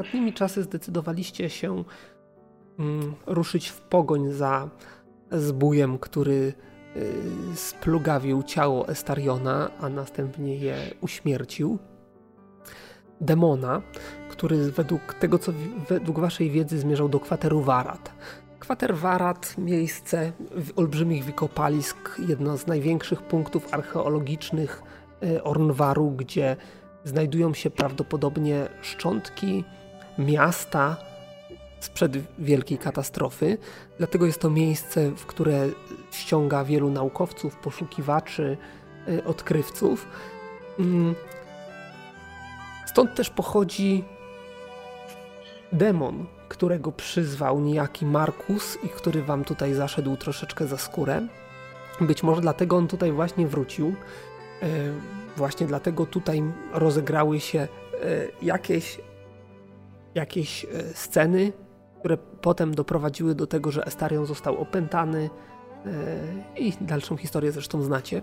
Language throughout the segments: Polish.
ostatnimi czasy zdecydowaliście się mm, ruszyć w pogoń za zbójem, który y, splugawił ciało Estariona, a następnie je uśmiercił. Demona, który według tego, co według waszej wiedzy zmierzał do kwateru Warat. Kwater Warat, miejsce olbrzymich wykopalisk, jedno z największych punktów archeologicznych y, Ornwaru, gdzie znajdują się prawdopodobnie szczątki miasta sprzed wielkiej katastrofy. Dlatego jest to miejsce, w które ściąga wielu naukowców, poszukiwaczy, y, odkrywców. Mm. Stąd też pochodzi demon, którego przyzwał niejaki Markus i który wam tutaj zaszedł troszeczkę za skórę. Być może dlatego on tutaj właśnie wrócił. Y, właśnie dlatego tutaj rozegrały się y, jakieś, jakieś sceny, które potem doprowadziły do tego, że Estarion został opętany i dalszą historię zresztą znacie.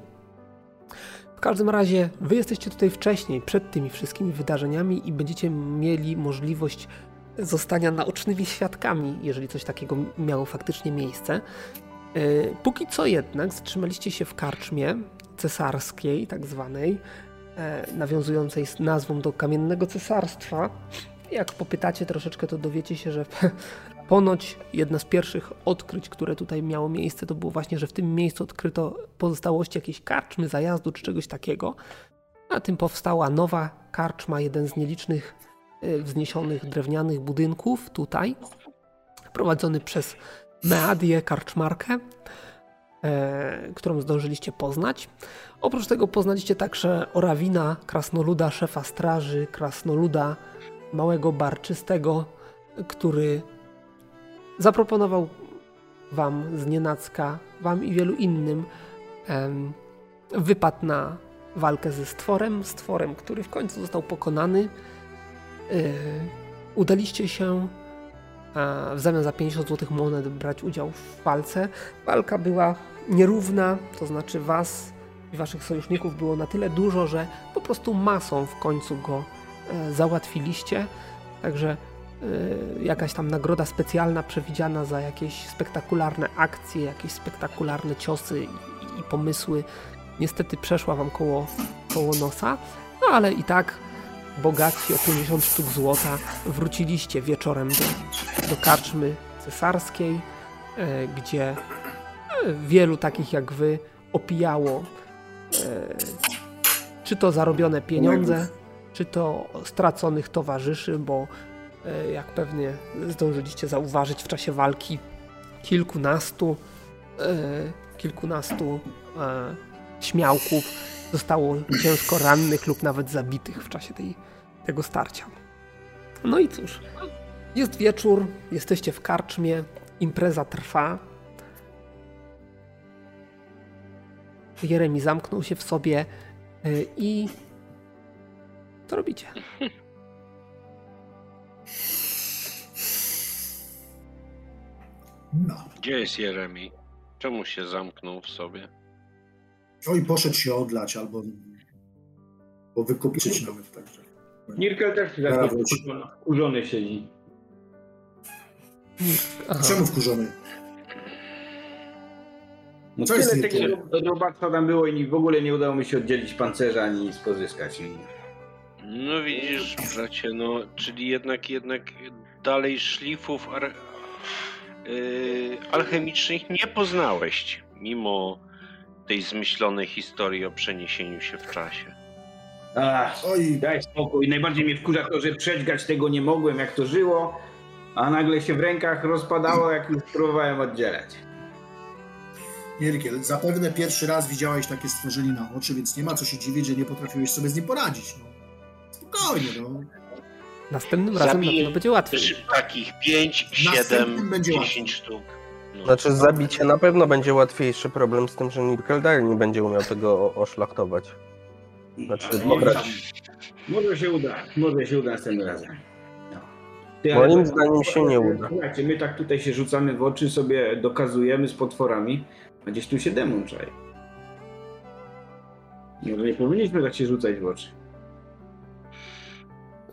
W każdym razie, wy jesteście tutaj wcześniej, przed tymi wszystkimi wydarzeniami i będziecie mieli możliwość zostania naocznymi świadkami, jeżeli coś takiego miało faktycznie miejsce. Póki co jednak zatrzymaliście się w karczmie cesarskiej, tak zwanej, nawiązującej z nazwą do kamiennego cesarstwa, jak popytacie troszeczkę, to dowiecie się, że ponoć jedno z pierwszych odkryć, które tutaj miało miejsce, to było właśnie, że w tym miejscu odkryto pozostałości jakiejś karczmy, zajazdu czy czegoś takiego. Na tym powstała nowa karczma, jeden z nielicznych y, wzniesionych drewnianych budynków tutaj, prowadzony przez Meadię Karczmarkę, e, którą zdążyliście poznać. Oprócz tego poznaliście także Orawina, krasnoluda, szefa straży, krasnoluda, małego barczystego, który zaproponował wam z nienacka, wam i wielu innym, em, na walkę ze stworem, stworem, który w końcu został pokonany. Yy, udaliście się w zamian za 50 złotych monet brać udział w walce. Walka była nierówna, to znaczy was i waszych sojuszników było na tyle dużo, że po prostu masą w końcu go załatwiliście. Także e, jakaś tam nagroda specjalna przewidziana za jakieś spektakularne akcje, jakieś spektakularne ciosy i, i pomysły niestety przeszła wam koło, koło nosa, no ale i tak bogaci o 50 sztuk złota wróciliście wieczorem do, do karczmy cesarskiej, e, gdzie wielu takich jak wy opijało czy to zarobione pieniądze, czy to straconych towarzyszy, bo e, jak pewnie zdążyliście zauważyć w czasie walki kilkunastu, e, kilkunastu e, śmiałków zostało ciężko rannych lub nawet zabitych w czasie tej, tego starcia. No i cóż, jest wieczór, jesteście w karczmie, impreza trwa. Jeremi zamknął się w sobie i co robicie? No. Gdzie jest Jeremi? Czemu się zamknął w sobie? Oj, poszedł się odlać albo, albo wykupić nawet także. Nirkel też tak wkurzony siedzi. Aha. Czemu wkurzony? No Co tyle tego robactwa tam było i w ogóle nie udało mi się oddzielić pancerza ani nic pozyskać. No widzisz, bracie, no, czyli jednak, jednak dalej szlifów ar... yy, alchemicznych nie poznałeś, mimo tej zmyślonej historii o przeniesieniu się w czasie. Ach, Oj. daj spokój. Najbardziej mnie wkurza to, że przedźgać tego nie mogłem, jak to żyło, a nagle się w rękach rozpadało, jak już próbowałem oddzielać. Mierkiel, zapewne pierwszy raz widziałeś takie stworzenie na oczy, więc nie ma co się dziwić, że nie potrafiłeś sobie z nim poradzić. No. Spokojnie, no. Następnym razem na pewno będzie łatwiej. Takich 5, 7, 10 sztuk. No. Znaczy zabicie na pewno będzie łatwiejszy problem z tym, że Nirkeldar nie będzie umiał tego oszlachtować. Znaczy może, może się uda, może się uda następnym razem. No. Ty, Moim zdaniem się nie uda. Słuchajcie, my tak tutaj się rzucamy w oczy, sobie dokazujemy z potworami, a gdzieś tu się demon czai. Może nie powinniśmy tak się rzucać w oczy.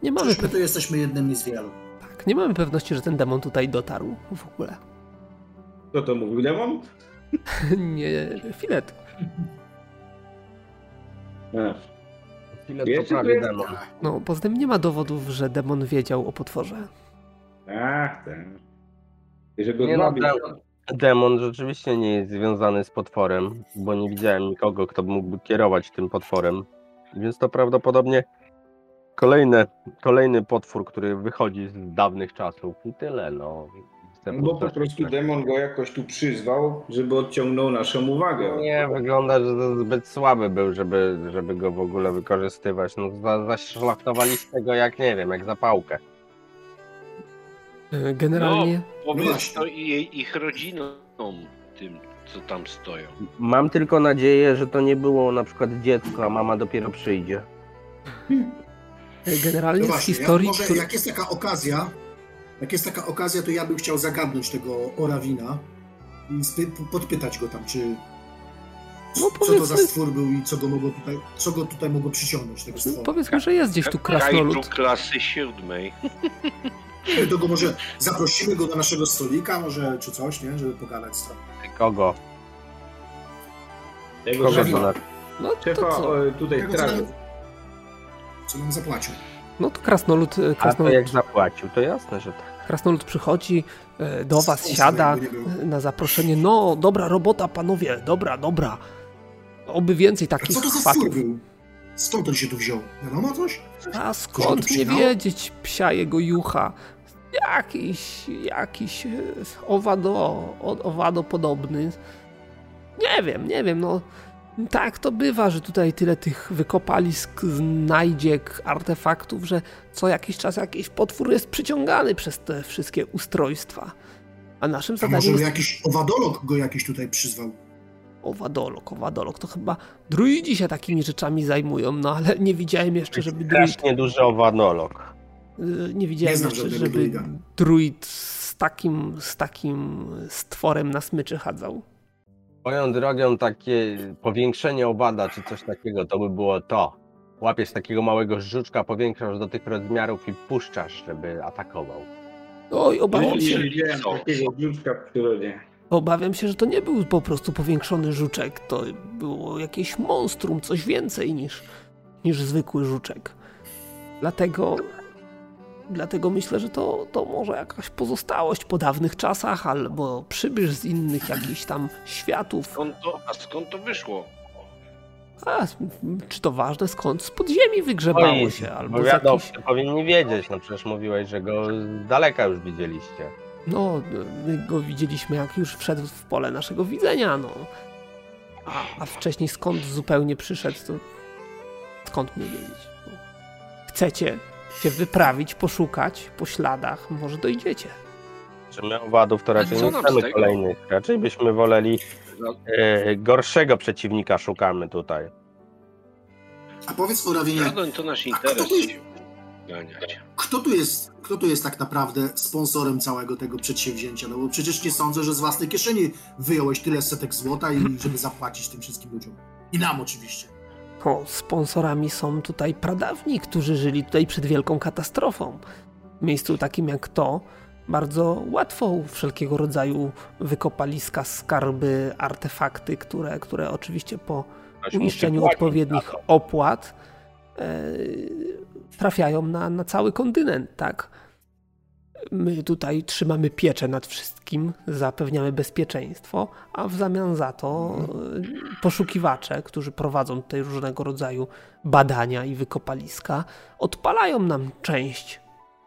Nie mamy... My tu jesteśmy jednymi z wielu. Tak, nie mamy pewności, że ten demon tutaj dotarł w ogóle. Kto to mówił, demon? nie, Filet. Filet to prawie demon. No, poza tym nie ma dowodów, że demon wiedział o potworze. Ach, ten. Że go Nie no, zwabił. demon, demon rzeczywiście nie jest związany z potworem, bo nie widziałem nikogo, kto mógłby kierować tym potworem. Więc to prawdopodobnie kolejny, kolejny potwór, który wychodzi z dawnych czasów. I tyle, no. No bo po prostu tak. demon go jakoś tu przyzwał, żeby odciągnął naszą uwagę. Nie, wygląda, że to zbyt słaby był, żeby, żeby go w ogóle wykorzystywać. No, za, zaszlachtowaliście go jak, nie wiem, jak zapałkę. E, Generalnie... Powiedz właśnie. to i jej- ich rodzinom, tym, co tam stoją. Mam tylko nadzieję, że to nie było na przykład dziecko, a mama dopiero przyjdzie. Generalnie No z właśnie, historii... ja, może który- jak jest taka okazja, jak jest taka okazja, to ja bym chciał zagadnąć tego Orawina i podpytać go tam, czy No co to za stwór był i co go mogło tutaj, co go tutaj mogło przyciągnąć, tego stwora. Powiedzmy, że jest gdzieś tu krasnolud. klasy siódmej. Nie to go może zaprosimy go do naszego stolika, może czy coś, nie, żeby pogadać z tobą. Kogo? Tego Kogo. No to co? e, tutaj Tego, co nam, zapłacił. No to krasnolud, e, A to krasnolud, jak zapłacił, to jasne, że tak. krasnolud przychodzi e, do was, siada na zaproszenie. No, dobra robota, panowie, dobra, dobra. Oby więcej A takich co to za był? Skąd on się tu wziął? Wiadomo coś? A skąd nie wiedzieć psia jego jucha? Jakiś, jakiś e, owado, owado podobny. Nie wiem, nie wiem, no. Tak to bywa, że tutaj tyle tych wykopalisk, znajdziek, artefaktów, że co jakiś czas jakiś potwór jest przyciągany przez te wszystkie ustrojstwa. A naszym A zadaniem może jest jakiś owadolog go jakiś tutaj przyzwał? owadolok, owadolok. To chyba druidzi się takimi rzeczami zajmują, no ale nie widziałem jeszcze, żeby druid Strasznie duży owanolog. Y, Nie widziałem Nie jeszcze, żeby druid z takim, z takim stworem na smyczy chadzał. Moją drogą takie powiększenie owada czy coś takiego, to by było to. Łapiesz takiego małego żuczka, powiększasz do tych rozmiarów i puszczasz, żeby atakował. Oj, No, obawiam nie się, widziałem Co? takiego żuczka w przyrodzie. obawiam się, że to nie był po prostu powiększony żuczek, to było jakieś monstrum, coś więcej niż, niż zwykły żuczek. Dlatego, dlatego myślę, że to, to może jakaś pozostałość po dawnych czasach, albo przybysz z innych jakichś tam światów. Skąd to, a skąd to wyszło? A, czy to ważne, skąd? Z podziemi wygrzebało się, albo bo z wiadomo, jakichś... powinni wiedzieć, no przecież mówiłeś, że go z daleka już widzieliście. No, my go widzieliśmy, jak już wszedł w pole naszego widzenia, no. A, a wcześniej skąd zupełnie przyszedł, to skąd mnie wiedzieć? No. Chcecie się wyprawić, poszukać po śladach, może dojdziecie. Czy my owadów to raczej nie chcemy kolejnych. Raczej byśmy woleli No. e, gorszego przeciwnika szukamy tutaj. A powiedz Orawinie, to nasz A kto interes tu jest? kto tu jest, kto tu jest tak naprawdę sponsorem całego tego przedsięwzięcia? No bo przecież nie sądzę, że z własnej kieszeni wyjąłeś tyle setek złota i żeby zapłacić tym wszystkim ludziom. I nam oczywiście. O, sponsorami są tutaj pradawni, którzy żyli tutaj przed wielką katastrofą. W miejscu takim jak to, bardzo łatwo wszelkiego rodzaju wykopaliska, skarby, artefakty, które, które oczywiście po uiszczeniu odpowiednich opłat e, trafiają na, na cały kontynent, tak? My tutaj trzymamy pieczę nad wszystkim, zapewniamy bezpieczeństwo, a w zamian za to e, poszukiwacze, którzy prowadzą tutaj różnego rodzaju badania i wykopaliska, odpalają nam część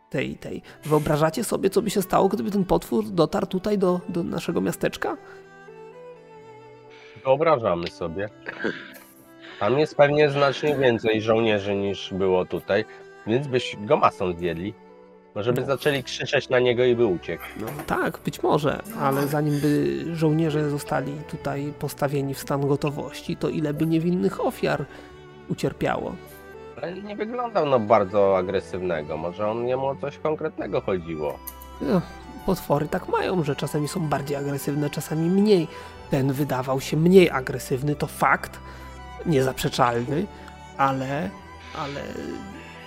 tej, tej. Wyobrażacie sobie, co by się stało, gdyby ten potwór dotarł tutaj do, do naszego miasteczka? Wyobrażamy sobie. Tam jest pewnie znacznie więcej żołnierzy niż było tutaj, więc byś go masą zjedli. Może by zaczęli krzyczeć na niego i by uciekł. No tak, być może, ale zanim by żołnierze zostali tutaj postawieni w stan gotowości, to ile by niewinnych ofiar ucierpiało. Ale nie wyglądał no bardzo agresywnego. Może on jemu o coś konkretnego chodziło. No, potwory tak mają, że czasami są bardziej agresywne, czasami mniej. Ten wydawał się mniej agresywny, to fakt, niezaprzeczalny, ale, ale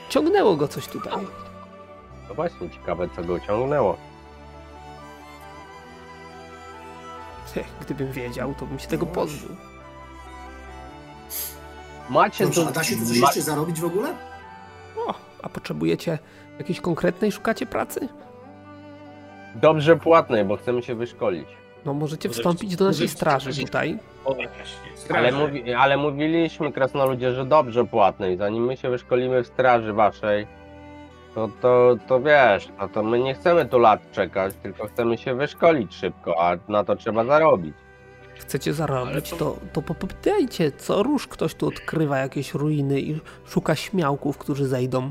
ciągnęło go coś tutaj. No właśnie, ciekawe co go ciągnęło. Gdybym wiedział, to bym się tego pozbył. Macie Dobrze, tu... a da się tu coś jeszcze zarobić w ogóle? O, a potrzebujecie jakiejś konkretnej, szukacie pracy? Dobrze płatnej, bo chcemy się wyszkolić. No możecie Może- wstąpić do naszej straży tutaj. Ale, mówi, ale mówiliśmy, krasnoludzie, że dobrze płatnej. Zanim my się wyszkolimy w straży waszej, to, to, to wiesz, no to my nie chcemy tu lat czekać, tylko chcemy się wyszkolić szybko, a na to trzeba zarobić. Chcecie zarobić, Ale to, to popytajcie, co róż ktoś tu odkrywa jakieś ruiny i szuka śmiałków, którzy zejdą,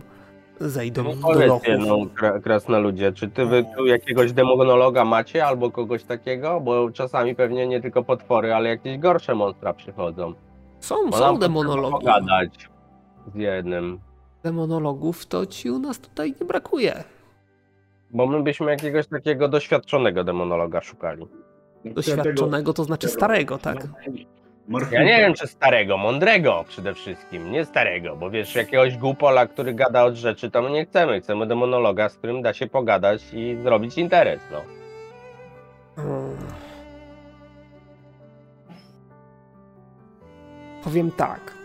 zejdą No do lochów. jedną, kra- krasnoludzie, czy ty wy tu jakiegoś demonologa macie, albo kogoś takiego? Bo czasami pewnie nie tylko potwory, ale jakieś gorsze monstra przychodzą. Są, Bo są demonologi. Pogadać z jednym. Demonologów to ci u nas tutaj nie brakuje. Bo my byśmy jakiegoś takiego doświadczonego demonologa szukali. Doświadczonego to znaczy starego, tak? Ja nie wiem, czy starego, mądrego przede wszystkim, nie starego, bo wiesz, jakiegoś głupola, który gada od rzeczy, to my nie chcemy. Chcemy demonologa, z którym da się pogadać i zrobić interes, no. Hmm. Powiem tak.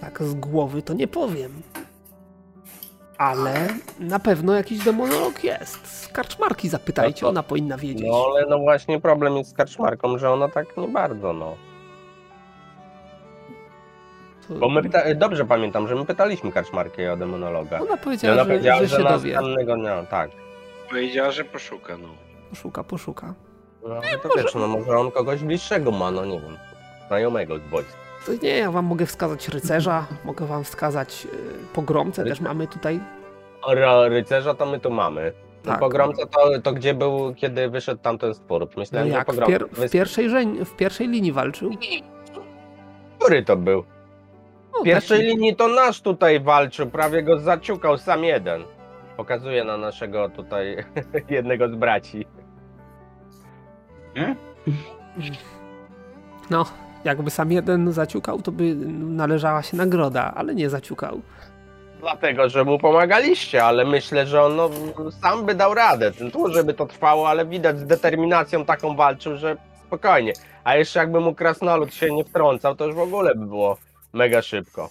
Tak z głowy to nie powiem. Ale na pewno jakiś demonolog jest. Z karczmarki zapytajcie, No to- ona powinna wiedzieć. No ale no właśnie problem jest z kaczmarką, że ona tak nie bardzo, no. To- Bo my pyta- dobrze pamiętam, że my pytaliśmy kaczmarkę o demonologa. Ona powiedziała, ona że, powiedziała, że że się dowie. następnego dnia, tak. Powiedziała, że poszuka, no. Poszuka, poszuka. No ale to wiesz, no może on kogoś bliższego ma, no nie wiem, znajomego z wojska. To nie, ja wam mogę wskazać rycerza, mogę wam wskazać y, pogromcę, też mamy tutaj. Ro- rycerza to my tu mamy. No Tak. Pogromca to, to gdzie był, kiedy wyszedł tamten stwór? No Myślałem, że jak, w, pogromca. pier- w, pierwszej, żeń- w pierwszej linii walczył. Który to był? No, W pierwszej taki- linii to nasz tutaj walczył, prawie go zaciukał sam jeden. Pokazuje na naszego tutaj jednego z braci. Nie? No, jakby sam jeden zaciukał, to by należała się nagroda, ale nie zaciukał. Dlatego, że mu pomagaliście, ale myślę, że on no, sam by dał radę. Tu, żeby to trwało, ale widać z determinacją taką walczył, że spokojnie. A jeszcze jakby mu krasnolud się nie wtrącał, to już w ogóle by było mega szybko.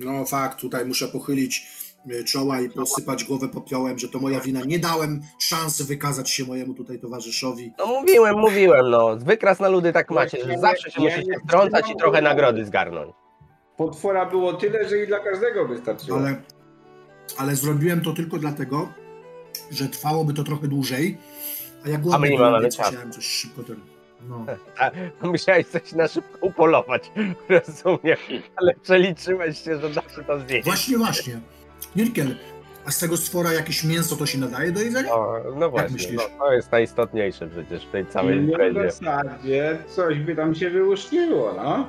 No fakt, tutaj muszę pochylić czoła i posypać głowę popiołem, że to moja wina. Nie dałem szansy wykazać się mojemu tutaj towarzyszowi. No mówiłem, mówiłem, no. Wy krasnoludy tak macie, że zawsze się musicie wtrącać i trochę nagrody zgarnąć. Potwora było tyle, że i dla każdego wystarczyło. Ale, ale zrobiłem to tylko dlatego, że trwałoby to trochę dłużej, a ja A my nie mamy chciałem coś szybko ten... No. Musiałeś coś na szybko upolować, rozumiem. Ale przeliczyłeś się, że da się to zjeść. Właśnie, właśnie. Nirkel, a z tego stwora jakieś mięso to się nadaje do jedzenia? No, no właśnie, myślisz? no, to jest najistotniejsze przecież w tej całej No w imprezie. zasadzie coś by tam się wyłuszczyło, no.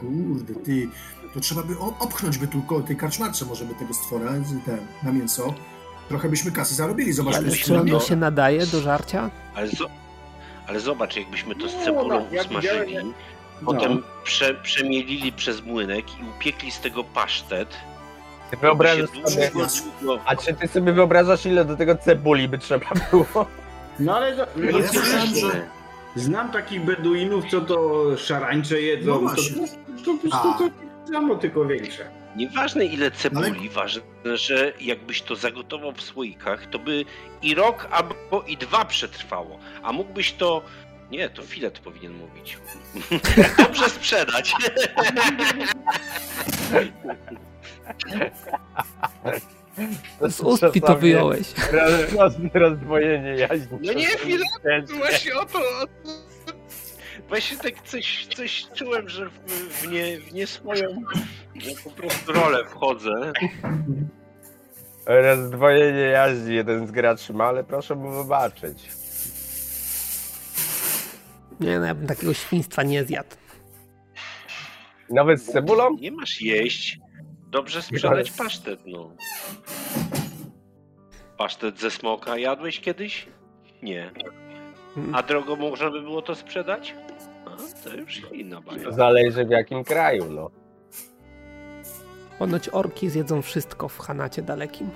Kurde, ty, to trzeba by o- opchnąć by tylko tej karczmarce może by tego stwora ten, na mięso. Trochę byśmy kasy zarobili, zobacz, Ale to czy ono tyle. się nadaje do żarcia? Ale, zo- ale zobacz, jakbyśmy to z No, cebulą no, ja usmażyli, widziałem, potem prze, przemielili przez młynek i upiekli z tego pasztet. Wyobrażasz sobie, a czy ty sobie wyobrażasz ile do tego cebuli by trzeba było? No ale to, Ale ja słyszałem, że znam takich beduinów, co to szarańcze jedzą. No to, to, to, to, to, to samo, tylko większe. Nieważne ile cebuli, ważne, że jakbyś to zagotował w słoikach, to by i rok albo i dwa przetrwało. A mógłbyś to. Nie, to filet powinien mówić. Dobrze sprzedać. Z ust mi to wyjąłeś. Roz, roz, rozdwojenie jaźni. No nie, Ciężkie. Właśnie o to. Właśnie tak coś, coś czułem, że w, w, nie, w nie swoją po prostu rolę wchodzę. Rozdwojenie jaźni jeden z graczy ma, ale proszę mu wybaczyć. Nie, no ja bym takiego świństwa nie zjadł. Nawet z cebulą? Nie masz jeść. Dobrze sprzedać pasztet, no. Pasztet ze smoka jadłeś kiedyś? Nie. A drogo można by było to sprzedać? A, to już inna bajka. Zależy w jakim kraju, no. Ponoć orki zjedzą wszystko w Hanacie dalekim.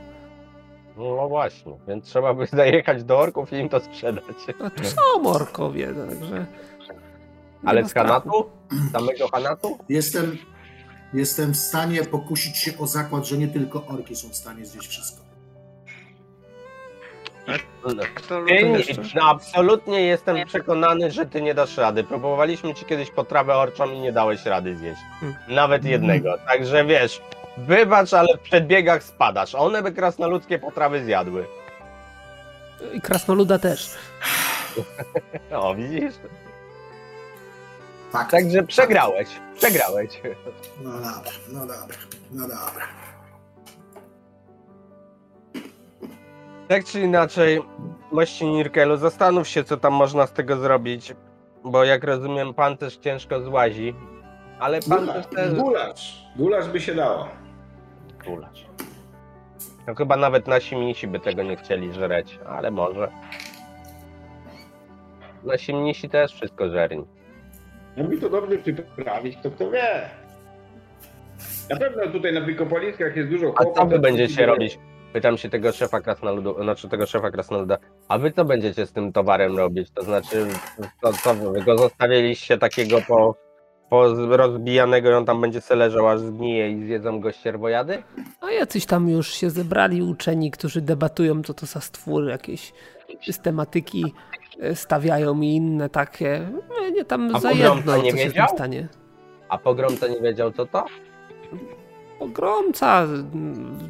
No właśnie, więc trzeba by zajechać do orków i im to sprzedać. A tu są orkowie, także... Ale z Hanatu? Samego Hanatu? Jestem, jestem w stanie pokusić się o zakład, że nie tylko orki są w stanie zjeść wszystko. No, absolutnie jestem przekonany, że ty nie dasz rady. Próbowaliśmy ci kiedyś potrawę orczą i nie dałeś rady zjeść. Nawet jednego. Także wiesz, wybacz, ale w przedbiegach spadasz. One by krasnoludzkie potrawy zjadły. I krasnoluda też. o, widzisz? Fakt. Także przegrałeś. Przegrałeś. No dobra, no dobra, no dobra. Tak czy inaczej, mości Nirkelu, zastanów się, co tam można z tego zrobić, bo jak rozumiem, pan też ciężko złazi, ale pan gulasz, też... Gulasz, gulasz by się dało. Gulasz. No chyba nawet nasi mnisi by tego nie chcieli żreć, ale może. Nasi mnisi też wszystko żerni. Jakby to dobrze przyprawić, to kto wie. Na pewno tutaj na Wikopoliskach jest dużo chłopów. A co wy będziecie robić? Pytam się tego szefa krasnoludu, znaczy tego szefa krasnoluda, a wy co będziecie z tym towarem robić? To znaczy, co, co wy go zostawiliście takiego po, po rozbijanego i on tam będzie se leżał, aż zgnije i zjedzą go ścierwojady? A jacyś tam już się zebrali uczeni, którzy debatują, co to za stwór, jakieś systematyki stawiają i inne takie. Nie tam a za jedno, nie co wiedział? się stanie. A pogromca nie wiedział, co to? pogromca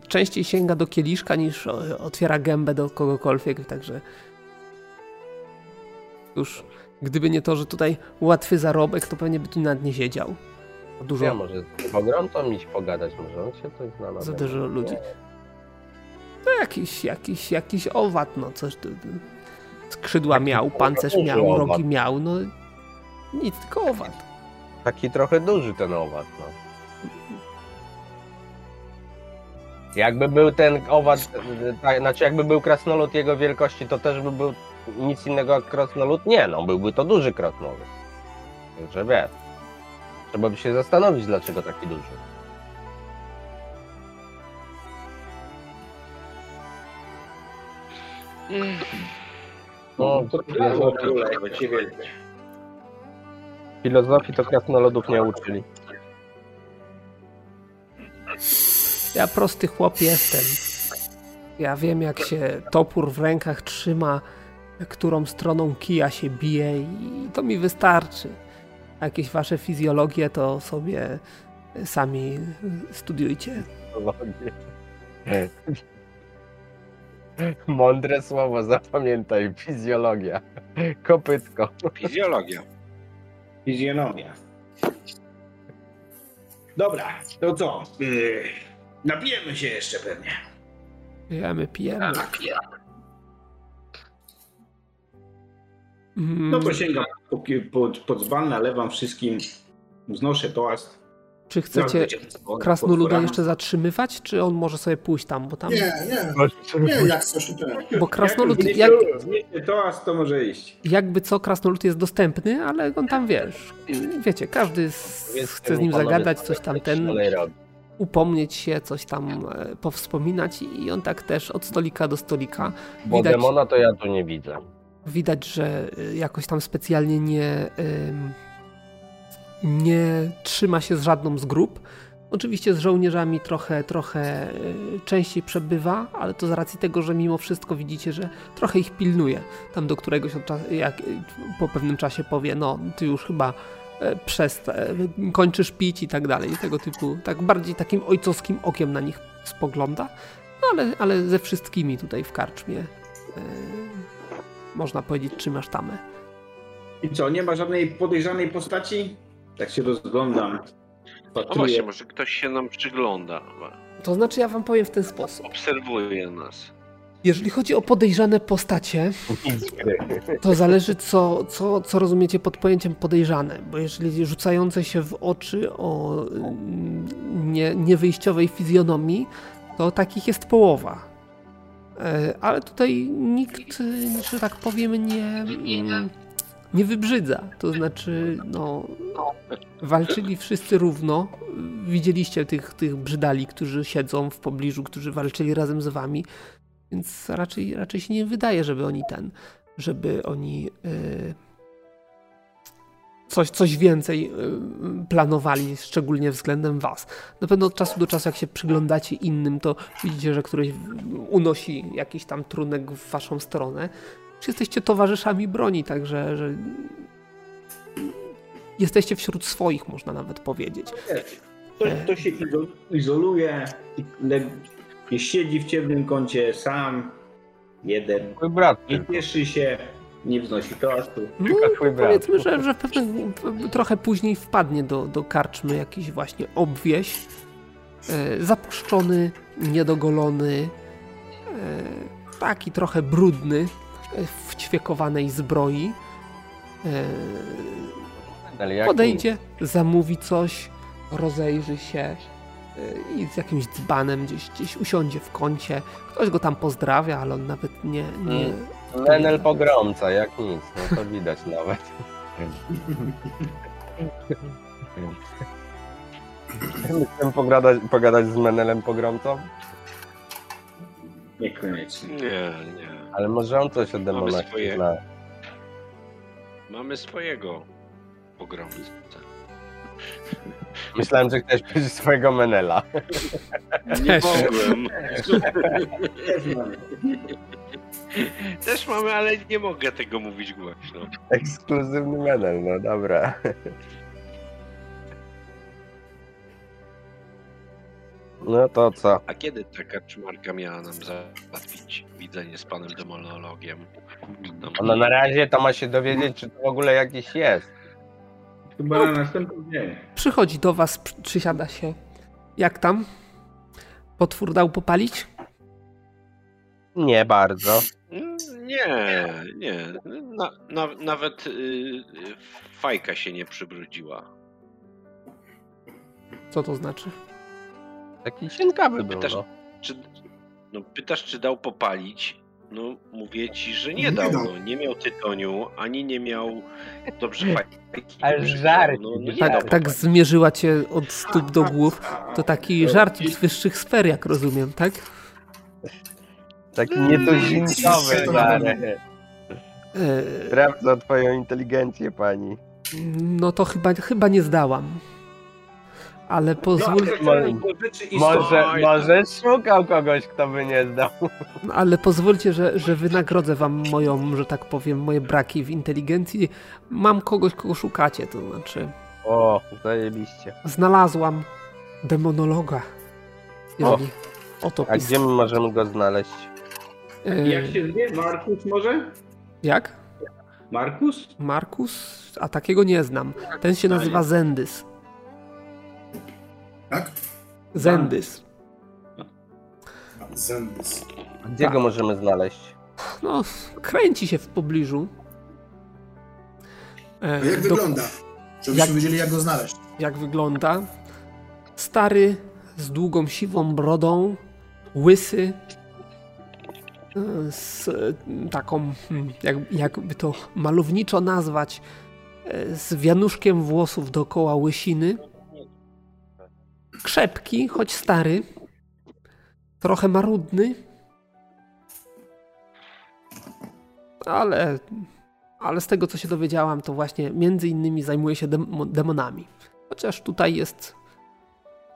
częściej sięga do kieliszka niż otwiera gębę do kogokolwiek, także już gdyby nie to, że tutaj łatwy zarobek, to pewnie by tu nawet nie siedział. Dużo... Ja może z pogromcą iść pogadać, może on się coś znalazł. Za dużo ludzi. To jakiś, jakiś, jakiś owad, no coś. Skrzydła miał, pancerz miał, rogi miał, no nic, tylko owad. Taki trochę duży ten owad, no. Jakby był ten owad, tak, znaczy jakby był krasnolud jego wielkości, to też by był nic innego jak krasnolud? Nie, no byłby to duży krasnolud. Także wiesz, trzeba by się zastanowić, dlaczego taki duży. No, to filozofii to krasnoludów nie uczyli. Ja prosty chłop jestem. Ja wiem, jak się topór w rękach trzyma, którą stroną kija się bije i to mi wystarczy. Jakieś wasze fizjologie to sobie sami studiujcie. Mądre słowo, zapamiętaj. Fizjologia. Kopytko. Fizjologia. Fizjonomia. Dobra, to co? Yy, Napijemy się jeszcze pewnie. Pijemy, pijemy. Tak, Mm. No to sięgam pod, pod, pod dzban, nalewam wszystkim, wznoszę toast. Czy chcecie krasnoluda jeszcze zatrzymywać, czy on może sobie pójść tam, bo tam... Nie, nie, nie, jak coś to... Bo krasnolud... Jak, toast, to może iść. Jakby co, krasnolud jest dostępny, ale on tam, wiesz, wiecie, każdy chce z nim zagadać, coś tam ten upomnieć się, coś tam e, powspominać i on tak też od stolika do stolika. Bo widać, demona to ja tu nie widzę. Widać, że e, jakoś tam specjalnie nie, nie trzyma się z żadną z grup. Oczywiście z żołnierzami trochę, trochę e, częściej przebywa, ale to z racji tego, że mimo wszystko widzicie, że trochę ich pilnuje. Tam do któregoś jak po pewnym czasie powie, no ty już chyba E, przez e, kończysz pić i tak dalej. Tego typu, tak bardziej takim ojcowskim okiem na nich spogląda, no ale, ale ze wszystkimi tutaj w karczmie e, można powiedzieć trzymasz tamę. I co, nie ma żadnej podejrzanej postaci? Tak się rozglądam. No właśnie, może ktoś się nam przygląda. To znaczy ja wam powiem w ten sposób. Obserwuje nas. Jeżeli chodzi o podejrzane postacie, to zależy, co, co, co rozumiecie pod pojęciem podejrzane. Bo jeżeli rzucające się w oczy o mm, nie, niewyjściowej fizjonomii, to takich jest połowa. E, ale tutaj nikt, że tak powiem, nie, nie wybrzydza. To znaczy, no, walczyli wszyscy równo. Widzieliście tych, tych brzydali, którzy siedzą w pobliżu, którzy walczyli razem z wami. Więc raczej, raczej się nie wydaje, żeby oni ten, żeby oni yy, coś, coś więcej yy, planowali, szczególnie względem was. Na pewno od czasu do czasu, jak się przyglądacie innym, to widzicie, że któryś unosi jakiś tam trunek w waszą stronę. Czy jesteście towarzyszami broni, także że jesteście wśród swoich, można nawet powiedzieć. Ktoś, kto się izoluje, nie siedzi w ciemnym kącie sam, jeden. Twój brat. Nie cieszy się, nie wznosi toastu. No, powiedzmy, że, że pewnie trochę później wpadnie do, do karczmy jakiś właśnie obwieś. E, zapuszczony, niedogolony, e, taki trochę brudny, w ćwiekowanej zbroi. E, podejdzie, zamówi coś, rozejrzy się e, i z jakimś dzbanem gdzieś, gdzieś usiądzie w kącie. Ktoś go tam pozdrawia, ale on nawet nie... nie Menel pogromca, jak nic, no to widać nawet. Chcę pogadać, pogadać z Menelem pogromcą? Niekoniecznie. Nie, nie. Ale może on coś o demonach swoje... zna. Mamy swojego pogromcę. Myślałem, że chcesz powiedzieć swojego Menela. Nie mogłem. Też mamy, ale nie mogę tego mówić głośno. Ekskluzywny Menel, no dobra. No to co? A kiedy ta kaczmarka miała nam załatwić widzenie z panem demonologiem? Ona na razie to ma się dowiedzieć, czy to w ogóle jakiś jest. Chyba na następny dzień. Przychodzi do was, przysiada się. Jak tam? Potwór dał popalić? Nie bardzo. Nie, nie. Na, na, nawet yy, fajka się nie przybrudziła. Co to znaczy? Taki cienkawy był, pytasz, no. Czy, no. Pytasz, czy dał popalić? No, mówię ci, że nie, nie dał. dał. No. Nie miał tytoniu, ani nie miał dobrze fajki. Ale żart. No, no tak, tak zmierzyła cię od stóp do głów. To taki żart z wyższych sfer, jak rozumiem, tak? Taki niedozinkowy żart. Sprawdza twoją inteligencję, pani. No to chyba, chyba nie zdałam ale pozwól... No, może, może szukał kogoś, kto by nie zdał. Ale pozwólcie, że, że wynagrodzę wam moją, że tak powiem, moje braki w inteligencji. Mam kogoś, kogo szukacie, to znaczy... O, zajebiście. Znalazłam demonologa. Jeżeli o, to A gdzie my możemy go znaleźć? E... Jak się zwie? Markus może? Jak? Markus? Markus? A takiego nie znam. Ten się nazywa Zendys. Tak? Zendys. Zendys. Gdzie tak. go możemy znaleźć? No, kręci się w pobliżu. E, jak do... wygląda? Żebyśmy jak... wiedzieli, jak go znaleźć. Jak wygląda? Stary, z długą, siwą brodą, łysy, e, z taką, hmm, jak, jakby to malowniczo nazwać, e, z wianuszkiem włosów dookoła łysiny Krzepki, choć stary. Trochę marudny. Ale, ale z tego co się dowiedziałam, to właśnie między innymi zajmuje się demonami. Chociaż tutaj jest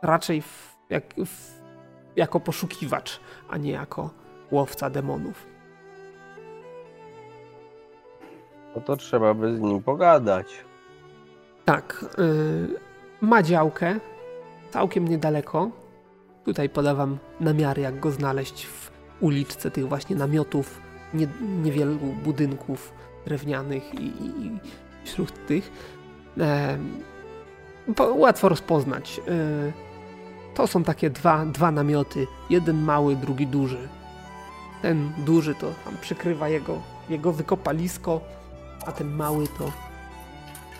raczej w, jak, w, jako poszukiwacz, a nie jako łowca demonów. No to trzeba by z nim pogadać. Tak. Yy, ma działkę, całkiem niedaleko. Tutaj podawam namiary, jak go znaleźć w uliczce tych właśnie namiotów, nie, niewielu budynków drewnianych i, i, i wśród tych. E, łatwo rozpoznać. E, to są takie dwa, dwa namioty. Jeden mały, drugi duży. Ten duży to tam przykrywa jego, jego wykopalisko, a ten mały to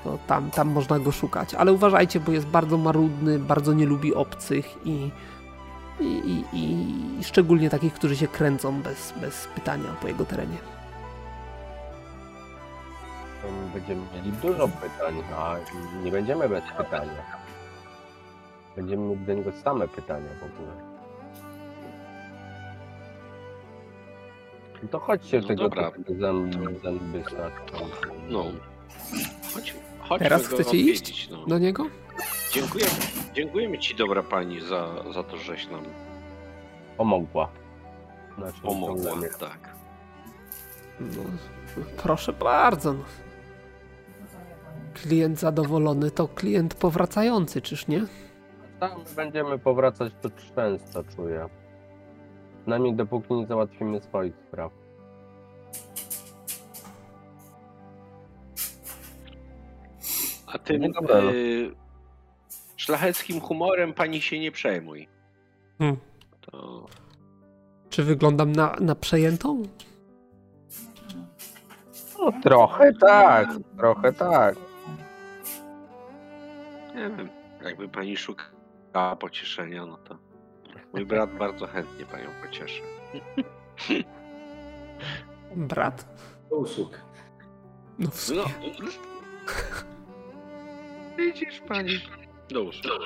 to tam, tam można go szukać. Ale uważajcie, bo jest bardzo marudny, bardzo nie lubi obcych i, i, i, i szczególnie takich, którzy się kręcą bez, bez pytania po jego terenie. będziemy mieli dużo pytań, a nie będziemy bez pytania. Będziemy mieli do niego same pytania w ogóle. No to chodźcie No tego dobra. zębysa. No. Chodź, chodźmy Teraz chcecie iść? No. Do niego? Dziękujemy, dziękujemy ci, dobra pani, za, za to, żeś nam Pomogła. Znaczy, pomogła. Tak. No, proszę bardzo. No. Klient zadowolony to klient powracający, czyż nie? Tam będziemy powracać tu często, czuję. Przynajmniej dopóki nie załatwimy swoich spraw. A tym No dobra, no. y, szlacheckim humorem pani się nie przejmuj. Hmm. To Czy wyglądam na, na przejętą? No trochę tak, trochę tak. nie wiem, jakby pani szukała pocieszenia, no to mój brat bardzo chętnie panią pocieszy. Brat? Do usług. No w sumie. No, widzisz pani. Do usług.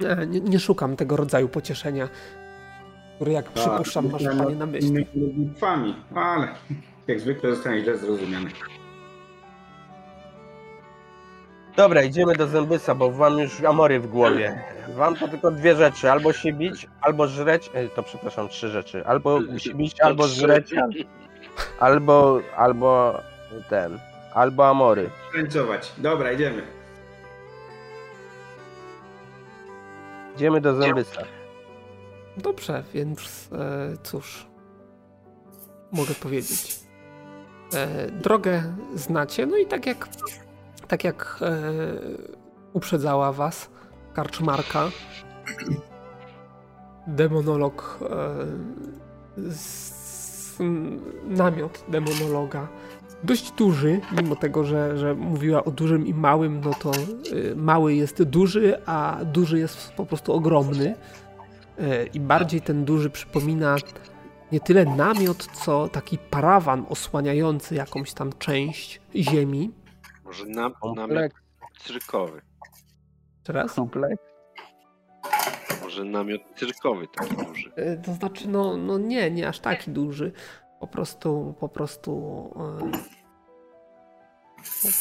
Nie, nie, nie szukam tego rodzaju pocieszenia, który jak przypuszczam masz panie nad na myśli. innymi modlitwami, ale jak zwykle zostanie źle zrozumiany. Dobra, idziemy do zębysa, bo wam już amory w głowie. Wam to tylko dwie rzeczy, albo się bić, albo żreć, e, to przepraszam, trzy rzeczy. Albo się bić, albo żreć, albo, albo ten, albo amory. Tańcować. Dobra, idziemy. Idziemy do zębysa. Dobrze, więc e, cóż, mogę powiedzieć. E, drogę znacie, no i tak jak, tak jak e, uprzedzała was karczmarka, demonolog, e, z, namiot demonologa, dość duży, mimo tego, że, że mówiła o dużym i małym, no to y, mały jest duży, a duży jest po prostu ogromny. E, I bardziej ten duży przypomina nie tyle namiot, co taki parawan osłaniający jakąś tam część ziemi. Może nam, namiot cyrkowy. Teraz? Może namiot cyrkowy taki duży. E, To znaczy, no, no nie, nie aż taki duży. Po prostu, po prostu, e,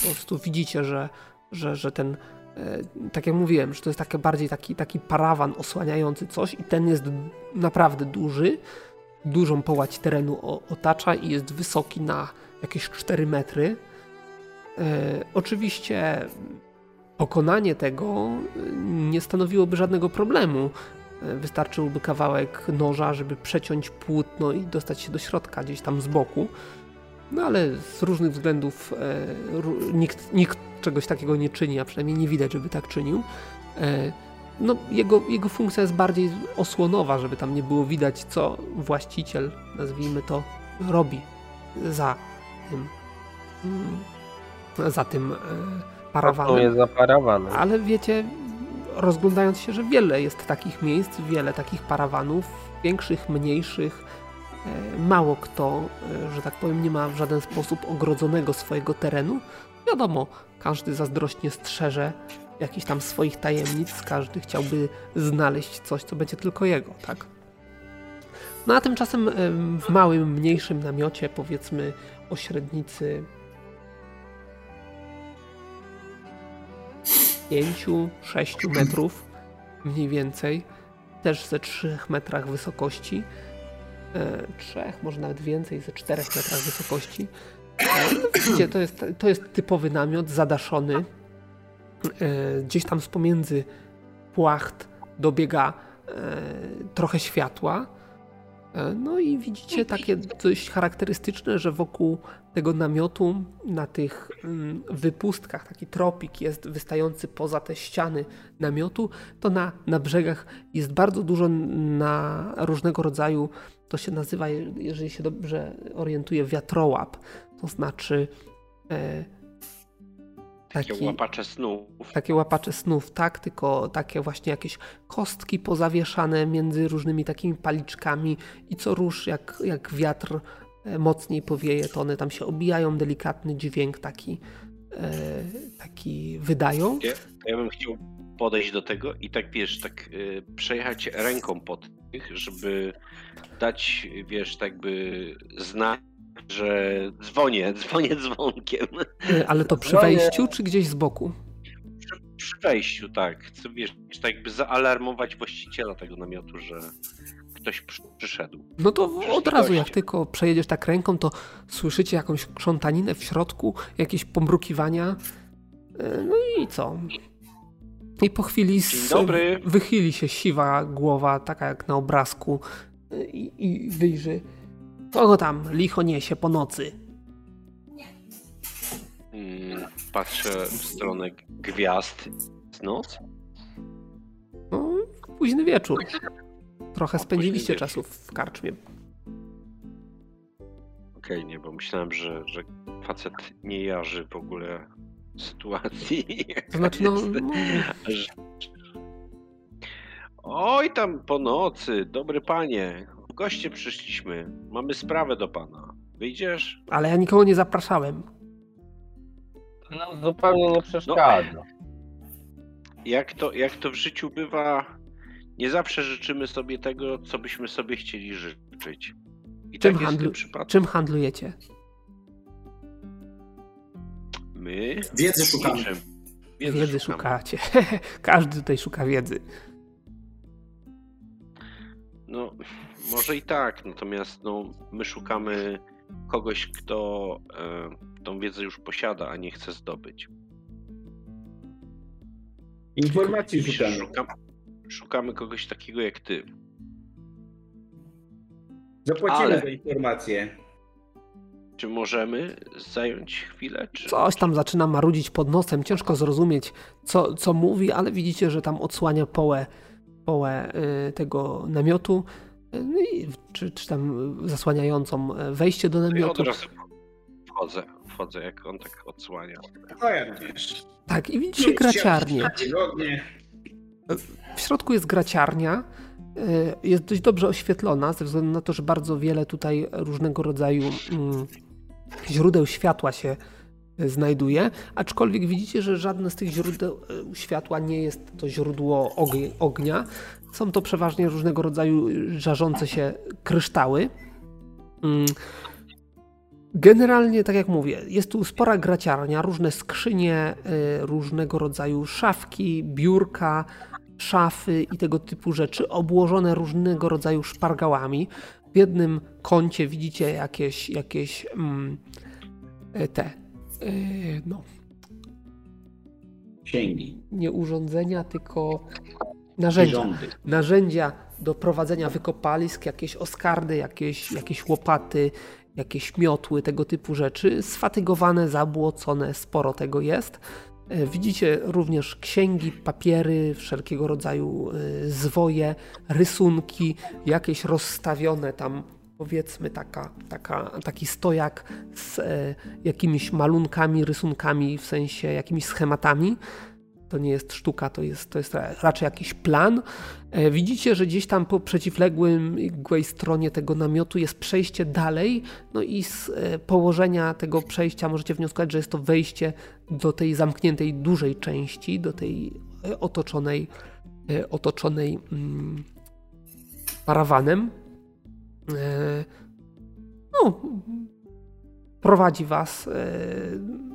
po prostu widzicie, że, że, że ten, e, tak jak mówiłem, że to jest takie bardziej taki, taki parawan osłaniający coś i ten jest naprawdę duży. Dużą połać terenu otacza i jest wysoki na jakieś 4 metry. E, oczywiście pokonanie tego nie stanowiłoby żadnego problemu. Wystarczyłby kawałek noża, żeby przeciąć płótno i dostać się do środka gdzieś tam z boku. No ale z różnych względów e, nikt, nikt czegoś takiego nie czyni, a przynajmniej nie widać, żeby tak czynił. E, no, jego, jego funkcja jest bardziej osłonowa, żeby tam nie było widać, co właściciel, nazwijmy to, robi za tym, mm, za tym e, parawanem. jest za parawan. Ale wiecie, rozglądając się, że wiele jest takich miejsc, wiele takich parawanów, większych, mniejszych. e, Mało kto, e, że tak powiem, nie ma w żaden sposób ogrodzonego swojego terenu. Wiadomo, każdy zazdrośnie strzeże jakichś tam swoich tajemnic, każdy chciałby znaleźć coś, co będzie tylko jego, tak? No a tymczasem em, w małym, mniejszym namiocie, powiedzmy o średnicy 5-6 metrów mniej więcej, też ze 3 metrach wysokości, e, trzech, może nawet więcej, ze 4 metrach wysokości. E, Widzicie, to jest, to jest typowy namiot zadaszony. E, Gdzieś tam z pomiędzy płacht dobiega e, trochę światła. E, No i widzicie takie dość charakterystyczne, że wokół tego namiotu na tych mm, wypustkach, taki tropik jest wystający poza te ściany namiotu, to na, na brzegach jest bardzo dużo na różnego rodzaju, to się nazywa, je- jeżeli się dobrze orientuję, wiatrołap. To znaczy e, Takie taki, łapacze snów. takie łapacze snów, tak? Tylko takie właśnie jakieś kostki pozawieszane między różnymi takimi paliczkami i co rusz, jak, jak wiatr e, mocniej powieje, to one tam się obijają, delikatny dźwięk taki, taki wydają. Ja, ja bym chciał podejść do tego i tak wiesz, tak przejechać ręką pod tych, żeby dać, wiesz, tak by znać, że dzwonię, dzwonię dzwonkiem. Ale to przy wejściu, czy gdzieś z boku? Przy, przy wejściu, tak. Chcę, wiesz, tak jakby zaalarmować właściciela tego namiotu, że ktoś przyszedł. No to od razu, jak tylko przejedziesz tak ręką, to słyszycie jakąś krzątaninę w środku, jakieś pomrukiwania. E, no i co? I po chwili z... wychyli się siwa głowa, taka jak na obrazku, e, i, i wyjrzy. Kogo tam licho niesie po nocy? Hmm, patrzę w stronę gwiazd. Z noc? No, późny wieczór. Trochę spędziliście czasu w karczmie. Okej, okay, nie, bo myślałem, że, że facet nie jarzy w ogóle sytuacji. To znaczy, no, no... Oj, tam po nocy, dobry panie. Goście przyszliśmy. Mamy sprawę do pana. Wyjdziesz? Ale ja nikogo nie zapraszałem. No, zupełnie nie przeszkadza. No, jak, to, jak to w życiu bywa, nie zawsze życzymy sobie tego, co byśmy sobie chcieli życzyć. I czym, tak handlu... czym handlujecie? My? Wiedzy szukamy. Wiedzy, wiedzy szukacie. Każdy tutaj szuka wiedzy. No, może i tak, natomiast no, my szukamy kogoś, kto e, tą wiedzę już posiada, a nie chce zdobyć. Informacji szukamy. szukamy. Szukamy kogoś takiego jak ty. Zapłacimy Ale... za informację. Czy możemy zająć chwilę? Czy... Coś tam zaczyna marudzić pod nosem. Ciężko zrozumieć, co, co mówi, ale widzicie, że tam odsłania połę, połę y, tego namiotu, czy, czy tam zasłaniającą e, wejście do namiotu. Ja od razu wchodzę, wchodzę, jak on tak odsłania. No jak wiesz. Tak, i widzicie graciarnię. W środku jest graciarnia. E, jest dość dobrze oświetlona, ze względu na to, że bardzo wiele tutaj różnego rodzaju mm, źródeł światła się e, znajduje, aczkolwiek widzicie, że żadne z tych źródeł światła nie jest to źródło ognia. Są to przeważnie różnego rodzaju żarzące się kryształy. Mm. Generalnie, tak jak mówię, jest tu spora graciarnia, różne skrzynie, różnego rodzaju szafki, biurka, szafy i tego typu rzeczy obłożone różnego rodzaju szpargałami. W jednym kącie widzicie jakieś, jakieś mm, e, te, yy, no. Księgi. Nie urządzenia, tylko narzędzia. Narzędzia do prowadzenia wykopalisk, jakieś oskardy, jakieś, jakieś łopaty, jakieś miotły, tego typu rzeczy. Sfatygowane, zabłocone, sporo tego jest. E, widzicie również księgi, papiery, wszelkiego rodzaju e, zwoje, rysunki, jakieś rozstawione tam, powiedzmy, taka, taka, taki stojak z e, jakimiś malunkami, rysunkami, w sensie jakimiś schematami to nie jest sztuka, to jest, to jest raczej jakiś plan. E, widzicie, że gdzieś tam po przeciwległej stronie tego namiotu jest przejście dalej, no i z e, położenia tego przejścia możecie wnioskować, że jest to wejście do tej zamkniętej dużej części, do tej e, otoczonej, otoczonej mm, parawanem. No, prowadzi was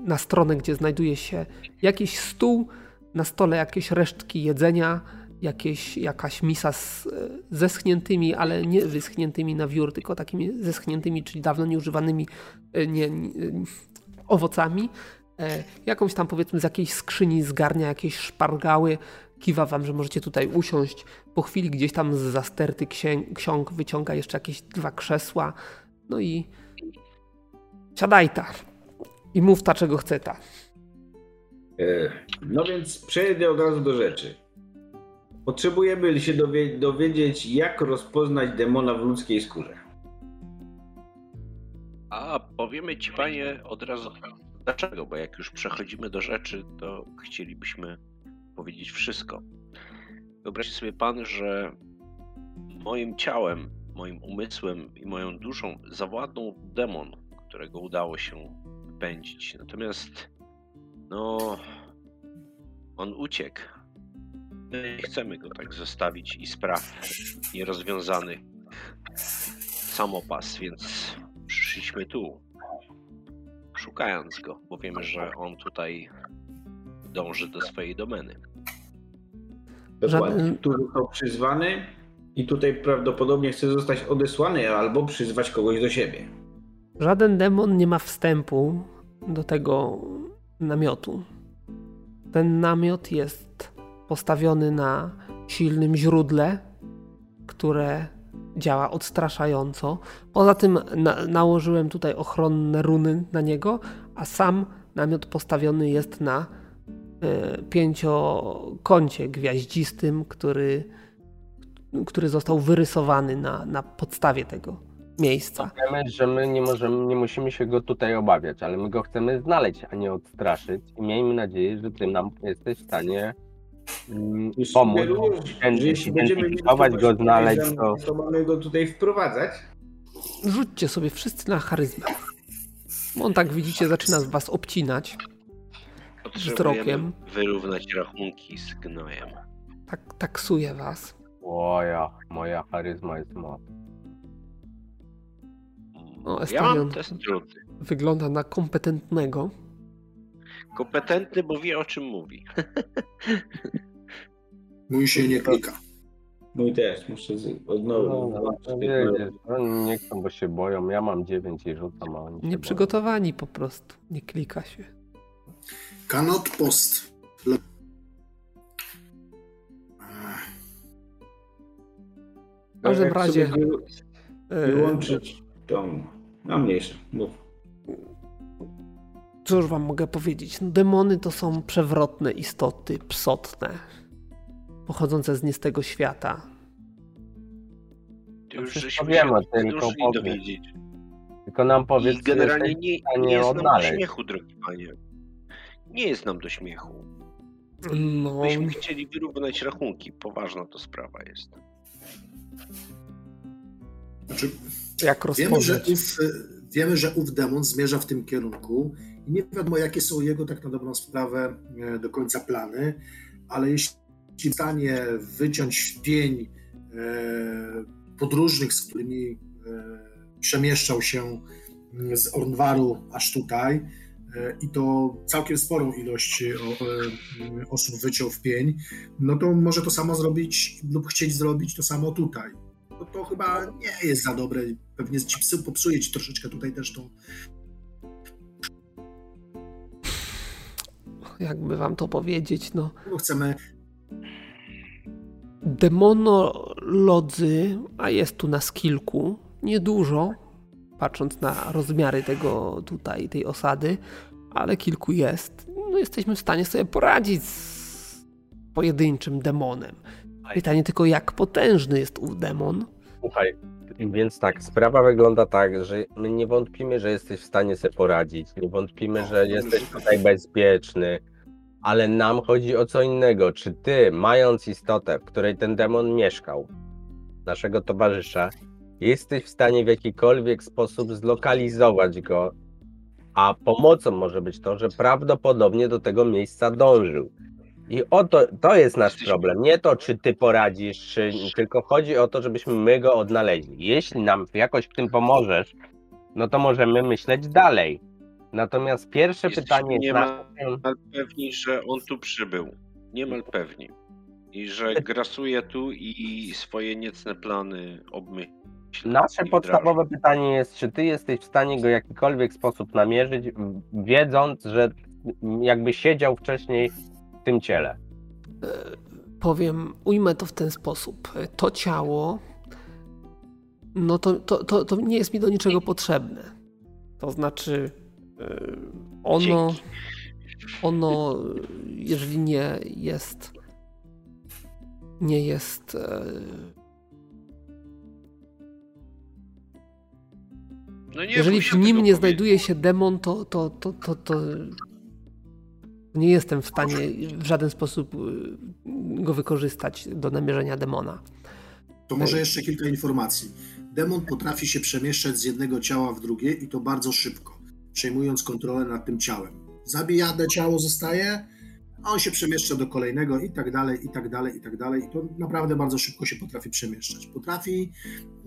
na stronę, gdzie znajduje się jakiś stół, na stole jakieś resztki jedzenia, jakieś, jakaś misa z zeschniętymi, ale nie wyschniętymi na wiór, tylko takimi zeschniętymi, czyli dawno nieużywanymi e, nie, nie, owocami. E, jakąś tam powiedzmy z jakiejś skrzyni zgarnia jakieś szpargały, kiwa wam, że możecie tutaj usiąść. Po chwili gdzieś tam z zasterty ksiąg wyciąga jeszcze jakieś dwa krzesła. No i siadaj ta i mów ta, czego chce ta. E, no więc przejdę od razu do rzeczy. Potrzebujemy się dowie dowiedzieć, jak rozpoznać demona w ludzkiej skórze. A powiemy ci, panie, od razu dlaczego, bo jak już przechodzimy do rzeczy, to chcielibyśmy powiedzieć wszystko. Wyobraźcie sobie pan, że moim ciałem, moim umysłem i moją duszą zawładnął demon, którego udało się pędzić. Natomiast, no, on uciekł. Nie chcemy go tak zostawić i spraw nierozwiązanych samopas, więc przyszliśmy tu, szukając go, bo wiemy, że on tutaj dąży do swojej domeny. Dokładnie. Tu został przyzwany i tutaj prawdopodobnie chce zostać odesłany albo przyzwać kogoś do siebie. Żaden demon nie ma wstępu do tego namiotu. Ten namiot jest postawiony na silnym źródle, które działa odstraszająco. Poza tym na nałożyłem tutaj ochronne runy na niego, a sam namiot postawiony jest na y, pięciokącie gwiaździstym, który, który został wyrysowany na, na podstawie tego miejsca. Wiemy, że my nie możemy, nie musimy się go tutaj obawiać, ale my go chcemy znaleźć, a nie odstraszyć. I miejmy nadzieję, że ty nam jesteś w stanie mm, pomóc, jeśli będziemy go znaleźć, to... to mamy go tutaj wprowadzać. Rzućcie sobie wszyscy na charyzmę. On tak widzicie, zaczyna was obcinać wzrokiem. wyrównać rachunki z gnojem. Tak, taksuje was. Oja, moja charyzma jest mocna. No, ja mam test trudny. Wygląda na kompetentnego. Kompetentny, bo wie o czym mówi. Mój się nie klika. Mój też, muszę od nowa. No, no, nie chcą, bo się boją. Ja mam 9 i rzucam, a oni Nieprzygotowani po prostu. Nie klika się. Cannot post. Le... W każdym razie... Wyłączyć tą no mniejsze, mów. Cóż wam mogę powiedzieć? No, demony to są przewrotne istoty, psotne, pochodzące z niestego świata. To już żeśmy wiemy, tylko dowiedzieć. Tylko nam powiedz, I generalnie nie, nie jest odnaleźć. nam do śmiechu, drogi panie. Nie jest nam do śmiechu. No. Byśmy chcieli wyrównać rachunki. Poważna to sprawa jest. Znaczy, jak wiemy, że ów, wiemy, że ów demon zmierza w tym kierunku i nie wiadomo, jakie są jego tak na dobrą sprawę e, do końca plany, ale jeśli w stanie wyciąć pień e, podróżnych, z którymi e, przemieszczał się z Ornwaru aż tutaj, i to całkiem sporą ilość osób wyciął w pień, no to może to samo zrobić lub chcieć zrobić to samo tutaj no to chyba nie jest za dobre. Pewnie ci popsuje ci troszeczkę tutaj też tą. Jakby wam to powiedzieć, no. no chcemy. Demonolodzy, a jest tu nas kilku, niedużo, patrząc na rozmiary tego tutaj, tej osady, ale kilku jest. No jesteśmy w stanie sobie poradzić z pojedynczym demonem. Pytanie tylko, jak potężny jest ów demon. Słuchaj, więc tak, sprawa wygląda tak, że my nie wątpimy, że jesteś w stanie sobie poradzić, nie wątpimy, że jesteś tutaj bezpieczny, ale nam chodzi o co innego. Czy ty, mając istotę, w której ten demon mieszkał, naszego towarzysza, jesteś w stanie w jakikolwiek sposób zlokalizować go, a pomocą może być to, że prawdopodobnie do tego miejsca dążył. I oto to jest nasz problem. Nie to, czy ty poradzisz, czy, tylko chodzi o to, żebyśmy my go odnaleźli. Jeśli nam jakoś w tym pomożesz, no to możemy myśleć dalej. Natomiast pierwsze Jesteśmy pytanie niemal pewni, że on tu przybył. Niemal pewni. I że grasuje tu i swoje niecne plany obmyśla. Nasze podstawowe pytanie jest, czy ty jesteś w stanie go w jakikolwiek sposób namierzyć, wiedząc, że jakby siedział wcześniej tym ciele? E, powiem, ujmę to w ten sposób. To ciało, no to, to, to, to nie jest mi do niczego potrzebne. To znaczy, e, ono, ono, jeżeli nie jest, nie jest. E, no nie jeżeli w nim nie znajduje się demon, to, to, to, to, to nie jestem w stanie w żaden sposób y, go wykorzystać do namierzenia demona. To może jeszcze kilka informacji. demon potrafi się przemieszczać z jednego ciała w drugie i to bardzo szybko, przejmując kontrolę nad tym ciałem. Zabijane ciało zostaje, a on się przemieszcza do kolejnego i tak dalej, i tak dalej, i tak dalej. I to naprawdę bardzo szybko się potrafi przemieszczać. Potrafi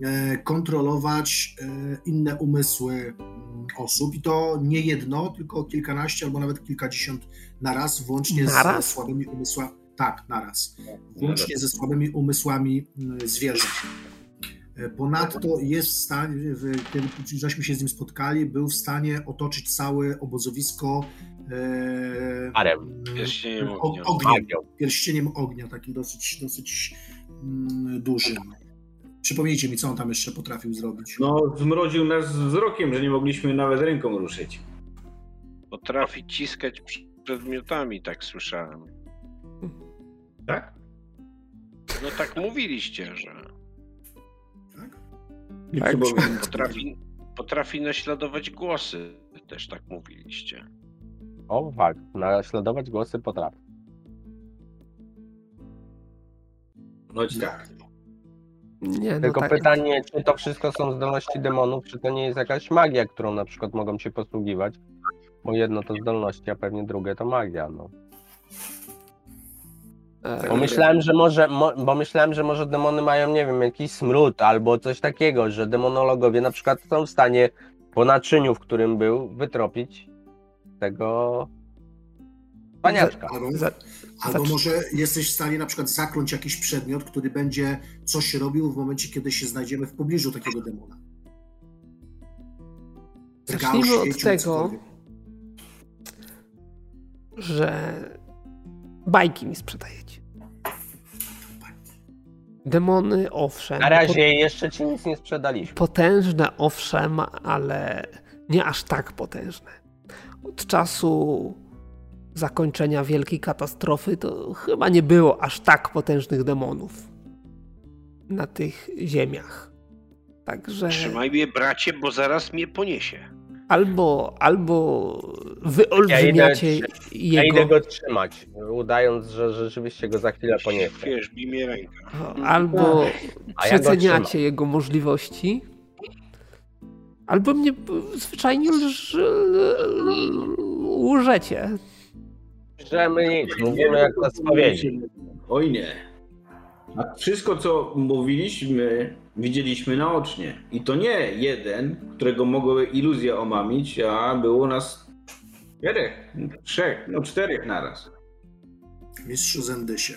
e, kontrolować e, inne umysły mm, osób i to nie jedno, tylko kilkanaście albo nawet kilkadziesiąt naraz, włącznie naraz? z słabymi umysłami. Tak, naraz. Włącznie ze słabymi umysłami mm, zwierząt. E, ponadto jest w stanie, kiedy żeśmy się z nim spotkali, był w stanie otoczyć całe obozowisko Arem. Pierścieniem ognia. Ogniem, pierścieniem ognia, takim dosyć, dosyć mm, dużym. Przypomnijcie mi, co on tam jeszcze potrafił zrobić. No, zmroził nas wzrokiem, że nie mogliśmy nawet ręką ruszyć. Potrafi ciskać przedmiotami, tak słyszałem. Tak? No tak mówiliście, że. Tak? Tak. Potrafi, potrafi naśladować głosy, też tak mówiliście. O, tak. Naśladować głosy potrafi. No i tak. Nie, no Tylko tak. pytanie, czy to wszystko są zdolności demonów, czy to nie jest jakaś magia, którą na przykład mogą się posługiwać? Bo jedno to zdolności, a pewnie drugie to magia, no. E, Bo myślałem, że może, mo, bo myślałem, że może demony mają, nie wiem, jakiś smród albo coś takiego, że demonologowie na przykład są w stanie po naczyniu, w którym był, wytropić tego paniaczka. Albo, albo może jesteś w stanie na przykład zakląć jakiś przedmiot, który będzie coś robił w momencie, kiedy się znajdziemy w pobliżu takiego demona. Zacznijmy od tego, cokolwiek. Że bajki mi sprzedajecie. Demony, owszem. Na razie jeszcze ci nic nie sprzedaliśmy. Potężne, owszem, ale nie aż tak potężne. Od czasu zakończenia wielkiej katastrofy to chyba nie było aż tak potężnych demonów na tych ziemiach. Także Trzymaj mnie, bracie, bo zaraz mnie poniesie. Albo, albo wyolbrzymiacie Ja Ja idę jego, go trzymać, udając, że rzeczywiście go za chwilę poniosę. Wiesz, bij rękę. albo A ja go przeceniacie trzymam. jego możliwości, albo mnie zwyczajnie lż, łżecie. Nic, mówimy jak na spowiedzi. Oj nie. A wszystko, co mówiliśmy, widzieliśmy naocznie. I to nie jeden, którego mogły iluzje omamić, a było nas czterech, trzech, no czterech naraz. Mistrzu Zendysie,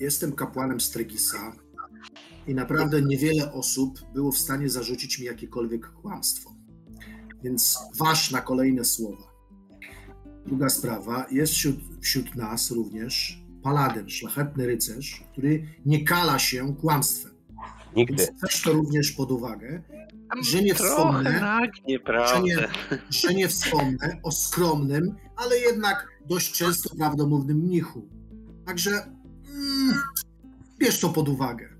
jestem kapłanem Strygisa i naprawdę niewiele osób było w stanie zarzucić mi jakiekolwiek kłamstwo. Więc waż na kolejne słowa. Druga sprawa, jest wśród, wśród nas również paladyn, szlachetny rycerz, który nie kala się kłamstwem. Nigdy. Weź to również pod uwagę, że nie wspomnę, że nie, że nie wspomnę o skromnym, ale jednak dość często prawdomównym mnichu. Także mm, bierz to pod uwagę.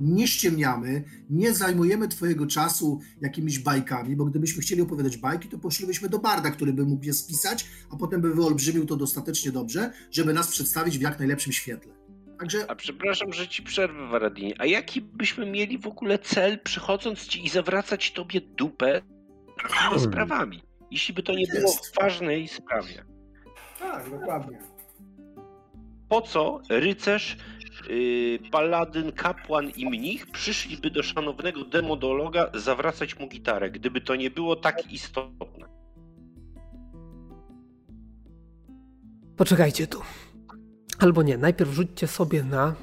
Nie ściemniamy, nie zajmujemy Twojego czasu jakimiś bajkami, bo gdybyśmy chcieli opowiadać bajki, to poszlibyśmy do barda, który by mógł je spisać, a potem by wyolbrzymił to dostatecznie dobrze, żeby nas przedstawić w jak najlepszym świetle. Także A przepraszam, że ci przerwę, Waradinie. A jaki byśmy mieli w ogóle cel, przychodząc ci i zawracać tobie dupę takimi sprawami? Jeśli by to nie było Jest. w ważnej sprawie. tak, dokładnie. Po co rycerz, yy, paladyn, kapłan i mnich przyszliby do szanownego demodologa zawracać mu gitarę, gdyby to nie było tak istotne? Poczekajcie tu. Albo nie, najpierw rzućcie sobie na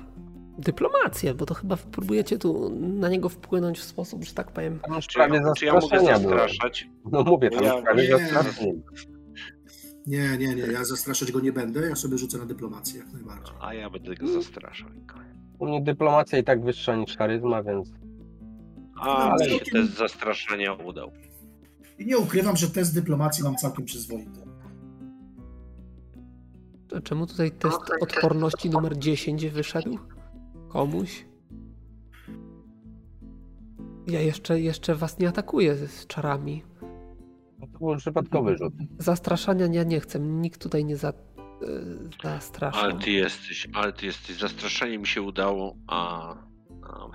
dyplomację, bo to chyba próbujecie tu na niego wpłynąć w sposób, że tak powiem. Już Czy ja, czy ja mogę zastraszenia zastraszać? No mówię, tam Ja- już prawie nie. Nie, nie, nie, ja zastraszać go nie będę, ja sobie rzucę na dyplomację jak najbardziej. A ja będę go zastraszał. U mnie dyplomacja i tak wyższa niż charyzma, więc A, Ale- mi się test zastraszania udał. I nie ukrywam, że test dyplomacji mam całkiem przyzwoity. Czemu tutaj test odporności numer 10 wyszedł? Komuś? Ja jeszcze, jeszcze was nie atakuję z czarami. to był przypadkowy rzut. Zastraszania ja nie chcę. Nikt tutaj nie za, e, zastrasza. Ale ty jesteś, ale ty jesteś. Zastraszanie mi się udało, a, a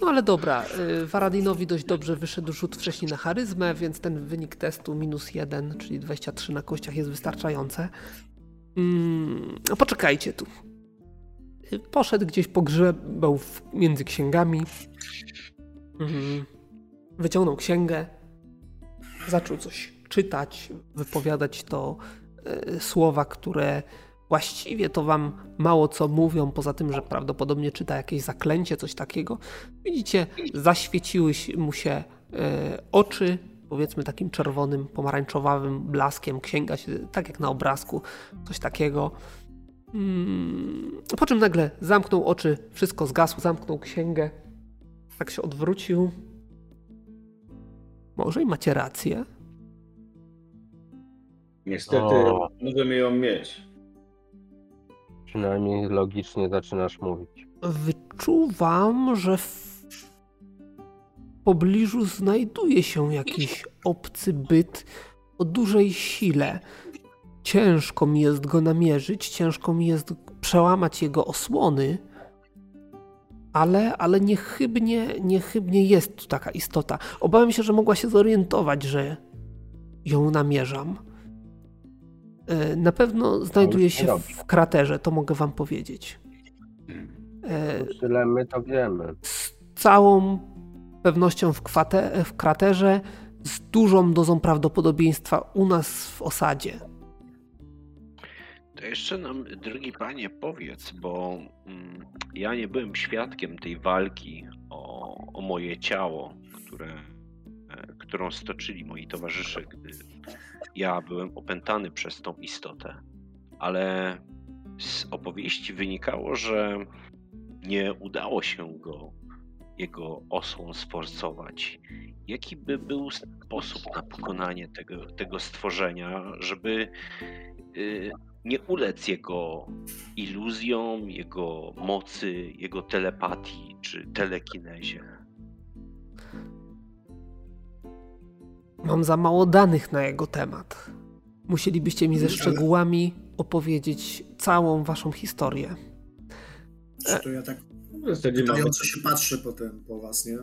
No ale dobra, y, Varadinowi dość dobrze wyszedł rzut wcześniej na charyzmę, więc ten wynik testu minus jeden, czyli 23 na kościach jest wystarczające. Mm, poczekajcie tu. Y, poszedł gdzieś pogrzebał między księgami. Mhm. Wyciągnął księgę, zaczął coś czytać, wypowiadać to y, słowa, które właściwie to wam mało co mówią, poza tym, że prawdopodobnie czyta jakieś zaklęcie, coś takiego. Widzicie, zaświeciły mu się e, oczy, powiedzmy takim czerwonym, pomarańczowym blaskiem. Księga się, tak jak na obrazku, coś takiego. Mm, po czym nagle zamknął oczy, wszystko zgasło, zamknął księgę, tak się odwrócił. Może i macie rację. Niestety o. możemy ją mieć. Przynajmniej logicznie zaczynasz mówić. Wyczuwam, że pobliżu znajduje się jakiś obcy byt o dużej sile. Ciężko mi jest go namierzyć, ciężko mi jest przełamać jego osłony, ale, ale niechybnie, niechybnie jest tu taka istota. Obawiam się, że mogła się zorientować, że ją namierzam. E, na pewno znajduje się w kraterze, to mogę wam powiedzieć. Tyle my to wiemy. Z całą pewnością w, kwate, w kraterze, z dużą dozą prawdopodobieństwa u nas w osadzie. To jeszcze nam, drogi panie, powiedz, bo mm, ja nie byłem świadkiem tej walki o, o moje ciało, które, e, którą stoczyli moi towarzysze, gdy ja byłem opętany przez tą istotę, ale z opowieści wynikało, że nie udało się go jego osłon sforcować. Jaki by był sposób na pokonanie tego, tego stworzenia, żeby y, nie ulec jego iluzjom, jego mocy, jego telepatii czy telekinezie? Mam za mało danych na jego temat. Musielibyście mi ze szczegółami opowiedzieć całą waszą historię. To ja tak pytająco się patrzę potem po was, nie?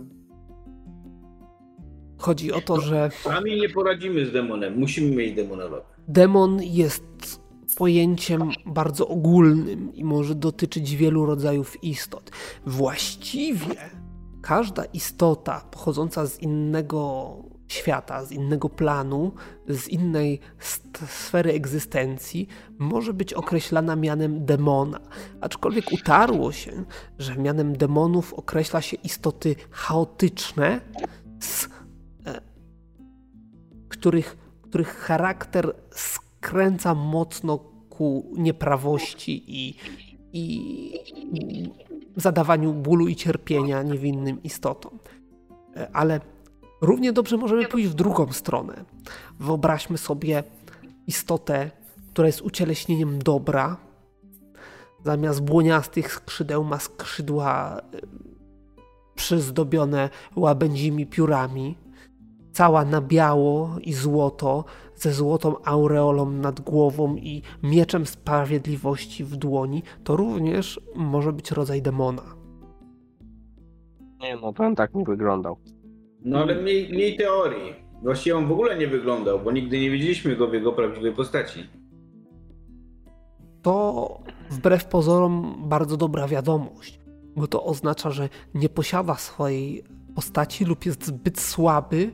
Chodzi o to, że... Sami nie poradzimy z demonem, musimy mieć demonologa. Demon jest pojęciem bardzo ogólnym i może dotyczyć wielu rodzajów istot. Właściwie każda istota pochodząca z innego świata, z innego planu, z innej sfery egzystencji, może być określana mianem demona. Aczkolwiek utarło się, że mianem demonów określa się istoty chaotyczne, z, e, których, których charakter skręca mocno ku nieprawości i, i, i zadawaniu bólu i cierpienia niewinnym istotom. E, ale Równie dobrze możemy pójść w drugą stronę. Wyobraźmy sobie istotę, która jest ucieleśnieniem dobra. Zamiast błoniastych skrzydeł ma skrzydła e, przyzdobione łabędzimi piórami. Cała na biało i złoto, ze złotą aureolą nad głową i mieczem sprawiedliwości w dłoni, to również może być rodzaj demona. Nie no, ten tak nie wyglądał. No ale mniej, mniej teorii. Właściwie on w ogóle nie wyglądał, bo nigdy nie widzieliśmy go w jego prawdziwej postaci. To wbrew pozorom bardzo dobra wiadomość, bo to oznacza, że nie posiada swojej postaci lub jest zbyt słaby,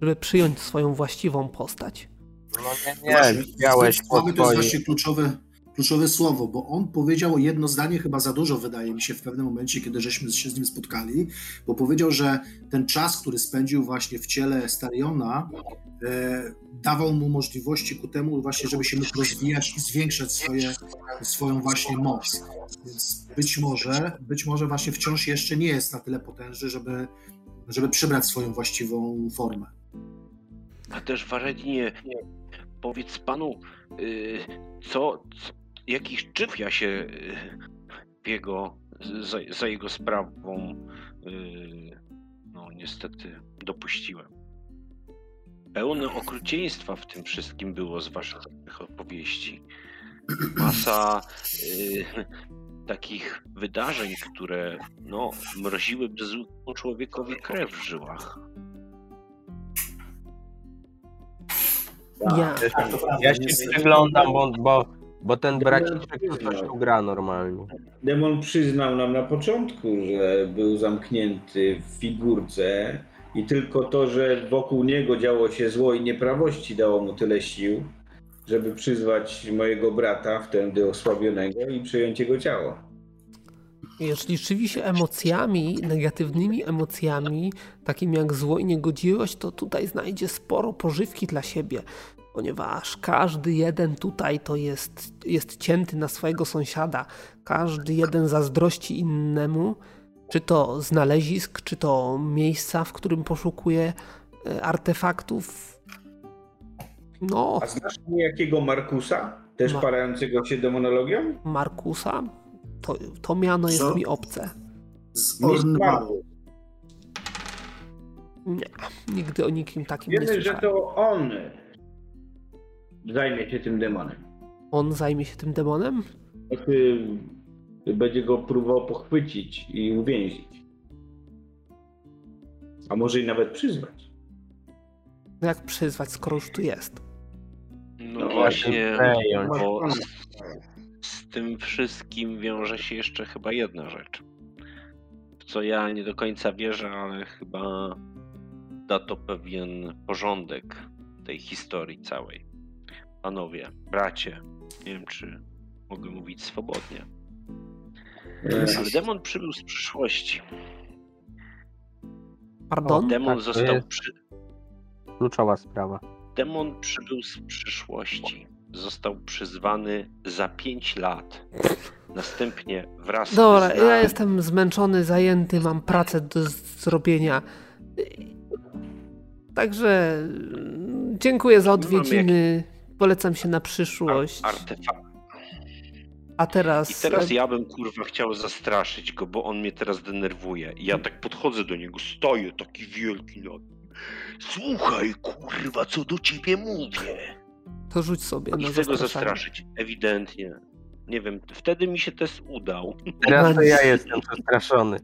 żeby przyjąć swoją właściwą postać. No nie, nie, miałeś słaby to jest właśnie kluczowe, kluczowe słowo, bo on powiedział jedno zdanie, chyba za dużo, wydaje mi się, w pewnym momencie, kiedy żeśmy się z nim spotkali, bo powiedział, że ten czas, który spędził właśnie w ciele Stariona, e, dawał mu możliwości ku temu właśnie, żeby się mógł rozwijać i zwiększać swoje, swoją właśnie moc. Więc być może, być może właśnie wciąż jeszcze nie jest na tyle potężny, żeby, żeby przybrać swoją właściwą formę. A też w powiedz panu, y, co, jakich czynów ja się w jego, za, za jego sprawą y, no niestety dopuściłem. Pełne okrucieństwa w tym wszystkim było z waszych opowieści. Masa y, takich wydarzeń, które no, mroziłyby zwykłemu człowiekowi krew w żyłach. Ja, Ja się przyglądam, bo, bo, bo ten braciszek to coś tu gra normalnie. Demon przyznał nam na początku, że był zamknięty w figurce i tylko to, że wokół niego działo się zło i nieprawości dało mu tyle sił, żeby przyzwać mojego brata, wtedy osłabionego i przejąć jego ciało. Jeśli żywi się emocjami, negatywnymi emocjami, takimi jak zło i niegodziwość, to tutaj znajdzie sporo pożywki dla siebie, ponieważ każdy jeden tutaj to jest, jest cięty na swojego sąsiada. Każdy jeden zazdrości innemu, czy to znalezisk, czy to miejsca, w którym poszukuje e, artefaktów. No, A znasz jakiego Markusa? Też Ma- parającego się demonologią? Markusa, to, to miano jest Co? mi obce. Z Ornwaru. Nie, nigdy o nikim takim nie Wiemy, że słyszałem. to on zajmie się tym demonem. On zajmie się tym demonem? Znaczy, będzie go próbował pochwycić i uwięzić. A może i nawet przyzwać. No Jak przyzwać, skoro już tu jest? No No właśnie, bo z, z tym wszystkim wiąże się jeszcze chyba jedna rzecz. W co ja nie do końca wierzę, ale chyba da to pewien porządek tej historii całej. Panowie, bracie, nie wiem czy mogę mówić swobodnie, ale demon przybył z przyszłości. Pardon? Demon tak, został jest- przy... Kluczowa sprawa. Demon przybył z przyszłości. Został przyzwany za 5 lat. Następnie wraz Dobra, z ja jestem zmęczony, zajęty, mam pracę do zrobienia. Także mm, dziękuję za odwiedziny. Polecam się na przyszłość. ar- artefakt. A teraz. I teraz ja bym kurwa chciał zastraszyć go, bo on mnie teraz denerwuje. I ja tak podchodzę do niego, stoję taki wielki no. Słuchaj, kurwa, co do ciebie mówię. To rzuć sobie I na chcę go zastraszyć, ewidentnie. Nie wiem, wtedy mi się też udał. Teraz to ja jestem przestraszony.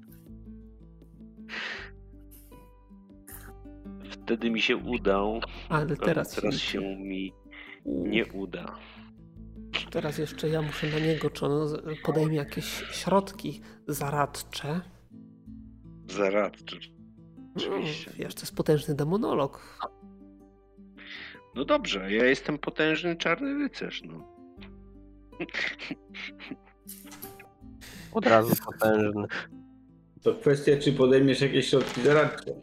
Wtedy mi się udał, Ale teraz, teraz się mi nie uda. Teraz jeszcze ja muszę na niego, czy on podejmie jakieś środki zaradcze. Zaradczy. No, Oczywiście. wiesz, to jest potężny demonolog. No dobrze, ja jestem potężny czarny rycerz, no. Od razu potężny. To kwestia, czy podejmiesz jakieś środki zaradcze.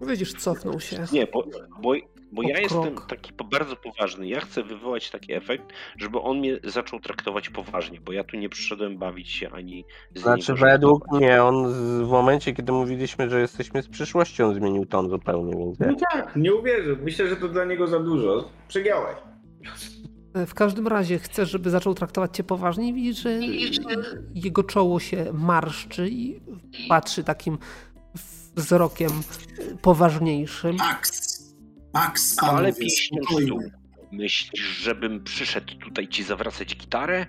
Widzisz, cofnął się. Nie, bo, bo, bo O ja jestem krok. taki po- bardzo poważny. Ja chcę wywołać taki efekt, żeby on mnie zaczął traktować poważnie, bo ja tu nie przyszedłem bawić się ani z Znaczy niego według mnie on z- w momencie, kiedy mówiliśmy, że jesteśmy z przyszłości, on zmienił ton zupełnie, więc No tak, nie uwierzę. Myślę, że to dla niego za dużo. Przegiałeś. W każdym razie chcesz, żeby zaczął traktować cię poważnie i widzisz, że jego czoło się marszczy i patrzy takim wzrokiem poważniejszym. Pax! Ale panowie, pięścią spokojnie. stół. Myślisz, żebym przyszedł tutaj ci zawracać gitarę?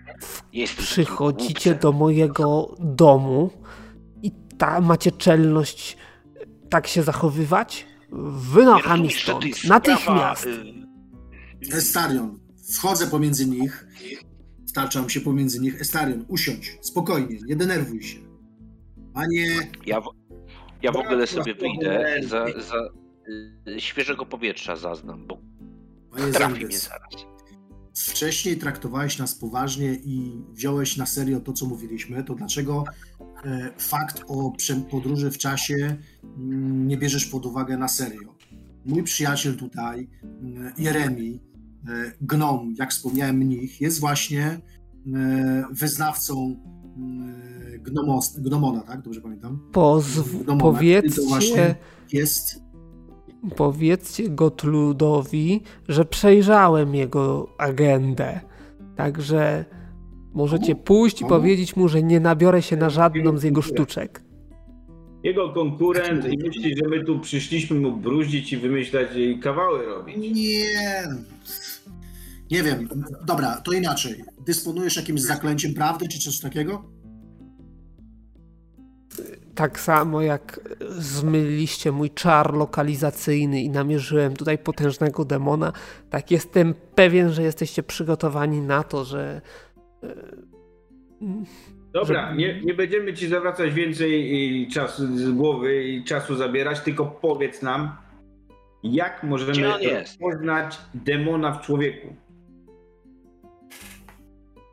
Takim Przychodzicie do mojego domu i ta macie czelność tak się zachowywać? Nie Wynocha mi rozumiesz, że to stąd. jest sprawa, Natychmiast. y, Estarion, wchodzę pomiędzy nich, wtaczam się pomiędzy nich. Estarion, usiądź, spokojnie, nie denerwuj się. Panie, Ja, w- ja w ogóle sobie wyjdę, za, za świeżego powietrza zaznam, bo panie trafi mnie Zambes, zaraz. wcześniej traktowałeś nas poważnie i wziąłeś na serio to, co mówiliśmy, to dlaczego e, fakt o podróży w czasie mm, nie bierzesz pod uwagę na serio? Mój przyjaciel tutaj, mm, Jeremi, e, gnom, jak wspomniałem mnich, jest właśnie e, wyznawcą mm, gnomos, gnomona, tak? Dobrze pamiętam? Pozw- to powiedzcie, właśnie jest powiedzcie Gotludowi, że przejrzałem jego agendę. Także możecie pójść i Komu? powiedzieć mu, że nie nabiorę się na żadną z jego sztuczek. Jego konkurent i myśli, że my tu przyszliśmy mu bruździć i wymyślać i kawały robić. Nie. Nie wiem, dobra, to inaczej. Dysponujesz jakimś zaklęciem prawdy, czy coś takiego? Tak samo jak zmyliliście mój czar lokalizacyjny i namierzyłem tutaj potężnego demona, tak jestem pewien, że jesteście przygotowani na to, że. E, Dobra, że... nie, nie będziemy ci zawracać więcej czasu z głowy i czasu zabierać, tylko powiedz nam, jak możemy poznać demona w człowieku.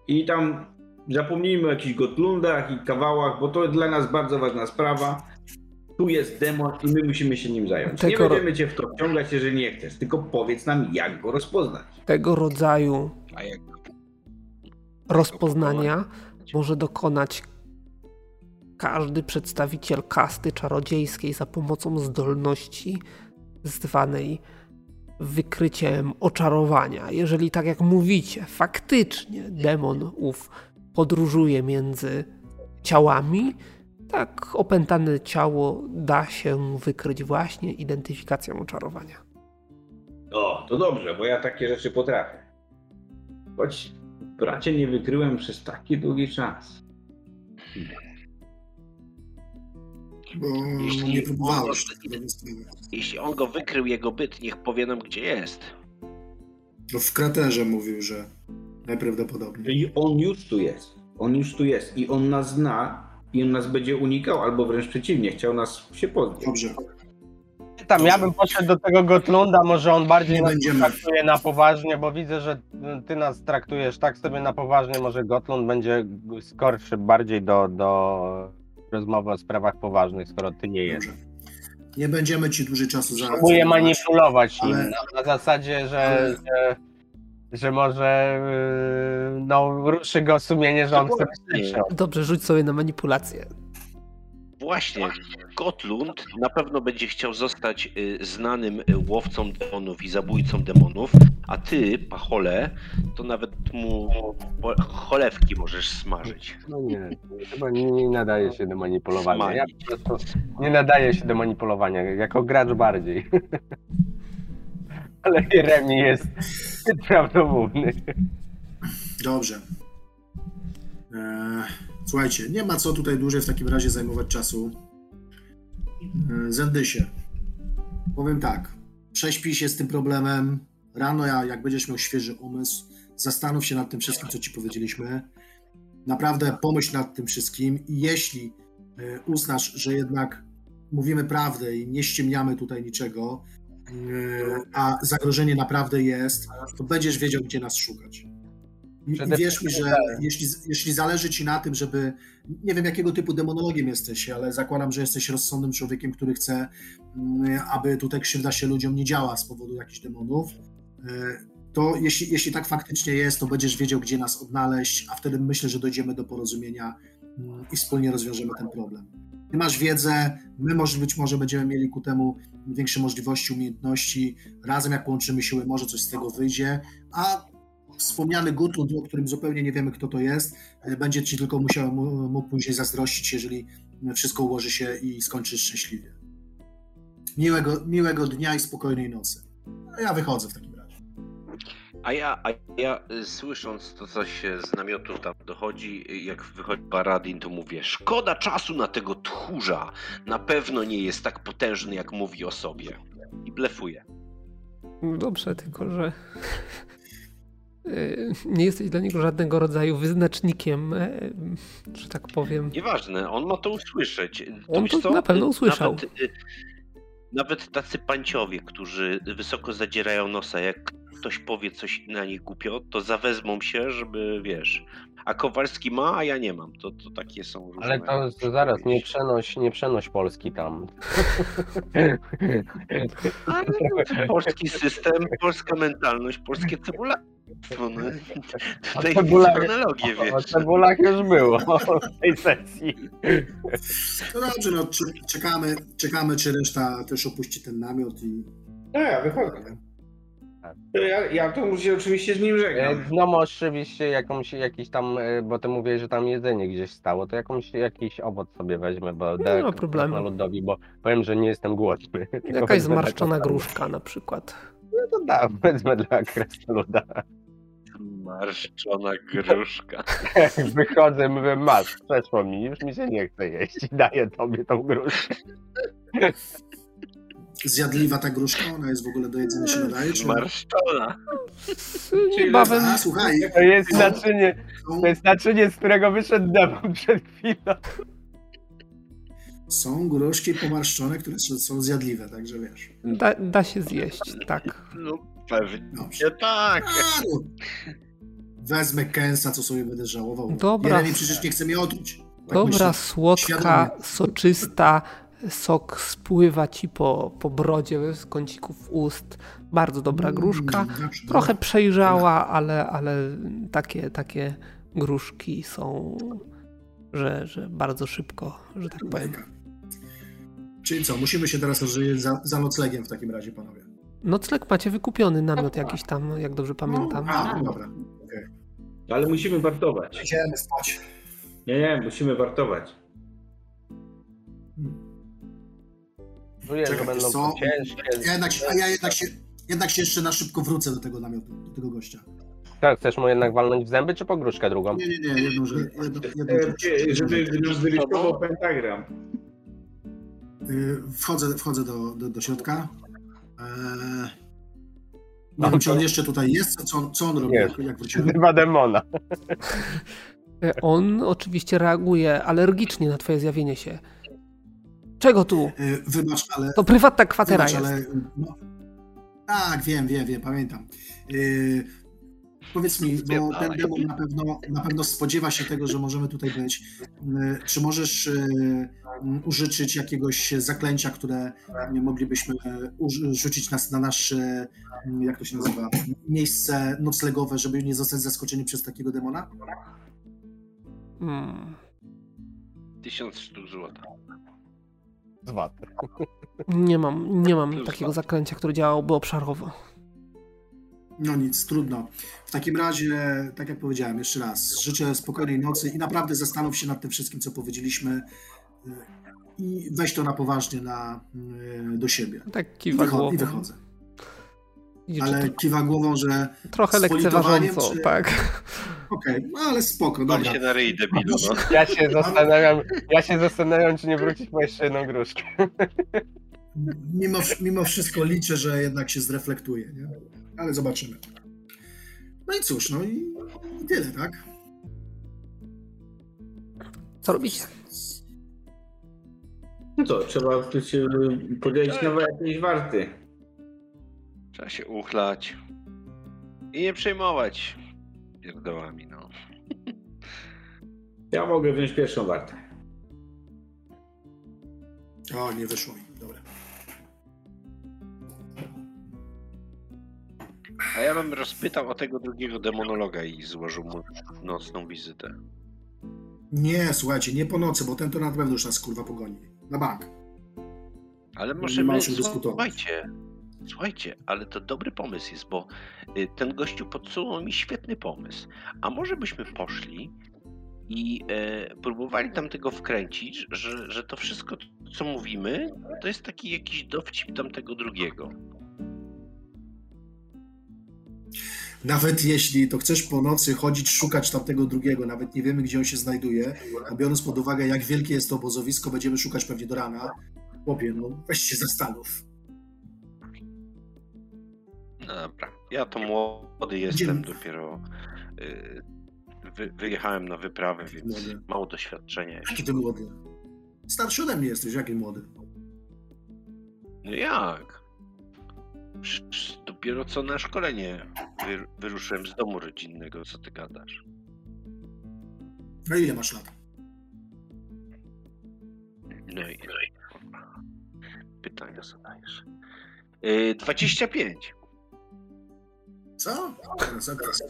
I tam zapomnijmy o jakichś Gotlundach i kawałach, bo to dla nas bardzo ważna sprawa. Tu jest demon i my musimy się nim zająć. Tego... Nie będziemy cię w to wciągać, jeżeli nie chcesz, tylko powiedz nam, jak go rozpoznać. Tego rodzaju rozpoznania może dokonać każdy przedstawiciel kasty czarodziejskiej za pomocą zdolności zwanej wykryciem oczarowania. Jeżeli tak jak mówicie, faktycznie demon ów podróżuje między ciałami, tak opętane ciało da się wykryć właśnie identyfikacją oczarowania. O, to dobrze, bo ja takie rzeczy potrafię. Choć bracie nie wykryłem przez taki długi czas. Bo jeśli nie próbowałeś. Jeśli on go wykrył, jego byt, niech powie nam, gdzie jest. No w kraterze mówił, że najprawdopodobniej. I on już tu jest. On już tu jest i on nas zna i on nas będzie unikał, albo wręcz przeciwnie, chciał nas się pozbyć. Dobrze. Tam, Dobrze. ja bym poszedł do tego Gotlunda, może on bardziej nas traktuje na poważnie, bo widzę, że ty nas traktujesz tak sobie na poważnie, może Gotlund będzie skorszy bardziej do, do rozmowy o sprawach poważnych, skoro ty nie jesteś. Nie będziemy ci dłużej czasu za. Próbuję manipulować ale... nim na, na, zasadzie, że, ale... że, że, może yy, no, ruszy go sumienie, że on chce Dobrze, rzuć sobie na manipulację. Właśnie, Gotlund na pewno będzie chciał zostać y, znanym y, łowcą demonów i zabójcą demonów, a ty, Pachole, to nawet mu cholewki możesz smażyć. No nie, chyba nie, nie nadaje się do manipulowania. Ja po prostu nie nadaje się do manipulowania, jako gracz bardziej. Ale Jeremi jest prawdomówny. Dobrze. Eee, słuchajcie, nie ma co tutaj dłużej w takim razie zajmować czasu. Eee, Zendysie, powiem tak, prześpij się z tym problemem. Rano, jak będziesz miał świeży umysł, zastanów się nad tym wszystkim, co ci powiedzieliśmy. Naprawdę pomyśl nad tym wszystkim i jeśli e, uznasz, że jednak mówimy prawdę i nie ściemniamy tutaj niczego, e, a zagrożenie naprawdę jest, to będziesz wiedział, gdzie nas szukać. I, i wierz mi, że jeśli, jeśli zależy ci na tym, żeby, nie wiem jakiego typu demonologiem jesteś, ale zakładam, że jesteś rozsądnym człowiekiem, który chce, mm, aby tutaj krzywda się ludziom nie działa z powodu jakichś demonów, e, to jeśli, jeśli tak faktycznie jest, to będziesz wiedział, gdzie nas odnaleźć, a wtedy myślę, że dojdziemy do porozumienia mm, i wspólnie rozwiążemy ten problem. Ty masz wiedzę, my może, być może będziemy mieli ku temu większe możliwości, umiejętności. Razem, jak połączymy siły, może coś z tego wyjdzie, a wspomniany Gutlund, o którym zupełnie nie wiemy, kto to jest, e, będzie ci tylko musiał mu, później zazdrościć, jeżeli wszystko ułoży się i skończy szczęśliwie. Miłego, miłego dnia i spokojnej nocy. Ja wychodzę w takim a ja, a ja y, słysząc to coś z namiotów tam dochodzi, y, jak wychodzi Baradin, to mówię, szkoda czasu na tego tchórza. Na pewno nie jest tak potężny, jak mówi o sobie. I blefuje. No dobrze, tylko że y, nie jesteś dla niego żadnego rodzaju wyznacznikiem, e, że tak powiem. Nieważne, on ma to usłyszeć. On to na pewno usłyszał. Nawet, nawet tacy panciowie, którzy wysoko zadzierają nosa, jak ktoś powie coś na nich głupio, to zawezmą się, żeby wiesz. A Kowalski ma, a ja nie mam. To, to takie są różne. Ale to, to zaraz, nie przenoś, nie przenoś Polski tam. Ale polski system, polska mentalność, polskie cebula. No, tutaj cebulach, analogię, wiesz. O cebulach już było w tej sesji. No dobrze, no czekamy, czekamy, czy reszta też opuści ten namiot i... No ja wychodzę. Ja, ja to się oczywiście z nim żegnam. No oczywiście jakąś, jakiś tam, e, bo ty mówisz, że tam jedzenie gdzieś stało, to jakąś, jakiś owoc sobie weźmę, bo nie ma problemu. ludowi, bo powiem, że nie jestem głodny. Jakaś zmarszczona gruszka na przykład. No to da, wezmę dla krasnoluda. Marszczona gruszka. Wychodzę, mówię, masz, przeszło mi, już mi się nie chce jeść i daję tobie tą gruszkę. Zjadliwa ta gruszka, ona jest w ogóle do jedzenia się nadaje? Czy... Marszczona. Niebawem A, słuchaj, To jest są- naczynie, są, to jest naczynie, z którego wyszedł demon przed chwilą. są gruszki pomarszczone, które są są zjadliwe, także wiesz. da, da się zjeść, tak. No pewnie Dobrze. tak. A, no. Wezmę kęsa, co sobie będę żałował. Dobra. Jeremy przecież nie chce mnie otruć. Tak Dobra, myślę. słodka, Świadomie. soczysta, sok spływa ci po, po brodzie z kącików ust. Bardzo dobra gruszka. Mm, dobrze, Trochę przejrzała, ale, ale takie, takie gruszki są, że, że bardzo szybko, że tak powiem. Czyli co, musimy się teraz rozżyć za, za noclegiem w takim razie, panowie. Nocleg macie wykupiony namiot jakiś tam, jak dobrze pamiętam. A, no dobra. Ale musimy wartować. Idziemy spać. Nie, nie, musimy wartować. Czuję, że Czekaj, będą wiesz co? ciężkie. Ja jednak, się- a ja jednak się, jednak się jeszcze na szybko wrócę do tego namiotu, do tego gościa. Tak, chcesz mu jednak walnąć w zęby, czy po gruszkę drugą? Nie, nie, nie, jedną rzecz. E. Żeby nam wyrysował pentagram. Y, Wchodzę, wchodzę do, do, do środka. Eee, nie No wiem, czy on jeszcze tutaj jest. Co on, co on robi, Jest. jak, jak wróciłem? Chyba demona. E, On oczywiście reaguje alergicznie na twoje zjawienie się. Czego tu? Y, Wybacz, ale... To prywatna kwatera Wybacz, jest. ale... No, tak, wiem, wiem, wiem, pamiętam. Y, powiedz mi, bo ten demon na pewno, na pewno spodziewa się tego, że możemy tutaj być. Y, czy możesz y, m, użyczyć jakiegoś zaklęcia, które moglibyśmy y, rzucić nas na nasze, y, jak to się nazywa, miejsce noclegowe, żeby nie zostać zaskoczeni przez takiego demona? Hmm. Tysiąc sztuk złota. Dwa. Nie mam, nie mam Plus takiego dwa. zaklęcia, które działałoby obszarowo. No nic, trudno. W takim razie, tak jak powiedziałem, jeszcze raz, życzę spokojnej nocy i naprawdę zastanów się nad tym wszystkim, co powiedzieliśmy y, i weź to na poważnie na, y, do siebie. Tak I, kiwa wycho- głową. I wychodzę. Widzisz, Ale kiwa głową, że trochę lekceważąco, czy- tak. Okej, no ale spoko, dobra. się na ryj, debilu, no. Ja się zastanawiam, ja się zastanawiam, czy nie wrócić po jeszcze jedną gruszkę. Mimo, mimo wszystko liczę, że jednak się zreflektuje, nie? ale zobaczymy. No i cóż, no i, i tyle, tak? Co robicie? No to trzeba tu się podzielić nowe jakieś warty. Trzeba się uchlać. I nie przejmować pierdołami, no. Ja mogę wziąć pierwszą wartę. O, nie wyszło mi, dobra. A ja bym rozpytał o tego drugiego demonologa i złożył mu nocną wizytę. Nie, słuchajcie, nie po nocy, bo ten to na pewno już nas kurwa pogoni. Na bank. Ale Nie możemy, ma o czym dyskutować. słuchajcie, słuchajcie, ale to dobry pomysł jest, bo y, ten gościu podsunął mi świetny pomysł. A może byśmy poszli i e, próbowali tam tego wkręcić, że, że to wszystko, co mówimy, to jest taki jakiś dowcip tamtego drugiego. Nawet jeśli to chcesz po nocy chodzić, szukać tamtego drugiego, nawet nie wiemy, gdzie on się znajduje, a biorąc pod uwagę, jak wielkie jest to obozowisko, będziemy szukać pewnie do rana. Chłopie, no weź się zastanów. No dobra, ja to młody jestem, dopiero y, wy, wyjechałem na wyprawę, więc Młody. mało doświadczenia. Jaki ty młody? Starszy ode mnie jesteś, jaki młody? No jak? Przecież Dopiero co na szkolenie wy, wyruszyłem z domu rodzinnego, co ty gadasz? No ile masz lat? No i, pytania zadajesz. Yy, 25. Co? Teraz, teraz.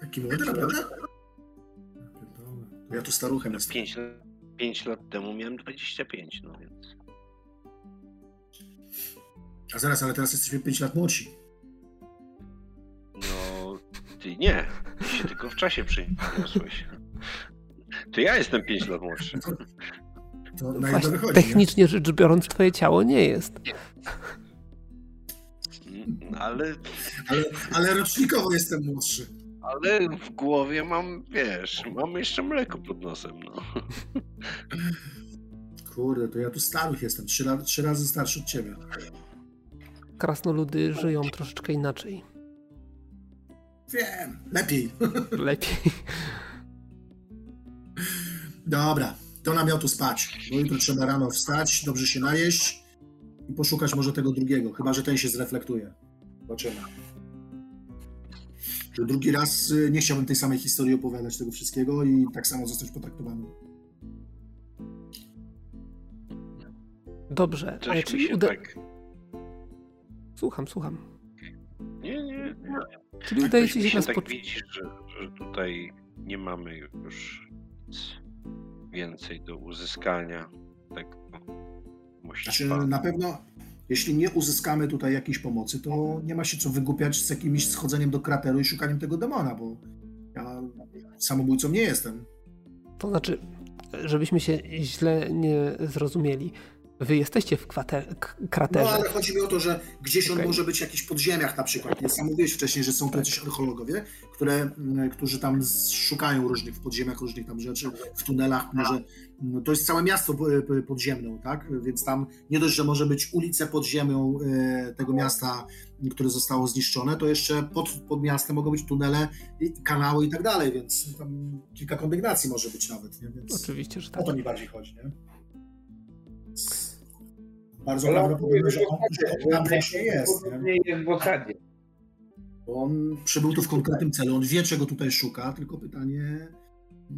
Taki młody, naprawdę? Ja tu staruchem jestem. 5, 5 lat temu miałem 25, no więc. A zaraz, ale teraz jesteśmy 5 lat młodsi. No, ty nie. Ty się tylko w czasie przyniosłeś. To ja jestem 5 lat młodszy. To, to na Właśnie, wychodzi, nie? technicznie rzecz biorąc, twoje ciało nie jest. Ale... ale... Ale rocznikowo jestem młodszy. Ale w głowie mam, wiesz, mam jeszcze mleko pod nosem, no. Kurde, to ja tu starych jestem, trzy, trzy razy starszy od ciebie. Krasnoludy żyją troszeczkę inaczej. Wiem, lepiej. Lepiej. Dobra, to namiotu spać, bo jutro trzeba rano wstać, dobrze się najeść i poszukać może tego drugiego, chyba że ten się zreflektuje. Zobaczymy. Drugi raz y, nie chciałbym tej samej historii opowiadać tego wszystkiego i tak samo zostać potraktowany. Dobrze, Coś czyli uda... Tak... Słucham, słucham. Nie, nie, nie. Czyli tak udaje ci się nas tak widzisz, że, że tutaj nie mamy już więcej do uzyskania. Tak, znaczy, na pewno, jeśli nie uzyskamy tutaj jakiejś pomocy, to nie ma się co wygłupiać z jakimś schodzeniem do krateru i szukaniem tego demona, bo ja samobójcą nie jestem. To znaczy, żebyśmy się źle nie zrozumieli. Wy jesteście w kwater- kraterze. No ale chodzi mi o to, że gdzieś on okay. może być w jakichś podziemiach na przykład. Ja sam mówiłeś wcześniej, że są tu jacyś archeologowie, które, którzy tam szukają różnych w podziemiach różnych tam rzeczy, w tunelach może. No, to jest całe miasto podziemne, tak? Więc tam nie dość, że może być ulice pod ziemią e, tego miasta, które zostało zniszczone, to jeszcze pod, pod miastem mogą być tunele, kanały i tak dalej, więc tam kilka kondygnacji może być nawet. Nie? Więc Oczywiście, że tak. O to mi bardziej chodzi, nie? Bardzo prawdopodobne, że on, że tam właśnie jest. Nie? jest w osadzie. On przybył tu w konkretnym celu, on wie, czego tutaj szuka, tylko pytanie,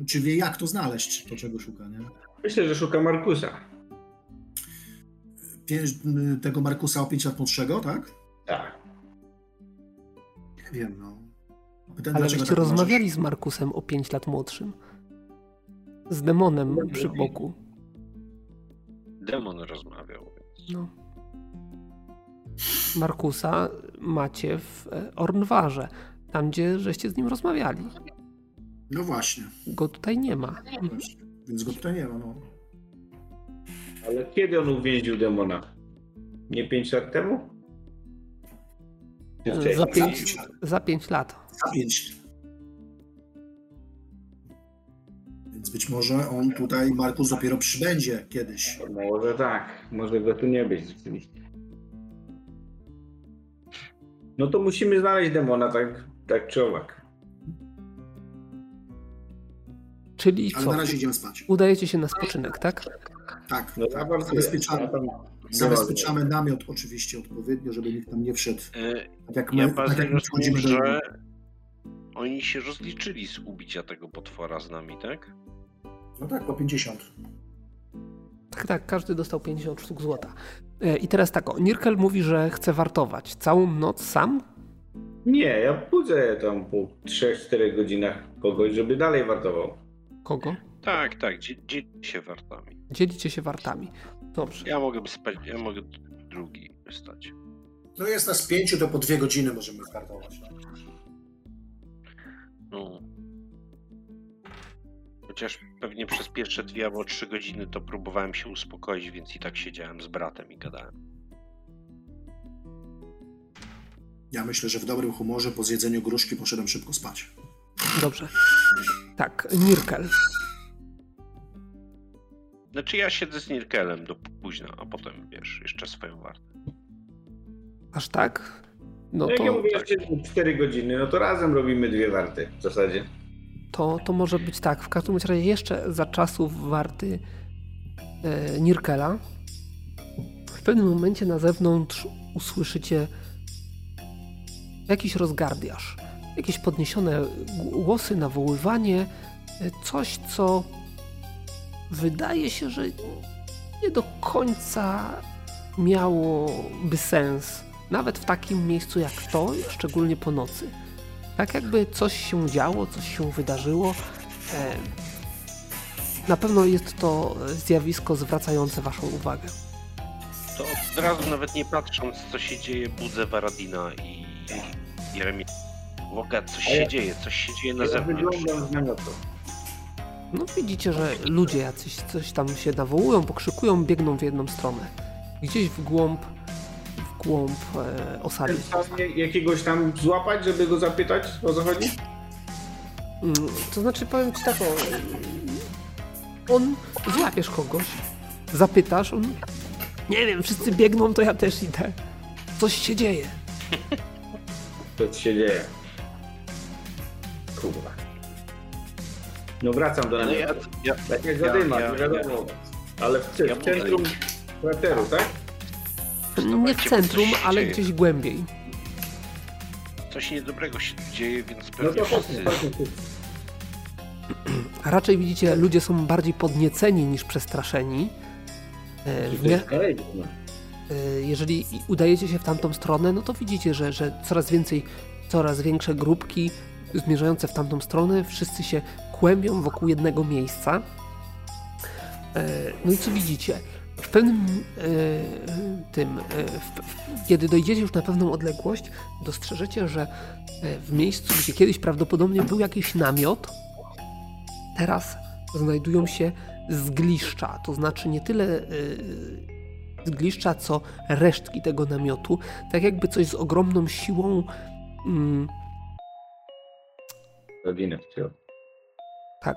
czy wie, jak to znaleźć, to czego szuka, nie? Myślę, że szuka Markusa. Pięć, tego Markusa o 5 lat młodszego, tak? Tak. Nie wiem, no. Pytanie, Ale żeście tak rozmawiali możesz... z Markusem o 5 lat młodszym. Z demonem przy boku. Demon rozmawiał. No. Markusa macie w e, Ornwarze, tam gdzie żeście z nim rozmawiali. No właśnie. Go tutaj nie ma. Więc go tutaj nie ma, no. Ale kiedy on uwięził demona? Nie pięć lat temu? Za pięć, za pięć lat. Za pięć. Więc być może on tutaj, Markus, dopiero przybędzie kiedyś. Może tak, może go tu nie być rzeczywiście. No to musimy znaleźć demona, tak, tak czy owak. Czyli Ale co? na razie idziemy spać. Udajecie się na spoczynek, tak? Tak. No, tak. Zabezpieczamy, zabezpieczamy namiot oczywiście odpowiednio, żeby nikt tam nie wszedł. E, tak jak my, ja tak jak my wchodzimy do... że oni się rozliczyli z ubicia tego potwora z nami, tak? No tak, po 50. Tak, tak, każdy dostał 50 sztuk złota. E, I teraz tak, o, Nirkel mówi, że chce wartować. Całą noc sam? Nie, ja budzę tam po 3-4 godzinach kogoś, żeby dalej wartował. Kogo? Tak, tak, dzielicie się wartami. Dzielicie się wartami. Dobrze. Ja mogę spać, ja mogę drugi stać. No jest nas pięciu, to po dwie godziny możemy wartować. No. Chociaż pewnie przez pierwsze dwie albo trzy godziny to próbowałem się uspokoić, więc i tak siedziałem z bratem i gadałem. Ja myślę, że w dobrym humorze po zjedzeniu gruszki poszedłem szybko spać. Dobrze. Tak, Nirkel. Znaczy ja siedzę z Nirkelem do późna, a potem wiesz, jeszcze swoją wartę. Aż tak? No to... Jak ja mówię, tak. 4 godziny, no to razem robimy dwie warty w zasadzie to, to może być tak. W każdym razie jeszcze za czasów warty e, Nirkela w pewnym momencie na zewnątrz usłyszycie jakiś rozgardiaż, jakieś podniesione głosy, nawoływanie, e, coś, co wydaje się, że nie do końca miałoby sens, nawet w takim miejscu jak to, szczególnie po nocy. Tak jakby coś się działo, coś się wydarzyło. E, na pewno jest to zjawisko zwracające Waszą uwagę. To od razu, nawet nie patrząc, co się dzieje, budzę Waradina i Jeremię. Boga, coś się dzieje, coś się dzieje na zewnątrz. No widzicie, że ludzie jacyś coś tam się nawołują, pokrzykują, biegną w jedną stronę. Gdzieś w głąb, w głąb e, osady. jakiegoś tam złapać, żeby go zapytać o co chodzi? Mm, to znaczy powiem ci tak o... On... Złapiesz kogoś, zapytasz, on... Nie wiem, wszyscy biegną, to ja też idę. Coś się dzieje. Co się dzieje? Kurwa. No wracam do namiotu. Ja, ja, tak jak zadyma, ja, ja, wiadomo. Ale w, w centrum krateru, tak? Nie w centrum, ale gdzieś głębiej. Coś niedobrego się dzieje, więc pewnie no to wszyscy... A raczej widzicie, ludzie są bardziej podnieceni niż przestraszeni. E, e, Jeżeli udajecie się w tamtą stronę, no to widzicie, że, że coraz więcej, coraz większe grupki zmierzające w tamtą stronę, wszyscy się kłębią wokół jednego miejsca. E, no i co widzicie? W pewnym tym, kiedy dojdziecie już na pewną odległość, dostrzeżecie, że w miejscu, gdzie kiedyś prawdopodobnie był jakiś namiot, teraz znajdują się zgliszcza, to znaczy nie tyle zgliszcza, co resztki tego namiotu, tak jakby coś z ogromną siłą mm, tak.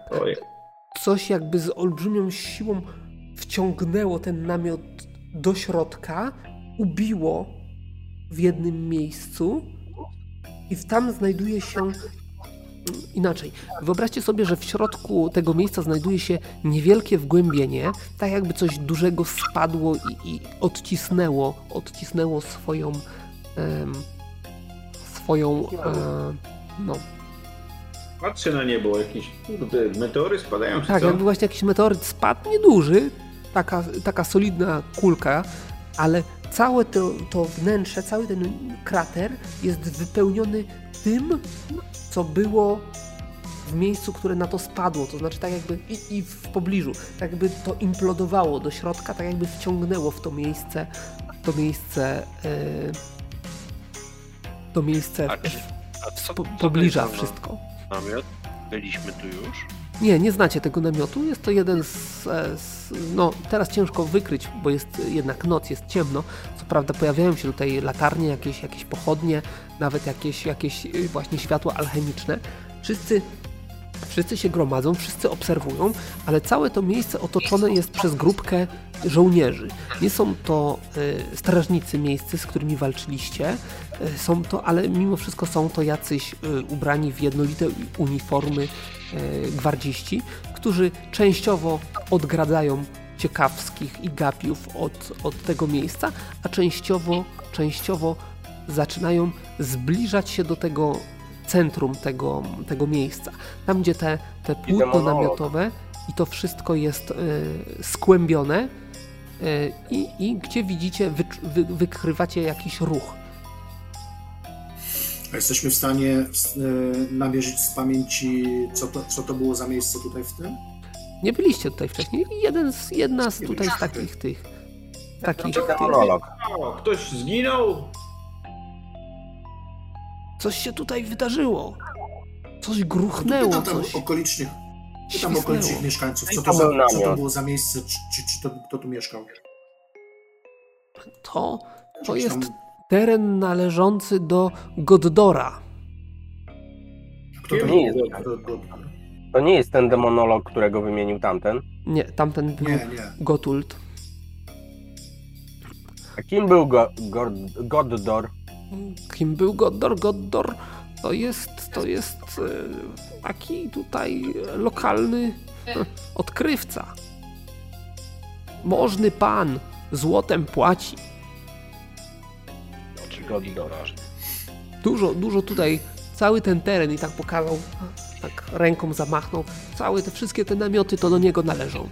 Coś jakby z olbrzymią siłą wciągnęło ten namiot do środka, ubiło w jednym miejscu i tam znajduje się inaczej. Wyobraźcie sobie, że w środku tego miejsca znajduje się niewielkie wgłębienie, tak jakby coś dużego spadło i, i odcisnęło, odcisnęło swoją em, swoją e, no. Patrzę na niebo, jakieś kurde, meteory spadają czy Tak, co? jakby właśnie jakiś meteoryt spadł, nieduży, taka, taka solidna kulka, ale całe to, to wnętrze, cały ten krater jest wypełniony tym, co było w miejscu, które na to spadło, to znaczy tak jakby i, i w pobliżu, tak jakby to implodowało do środka, tak jakby wciągnęło w to miejsce, to miejsce, yy, to miejsce a czy, a co, po, pobliża wszystko. Namiot? Byliśmy tu już? Nie, nie znacie tego namiotu. Jest to jeden z, e, z, No, teraz ciężko wykryć, bo jest jednak noc, jest ciemno. Co prawda pojawiają się tutaj latarnie, jakieś, jakieś pochodnie, nawet jakieś, jakieś y, właśnie światła alchemiczne. Wszyscy Wszyscy się gromadzą, wszyscy obserwują, ale całe to miejsce otoczone jest przez grupkę żołnierzy. Nie są to y, strażnicy miejscy, z którymi walczyliście, są to, ale mimo wszystko są to jacyś y, ubrani w jednolite uniformy gwardziści, którzy częściowo odgradzają ciekawskich i gapiów od, od tego miejsca, a częściowo, częściowo zaczynają zbliżać się do tego centrum tego, tego miejsca. Tam, gdzie te, te płótno namiotowe i to wszystko jest y, skłębione y, i, gdzie widzicie, wy, wy, wykrywacie jakiś ruch. A jesteśmy w stanie y, namierzyć z pamięci, co to, co to było za miejsce tutaj w tym? Nie byliście tutaj wcześniej. Jeden z, jedna z tutaj z takich tych. Takich, tych. Ktoś zginął? Coś się tutaj wydarzyło. Coś gruchnęło. Pytam tam coś... okolicznych, pytam okolicznych mieszkańców, co to, za, co to było za miejsce, czy, czy, czy to, kto tu mieszkał. To, to jest teren należący do Goddora. Kto to nie jest. To nie jest ten demonolog, którego wymienił tamten? Nie, tamten był nie, nie. Gotuld. A kim był Go Goddor? Kim był Goddor? Goddor to jest, to jest e, taki tutaj lokalny e, odkrywca. Możny pan złotem płaci. Goddor. Dużo, dużo tutaj, cały ten teren i tak pokazał, tak ręką zamachnął, całe te wszystkie te namioty to do niego należą.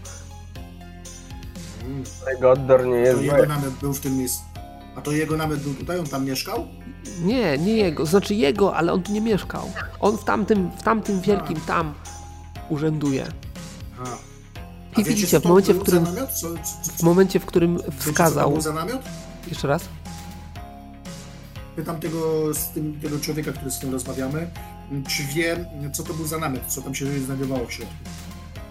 Goddor nie jest... Jego namiot był w tym miejscu. A to jego nawet był tutaj, on tam mieszkał? Nie, nie jego, znaczy jego, ale on tu nie mieszkał. On w tamtym, w tamtym wielkim A. tam urzęduje. A. A I widzicie, w momencie, w którym. W momencie, w którym wskazał. Wiecie, co za namiot? Jeszcze raz? Pytam tego, z tym, tego człowieka, który z tym rozmawiamy, czy wie, co to był za namiot, co tam się znajdowało w środku.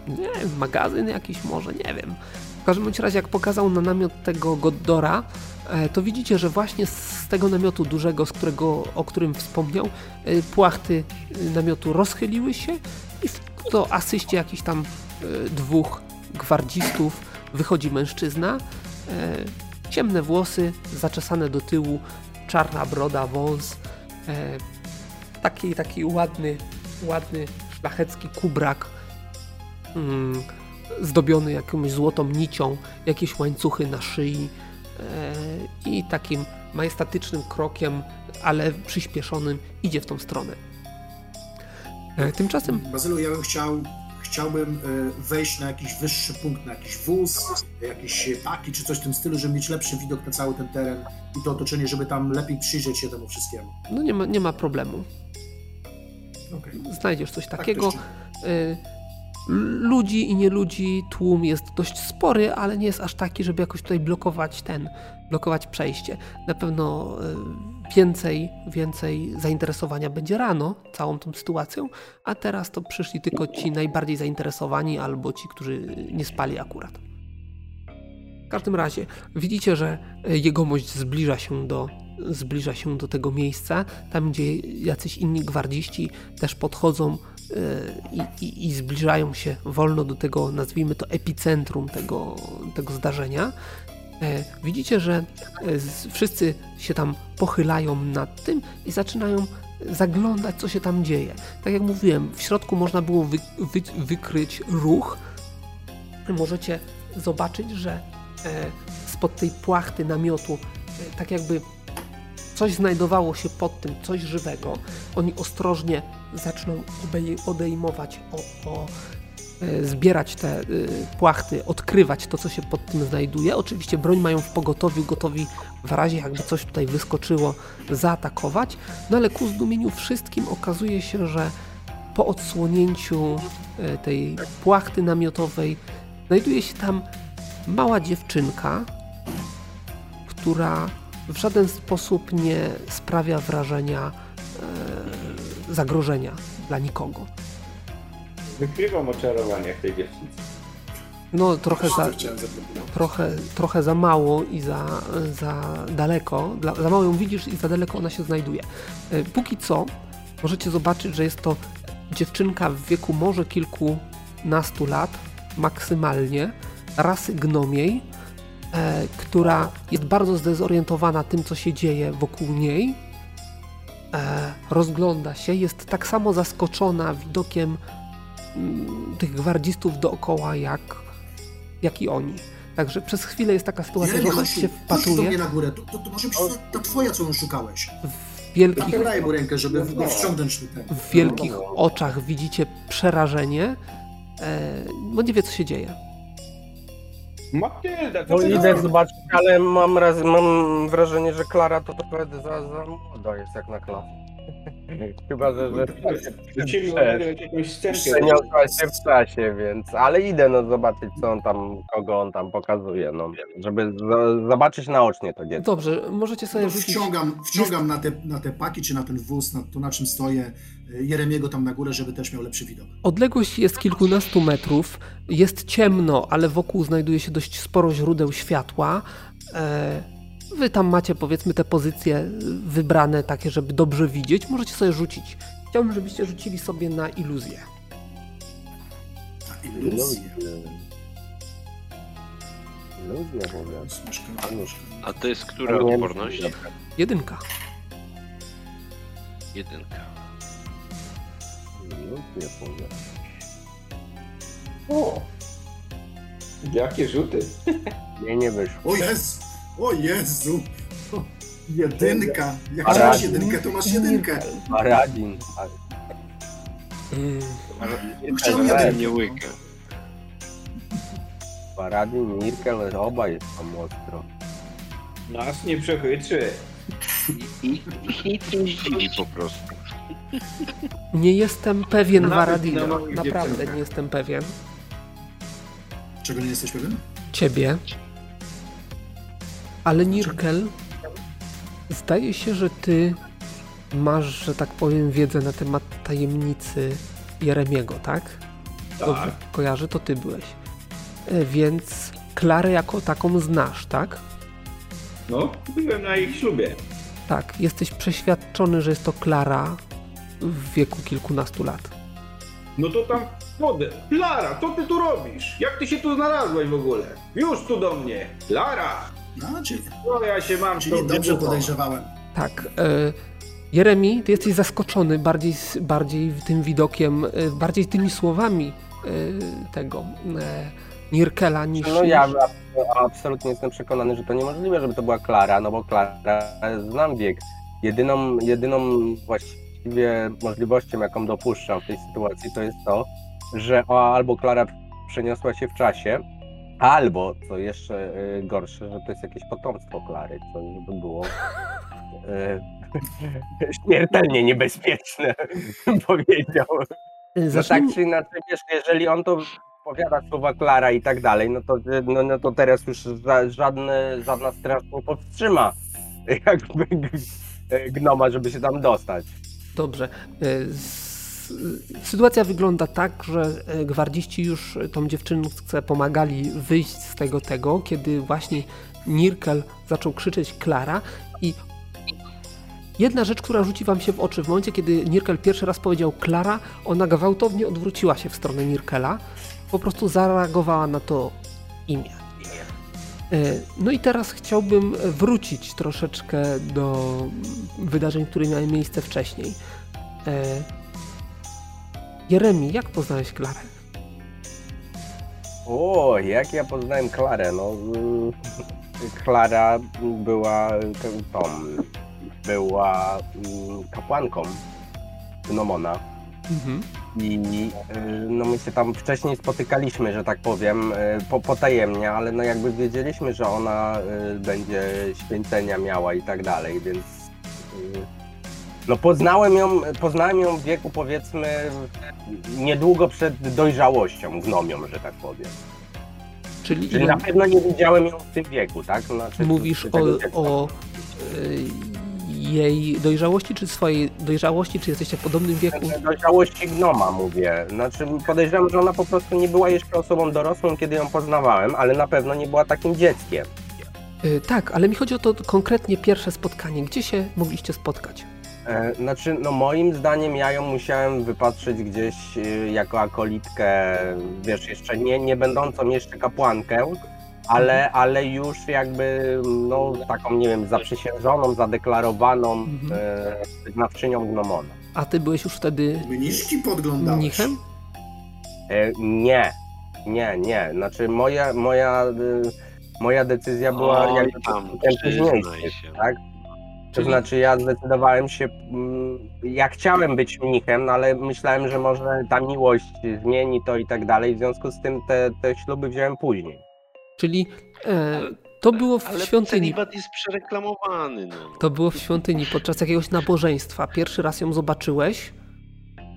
Nie magazyn jakiś może, nie wiem. W każdym razie, jak pokazał na namiot tego Goddora, e, to widzicie, że właśnie z tego namiotu dużego, z którego, o którym wspomniał, e, płachty e, namiotu rozchyliły się i w to asyście jakichś tam dwóch gwardzistów wychodzi mężczyzna. Ciemne włosy, zaczesane do tyłu, czarna broda, wąs. Taki, taki ładny, ładny, szlachecki kubrak. Mm zdobiony jakąś złotą nicią, jakieś łańcuchy na szyi e, i takim majestatycznym krokiem, ale przyspieszonym idzie w tą stronę. E, tymczasem... Bazylu, ja bym chciał, chciałbym e, wejść na jakiś wyższy punkt, na jakiś wóz, jakieś paki czy coś w tym stylu, żeby mieć lepszy widok na cały ten teren i to otoczenie, żeby tam lepiej przyjrzeć się temu wszystkiemu. No nie ma, nie ma problemu. Okay. Znajdziesz coś tak takiego ludzi i nie ludzi, tłum jest dość spory, ale nie jest aż taki, żeby jakoś tutaj blokować ten, blokować przejście. Na pewno e, więcej, więcej zainteresowania będzie rano całą tą sytuacją, a teraz to przyszli tylko ci najbardziej zainteresowani albo ci, którzy nie spali akurat. Każdym razie widzicie, że jegomość zbliża się do zbliża się do tego miejsca, tam gdzie jacyś inni gwardziści też podchodzą i, i, i, zbliżają się wolno do tego, nazwijmy to epicentrum tego, tego zdarzenia. E, widzicie, że e, wszyscy się tam pochylają nad tym i zaczynają zaglądać, co się tam dzieje. Tak jak mówiłem, w środku można było wy, wy, wykryć ruch. Możecie zobaczyć, że e, spod tej płachty namiotu, tak jakby coś znajdowało się pod tym, coś żywego. Oni ostrożnie zaczną odejmować, o, o, e, zbierać te płachty, odkrywać to, co się pod tym znajduje. Oczywiście broń mają w pogotowiu, gotowi w razie jakby coś tutaj wyskoczyło, zaatakować. No ale ku zdumieniu wszystkim okazuje się, że po odsłonięciu e, tej płachty namiotowej znajduje się tam mała dziewczynka, która w żaden sposób nie sprawia wrażenia e, zagrożenia dla nikogo. Wykrywam oczarowanie w tej dziewczynce. No trochę za, trochę, trochę za mało i za, za daleko, dla, za mało ją widzisz i za daleko ona się znajduje. E, póki co możecie zobaczyć, że jest to dziewczynka w wieku może kilkunastu lat, maksymalnie, rasy gnomiej, e, która jest bardzo zdezorientowana tym, co się dzieje wokół niej. E, rozgląda się, jest tak samo zaskoczona widokiem m, mm, tych gwardzistów dookoła, jak, jak i oni. Także przez chwilę jest taka sytuacja, że ona się wpatruje. do mnie na górę, to, to, to może być ta twoja, co ją szukałeś. W wielkich, mu rękę, żeby go wciągnąć tutaj. W wielkich oczach widzicie przerażenie, e, bo nie wie, co się dzieje. Matylda, to No idę zobaczyć, ale mam, raz, mam wrażenie, że Klara to trochę za, za młoda jest jak na klasę. Chyba, że, że przeniosła się w czasie, więc... Ale idę no zobaczyć, co on tam, kogo on tam pokazuje, no. Żeby z, zobaczyć naocznie to dziecko. Dobrze, możecie sobie no, rzucić... Wciągam, wciągam na, te, na te paki, czy na ten wóz, na to na czym stoję, Jeremiego tam na górę, żeby też miał lepszy widok. Odległość jest kilkunastu metrów, jest ciemno, ale wokół znajduje się dość sporo źródeł światła. E, wy tam macie powiedzmy te pozycje wybrane takie, żeby dobrze widzieć. Możecie sobie rzucić. Chciałbym, żebyście rzucili sobie na iluzję. Na iluzję. Iluzja A to jest która odporność? Jedynka. Jedynka. Nie powiem. O! Jakie rzuty? Nie, nie wyszło. O Jezu! O Jezu! jedynka! Jak masz jedynkę, to masz jedynkę. Paradin. Mm. Chciałem jedynkę. Nie łykę. Paradin, Mirkel, oba jest tam ostro. Nas nie przechytrzy. I, i, i nic nie zdziwi po prostu. Nie jestem pewien Waradina. Naprawdę nie jestem pewien. Czego nie jesteś pewien? Ciebie. Ale Nirkel, zdaje się, że ty masz, że tak powiem, wiedzę na temat tajemnicy Jeremiego, tak? dobrze kojarzę, to ty byłeś. E, więc Klarę jako taką znasz, tak? No, byłem na ich ślubie. Tak, jesteś przeświadczony, że jest to Klara w wieku kilkunastu lat. No to tam wodę. Klara, co ty tu robisz? Jak ty się tu znalazłeś w ogóle? Już tu do mnie. Klara! No, czyli, No ja się mam czyli dobrze wybuchał. podejrzewałem. Tak. E, Jeremi, ty jesteś zaskoczony bardziej, bardziej tym widokiem, e, bardziej tymi słowami e, tego e, Nirkela niż... No ja absolutnie jestem przekonany, że to niemożliwe, żeby to była Klara, no bo Klara, znam wiek. Jedyną, jedyną właściwie możliwością, jaką dopuszczam w tej sytuacji, to jest to, że albo Klara przeniosła się w czasie, albo, co jeszcze y, gorsze, że to jest jakieś potomstwo Klary, co żeby było y, śmiertelnie niebezpieczne, bym powiedział. No tak czy inaczej, wiesz, jeżeli on to powiada słowa Klara i tak dalej, no to, no, no to teraz już ża- żadne, żadna straż nie powstrzyma jakby gnoma, żeby się tam dostać. Dobrze. E, Sytuacja wygląda tak, że e, gwardziści już tą dziewczynce pomagali wyjść z tego tego, kiedy właśnie Nirkel zaczął krzyczeć Klara i jedna rzecz, która rzuci wam się w oczy, w momencie kiedy Nirkel pierwszy raz powiedział Klara, ona gwałtownie odwróciła się w stronę Nirkela, po prostu zareagowała na to imię. E, No i teraz chciałbym wrócić troszeczkę do wydarzeń, które miały miejsce wcześniej. E, Jeremi, jak poznałeś Klarę? O, jak ja poznałem Klarę, no mm, Klara była tą, była mm, kapłanką Gnomona. Mhm. I y, no my się tam wcześniej spotykaliśmy, że tak powiem, y, po, potajemnie, ale no jakby wiedzieliśmy, że ona y, będzie święcenia miała i tak dalej, więc no poznałem ją, poznałem ją w wieku powiedzmy niedługo przed dojrzałością gnomią, że tak powiem. Czyli, Czyli na pewno nie widziałem ją w tym wieku, tak? Znaczy, mówisz o, o jej dojrzałości, czy swojej dojrzałości, czy jesteście w podobnym wieku? Dojrzałości gnoma mówię. Znaczy podejrzewam, że ona po prostu nie była jeszcze osobą dorosłą, kiedy ją poznawałem, ale na pewno nie była takim dzieckiem. Y, tak, ale mi chodzi o to konkretnie pierwsze spotkanie. Gdzie się mogliście spotkać? E, Znaczy, no moim zdaniem ja ją musiałem wypatrzyć gdzieś y, jako akolitkę, wiesz, jeszcze nie, nie będącą jeszcze kapłankę, ale, ale już jakby, no taką, nie wiem, zaprzysiężoną, zadeklarowaną Mhm. e, znawczynią gnomona. A ty byłeś już wtedy Mniszki podglądałeś. mnichem? E, Nie, nie, nie. Znaczy moja, moja, y, moja decyzja była Oj, jakby tam, tak? To Czyli- znaczy ja zdecydowałem się, mm, ja chciałem być mnichem, no ale myślałem, że może ta miłość zmieni to i tak dalej, w związku z tym te, te śluby wziąłem później. Czyli e, to było w Ale świątyni. celibat jest przereklamowany, no. To było w świątyni podczas jakiegoś nabożeństwa. Pierwszy raz ją zobaczyłeś.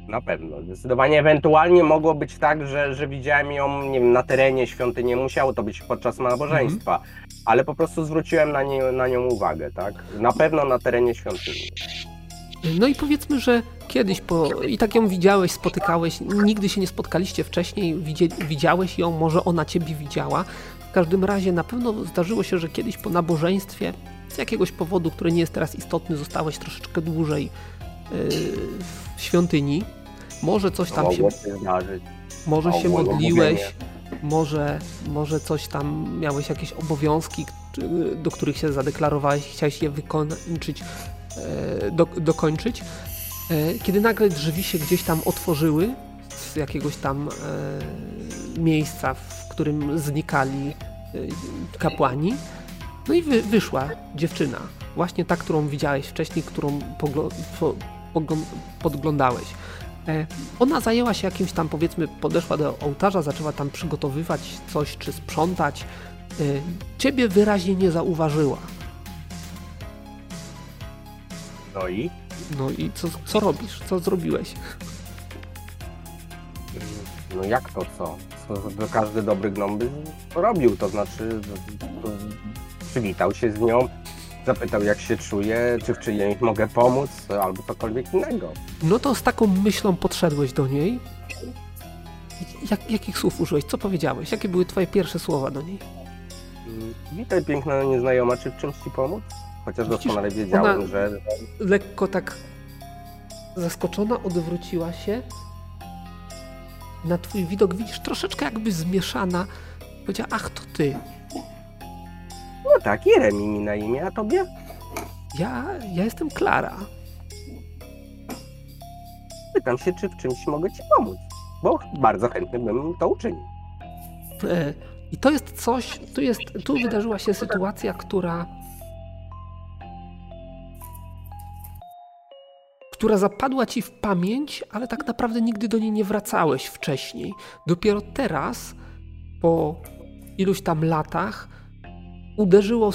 Na pewno, zdecydowanie. Ewentualnie mogło być tak, że, że widziałem ją nie wiem, na terenie świątyni, nie musiało to być podczas nabożeństwa, Mhm. ale po prostu zwróciłem na, nie, na nią uwagę, tak? Na pewno na terenie świątyni. No i powiedzmy, że kiedyś po... i tak ją widziałeś, spotykałeś, nigdy się nie spotkaliście wcześniej, widziałeś ją, może ona ciebie widziała. W każdym razie na pewno zdarzyło się, że kiedyś po nabożeństwie z jakiegoś powodu, który nie jest teraz istotny, zostałeś troszeczkę dłużej yy, w świątyni. Może coś tam się, może się modliłeś, może, może coś tam miałeś jakieś obowiązki, do których się zadeklarowałeś, chciałeś je wykończyć, e, do, dokończyć. E, Kiedy nagle drzwi się gdzieś tam otworzyły z jakiegoś tam e, miejsca, w którym znikali e, kapłani, no i wy, wyszła dziewczyna, właśnie ta, którą widziałeś wcześniej, którą podglądałeś. E, Ona zajęła się jakimś tam, powiedzmy, podeszła do ołtarza, zaczęła tam przygotowywać coś czy sprzątać. E, Ciebie wyraźnie nie zauważyła. No i? No i co, co robisz? Co zrobiłeś? No jak to co? to każdy dobry gnom by robił, to znaczy to, przywitał się z nią, zapytał jak się czuje, czy w czyimś mogę pomóc, albo cokolwiek innego. No to z taką myślą podszedłeś do niej Jak, jakich słów użyłeś? Co powiedziałeś? Jakie były twoje pierwsze słowa do niej? Witaj piękna nieznajoma, czy w czymś ci pomóc? Chociaż doskonale wiedziałem, że... Lekko tak zaskoczona odwróciła się. Na twój widok widzisz troszeczkę jakby zmieszana. Powiedziała, ach to ty. No tak, Jeremi mi na imię, a tobie? Ja, ja jestem Klara. Pytam się, czy w czymś mogę ci pomóc, bo bardzo chętnie bym to uczynił. E, I to jest coś, tu, jest, tu wydarzyła się sytuacja, która która zapadła ci w pamięć, ale tak naprawdę nigdy do niej nie wracałeś wcześniej. Dopiero teraz, po iluś tam latach, uderzyło,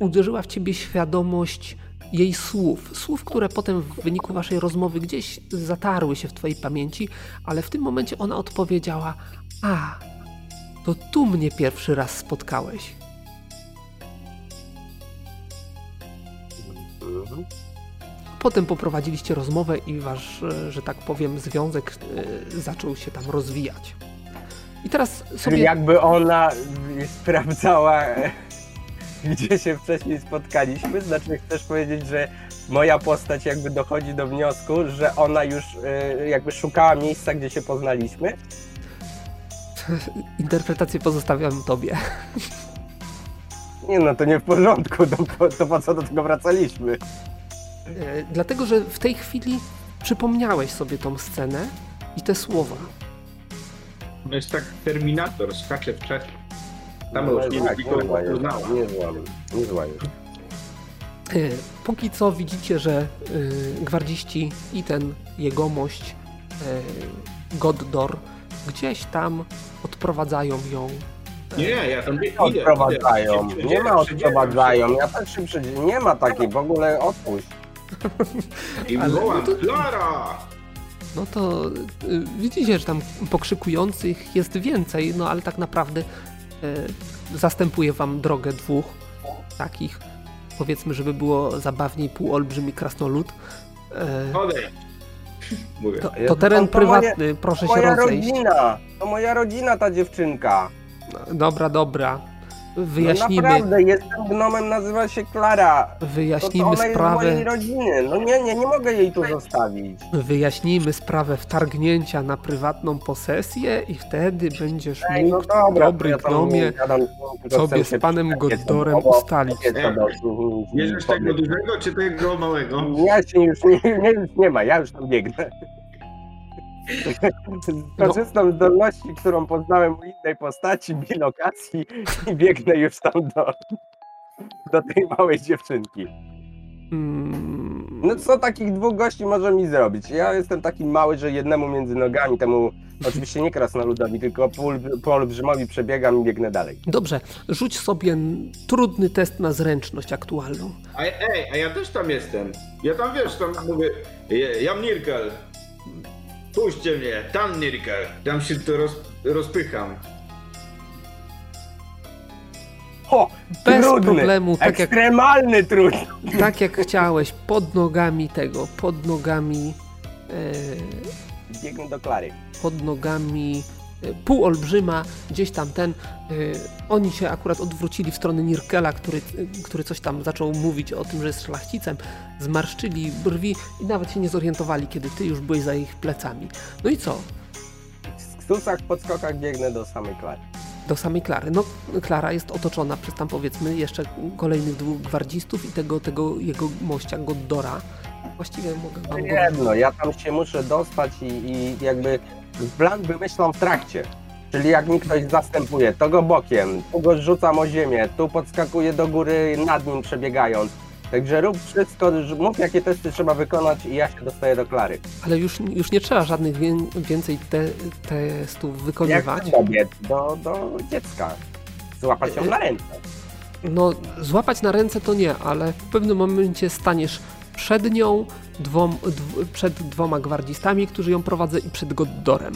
uderzyła w ciebie świadomość jej słów. Słów, które potem w wyniku waszej rozmowy gdzieś zatarły się w twojej pamięci, ale w tym momencie ona odpowiedziała: A, to tu mnie pierwszy raz spotkałeś. Mhm. Potem poprowadziliście rozmowę i wasz, e, że tak powiem, związek e, zaczął się tam rozwijać. I teraz sobie. Jakby ona sprawdzała, e, gdzie się wcześniej spotkaliśmy, znaczy chcesz powiedzieć, że moja postać jakby dochodzi do wniosku, że ona już jakby szukała miejsca, gdzie się poznaliśmy? Interpretację pozostawiam tobie. Nie no, to nie w porządku, to, to po co do tego wracaliśmy? E, dlatego, że w tej chwili przypomniałeś sobie tą scenę i te słowa. No jest tak Terminator, skacze w czasie. Tam no, już nie, tak, nie, zła, nie nie już. E, póki co widzicie, że y, gwardziści i ten jegomość Goddor gdzieś tam odprowadzają ją nie, ja tam idę. Odprowadzają. Nie ma odprowadzają. Ja też się przed... Nie ma takiej, w ogóle odpuść. I wołam, no to, Klara! No to y, widzicie, że tam pokrzykujących jest więcej, no ale tak naprawdę y, zastępuje wam drogę dwóch takich, powiedzmy, żeby było zabawniej, półolbrzymi krasnolud. Y, Odejdź. To, to, teren to, to prywatny, moje, proszę się rozejść. Moja rodzina, to moja rodzina ta dziewczynka. Dobra, dobra. Wyjaśnimy. No naprawdę, jestem gnomem, nazywa się Klara. Wyjaśnijmy to, to ona sprawę. Jest mojej rodziny. No nie, nie, nie mogę jej tu zostawić. Wyjaśnijmy sprawę wtargnięcia na prywatną posesję i wtedy będziesz Ej, mógł, no dobra, dobry ja gnomie, sobie z panem Goddorem ustalić. Bierzesz tego dużego czy tego małego? Ja się już nie, nie, nie ma, ja już tam biegnę. Korzystam z zdolności, którą poznałem u innej postaci, bilokacji i biegnę już tam do, do tej małej dziewczynki. Mm. No co takich dwóch gości może mi zrobić? Ja jestem taki mały, że jednemu między nogami, temu oczywiście nie krasnoludowi, tylko po olbrzymowi przebiegam i biegnę dalej. Dobrze, rzuć sobie trudny test na zręczność aktualną. A, ej, a ja też tam jestem. Ja tam wiesz, tam mówię, ja Nirkel, Puśćcie mnie, tam Nirkel. Tam się to roz, rozpycham. O, Bez trudny, problemu, tak ekstremalny jak, trud. Tak jak chciałeś, pod nogami tego, pod nogami... E, Biegnę do Klary. Pod nogami półolbrzyma, gdzieś tam ten, y, oni się akurat odwrócili w stronę Nirkela, który, który coś tam zaczął mówić o tym, że jest szlachcicem, zmarszczyli brwi i nawet się nie zorientowali, kiedy ty już byłeś za ich plecami. No i co? W ktusach, podskokach biegnę do samej Klary. Do samej Klary. No, Klara jest otoczona przez tam powiedzmy jeszcze kolejnych dwóch gwardzistów i tego, tego jego mościa Goddora. Właściwie mogę wam Jedno, ja tam się muszę dostać i, i jakby plan wymyślam w trakcie. Czyli jak mi ktoś zastępuje, to go bokiem, tu go rzucam o ziemię, tu podskakuje do góry nad nim przebiegając. Także rób wszystko, mów jakie testy trzeba wykonać i ja się dostaję do Klary. Ale już, już nie trzeba żadnych wie, więcej te, testów wykonywać. Jak kobiet do, do dziecka. Złapać ją na ręce. No, złapać na ręce to nie, ale w pewnym momencie staniesz przed nią, dwom, dw, przed dwoma gwardzistami, którzy ją prowadzą i przed Goddorem.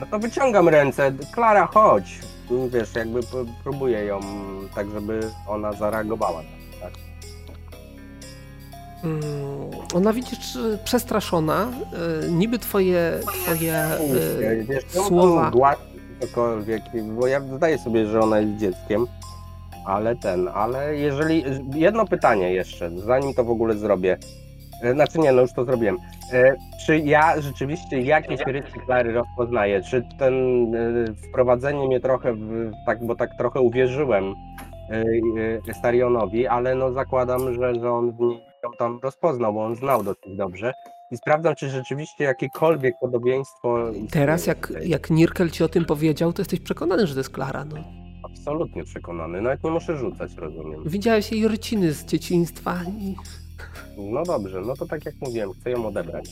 No to wyciągam ręce. Klara, chodź. Wiesz, jakby próbuję ją tak, żeby ona zareagowała. Tak? Mm, ona widzisz przestraszona, e, niby twoje, twoje e, Wiesz, słowa... Cokolwiek, bo ja zdaję sobie, że ona jest dzieckiem, ale ten, ale jeżeli... Jedno pytanie jeszcze, zanim to w ogóle zrobię. E, znaczy nie, no już to zrobiłem. Czy ja rzeczywiście jakieś rysy Klary rozpoznaję? Czy ten wprowadzenie mnie trochę, w, tak, bo tak trochę uwierzyłem Starionowi, ale no zakładam, że, że on w niej ją tam rozpoznał, bo on znał dosyć dobrze. I sprawdzam, czy rzeczywiście jakiekolwiek podobieństwo. Teraz, jak, jak Nirkel ci o tym powiedział, to jesteś przekonany, że to jest Klara. No. Absolutnie przekonany. Nawet nie muszę rzucać, rozumiem. Widziałeś jej ryciny z dzieciństwa. I... No dobrze, no to tak jak mówiłem, chcę ją odebrać.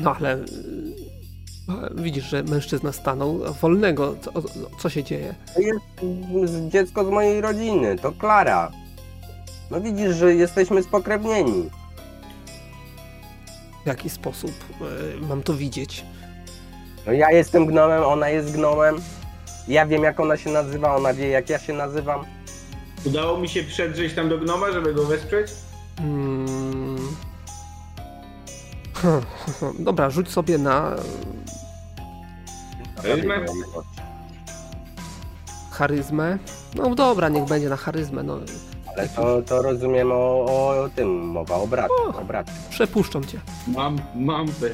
No ale e, widzisz, że mężczyzna stanął wolnego. Co, co się dzieje? To jest dziecko z mojej rodziny, to Klara. No widzisz, że jesteśmy spokrewnieni. W jaki sposób y, mam to widzieć? No ja jestem gnomem, ona jest gnomem. Ja wiem jak ona się nazywa, ona wie jak ja się nazywam. Udało mi się przedrzeć tam do gnoma, żeby go wesprzeć? Hmm. Dobra, rzuć sobie na... Charyzmę? Charyzmę? No dobra, niech będzie na charyzmę. No. Ale to, to rozumiem o, o tym mowa, o bracie. O, o bracie. Przepuszczam cię. Mam, mam tę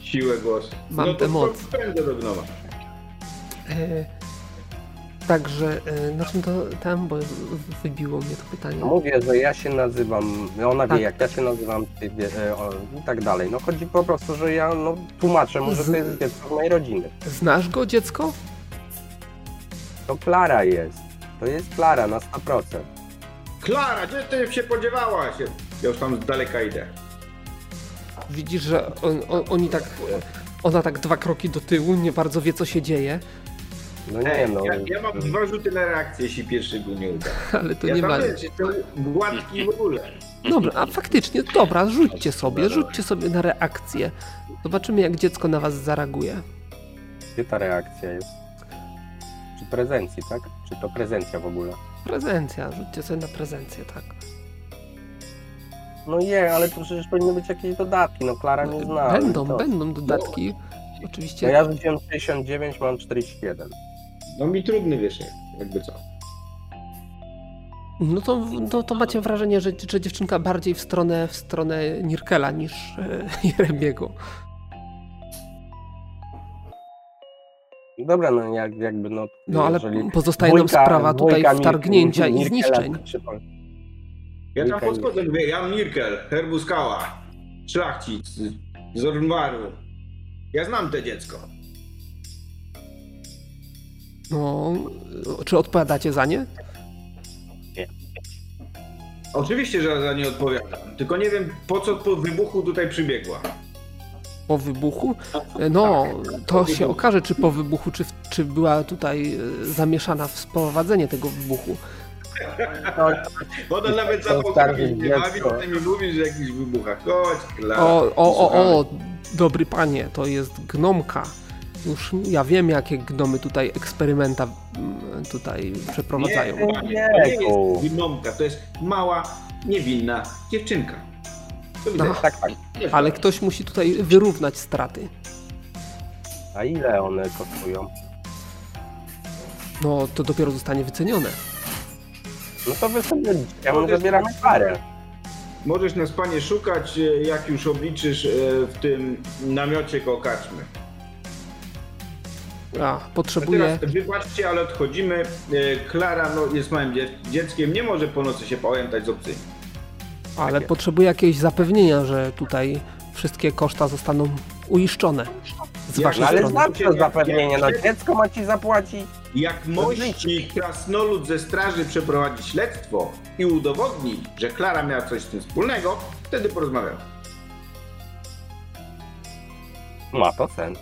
siłę głosu. Mam no tę moc. Będę do gnoma. E, także, e, na czym to tam, bo wybiło mnie to pytanie. Mówię, że ja się nazywam, ona tak. wie jak ja się nazywam, ty wie, e, o, i tak dalej. No chodzi po prostu, że ja no, tłumaczę mu, że to jest dziecko z mojej rodziny. Znasz go, dziecko? To Klara jest. To jest Klara na 100%. Klara, gdzie ty się podziewałaś? Ja już tam z daleka idę. Widzisz, że on, on, oni tak, ona tak dwa kroki do tyłu, nie bardzo wie co się dzieje. No nie no. Ja, ja mam dwa rzuty na reakcję, jeśli pierwszy go nie uda. Ale to ja nie ma. Jestem gładki w ogóle. Dobra, a faktycznie, dobra, rzućcie sobie, rzućcie sobie na reakcję. Zobaczymy jak dziecko na was zareaguje. Gdzie ta reakcja jest? Czy prezencji, tak? Czy to prezencja w ogóle? Prezencja, rzućcie sobie na prezencję, tak. No nie, ale to przecież powinny być jakieś dodatki, no Klara nie zna. Będą, to... będą dodatki. Oczywiście. No ja rzuciłem 69, mam 41. No mi trudny wiesz, jakby co. No to, to, to macie wrażenie, że, że dziewczynka bardziej w stronę, w stronę Nirkela niż e, Jeremiego. Dobra, no jak, jakby no... No ale pozostaje nam sprawa tutaj wtargnięcia i zniszczeń. Ja tam podchodzę, mówię, Jan Mirkel, Herbuskała, szlachcic z Ornwaru. Ja znam te dziecko. No, czy odpowiadacie za nie? Nie. Oczywiście, że za nie odpowiadam. Tylko nie wiem, po co po wybuchu tutaj przybiegła po wybuchu. No, to się okaże, czy po wybuchu, czy, czy była tutaj e, zamieszana w sprowadzenie tego wybuchu. Bo to nawet za nie bawi, to mi mówisz, że jakiś wybuchach. Chodź, O, o, o, o, dobry panie, to jest gnomka. Już ja wiem, jakie gnomy tutaj eksperymenta mm, tutaj przeprowadzają. Nie, nie, nie jest gnomka, to jest mała, niewinna dziewczynka. No, tak, tak. Ale ktoś musi tutaj wyrównać straty. A ile one kosztują? No, to dopiero zostanie wycenione. No to wy sobie ja mam zabieramy parę. Możesz nas panie szukać, e, jak już obliczysz e, w tym namiocie koło. A, potrzebuję... teraz wybaczcie, ale odchodzimy. E, Klara no, jest małym dzieckiem, nie może po nocy się pamiętać z obcymi. Ale Takie. potrzebuję jakiegoś zapewnienia, że tutaj wszystkie koszta zostaną uiszczone z waszej ale strony. Ale to zapewnienie, no dziecko ma ci zapłacić. Jak mości krasnolud ze straży przeprowadzi śledztwo i udowodni, że Klara miała coś z tym wspólnego, wtedy porozmawiamy. Ma to sens.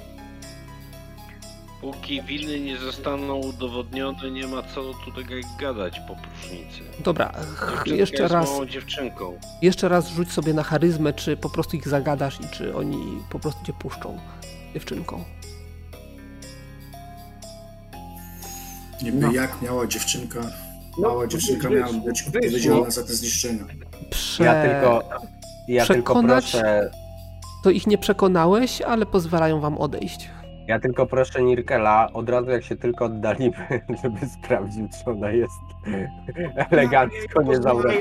Póki winy nie zostaną udowodnione, nie ma co tutaj gadać po próżnicy. Dobra, jeszcze raz. dziewczynką. Jeszcze raz rzuć sobie na charyzmę, czy po prostu ich zagadasz i czy oni po prostu cię puszczą dziewczynką. Niby no. jak miała dziewczynka No, Mała dziewczynka miała być odpowiedzialna za te zniszczenia. Prze... Ja tylko, ja Przekonać... tylko proszę... To ich nie przekonałeś, ale pozwalają wam odejść. Ja tylko proszę Nirkela, od razu jak się tylko oddalimy, żeby sprawdził, czy ona jest elegancko, nie zabrać.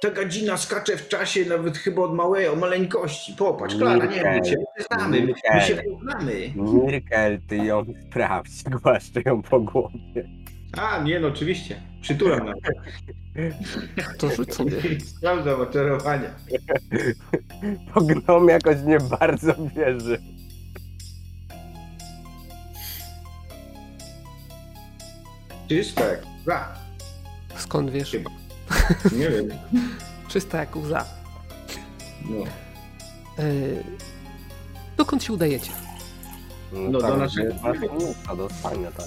Ta gadzina skacze w czasie nawet chyba od małej, o maleńkości. Popatrz, Klara, nie wiem, cię znamy, my się poznamy. Mirkel, ty ją sprawdź, głaszczę ją po głowie. A, nie no, oczywiście. Przytulam na To rzuć sobie. Sprawdzam oczarowania. Po gnom jakoś nie bardzo wierzy. Czysta jak łza. Skąd wiesz? Chyba. Nie wiem. Czysta jak łza. No. E, dokąd się udajecie? No, no tak, do naszego miejsca, do spania, tak.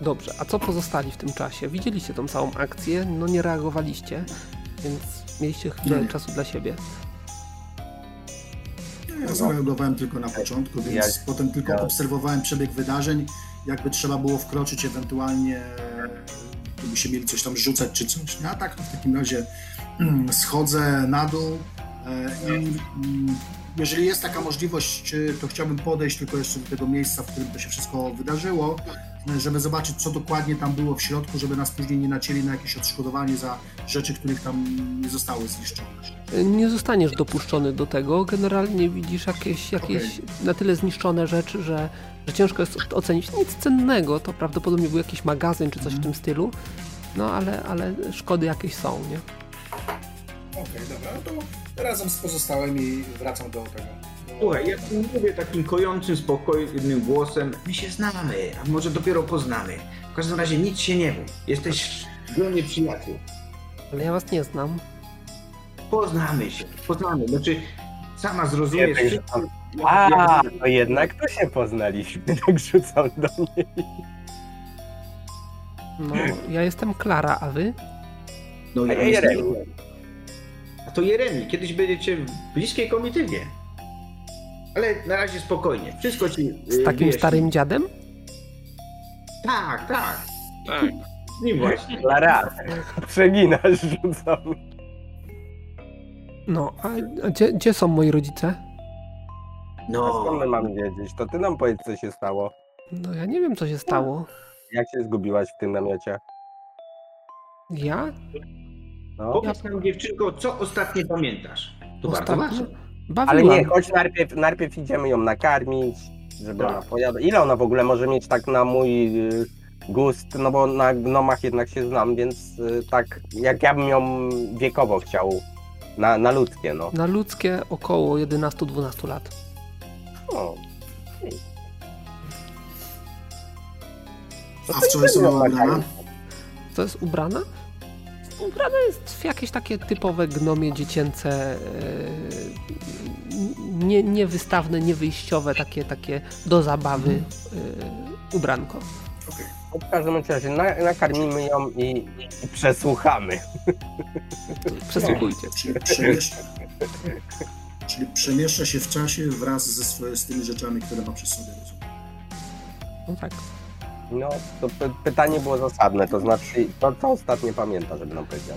Dobrze, a co pozostali w tym czasie? Widzieliście tą całą akcję, no nie reagowaliście, więc mieliście chwilę nie. czasu dla siebie. Ja zareagowałem tylko na początku, więc ja, potem tylko ja. obserwowałem przebieg wydarzeń jakby trzeba było wkroczyć ewentualnie, gdyby się mieli coś tam rzucać czy coś. A tak to w takim razie mm, schodzę na dół e, i mm, jeżeli jest taka możliwość, to chciałbym podejść tylko jeszcze do tego miejsca, w którym to się wszystko wydarzyło, żeby zobaczyć, co dokładnie tam było w środku, żeby nas później nie nacięli na jakieś odszkodowanie za rzeczy, których tam nie zostały zniszczone. Nie zostaniesz dopuszczony do tego. Generalnie widzisz jakieś, jakieś okay. na tyle zniszczone rzeczy, że, że ciężko jest ocenić nic cennego. To prawdopodobnie był jakiś magazyn czy coś mm. w tym stylu. No ale, ale szkody jakieś są, nie? Okej, okay, dobra. No to razem z pozostałymi wracam do tego Słuchaj, ja mówię takim kojącym, spokojnym głosem, my się znamy, a może dopiero poznamy. W każdym razie nic się nie bój. Jesteś gronie przyjaciół. Ale ja was nie znam. Poznamy się, poznamy. Znaczy, sama zrozumiesz wszystko. A, to jednak to się poznaliśmy, tak rzucam do niej. No, ja jestem Klara, a wy? No, ja, ja jestem... A to Jeremi, kiedyś będziecie w bliskiej komitywie. Ale na razie spokojnie. Wszystko ci. Z takim wiesz, starym dziadem? Tak, tak. Tak. Nie właśnie. Lara, przeginasz, rzucam. No, a gdzie, gdzie są moi rodzice? No. A skąd my mamy wiedzieć? To ty nam powiedz, co się stało. No, ja nie wiem, co się stało. Jak się zgubiłaś w tym namiocie? Ja? No. Powiedz nam, dziewczynko, co ostatnio pamiętasz? To Ostatnio? bardzo ważne. Bawiłam. Ale nie, choć najpierw, najpierw idziemy ją nakarmić, żeby tak. ona pojadła. Ile ona w ogóle może mieć tak na mój y, gust? No bo na gnomach jednak się znam, więc y, tak jak ja bym ją wiekowo chciał na, na ludzkie, no. Na ludzkie około 11-12 lat. O. A w co jest ona ubrana? Co jest ubrana? ubrane jest w jakieś takie typowe gnomie dziecięce, e, nie, niewystawne, niewyjściowe, takie, takie do zabawy e, ubranko. Okay. W każdym razie na, nakarmimy ją i, i przesłuchamy. Przesłuchujcie. Czyli przemieszcza się w czasie wraz ze swoje, z tymi rzeczami, które ma przy sobie. No tak. No, to pytanie było zasadne, to znaczy, to co ostatnio pamięta, żeby nam powiedział?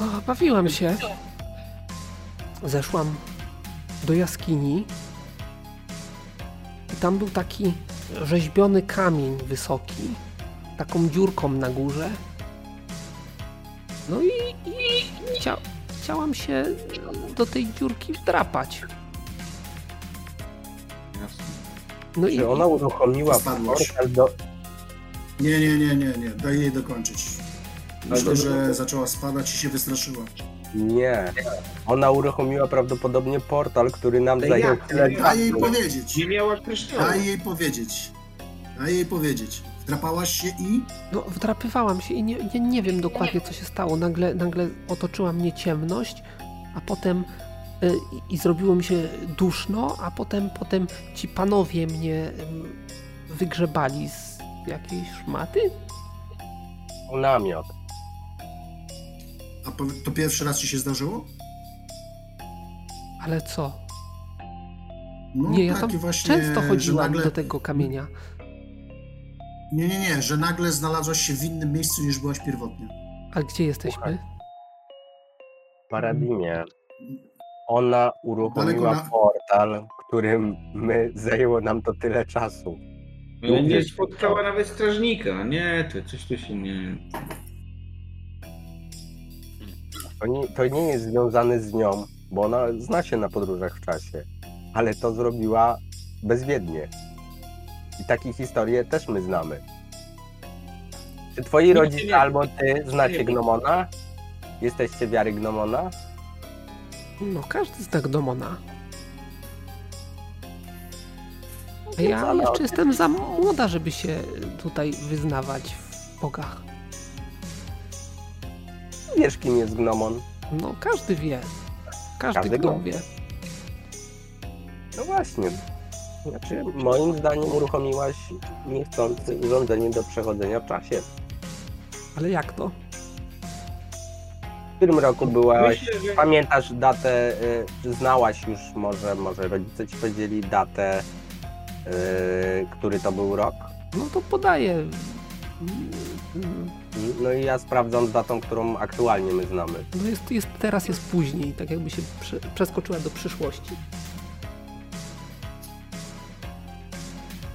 O, bawiłam się. Zeszłam do jaskini i tam był taki rzeźbiony kamień wysoki, taką dziurką na górze. No i, i chcia, chciałam się do tej dziurki wdrapać. No Czy i ona uruchomiła portal do, nie, nie, nie, nie, nie. Daj jej dokończyć. Myślę, że zaczęła spadać i się wystraszyła. Nie. Ona uruchomiła prawdopodobnie portal, który nam Ale zajął tyle Daj jej powiedzieć. Nie miała kryształu. Daj jej powiedzieć. Daj jej powiedzieć. Wdrapałaś się i? No, wdrapywałam się i nie, nie, nie wiem dokładnie, co się stało. Nagle, nagle otoczyła mnie ciemność, a potem y, i zrobiło mi się duszno, a potem, potem ci panowie mnie y, wygrzebali z jakiejś szmaty? Namiot. A to pierwszy raz ci się zdarzyło? Ale co? No, nie, ja tam właśnie, często chodziłam nagle... do tego kamienia. Nie, nie, nie, że nagle znalazłaś się w innym miejscu niż byłaś pierwotnie. A gdzie jesteśmy? W Paradimie. Ona uruchomiła na... portal, którym my zajęło nam to tyle czasu. Ale nie spotkała nawet strażnika. Nie, to coś tu się nie... To nie, to nie jest związane z nią, bo ona zna się na podróżach w czasie, ale to zrobiła bezwiednie. I takie historie też my znamy. Czy twoi rodzice albo ty znacie Gnomona? Jesteście wiary Gnomona? No, każdy zna Gnomona. A ja jeszcze jestem za młoda, żeby się tutaj wyznawać w bogach. Wiesz, kim jest Gnomon? No, każdy wie. Każdy, każdy gnom wie. No właśnie. Znaczy, moim zdaniem uruchomiłaś niechcący urządzenie do przechodzenia w czasie. Ale jak to? W którym roku byłaś? Myślę, że... Pamiętasz datę, y, znałaś już może, może rodzice ci powiedzieli datę, y, który to był rok? No to podaję. No i ja sprawdzam datą, którą aktualnie my znamy. No jest, jest, teraz jest później, tak jakby się prze, przeskoczyła do przyszłości.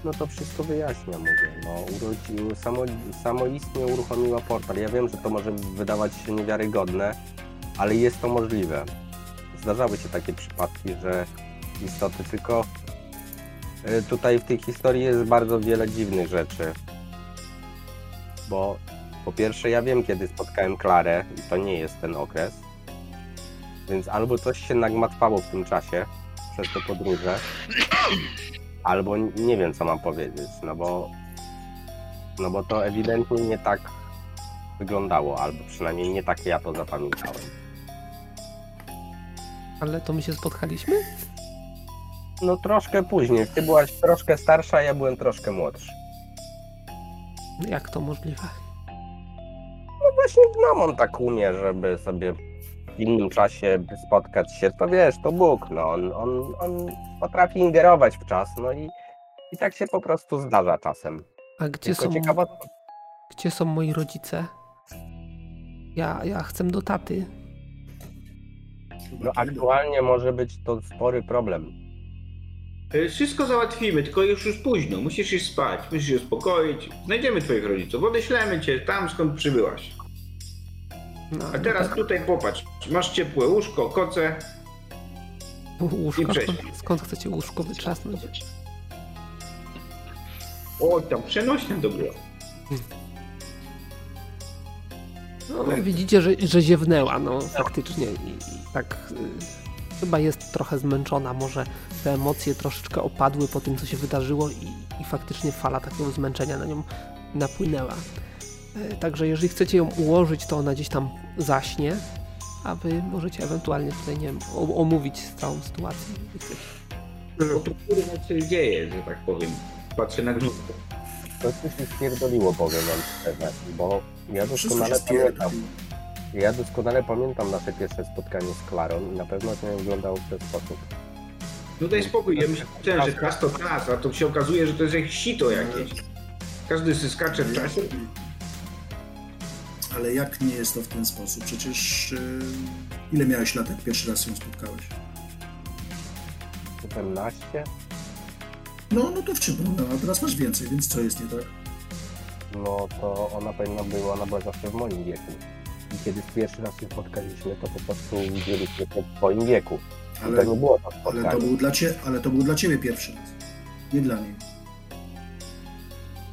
No to wszystko wyjaśnia, mówię. No, samo, samoistnie uruchomiła portal. Ja wiem, że to może wydawać się niewiarygodne, ale jest to możliwe. Zdarzały się takie przypadki, że istoty, tylko y, tutaj w tej historii jest bardzo wiele dziwnych rzeczy. Bo po pierwsze ja wiem, kiedy spotkałem Klarę i to nie jest ten okres. Więc albo coś się nagmatwało w tym czasie, przez te podróże, albo nie wiem, co mam powiedzieć, no bo, no bo to ewidentnie nie tak wyglądało, albo przynajmniej nie tak ja to zapamiętałem. Ale to my się spotkaliśmy? No troszkę później. Ty byłaś troszkę starsza, ja byłem troszkę młodszy. Jak to możliwe? No właśnie Gnomon tak umie, żeby sobie w innym czasie spotkać się. To wiesz, to Bóg, no on, on, on potrafi ingerować w czas, no i, i tak się po prostu zdarza czasem. A gdzie są, ciekawa... gdzie są moi rodzice? Ja, ja chcę do taty. No aktualnie może być to spory problem. E, wszystko załatwimy, tylko już już późno. Musisz iść spać, musisz się uspokoić. Znajdziemy twoich rodziców, odeślemy cię tam, skąd przybyłaś. No, A teraz no tak. tutaj popatrz, masz ciepłe łóżko, koce, Łóżko? Skąd, skąd chcecie łóżko wytrzasnąć? O, tam przenośne to było. No, widzicie, że, że ziewnęła, no faktycznie. I, i tak y, chyba jest trochę zmęczona. Może te emocje troszeczkę opadły po tym, co się wydarzyło i, i faktycznie fala takiego zmęczenia na nią napłynęła. Y, także jeżeli chcecie ją ułożyć, to ona gdzieś tam zaśnie a wy możecie ewentualnie tutaj, nie wiem, omówić całą sytuację. No to kurwa się dzieje, że tak powiem. Patrzę na grzówkę. To się spierdoliło, powiem wam szczerze, bo ja doskonale pamiętam. Ja doskonale pamiętam nasze pierwsze spotkanie z Klarą i na pewno to nie wyglądało w ten sposób. No daj spokój, ja myślałem, że czas to czas, a to się okazuje, że to jest jakieś sito jakieś. Każdy skacze w czasie. Ale jak nie jest to w ten sposób? Przecież yy, ile miałeś lat, jak pierwszy raz ją spotkałeś? 17? No, no to w czym problem? A teraz masz więcej, więc co jest nie tak? No to ona powinna była, ona była zawsze w moim wieku. I kiedy pierwszy raz się spotkaliśmy, to po prostu widzieliśmy to w twoim wieku. Ale, to nie było to ale to był dla cie, ale to był dla ciebie pierwszy raz. Nie dla niej.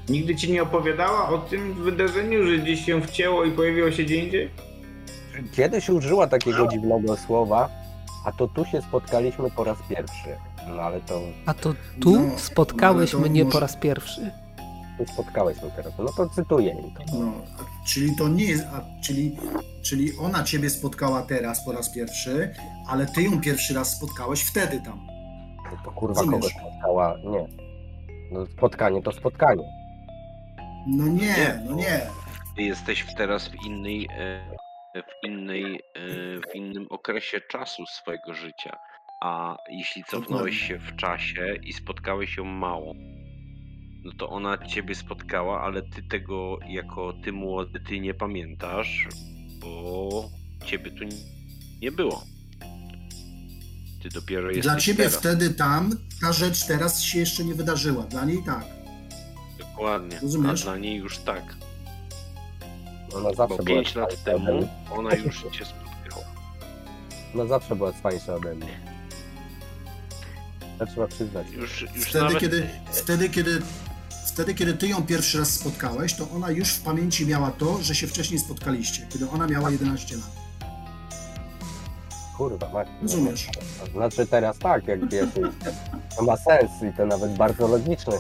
Nigdy ci nie opowiadała o tym wydarzeniu, że gdzieś się wcięło i pojawiło się gdzie indziej? Kiedyś użyła takiego dziwnego słowa, a to tu się spotkaliśmy po raz pierwszy. No ale to. A to tu no, spotkałeś to mnie może... po raz pierwszy. Tu spotkałeś mnie teraz. No to cytuję im to. No, czyli to nie jest. A, czyli, czyli ona ciebie spotkała teraz po raz pierwszy, ale ty ją pierwszy raz spotkałeś wtedy tam. No to kurwa Rozumiesz? kogo spotkała? Nie. No, spotkanie to spotkanie. No nie, no nie. Ty jesteś teraz w innej, e, w innej, e, w innym okresie czasu swojego życia. A jeśli cofnąłeś się w czasie i spotkałeś ją mało, no to ona ciebie spotkała, ale ty tego jako ty młody, ty nie pamiętasz, bo ciebie tu nie było. Ty dopiero jesteś Dla ciebie teraz. wtedy tam ta rzecz teraz się jeszcze nie wydarzyła. Dla niej tak. Dokładnie. Rozumiesz? A dla niej już tak. Ona zawsze Bo była 5 lat temu ona już cię spotkała. Ona zawsze była cwańsza ode mnie. To trzeba przyznać. Już, już Wtedy, nawet... kiedy, wtedy, kiedy, wtedy, kiedy ty ją pierwszy raz spotkałeś, to ona już w pamięci miała to, że się wcześniej spotkaliście, kiedy ona miała 11 lat. Kurwa, Marcin. Rozumiesz? Znaczy teraz tak, jak wiesz, to ma sens i to nawet bardzo logiczny.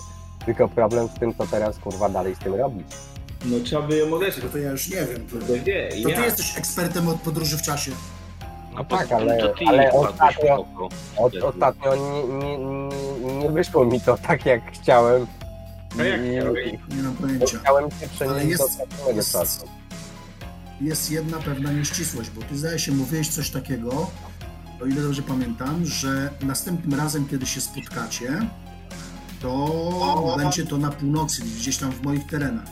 Tylko problem w tym, co teraz kurwa dalej z tym robić. No trzeba by ją odesłać. To ja już nie wiem. To, To wie to ty ja. jesteś ekspertem od podróży w czasie. A tak, ale- to ty ale ostatnio-. Od, ostatnio nie, nie, nie, nie wyszło mi to tak, jak chciałem. A jak chciałeś? Nie mam pojęcia. Chciałem się Ale przenieść jest- do jest- czasu. Jest jedna pewna nieścisłość, bo ty zdaje się mówiłeś coś takiego, o ile dobrze pamiętam, że następnym razem, kiedy się spotkacie, to będzie to na północy, gdzieś tam w moich terenach.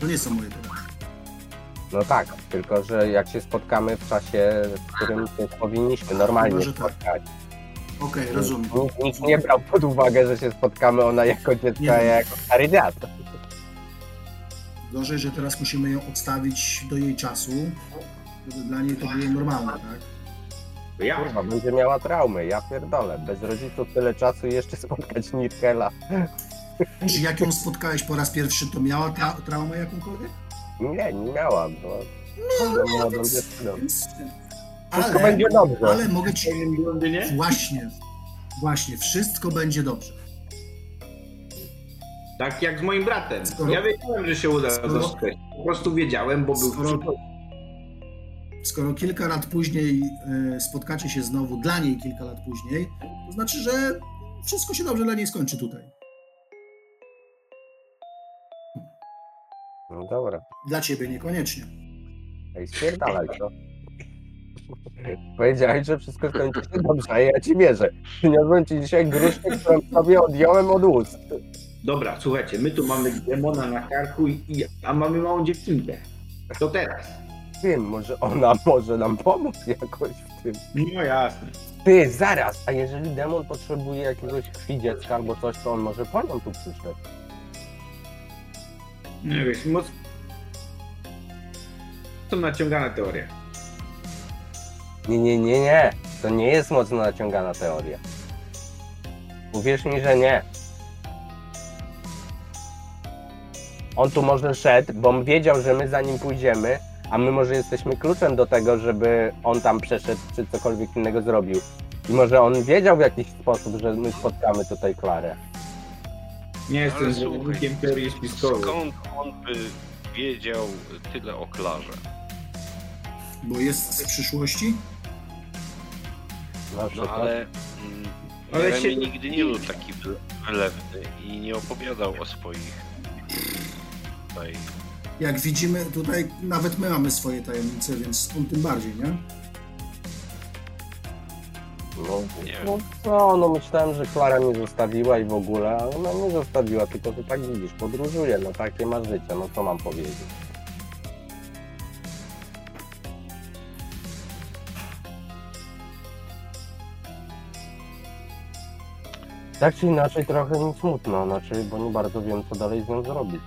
To nie są moje tereny. No tak, tylko że jak się spotkamy w czasie, w którym powinniśmy normalnie Chyba, że tak. spotkać. Okej, rozumiem. Nikt, nikt nie brał pod uwagę, że się spotkamy ona jako dziecko, Nie a wiem. ja jako stary dziad. Gorzej, że teraz musimy ją odstawić do jej czasu, żeby dla niej to było normalne, tak? Ja. Kurwa, będzie miała traumy, ja pierdolę. Bez rodziców tyle czasu i jeszcze spotkać Nirkela. Czy jak ją spotkałeś po raz pierwszy, to miała tra traumę jakąkolwiek? Nie, nie miałam. No, no, dziewczyną. Więc- Wszystko Ale, będzie dobrze. ale mogę ci... Właśnie, właśnie, wszystko będzie dobrze. Tak jak z moim bratem. Skoro- Ja wiedziałem, że się uda skoro-. Po prostu wiedziałem, bo był Skoro, skoro kilka lat później e, spotkacie się znowu, dla niej kilka lat później, to znaczy, że wszystko się dobrze dla niej skończy tutaj. No dobra. Dla ciebie niekoniecznie. Ej, spierdalaj to. Powiedziałeś, że wszystko skończy się dobrze, a ja ci wierzę. Przyniosłem ci dzisiaj gruszkę, którą sobie odjąłem od ust. Dobra, słuchajcie, my tu mamy demona na karku, i, i, a mamy małą dziewczynkę. To teraz. Wiem, może ona może nam pomóc jakoś w tym. No jasne. Ty, zaraz, a jeżeli demon potrzebuje jakiegoś krwi dziecka albo coś, to on może po nią tu przyszedł. Nie wiesz, moc... To naciągana teoria. Nie, nie, nie, nie. To nie jest mocno naciągana teoria. Uwierz mi, że nie. On tu może szedł, bo on wiedział, że my za nim pójdziemy, a my może jesteśmy kluczem do tego, żeby on tam przeszedł, czy cokolwiek innego zrobił. I może on wiedział w jakiś sposób, że my spotkamy tutaj Klarę. Nie jestem zwolennikiem teorii spiskowej. Skąd on by wiedział tyle o Klarze? Bo jest z przyszłości? No ale... Mm, Ale Jeremy się- nigdy nie był taki wy- wylewny i nie opowiadał o swoich tutaj Jak widzimy, tutaj nawet my mamy swoje tajemnice, więc on tym bardziej, nie? No, no co, no myślałem, że Klara mnie zostawiła i w ogóle, ale ona nie zostawiła, tylko że tak widzisz, podróżuje, no takie ma życie, no co mam powiedzieć. Tak czy inaczej trochę mi smutno, znaczy, bo nie bardzo wiem, co dalej z nią zrobić.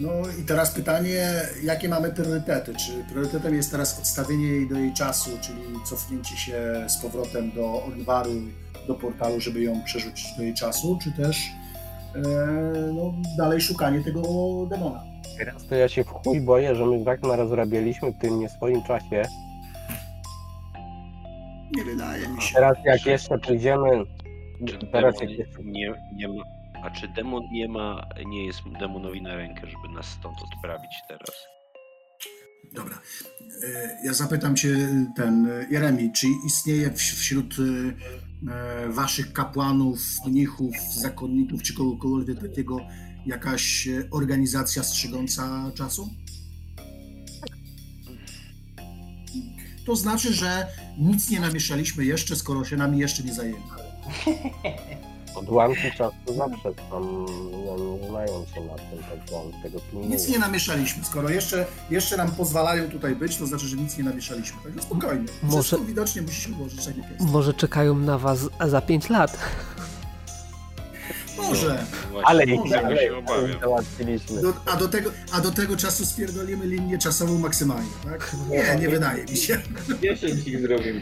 No i teraz pytanie, jakie mamy priorytety? Czy priorytetem jest teraz odstawienie jej do jej czasu, czyli cofnięcie się z powrotem do Odwaru, do portalu, żeby ją przerzucić do jej czasu, czy też e, no, dalej szukanie tego demona? Teraz to ja się w chuj boję, że my tak narozrabialiśmy w tym nie swoim czasie. Nie wydaje mi się. Teraz jak jeszcze pójdziemy, Czy teraz jak jeszcze nie, nie ma, a czy demon nie ma, nie jest demonowi na rękę, żeby nas stąd odprawić teraz? Dobra. E, Ja zapytam cię ten, Jeremi, czy istnieje wśród e, waszych kapłanów, mnichów, zakonników, czy kogokolwiek takiego jakaś e, organizacja strzegąca czasu? To znaczy, że nic nie namieszaliśmy jeszcze, skoro się nami jeszcze nie zajęli. Odłamki czasu zawsze tam no, nie znają się na tym, tak tego pilnuje. Nic nie namieszaliśmy. Skoro jeszcze, jeszcze nam pozwalają tutaj być, to znaczy, że nic nie namieszaliśmy. Także spokojnie. Może... Wszystko widocznie musi się ułożyć tak jak jest. Może czekają na was za 5 lat. Może. No, Ale tego ale się obawiam. Do, a, do tego, a do tego czasu spierdolimy linię czasową maksymalnie, tak? Nie, nie wydaje mi się. 10 ich zrobimy.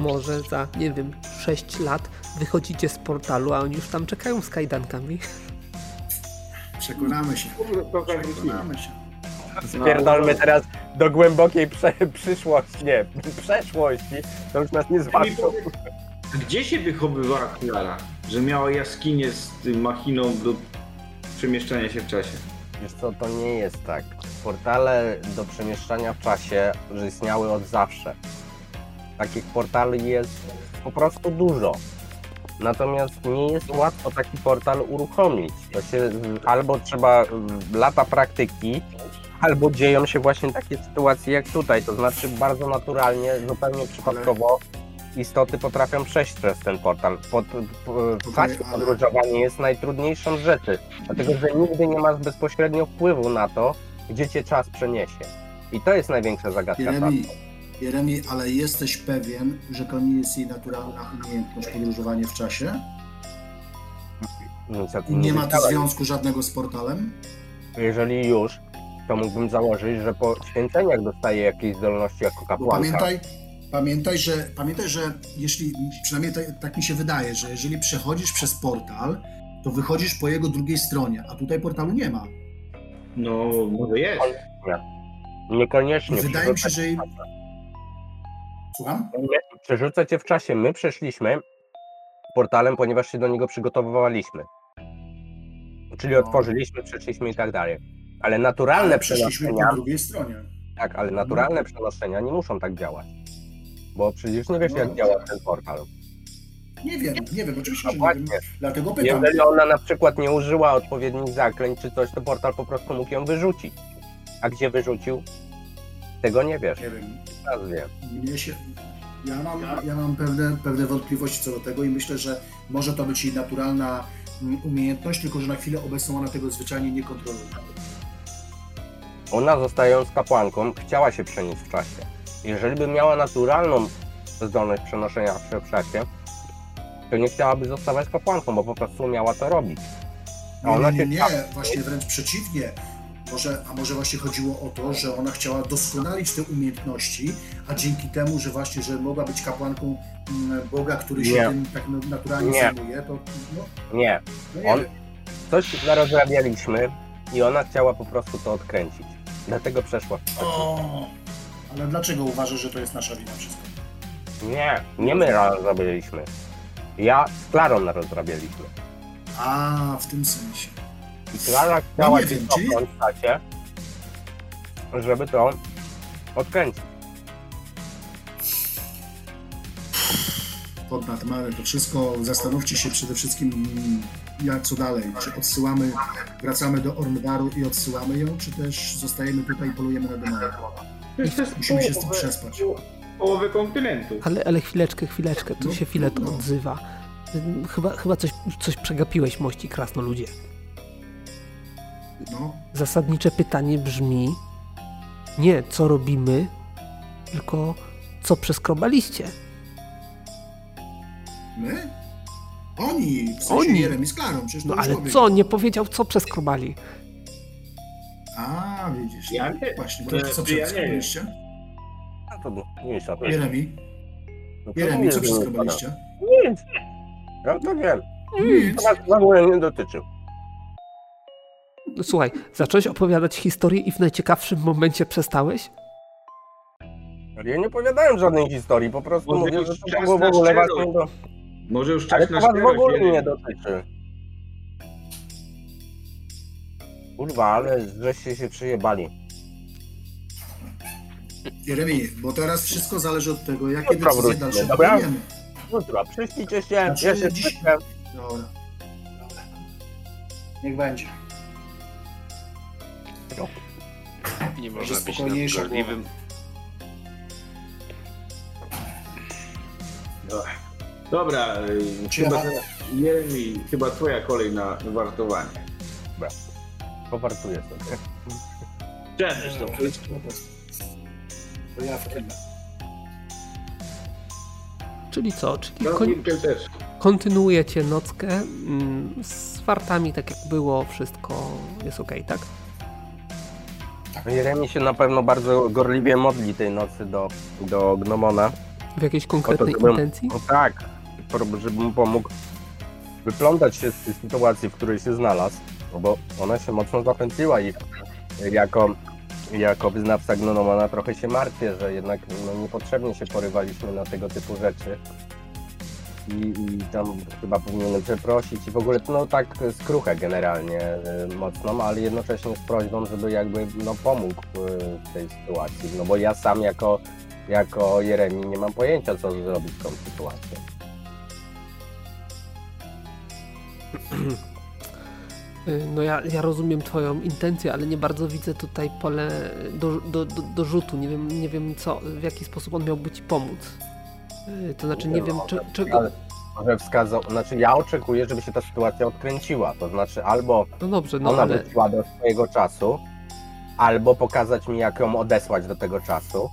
Może za, nie wiem, 6 lat wychodzicie z portalu, a oni już tam czekają z kajdankami. Przekonamy się. Tak. Przekonamy się. Spierdolmy teraz do głębokiej prze przyszłości, nie, przeszłości, to już nas nie zbawią. Gdzie się wychowywała Klara, że miała jaskinię z tym machiną do przemieszczania się w czasie? Wiesz co, to nie jest tak. Portale do przemieszczania w czasie że istniały od zawsze. Takich portali jest po prostu dużo. Natomiast nie jest łatwo taki portal uruchomić. To się albo trzeba mm, lata praktyki, albo dzieją się właśnie takie sytuacje jak tutaj. To znaczy bardzo naturalnie, zupełnie przypadkowo istoty potrafią przejść przez ten portal. Pod, po, w czasie ale- podróżowanie jest najtrudniejszą rzeczy, dlatego że nigdy nie masz bezpośrednio wpływu na to, gdzie cię czas przeniesie. I to jest największa zagadka czasu. Jeremi, ale jesteś pewien, że to nie jest jej naturalna umiejętność podróżowania w czasie? I nie ma to związku żadnego z portalem? Jeżeli już, to mógłbym założyć, że po święceniach dostaje jakieś zdolności jako Bo kapłanka. pamiętaj, pamiętaj, że, pamiętaj, że jeśli, przynajmniej tak, tak mi się wydaje, że jeżeli przechodzisz przez portal, to wychodzisz po jego drugiej stronie, a tutaj portalu nie ma. No, może jest. Niekoniecznie. Wydaje mi się, że jej-. Słucham? Nie, Przerzuca cię w czasie. My przeszliśmy portalem, ponieważ się do niego przygotowywaliśmy. Czyli No. otworzyliśmy, przeszliśmy i tak dalej. Ale naturalne Ale przeszliśmy przenoszenia, po drugiej stronie. tak, ale naturalne przenoszenia nie muszą tak działać. Bo przecież nie wiesz, No. jak działa ten portal. Nie wiem, nie wiem, oczywiście, No nie wiem. Dlatego pytam. Jeżeli ona na przykład nie użyła odpowiednich zaklęć czy coś, to portal po prostu mógł ją wyrzucić. A gdzie wyrzucił? Tego nie wiesz. Nie wiem, mnie się... Ja mam, ja mam pewne, pewne wątpliwości co do tego i myślę, że może to być jej naturalna mm, umiejętność, tylko że na chwilę obecną ona tego zwyczajnie nie kontroluje. Ona zostając kapłanką chciała się przenieść w czasie. Jeżeli by miała naturalną zdolność przenoszenia się w czasie, to nie chciałaby zostawać kapłanką, bo po prostu miała to robić. A Nie, ona nie, się nie, nie, właśnie wręcz przeciwnie. Może, a może właśnie chodziło o to, że ona chciała doskonalić te umiejętności, a dzięki temu, że właśnie, że mogła być kapłanką mm, Boga, który się Nie. tym tak na- naturalnie Nie. zajmuje, to no, Nie. no On-. Coś narozrabialiśmy i ona chciała po prostu to odkręcić. Dlatego przeszła. O, ale dlaczego uważasz, że to jest nasza wina wszystko? Nie, nie my rozrabialiśmy. Ja z Klarą narozrabialiśmy. A, w tym sensie. I Klara chciała No nie się wiem, czasie, żeby to odkręcić. Pod Batmanem to wszystko, zastanówcie się przede wszystkim, jak co dalej. Czy odsyłamy, wracamy do Ornwaru i odsyłamy ją, czy też zostajemy tutaj i polujemy na jest Musimy się z tym przespać. Połowę kontynentu. Ale, ale chwileczkę, chwileczkę, tu No, się Filet no. odzywa. Ym, Chyba, chyba coś, coś przegapiłeś, mości krasnoludzie. No, Zasadnicze pytanie brzmi nie co robimy, tylko co przeskrobaliście. my? Oni, w sensie Oni. Jeremi z Klarą, przecież No ale co, nie powiedział co przeskrobali. A, widzisz. Ja no, nie- Właśnie, to to co ja nie wiem. przeskrobaliście? No to jest to. Jeremi, No to Jeremi, nie co jest przeskrobaliście? Nic. Ja to wiem. Nic. To nas w ogóle nie dotyczy. No, Słuchaj, zacząłeś opowiadać historię i w najciekawszym momencie przestałeś? Ale Ja nie opowiadałem żadnej historii, po prostu Może mówię, już że to czas było w na ogóle szczerość. właśnie do... Może już Ale czas to na was w szczerość, ogóle nie nie dotyczy. Kurwa, ale żeście się przyjebali. Jeremi, bo teraz wszystko zależy od tego, jakie Dobra, decyzje dalsze dobra? podejmiemy. Jutro, przyślijcie się, Znaczy, ja się dziś-. Dobra. Dobra. Niech będzie. Nie można być nadgorliwym. Dobra, y, chyba, Jeremi, chyba twoja kolej na wartowanie. Dobra, powartuję sobie. Cześć, to To ja w tym. Czyli co? Czyli No, kon kontynuujecie nockę. mm, Z wartami, tak jak było, wszystko jest ok, tak? Jeremi się na pewno bardzo gorliwie modli tej nocy do, do Gnomona. W jakiejś konkretnej żebym- intencji? No tak, żeby mu pomógł wyplątać się z tej sytuacji, w której się znalazł, no bo ona się mocno zapętliła i jako, jako wyznawca Gnomona trochę się martwię, że jednak no, niepotrzebnie się porywaliśmy na tego typu rzeczy. I, I tam chyba powinienem przeprosić i w ogóle no tak skruchę generalnie y, mocną, ale jednocześnie z prośbą, żeby jakby no pomógł y, w tej sytuacji, no bo ja sam jako, jako Jeremi nie mam pojęcia co zrobić z tą sytuacją. Y, No ja, ja rozumiem twoją intencję, ale nie bardzo widzę tutaj pole do, do, do, do rzutu. Nie wiem, nie wiem co, w jaki sposób on miałby ci pomóc. To znaczy nie wiem czy, czego... Ale może wskazał, znaczy ja oczekuję, żeby się ta sytuacja odkręciła, to znaczy albo No dobrze, no ona ale... wróciła do swojego czasu, albo pokazać mi jak ją odesłać do tego czasu,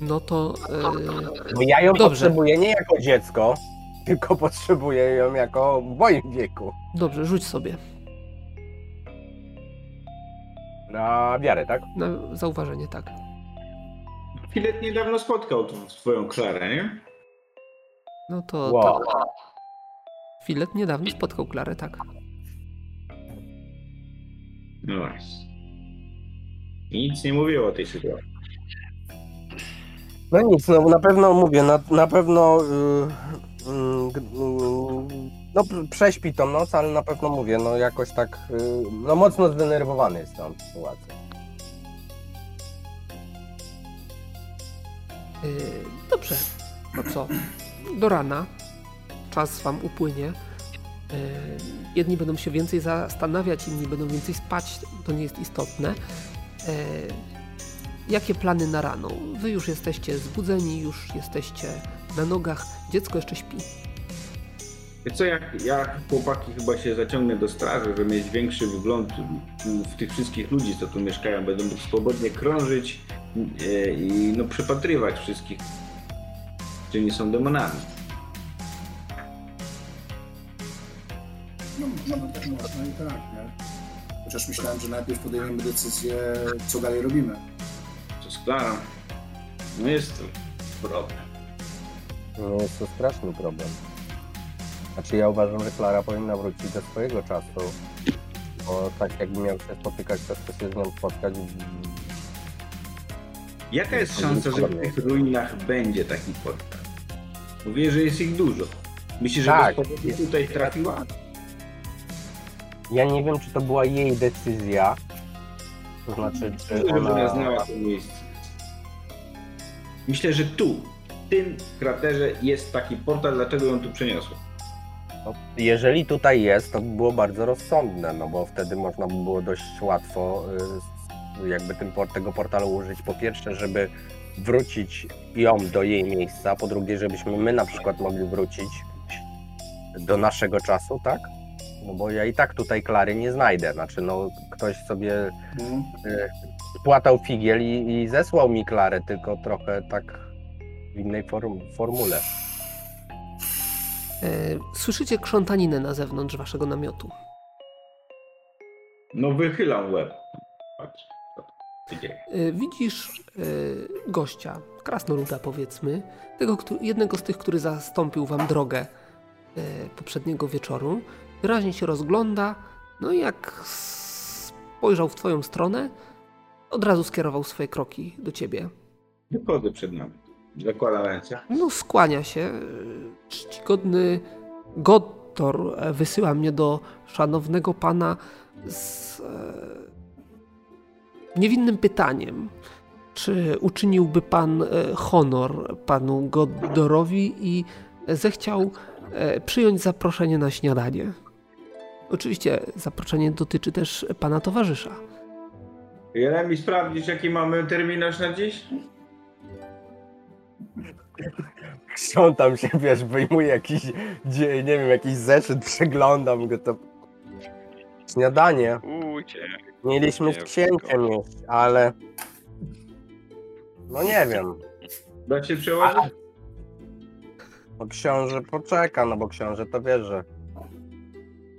No to... y, bo ja ją Dobrze. potrzebuję nie jako dziecko, tylko potrzebuję ją jako w moim wieku. Dobrze, rzuć sobie Na wiarę, tak? na zauważenie, tak. Filet niedawno spotkał tą swoją Klarę, nie? No to Wow. tak. Filet niedawno spotkał Klarę, tak. No właśnie. I nic nie mówiło o tej sytuacji. No nic, no na pewno mówię, na, na pewno yy, yy, yy, no prześpi tą noc, ale na pewno mówię, no jakoś tak, yy, no mocno zdenerwowany jest tą sytuacją. Yy, dobrze, no co? Do rana czas wam upłynie. Yy, jedni będą się więcej zastanawiać, inni będą więcej spać, to nie jest istotne. Yy, jakie plany na rano? Wy już jesteście zbudzeni, już jesteście na nogach, dziecko jeszcze śpi. Wiesz co, jak ja chłopaki chyba się zaciągnę do straży, żeby mieć większy wgląd w tych wszystkich ludzi, co tu mieszkają. Będę mógł swobodnie krążyć e, i no, przypatrywać wszystkich, którzy nie są demonami. No, no tak można i tak, nie? Chociaż myślałem, że najpierw podejmiemy decyzję, co dalej robimy. Co z Klarą? No jest to problem. No jest to straszny problem. Znaczy ja uważam, że Klara powinna wrócić do swojego czasu, bo tak jakby miał się spotykać, to chce się z nią spotkać Jaka jest szansa, że w tych ruinach będzie taki portal? Mówię, że jest ich dużo. Myślisz, że Tak. tutaj trafiła? Ja nie wiem, czy to była jej decyzja, to znaczy, czy ona ona... znała to miejsce. Myślę, że tu, w tym kraterze jest taki portal, dlaczego ją tu przeniosła. No, jeżeli tutaj jest, to by było bardzo rozsądne, no bo wtedy można by było dość łatwo y, jakby tym, tego portalu użyć. Po pierwsze, żeby wrócić ją do jej miejsca, po drugie, żebyśmy my na przykład mogli wrócić do naszego czasu, tak? No bo ja i tak tutaj Klary nie znajdę. Znaczy, no ktoś sobie Mhm. spłatał figiel i, i zesłał mi Klarę, tylko trochę tak w innej form, formule. Yy, słyszycie krzątaninę na zewnątrz waszego namiotu. No wychylam łeb. Patrz, co tu się dzieje. Y, Widzisz y, gościa, krasnoluda powiedzmy, tego, jednego z tych, który zastąpił wam drogę poprzedniego wieczoru. Wyraźnie się rozgląda, no i jak spojrzał w twoją stronę, od razu skierował swoje kroki do ciebie. Wychodzę przed nami. Zakładam ręce. No, skłania się. Czcigodny Gottor e, wysyła mnie do szanownego pana z e, niewinnym pytaniem. Czy uczyniłby pan e, honor panu Goddorowi i zechciał e, przyjąć zaproszenie na śniadanie? Oczywiście zaproszenie dotyczy też pana towarzysza. Jeremi, sprawdzić jaki mamy terminarz na dziś? Krzątam się, wiesz, wyjmuję jakiś, nie wiem, jakiś zeszyt, przeglądam go, to... Śniadanie. Uciek. Mieliśmy z księciem jeść, ale... No nie wiem. Da się przełożyć? Bo książę poczeka, no bo książę to wie, że...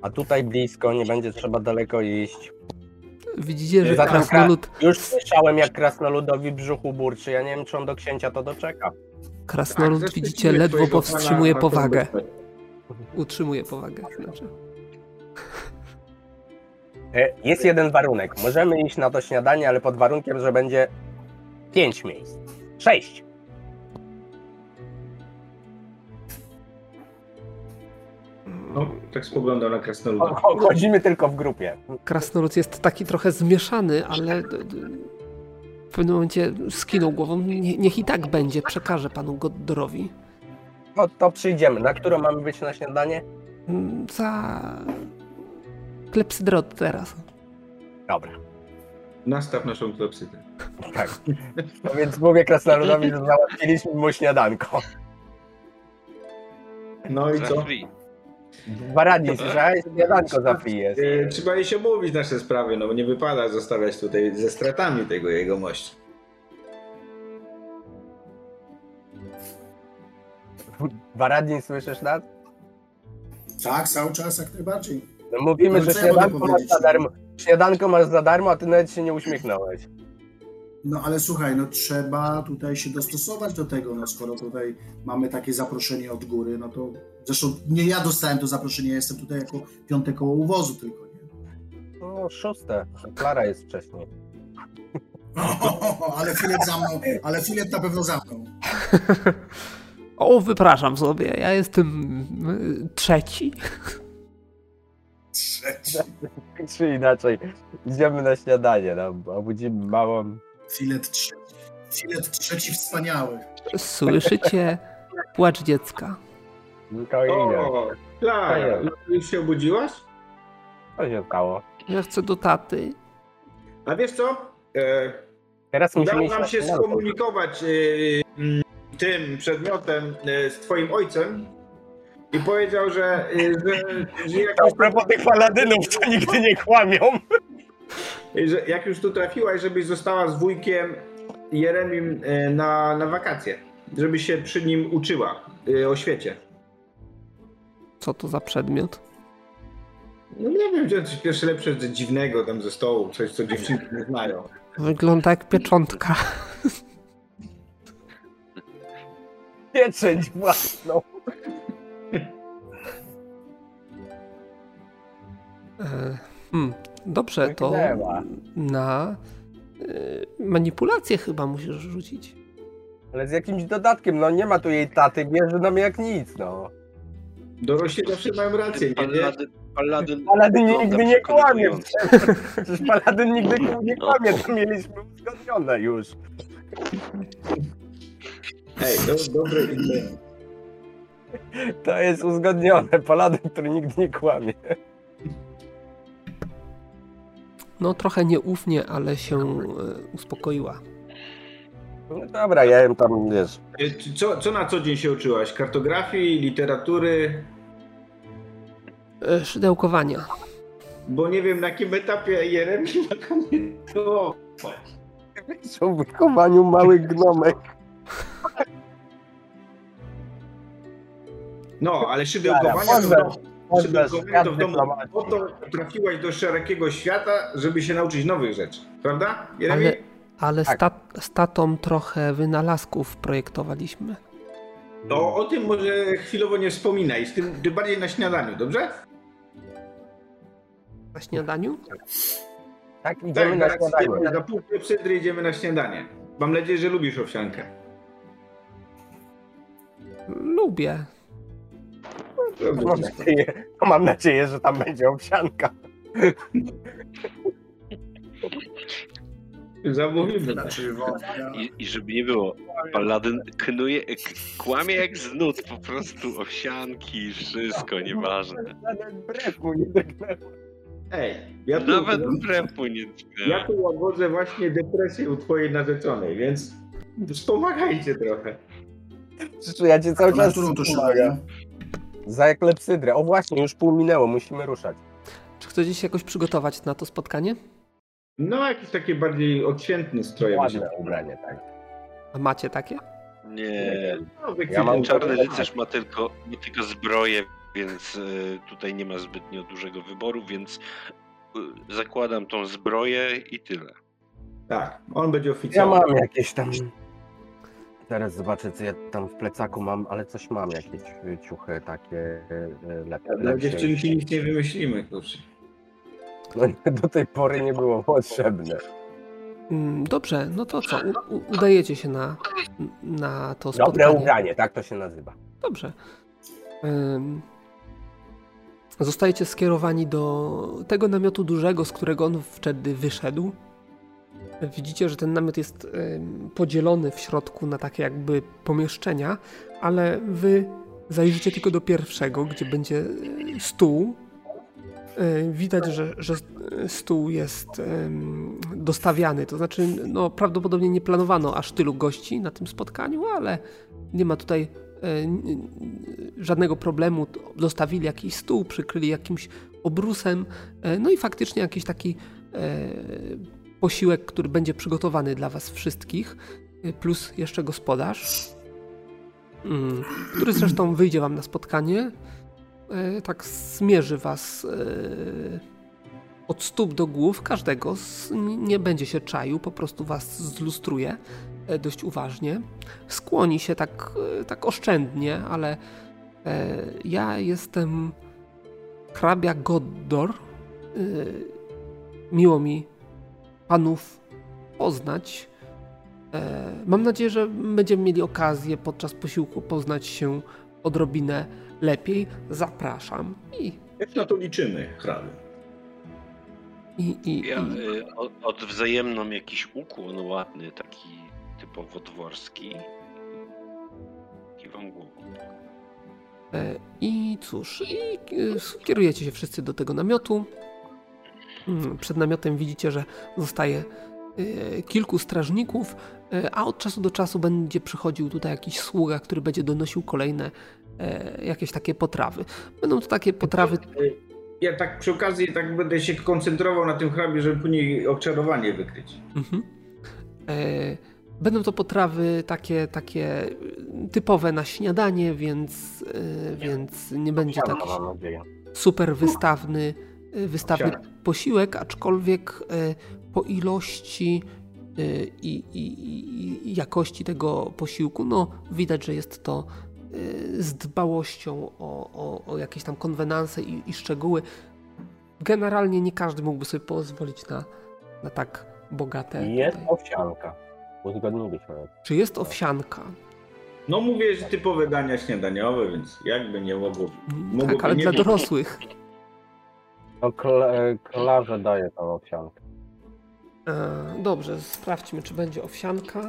A tutaj blisko, nie będzie trzeba daleko iść. Widzicie, że Za tym krasnolud, Już słyszałem, jak krasnoludowi brzuchu burczy. Ja nie wiem, czy on do księcia to doczeka. krasnolud Tak, widzicie, ledwo powstrzymuje pana na powagę. Utrzymuje powagę. Znaczy. E, Jest jeden warunek. Możemy iść na to śniadanie, ale pod warunkiem, że będzie pięć miejsc. Sześć. No, tak spoglądał na krasnoluda. Cho- Chodzimy tylko w grupie. Krasnolud jest taki trochę zmieszany, ale w pewnym momencie skinął głową. Nie, niech i tak będzie, przekażę panu Goddorowi. No to przyjdziemy. Na którą mamy być na śniadanie? Mm, Za klepsydrot teraz. Dobra. Nastaw naszą klepsydę. Tak. No więc mówię krasnoludowi, że załatwiliśmy mu śniadanko. No i co? Radni, słyszałeś? Śniadanko za free jest. E, Trzeba jej się omówić nasze sprawy, no bo nie wypada zostawiać tutaj ze stratami tego jego mości. Dwa radni, słyszysz nas? Tak, cały czas jak najbardziej. No mówimy, No że śniadanko masz za darmo. Śniadanko masz za darmo, a ty nawet się nie uśmiechnąłeś. No ale słuchaj, no trzeba tutaj się dostosować do tego, no skoro tutaj mamy takie zaproszenie od góry, no to zresztą nie ja dostałem to zaproszenie, ja jestem tutaj jako piąte koło uwozu tylko, nie? No szóste. Klara jest wcześniej. ale filet za mną, ale filet na pewno za mną. O, wypraszam sobie, ja jestem y, trzeci. Trzeci. Czy inaczej, idziemy na śniadanie, no, obudzimy małą. Filet trzeci. Filet trzeci wspaniały. Słyszycie płacz dziecka. To idzie. O, Klara, już się obudziłaś? Co się stało? Ja chcę do taty. A wiesz co? E, Teraz musimy udało iść nam na się skomunikować e, mm, tym przedmiotem e, z twoim ojcem i powiedział, że, e, że, że, A propos tych paladynów, to nigdy nie kłamią. Że jak już tu trafiłaś, żebyś została z wujkiem Jeremim e, na, na wakacje. Żeby się przy nim uczyła e, o świecie. Co to za przedmiot? No nie wiem, wziąć coś pierwsze lepsze coś dziwnego tam ze stołu, coś co dziewczynki nie znają. Wygląda jak pieczątka. Pieczęć własną. E, Hmm, dobrze, to Wygnęła. na y, manipulację chyba musisz rzucić. Ale z jakimś dodatkiem, no nie ma tu jej taty, bierze nam jak nic, no. Dorośli zawsze mają rację, nie? Paladyn, paladyn, Paladyn nigdy nie kłamie. Przecież Paladyn nigdy nie kłamie, to mieliśmy uzgodnione już. Hej, do, dobre imię. To jest uzgodnione. Paladyn, który nigdy nie kłamie. No trochę nieufnie, ale się e, uspokoiła. No dobra, ja jem tam, wiesz, E, Co, co na co dzień się uczyłaś? Kartografii, literatury? E, Szydełkowania. Bo nie wiem na jakim etapie Jeremi ma komentować. są w wychowaniu małych gnomek. No, ale szydełkowania Dobra, to w domu. Po to trafiłaś do szerokiego świata, żeby się nauczyć nowych rzeczy. Prawda, Jeremi? Ale, ale Tak. z, tat, z tatą trochę wynalazków projektowaliśmy. To o tym może chwilowo nie wspominaj, z tym bardziej na śniadaniu, dobrze? Na śniadaniu? Tak, idziemy na tak, śniadanie. idziemy, za pół klepsydry idziemy na śniadanie. Mam nadzieję, że lubisz owsiankę. Lubię. To mam, nadzieję, to mam nadzieję, że tam będzie owsianka. Zamówimy. Znaczy wątka. I, I żeby nie było, paladyn knuje, k- kłamie jak z nut, po prostu owsianki, wszystko, nieważne. Nawet brew mu nie drgnęło. Ej, ja tu, Nawet brepu nie ja tu łagodzę właśnie depresję u twojej narzeczonej, więc wspomagajcie trochę. Ja cię cały czas którą to wspomagam. Za eklepsydrę. O właśnie, już pół minęło, musimy ruszać. Czy chcecie się jakoś przygotować na to spotkanie? No, jakieś takie bardziej odświętne stroje. Ładne ubranie, tak. A macie takie? Nie, No, Ja mam czarny rycerz ma tylko, ma tylko zbroję, więc y, tutaj nie ma zbytnio dużego wyboru, więc y, zakładam tą zbroję i tyle. Tak, on będzie Ja oficjalny. mam jakieś tam... Teraz zobaczę, co ja tam w plecaku mam, ale coś mam, jakieś ciuchy takie e, lepsze. Dla dziewczynki nic nie wymyślimy, kurczę. No, do tej pory nie było potrzebne. Mm, Dobrze, no to co? U, u, udajecie się na, na to Dobre spotkanie. ubranie, tak to się nazywa. Dobrze. Ym, Zostajecie skierowani do tego namiotu dużego, z którego on wtedy wyszedł. Widzicie, że ten namiot jest podzielony w środku na takie jakby pomieszczenia, ale wy zajrzycie tylko do pierwszego, gdzie będzie y, stół. Y, Widać, że, że stół jest dostawiany, to znaczy no, prawdopodobnie nie planowano aż tylu gości na tym spotkaniu, ale nie ma tutaj e, żadnego problemu. Dostawili jakiś stół, przykryli jakimś obrusem, e, no i faktycznie jakiś taki e, posiłek, który będzie przygotowany dla Was wszystkich, e, plus jeszcze gospodarz, mm, który zresztą wyjdzie Wam na spotkanie. E, Tak zmierzy Was e, od stóp do głów każdego. Nie będzie się czaił, po prostu Was zlustruje dość uważnie skłoni się tak, tak oszczędnie, ale ja jestem hrabia Goddor. Miło mi panów poznać. E, mam nadzieję, że będziemy mieli okazję podczas posiłku poznać się odrobinę lepiej. Zapraszam. I, Jak na to liczymy, hrabie? i, i, Ja i y, od, odwzajemną jakiś ukłon ładny, taki typowo dworski. Kiwam głową. E, I cóż, i e, skierujecie się wszyscy do tego namiotu. Mm, Przed namiotem widzicie, że zostaje e, kilku strażników, e, a od czasu do czasu będzie przychodził tutaj jakiś sługa, który będzie donosił kolejne e, jakieś takie potrawy. Będą to takie potrawy. Ja tak przy okazji tak będę się koncentrował na tym hrabie, żeby później obczarowanie wykryć. Mhm. E, Będą to potrawy takie, takie typowe na śniadanie, więc, e, więc nie będzie taki super wystawny, y, wystawny Owsiane. posiłek, aczkolwiek y, po ilości y, i, i, i- jakości tego posiłku, no widać, że jest to y, z dbałością o, o, o jakieś tam konwenanse i, i szczegóły. Generalnie nie każdy mógłby sobie pozwolić na, na tak bogate. Jest tutaj. owsianka. Uzgodniliśmy. Czy jest owsianka? No mówię, że typowe dania śniadaniowe, więc jakby nie mogło. Mm, Tak, ale nie dla być. dorosłych. No daje tą owsiankę. E, Dobrze, sprawdźmy, czy będzie owsianka.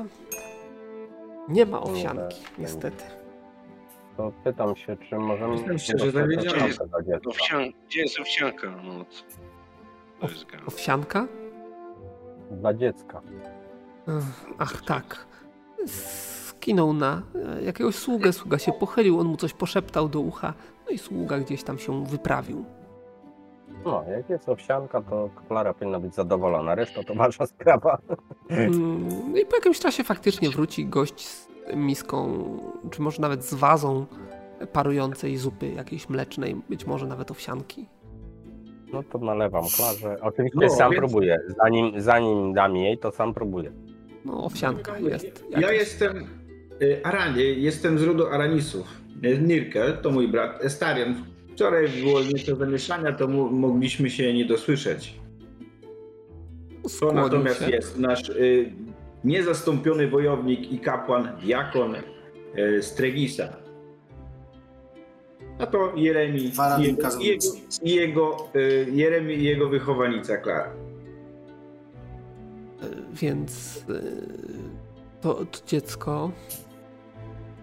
Nie ma owsianki, Nie. niestety. To pytam się, czy możemy... Owsiankę dla dziecka? Owsian... Gdzie jest owsianka? No, to jest. Owsianka? Dla dziecka. Ach, tak. Skinął na e, jakiegoś sługę, sługa się pochylił, on mu coś poszeptał do ucha, no i sługa gdzieś tam się wyprawił. No, jak jest owsianka, to Klara powinna być zadowolona. Reszta to wasza sprawa. No i po jakimś czasie faktycznie wróci gość z miską, czy może nawet z wazą parującej zupy jakiejś mlecznej, być może nawet owsianki. No to nalewam Klarze. Oczywiście No, sam więc- próbuję. Zanim, zanim dam jej, to sam próbuję. No, owsianka jest. Ja jakaś. jestem y, Aranie, jestem z rodu Aranisów. Nirkel to mój brat Estarian. Wczoraj było nieco zamieszania, to mogliśmy się nie dosłyszeć. To natomiast się. jest nasz y, niezastąpiony wojownik i kapłan, diakon y, Stregisa. A to Jeremi i jego, jego, Kazanowski. i jego, y, Jeremi i jego wychowanica Klara. Więc y, to, to dziecko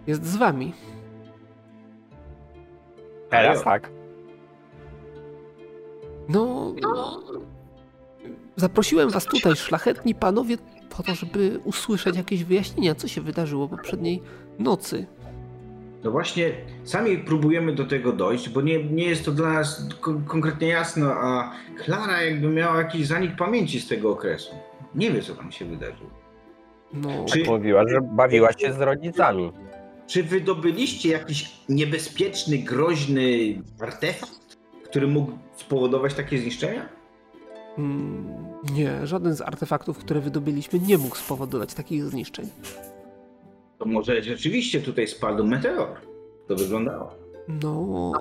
jest z wami. Teraz tak. No, zaprosiłem was tutaj, szlachetni panowie, po to, żeby usłyszeć jakieś wyjaśnienia, co się wydarzyło poprzedniej nocy. No właśnie, sami próbujemy do tego dojść, bo nie, nie jest to dla nas konkretnie jasne, a Klara jakby miała jakiś zanik pamięci z tego okresu. Nie wie, co tam się wydarzyło. No, czy, mówiła, że bawiła się z rodzicami. Czy wydobyliście jakiś niebezpieczny, groźny artefakt, który mógł spowodować takie zniszczenia? Mm, nie, żaden z artefaktów, które wydobyliśmy, nie mógł spowodować takich zniszczeń. To może rzeczywiście tutaj spadł meteor. To wyglądało. No,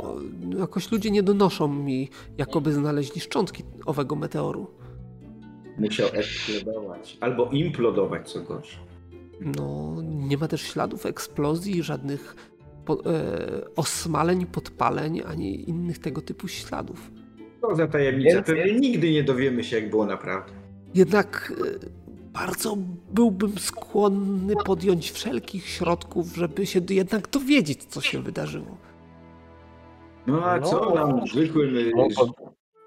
jakoś ludzie nie donoszą mi, jakoby znaleźli szczątki owego meteoru. Musiał eksplodować. Albo implodować, co gorsze. No, nie ma też śladów eksplozji, żadnych po, e, osmaleń, podpaleń, ani innych tego typu śladów. To za tajemnica. Pewnie nigdy nie dowiemy się, jak było naprawdę. Jednak e, bardzo byłbym skłonny podjąć wszelkich środków, żeby się jednak dowiedzieć, co się wydarzyło. No a co no, nam zwykłym, no,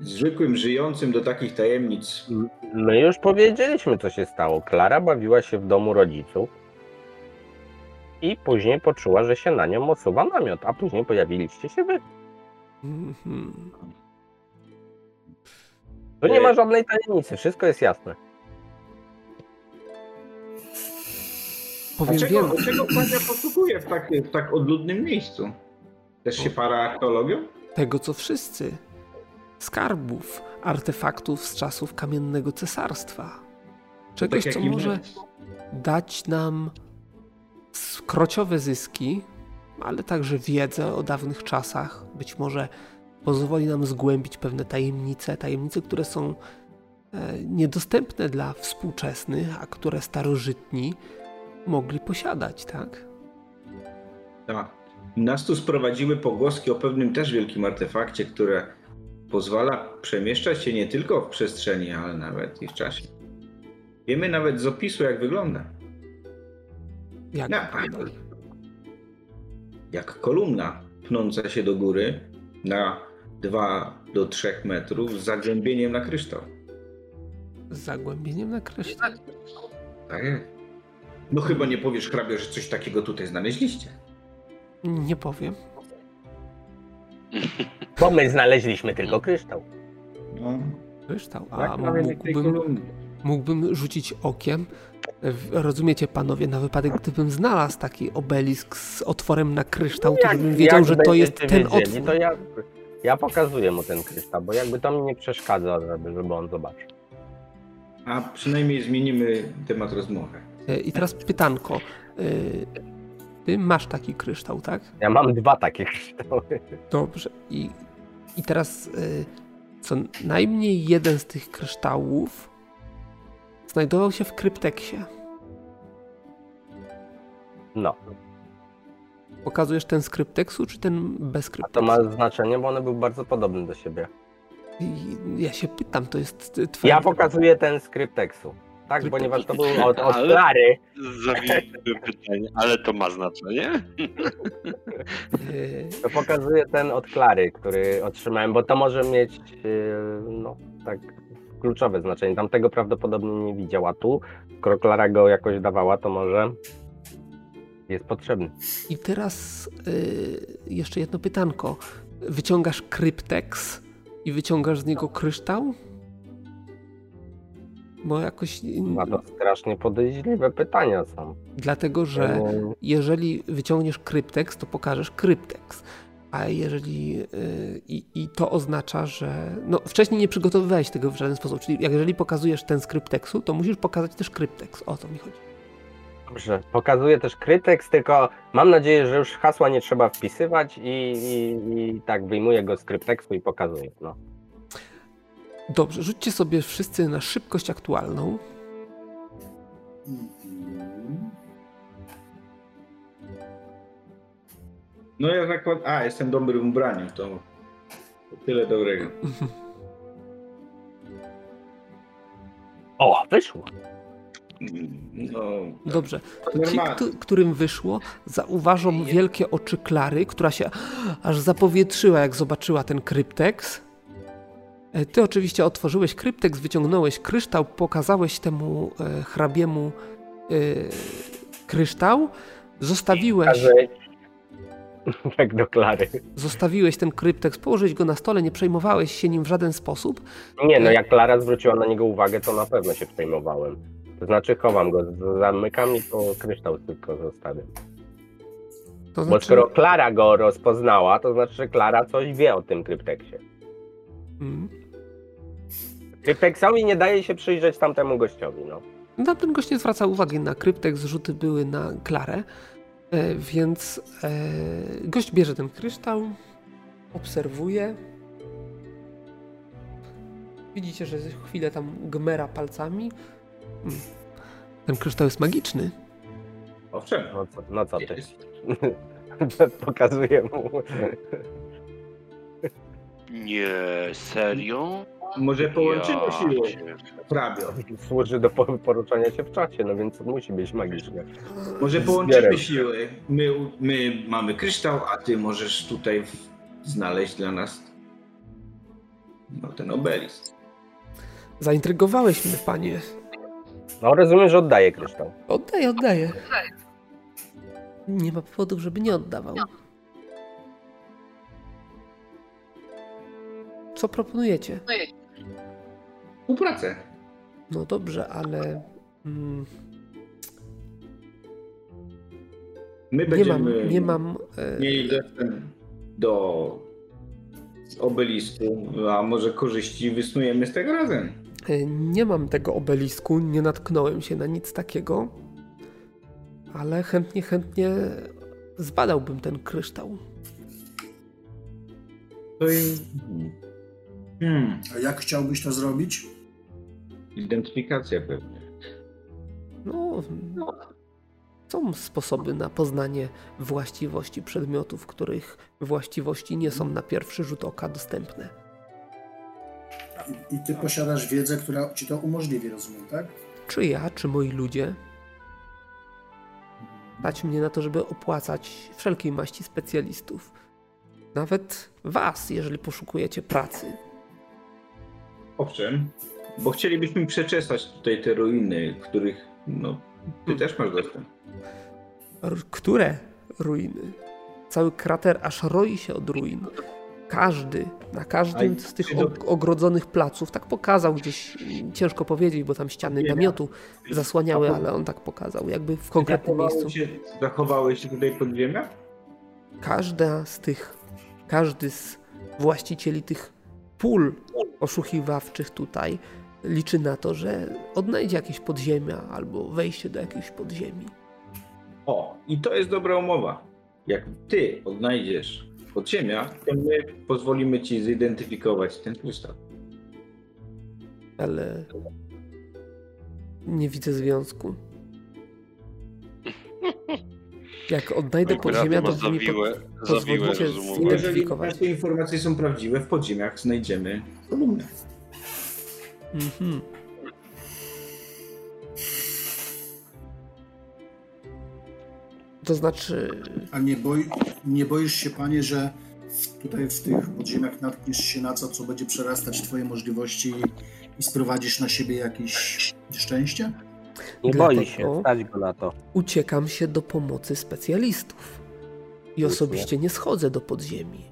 zwykłym żyjącym do takich tajemnic? My już powiedzieliśmy, co się stało. Klara bawiła się w domu rodziców i później poczuła, że się na nią osuwa namiot, a później pojawiliście się wy. Mm-hmm. Tu nie ma żadnej tajemnicy, wszystko jest jasne. Powiem dlaczego, dlaczego Kazia posługuje w tak, w tak odludnym miejscu? Też się para archeologią? Tego co wszyscy. Skarbów, artefaktów z czasów kamiennego cesarstwa. Czegoś, tak co może dać nam krociowe zyski, ale także wiedzę o dawnych czasach. Być może pozwoli nam zgłębić pewne tajemnice, tajemnice, które są e, niedostępne dla współczesnych, a które starożytni mogli posiadać, tak? Tak. Nas tu sprowadziły pogłoski o pewnym też wielkim artefakcie, które pozwala przemieszczać się nie tylko w przestrzeni, ale nawet i w czasie. Wiemy nawet z opisu, jak wygląda. Jak, no, jak kolumna pnąca się do góry na 2 do 3 metrów z zagłębieniem na kryształ. Z zagłębieniem na kryształ? Tak. No chyba nie powiesz, hrabio, że coś takiego tutaj znaleźliście. Nie powiem. Bo my znaleźliśmy tylko kryształ. No. Kryształ, a mógłbym, mógłbym rzucić okiem. Rozumiecie, panowie, na wypadek, gdybym znalazł taki obelisk z otworem na kryształ, to bym wiedział, że to jest ten otwór. To ja, ja pokazuję mu ten kryształ, bo jakby to mi nie przeszkadza, żeby, żeby on zobaczył. A przynajmniej zmienimy temat rozmowy. E, I teraz pytanko. Ty masz taki kryształ, tak? Ja mam dwa takie kryształy. Dobrze. I, i teraz e, co najmniej jeden z tych kryształów znajdował się w krypteksie. No. Pokazujesz ten z krypteksu, czy ten bez krypteksu? A to ma znaczenie, bo one były bardzo podobne do siebie. I ja się pytam, to jest twoja... Ja pokazuję ten z krypteksu. Tak, ponieważ to był od, od Klary. pytanie, ale to ma znaczenie? To pokazuje ten od Klary, który otrzymałem, bo to może mieć yy, no tak kluczowe znaczenie. Tam tego prawdopodobnie nie widział, a tu, skoro Klara go jakoś dawała, to może jest potrzebny. I teraz yy, jeszcze jedno pytanko. Wyciągasz kryptex i wyciągasz z niego kryształ? Bo jakoś. Ma to strasznie podejrzliwe pytania są. Dlatego, że jeżeli wyciągniesz kryptex, to pokażesz kryptex. A jeżeli. Yy, I to oznacza, że. No, wcześniej nie przygotowywałeś tego w żaden sposób. Czyli jeżeli pokazujesz ten z krypteksu, to musisz pokazać też kryptex. O co mi chodzi. Dobrze, pokazuję też kryptex, tylko mam nadzieję, że już hasła nie trzeba wpisywać i, i, i tak wyjmuję go z krypteksu i pokazuję. No. Dobrze, rzućcie sobie wszyscy na szybkość aktualną. No ja zakładam. A, jestem dobrym ubraniu, to, to tyle dobrego. O, wyszło. No, Dobrze. Ci, którym wyszło, zauważą wielkie oczy Klary, która się aż zapowietrzyła, jak zobaczyła ten krypteks. E, ty oczywiście otworzyłeś krypteks, wyciągnąłeś kryształ, pokazałeś temu e, hrabiemu e, kryształ, zostawiłeś... Tak do Klary. Zostawiłeś ten kryptek, położyłeś go na stole, nie przejmowałeś się nim w żaden sposób. Nie, no jak Klara zwróciła na niego uwagę, to na pewno się przejmowałem. To znaczy chowam go, zamykam i to kryształ tylko zostawiam. To znaczy... Bo skoro Klara go rozpoznała, to znaczy, że Klara coś wie o tym krypteksie. Hmm. Krypteksowi nie daje się przyjrzeć tamtemu gościowi, no. No, ten gość nie zwraca uwagi na kryptek, zrzuty były na Klarę, e, więc e, gość bierze ten kryształ, obserwuje. Widzicie, że chwilę tam gmera palcami. Hmm. Ten kryształ jest magiczny. Owszem. No co, no co ty? Pokazuję mu. Nie, serio? Może połączymy ja siły hrabio. Służy do poruszania się w czasie, no więc musi być magicznie. Może połączymy siły. My, my mamy kryształ, a ty możesz tutaj znaleźć dla nas no, ten obelisk. Zaintrygowałeś mnie, panie. No rozumiem, że oddaję kryształ. Oddaję, oddaję. Nie ma powodów, żeby nie oddawał. Co proponujecie? Współpracę. No dobrze, ale. Mm, My będziemy nie mam, nie mam e... mieli dostęp do obelisku, a może korzyści wysnujemy z tego razem. E, nie mam tego obelisku, nie natknąłem się na nic takiego, ale chętnie, chętnie zbadałbym ten kryształ. To jest... Hmm. A jak chciałbyś to zrobić? Identyfikacja pewnie. No, no, są sposoby na poznanie właściwości przedmiotów, których właściwości nie są na pierwszy rzut oka dostępne. I, i ty posiadasz wiedzę, która ci to umożliwi, rozumiem, tak? Czy ja, czy moi ludzie Dać mnie na to, żeby opłacać wszelkiej maści specjalistów. Nawet was, jeżeli poszukujecie pracy. Owszem, bo chcielibyśmy przeczesać tutaj te ruiny, których no, ty też masz dostęp. Które ruiny? Cały krater aż roi się od ruin. Każdy, na każdym z tych ogrodzonych placów, tak pokazał gdzieś, ciężko powiedzieć, bo tam ściany namiotu zasłaniały, ale on tak pokazał, jakby w konkretnym miejscu. Się, zachowały się tutaj podziemia? Każda z tych, każdy z właścicieli tych pól oszukiwawczych tutaj liczy na to, że odnajdzie jakieś podziemia albo wejście do jakiejś podziemi. O, i to jest dobra umowa. Jak ty odnajdziesz podziemia, to my pozwolimy ci zidentyfikować ten kryształ. Ale nie widzę związku. Jak odnajdę podziemia, to wy mi po, pozwolicie zidentyfikować. Jeżeli te informacje są prawdziwe, w podziemiach znajdziemy kolumnę. Mhm. To znaczy. A nie, boi, nie boisz się, panie, że tutaj w tych podziemiach natkniesz się na co, co będzie przerastać twoje możliwości i sprowadzisz na siebie jakieś szczęście? Nie boi się, stać go na to. Uciekam się do pomocy specjalistów. I osobiście nie schodzę do podziemi.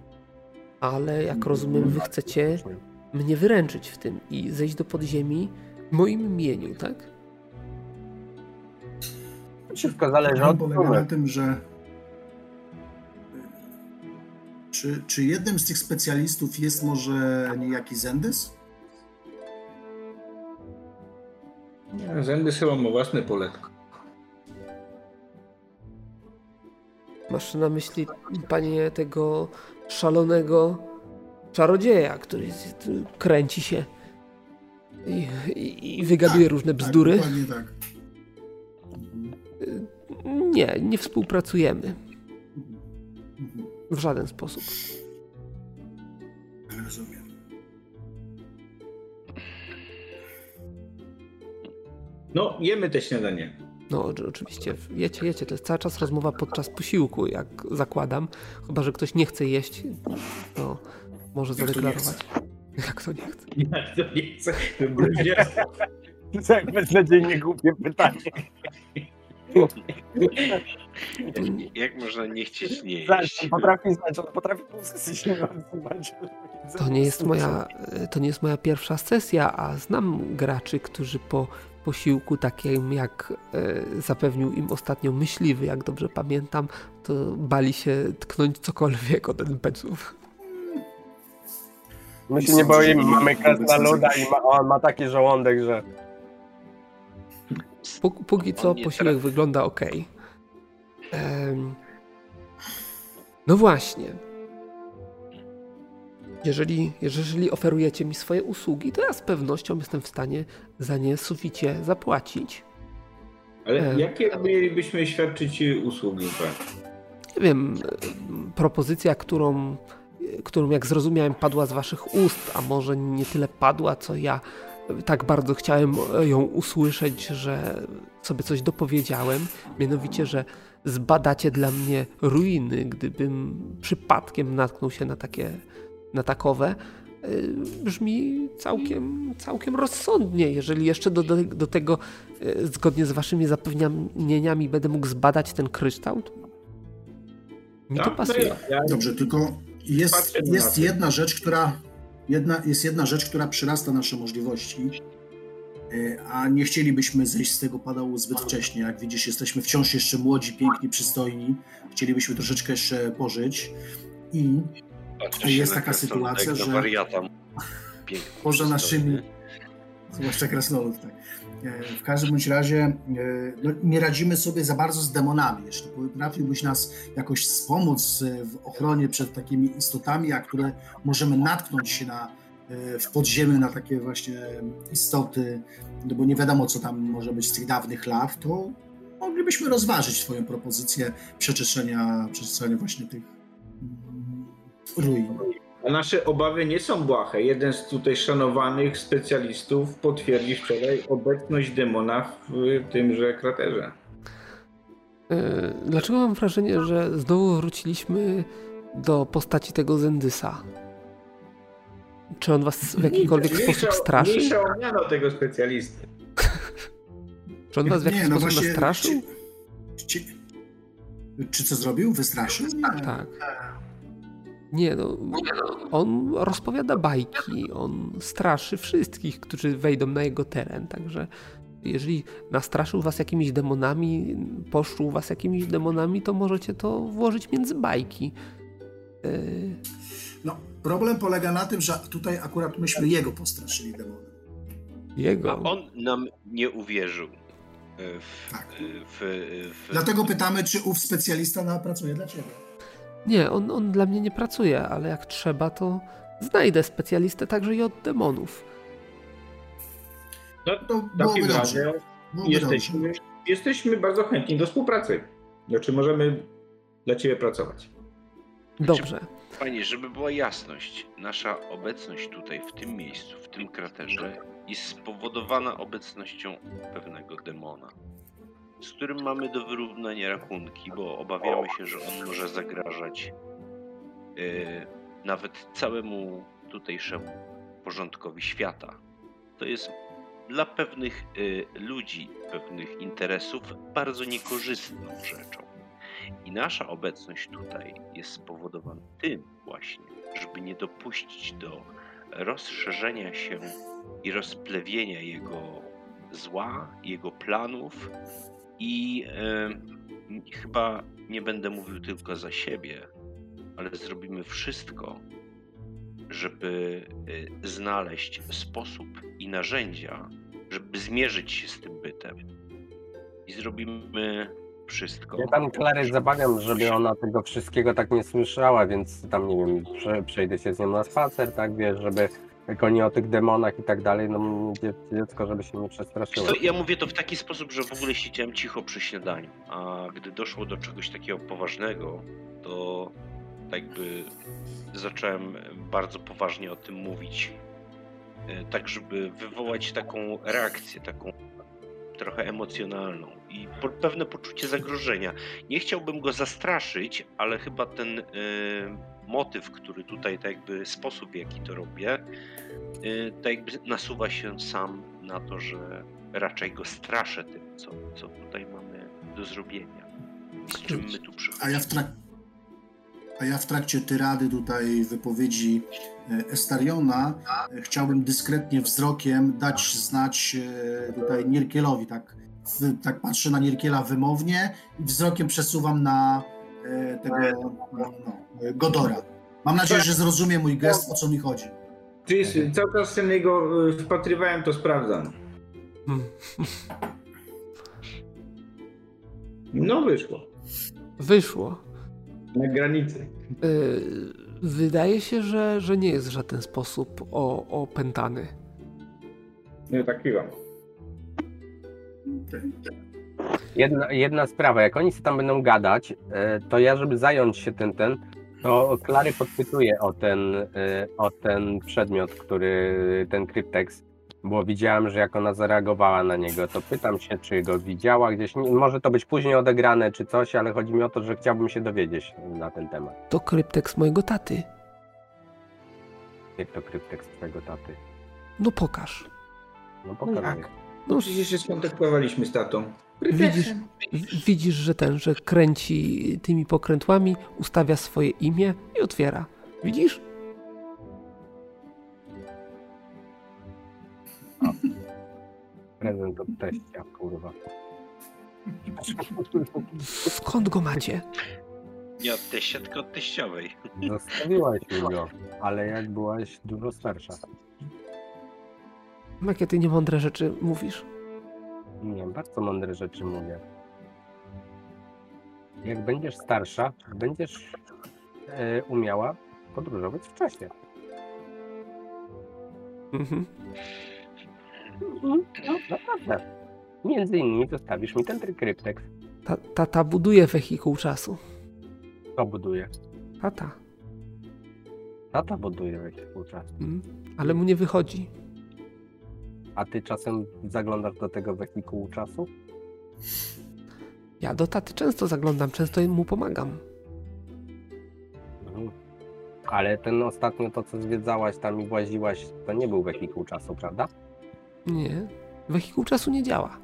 Ale jak rozumiem, wy chcecie mnie wyręczyć w tym i zejść do podziemi w moim imieniu, tak? Wszystko zależy od polega na tym, że czy, czy jednym z tych specjalistów jest może niejaki Zendys? Nie, Zendys chyba ma własne poletko. Masz na myśli, panie, tego szalonego czarodzieja, który kręci się i, i, i wygaduje tak, różne tak, bzdury? Tak, dokładnie tak. Nie, nie współpracujemy. W żaden sposób. Rozumiem. No, jemy te śniadanie. No, oczywiście, jecie, jecie. To jest cały czas rozmowa podczas posiłku, jak zakładam. Chyba, że ktoś nie chce jeść, to może zadeklarować. Jak to nie chce? Jak to nie chce? To jest tak beznadziejnie głupie pytanie. Jak można nie chcieć nie jeść? Potrafi znać, on potrafi pół sesji To nie jest moja, to nie jest moja pierwsza sesja, a znam graczy, którzy po posiłku takim jak e, zapewnił im ostatnio myśliwy, jak dobrze pamiętam, to bali się tknąć cokolwiek od NPC-ów. My się nie boimy, mamy luda i ma, on ma taki żołądek, że... Póki co posiłek wygląda ok. no właśnie. Jeżeli, jeżeli oferujecie mi swoje usługi, to ja z pewnością jestem w stanie za nie suficie zapłacić. Ale e, jakie mielibyśmy świadczyć usługi? Nie wiem, propozycja, którą, którą jak zrozumiałem padła z waszych ust, a może nie tyle padła, co ja tak bardzo chciałem ją usłyszeć, że sobie coś dopowiedziałem, mianowicie, że zbadacie dla mnie ruiny, gdybym przypadkiem natknął się na takie na takowe, y, brzmi całkiem, całkiem rozsądnie. Jeżeli jeszcze do, do, do tego, y, zgodnie z waszymi zapewnieniami, będę mógł zbadać ten kryształ, to mi to tak, pasuje. Dobrze, tylko jest, jest jedna rzecz, która jedna, jest jedna rzecz, która przyrasta nasze możliwości, y, a nie chcielibyśmy zejść z tego padału zbyt wcześnie. Jak widzisz, jesteśmy wciąż jeszcze młodzi, piękni, przystojni. Chcielibyśmy troszeczkę jeszcze pożyć i jest taka sytuacja, że poza naszymi, zwłaszcza krasnolud, tak. E, w każdym bądź razie e, no, nie radzimy sobie za bardzo z demonami. Jeśli potrafiłbyś nas jakoś wspomóc e, w ochronie przed takimi istotami, a które możemy natknąć się na, w podziemiu na takie właśnie istoty, no bo nie wiadomo, co tam może być z tych dawnych lat, to moglibyśmy rozważyć Twoją propozycję przeczeszenia, przeczeszenia właśnie tych ruin. A nasze obawy nie są błahe. Jeden z tutaj szanowanych specjalistów potwierdził wczoraj obecność demona w tymże kraterze. E, dlaczego mam wrażenie, że znowu wróciliśmy do postaci tego Zendysa? Czy on was w jakikolwiek mniejsza, sposób straszy? Mniejsza odmiana tego specjalisty. Czy on was w jakiś nie, no sposób właśnie, nastraszył? Czy, czy, czy, co zrobił? Wystraszył? Tak. Nie no, on rozpowiada bajki, on straszy wszystkich, którzy wejdą na jego teren, także jeżeli nastraszył was jakimiś demonami, poszczuł was jakimiś demonami, to możecie to włożyć między bajki. Yy... No, problem polega na tym, że tutaj akurat myśmy jego postraszyli demonem. Jego? A on nam nie uwierzył. E, w, tak. w, w... Dlatego pytamy, czy ów specjalista pracuje dla ciebie. Nie, on, on dla mnie nie pracuje, ale jak trzeba, to znajdę specjalistę także i od demonów. No to w takim razie jesteśmy, jesteśmy bardzo chętni do współpracy. Znaczy możemy dla Ciebie pracować. Dobrze. Panie, żeby była jasność, nasza obecność tutaj, w tym miejscu, w tym kraterze jest spowodowana obecnością pewnego demona z którym mamy do wyrównania rachunki, bo obawiamy się, że on może zagrażać yy, nawet całemu tutejszemu porządkowi świata. To jest dla pewnych yy, ludzi, pewnych interesów bardzo niekorzystną rzeczą. I nasza obecność tutaj jest spowodowana tym właśnie, żeby nie dopuścić do rozszerzenia się i rozplewienia jego zła, jego planów i y, chyba nie będę mówił tylko za siebie, ale zrobimy wszystko, żeby y, znaleźć sposób i narzędzia, żeby zmierzyć się z tym bytem. I zrobimy wszystko. Ja tam Klary zabawiam, żeby ona tego wszystkiego tak nie słyszała, więc tam nie wiem, przejdę się z nią na spacer, tak wiesz, żeby jak oni o tych demonach i tak dalej, no dziecko, żeby się nie przestraszyło. Ja mówię to w taki sposób, że w ogóle siedziałem cicho przy śniadaniu, a gdy doszło do czegoś takiego poważnego, to tak jakby zacząłem bardzo poważnie o tym mówić, e, tak żeby wywołać taką reakcję, taką trochę emocjonalną i pewne poczucie zagrożenia. Nie chciałbym go zastraszyć, ale chyba ten y, motyw, który tutaj, tak jakby sposób, w jaki to robię, y, tak jakby nasuwa się sam na to, że raczej go straszę tym, co, co tutaj mamy do zrobienia. Z czym my tu przychodzimy. A ja w, trak- a ja w trakcie tyrady tutaj wypowiedzi e, Estariona e, chciałbym dyskretnie wzrokiem dać znać e, tutaj Nierkielowi, tak, tak patrzę na Nierkiela wymownie i wzrokiem przesuwam na tego no, Godora. Mam nadzieję, że zrozumie mój gest, o co mi chodzi. Czyli cały czas się niego wpatrywałem, to sprawdzam. Hmm. No wyszło. Wyszło. Na granicy. Wydaje się, że, że nie jest w żaden sposób o, opętany. Nie, tak kiwam. Jedna, jedna sprawa, jak oni się tam będą gadać, e, to ja, żeby zająć się ten, ten, to Klary podpytuje o ten, e, o ten przedmiot, który, ten kryptex, bo widziałem, że jak ona zareagowała na niego, to pytam się, czy go widziała gdzieś. Może to być później odegrane, czy coś, ale chodzi mi o to, że chciałbym się dowiedzieć na ten temat. To kryptekst mojego taty. Jak to kryptekst twojego taty? No pokaż. No pokaż. Tak. No przecież się skontaktowaliśmy z tatą. Widzisz, widzisz, że ten, że kręci tymi pokrętłami, ustawia swoje imię i otwiera. Widzisz? Prezent od teścia, kurwa. Skąd go macie? Nie od teścia, tylko od teściowej. Zostawiłaś mi go, ale jak byłaś dużo starsza. Jakie ty niemądre rzeczy mówisz? Nie, bardzo mądre rzeczy mówię. Jak będziesz starsza, będziesz e, umiała podróżować w czasie. Mhm. No, naprawdę. Między innymi zostawisz mi ten kryptek. Ta, tata buduje wehikuł czasu. Kto buduje? Tata. Tata buduje wehikuł czasu. Mm, ale mu nie wychodzi. A ty czasem zaglądasz do tego wehikułu czasu? Ja do taty często zaglądam, często mu pomagam. Mhm. Ale ten ostatnio to, co zwiedzałaś tam i właziłaś, to nie był wehikuł czasu, prawda? Nie, wehikuł czasu nie działa.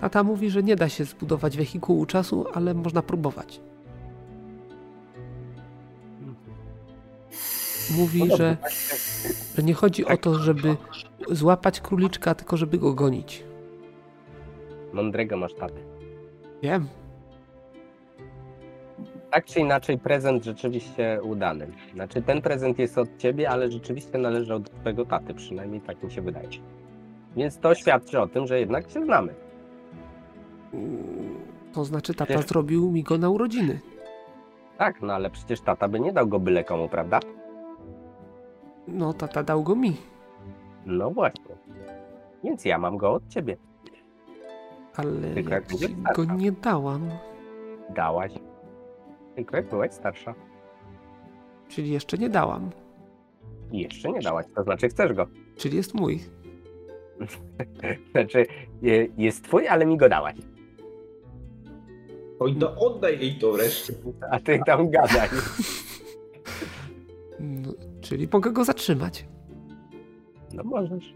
Tata mówi, że nie da się zbudować wehikułu czasu, ale można próbować. Mówi, no że, że nie chodzi o to, żeby złapać króliczka, tylko żeby go gonić. Mądrego masz tatę. Wiem. Tak czy inaczej, prezent rzeczywiście udany. Znaczy, ten prezent jest od ciebie, ale rzeczywiście należy od twojego taty, przynajmniej tak mi się wydaje. Więc to świadczy o tym, że jednak się znamy. To znaczy, tata Wiesz... zrobił mi go na urodziny. Tak, no ale przecież tata by nie dał go byle komu, prawda? No, tata dał go mi. No właśnie. Więc ja mam go od ciebie. Ale Tylko jak ci go nie dałam. Dałaś. Tylko jak byłaś starsza. Czyli jeszcze nie dałam. jeszcze nie dałaś, to znaczy chcesz go. Czyli jest mój. znaczy, jest twój, ale mi go dałaś. Oj, to oddaj jej to wreszcie. A ty tam gadaj. No, czyli mogę go zatrzymać. No możesz.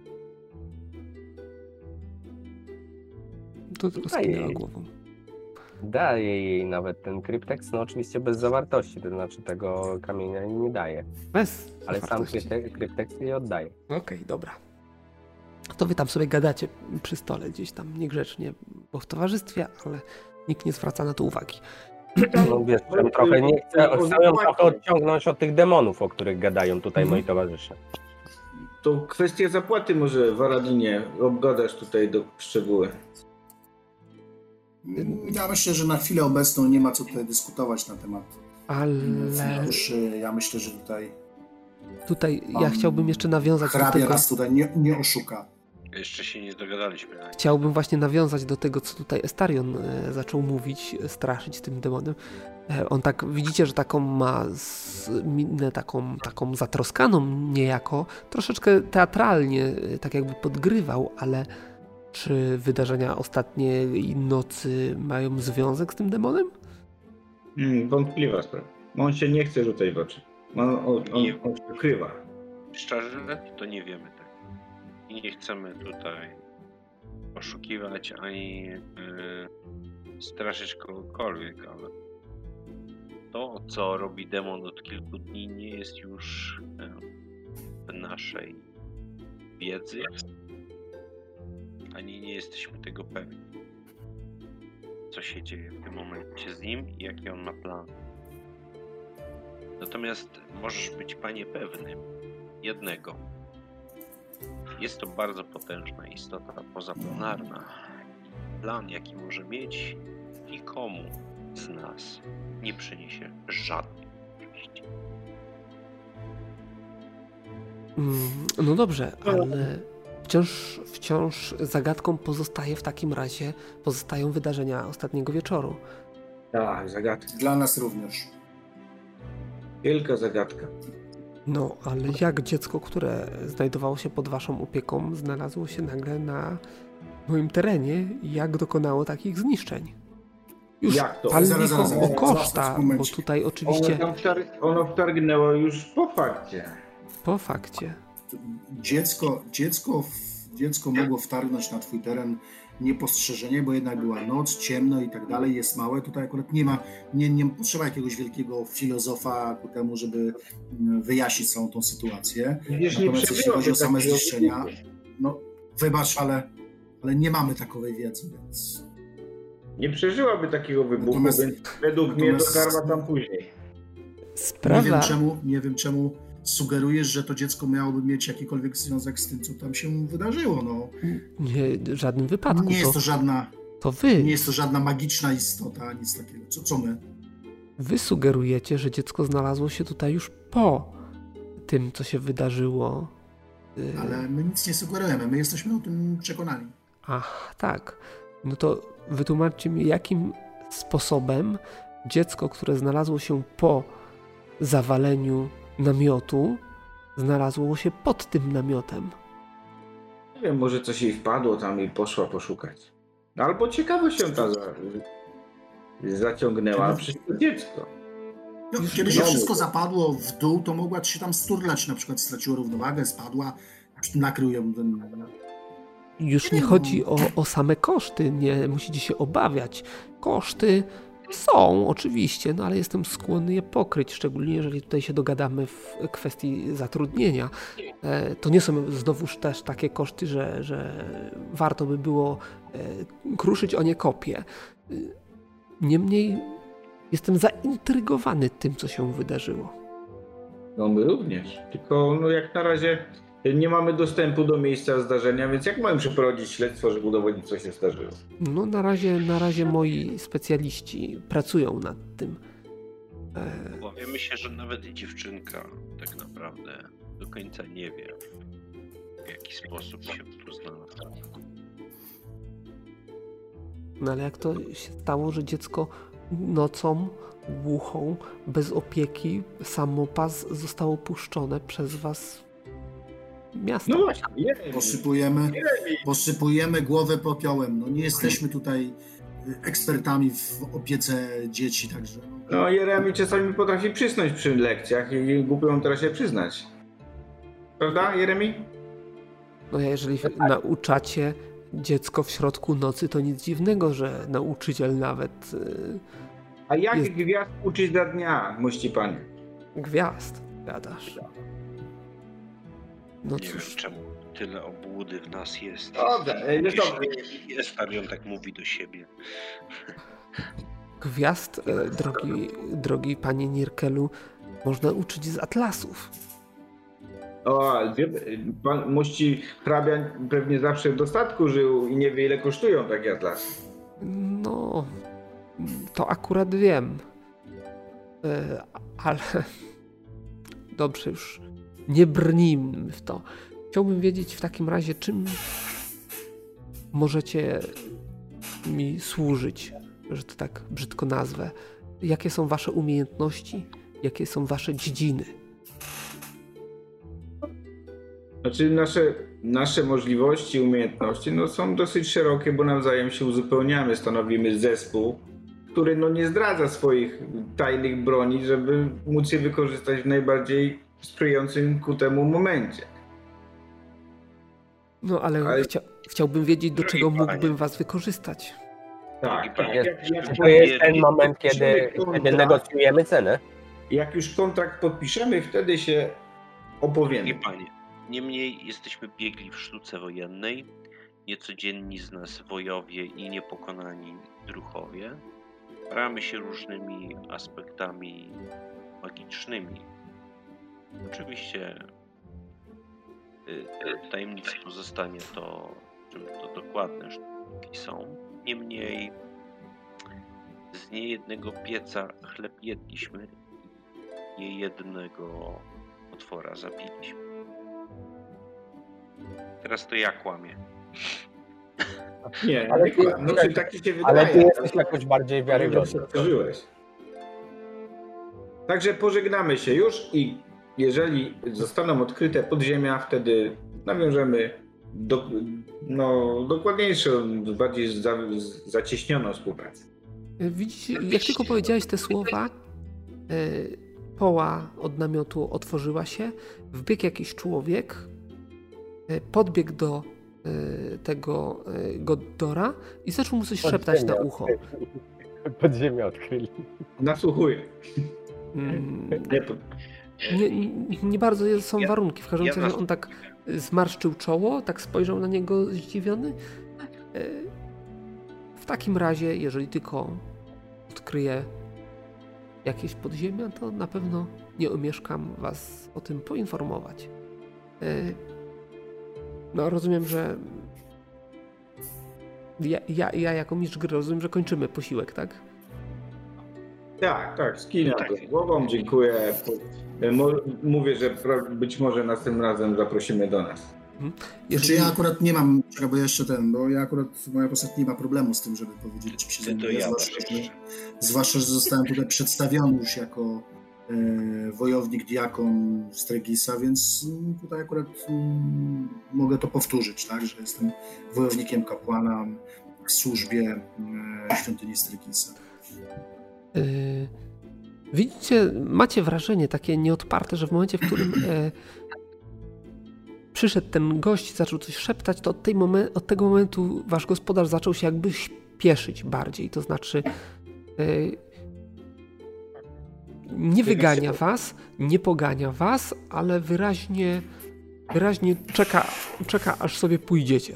To tylko skinęła głową. Daje jej nawet ten kryptex, no oczywiście bez zawartości, to znaczy tego kamienia nie daje. Bez Ale sam kryptex jej oddaje. Okej, okay, dobra. To wy tam sobie gadacie przy stole gdzieś tam niegrzecznie, bo w towarzystwie, ale nikt nie zwraca na to uwagi. No wiesz, trochę nie chcę, chcę ją trochę odciągnąć od tych demonów, o których gadają tutaj moi towarzysze. To kwestia zapłaty może w Aradinie obgadasz tutaj do szczegóły. Ja myślę, że na chwilę obecną nie ma co tutaj dyskutować na temat ale Ja myślę, że tutaj. Tutaj ja chciałbym jeszcze nawiązać do tego. nas tutaj nie, nie oszuka. Jeszcze się nie dogadaliśmy. Chciałbym właśnie nawiązać do tego, co tutaj Estarion e, zaczął mówić, straszyć tym demonem. E, on tak, widzicie, że taką ma minę taką, taką zatroskaną niejako, troszeczkę teatralnie, e, tak jakby podgrywał, ale czy wydarzenia ostatniej nocy mają związek z tym demonem? Hmm, wątpliwa sprawa. On się nie chce rzucać w oczy. On, on, on, on się ukrywa. Szczerze, to nie wiemy. I nie chcemy tutaj oszukiwać ani yy, straszyć kogokolwiek, ale to, co robi demon od kilku dni, nie jest już w naszej wiedzy, ani nie jesteśmy tego pewni. Co się dzieje w tym momencie z nim i jaki on ma plan. Natomiast możesz być, panie, pewnym jednego. Jest to bardzo potężna istota pozaplanarna. Plan, jaki może mieć, nikomu z nas nie przyniesie żadnej korzyści. Mm, no dobrze, ale wciąż, wciąż zagadką pozostaje w takim razie, pozostają wydarzenia ostatniego wieczoru. Tak, zagadka. Dla nas również. Wielka zagadka. No, ale jak dziecko, które znajdowało się pod waszą opieką, znalazło się nagle na moim terenie i jak dokonało takich zniszczeń? Już jak to? Zaraz, zaraz, o koszta, bo tutaj oczywiście... Ono, ono wtargnęło już po fakcie. Po fakcie. Dziecko, dziecko, dziecko mogło wtargnąć na twój teren niepostrzeżenie, bo jednak była noc, ciemno i tak dalej, jest małe. Tutaj akurat nie ma, nie, nie potrzeba jakiegoś wielkiego filozofa ku temu, żeby mm, wyjaśnić całą tą sytuację. Wiesz, Natomiast jeśli chodzi o same zniszczenia, no wybacz, ale, ale nie mamy takowej wiedzy, więc... Nie przeżyłaby takiego wybuchu, natomiast, więc według mnie dotarła tam później. Sprawa... Nie wiem czemu, nie wiem czemu sugerujesz, że to dziecko miałoby mieć jakikolwiek związek z tym, co tam się wydarzyło. No. Nie, w żadnym wypadku. Nie jest to, żadna. To wy. Nie jest to żadna magiczna istota, nic takiego. Co, co my? Wy sugerujecie, że dziecko znalazło się tutaj już po tym, co się wydarzyło. Y, Ale my nic nie sugerujemy, my jesteśmy o tym przekonani. Ach, tak. No to wytłumaczcie mi, jakim sposobem dziecko, które znalazło się po zawaleniu namiotu znalazło się pod tym namiotem. Nie wiem, może coś jej wpadło tam i poszła poszukać. Albo ciekawo się ta za... zaciągnęła przez to dziecko. No, kiedy się wszystko zapadło w dół, to mogła się tam sturlać, na przykład straciła równowagę, spadła, nakrył ją ten... Już nie chodzi o, o same koszty, nie musicie się obawiać. Koszty są, oczywiście, no ale jestem skłonny je pokryć, szczególnie jeżeli tutaj się dogadamy w kwestii zatrudnienia. E, to nie są znowuż też takie koszty, że, że warto by było e, kruszyć o nie kopię. E, niemniej jestem zaintrygowany tym, co się wydarzyło. No my również, tylko no jak na razie nie mamy dostępu do miejsca zdarzenia, więc jak mamy przeprowadzić śledztwo, żeby udowodnić, co się zdarzyło? No na razie, na razie moi specjaliści pracują nad tym. E... Obawiamy się, że nawet dziewczynka tak naprawdę do końca nie wie, w jaki sposób się tu znalazła. No ale jak to się stało, że dziecko nocą, głuchą, bez opieki, samopas zostało puszczone przez was miasta. No właśnie, posypujemy, posypujemy głowę popiołem. No nie jesteśmy tutaj ekspertami w opiece dzieci, także... No, no Jeremi czasami potrafi przysnąć przy lekcjach i głupio teraz się przyznać. Prawda, Jeremi? No jeżeli nauczacie dziecko w środku nocy, to nic dziwnego, że nauczyciel nawet... Y, A jak jest... gwiazd uczyć dla dnia, mości panie? Gwiazd, gadasz. No nie cóż. wiem czemu tyle obłudy w nas jest. Dobra, Estarion tak mówi do siebie. Gwiazd, e, drogi, drogi panie Nirkelu, można uczyć z atlasów. O, pan mości hrabian pewnie zawsze w dostatku żył i nie wie ile kosztują takie atlasy. No, to akurat wiem. E, ale dobrze już nie brnijmy w to. Chciałbym wiedzieć w takim razie, czym możecie mi służyć, że to tak brzydko nazwę. Jakie są wasze umiejętności? Jakie są wasze dziedziny? Znaczy nasze, nasze możliwości, umiejętności no, są dosyć szerokie, bo nawzajem się uzupełniamy. Stanowimy zespół, który no, nie zdradza swoich tajnych broni, żeby móc je wykorzystać w najbardziej sprzyjającym ku temu momencie. No ale, ale... Chcia, chciałbym wiedzieć, do czego mógbym was wykorzystać. Tak, tak. Jest, jak, to jest ten moment, kiedy, kiedy negocjujemy cenę. Jak już kontrakt podpiszemy, wtedy się opowiemy. Panie, niemniej jesteśmy biegli w sztuce wojennej, niecodzienni z nas wojowie i niepokonani druchowie. Ramy się różnymi aspektami magicznymi. Oczywiście y, y, tajemnicą pozostanie to, czym to dokładne sztuki są. Niemniej z niejednego pieca chleb jedliśmy i niejednego otwora zabiliśmy. Teraz to ja kłamię. Nie, ale, ty, no, tak, tak ci się wydaje. Ale ty jesteś jakoś bardziej wiarygodny. Także pożegnamy się już i jeżeli zostaną odkryte podziemia, wtedy nawiążemy do, no, dokładniejszą, bardziej za, zacieśnioną współpracę. Widzicie, jak tylko powiedziałeś te słowa, e, poła od namiotu otworzyła się, wbiegł jakiś człowiek, e, podbiegł do e, tego Goddora i zaczął mu coś szeptać na ucho. Podziemia odkryli. Nasłuchuję. Mm, nie, nie, bardzo są warunki. W każdym razie on tak zmarszczył czoło, tak spojrzał na niego zdziwiony. E, w takim razie, jeżeli tylko odkryję jakieś podziemia, to na pewno nie omieszkam was o tym poinformować. E, no, rozumiem, że ja, ja, ja jako mistrz gry rozumiem, że kończymy posiłek, tak? Tak, tak, skinam tak. głową, dziękuję. Mówię, że być może następnym razem zaprosimy do nas. Mhm. Znaczy ja akurat nie mam, bo jeszcze ten, bo ja akurat, moja postać nie ma problemu z tym, żeby powiedzieć, czym się zajmuję, zwłaszcza, że, zwłaszcza, że zostałem tutaj przedstawiony już jako e, wojownik, diakon Stregisa, więc tutaj akurat mm, mogę to powtórzyć, tak, że jestem wojownikiem kapłana w służbie e, świątyni Stregisa. Yy, widzicie, macie wrażenie takie nieodparte, że w momencie, w którym e, przyszedł ten gość, zaczął coś szeptać, to od, tej momen- od tego momentu wasz gospodarz zaczął się jakby śpieszyć bardziej. To znaczy, e, nie wygania was, nie pogania was, ale wyraźnie, wyraźnie czeka, czeka aż sobie pójdziecie.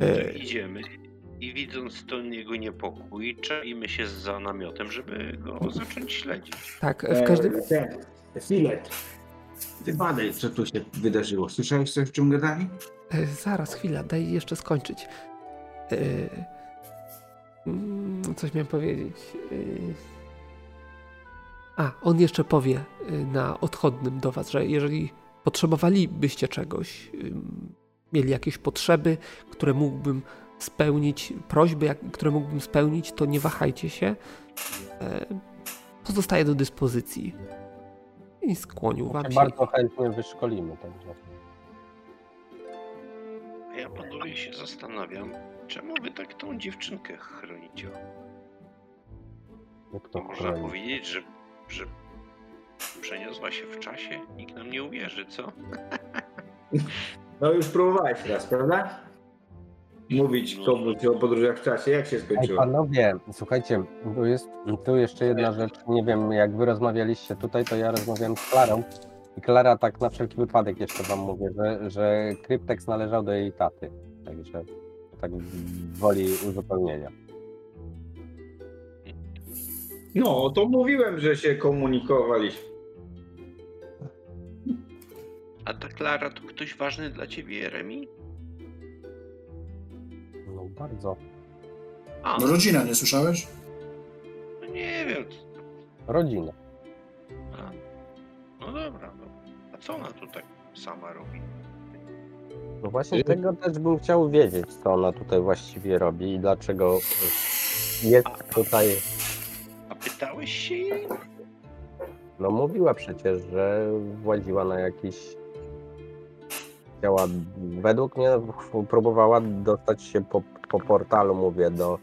E, idziemy i widząc ten jego niepokój, czajmy się za namiotem, żeby go zacząć śledzić. Tak, w każdym... Filet. Wybadaj, co tu się wydarzyło. Słyszałeś coś, w czym gadali? E, zaraz, chwila, daj jeszcze skończyć. E, mm, coś miałem powiedzieć. E, a, on jeszcze powie e, na odchodnym do was, że jeżeli potrzebowalibyście czegoś, mieli jakieś potrzeby, które mógłbym spełnić, prośby, jak, które mógłbym spełnić, to nie wahajcie się. E, pozostaje do dyspozycji. I skłonił wam się. Bardzo chętnie wyszkolimy. Także. Ja panowie się zastanawiam, czemu wy tak tą dziewczynkę chronicie? Jak to Można chroni? powiedzieć, że, że przeniosła się w czasie? Nikt nam nie uwierzy, co? No już próbowałeś teraz, prawda? Mówić komuś o podróżach w czasie. Jak się skończyło? Ej, panowie, słuchajcie, tu jest tu jeszcze jedna rzecz. Nie wiem, jak wy rozmawialiście tutaj, to ja rozmawiałem z Klarą. I Klara tak na wszelki wypadek jeszcze wam mówię, że, że Kryptex należał do jej taty. Także tak woli uzupełnienia. No, to mówiłem, że się komunikowaliśmy. A ta Klara to ktoś ważny dla ciebie, Remi? Bardzo. A. No rodzina, nie słyszałeś? No nie wiem. Rodzina. A. No dobra, no. a co ona tutaj sama robi? No właśnie tego też bym chciał wiedzieć, co ona tutaj właściwie robi i dlaczego jest a, tutaj. A pytałeś się jej? No mówiła przecież, że władziła na jakiś chciała, według mnie próbowała dostać się po, po portalu, mówię, do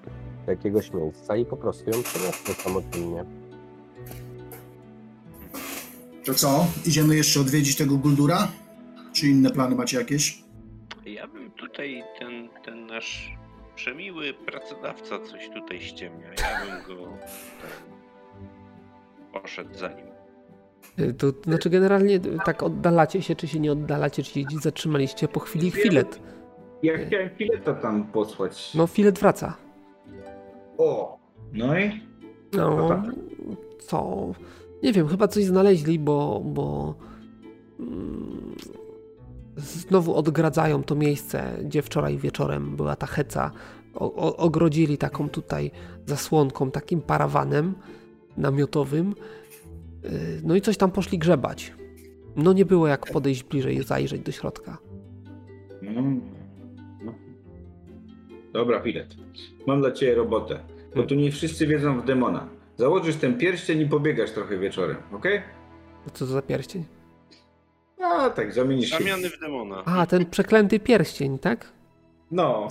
jakiegoś miejsca i po prostu ją przeniosło samodzielnie. To co? Idziemy jeszcze odwiedzić tego Guldura? Czy inne plany macie jakieś? Ja bym tutaj ten, ten nasz przemiły pracodawca coś tutaj ściemnia. Ja bym go poszedł za nim. Y, to znaczy generalnie tak oddalacie się, czy się nie oddalacie, czy się zatrzymaliście po chwili filet. Ja chciałem fileta tam posłać. No filet wraca. O! No i? No, tak. co? Nie wiem, chyba coś znaleźli, bo, bo mm, znowu odgradzają to miejsce, gdzie wczoraj wieczorem była ta heca. O, o, ogrodzili taką tutaj zasłonką, takim parawanem namiotowym. Yy, No i coś tam poszli grzebać. No nie było jak podejść bliżej i zajrzeć do środka. No. Dobra, filet. Mam dla ciebie robotę. Bo tu nie wszyscy wiedzą w demona. Założysz ten pierścień i pobiegasz trochę wieczorem, okej? Co to za pierścień? A tak, zamienisz się. Zamiany w demona. A, ten przeklęty pierścień, tak? No.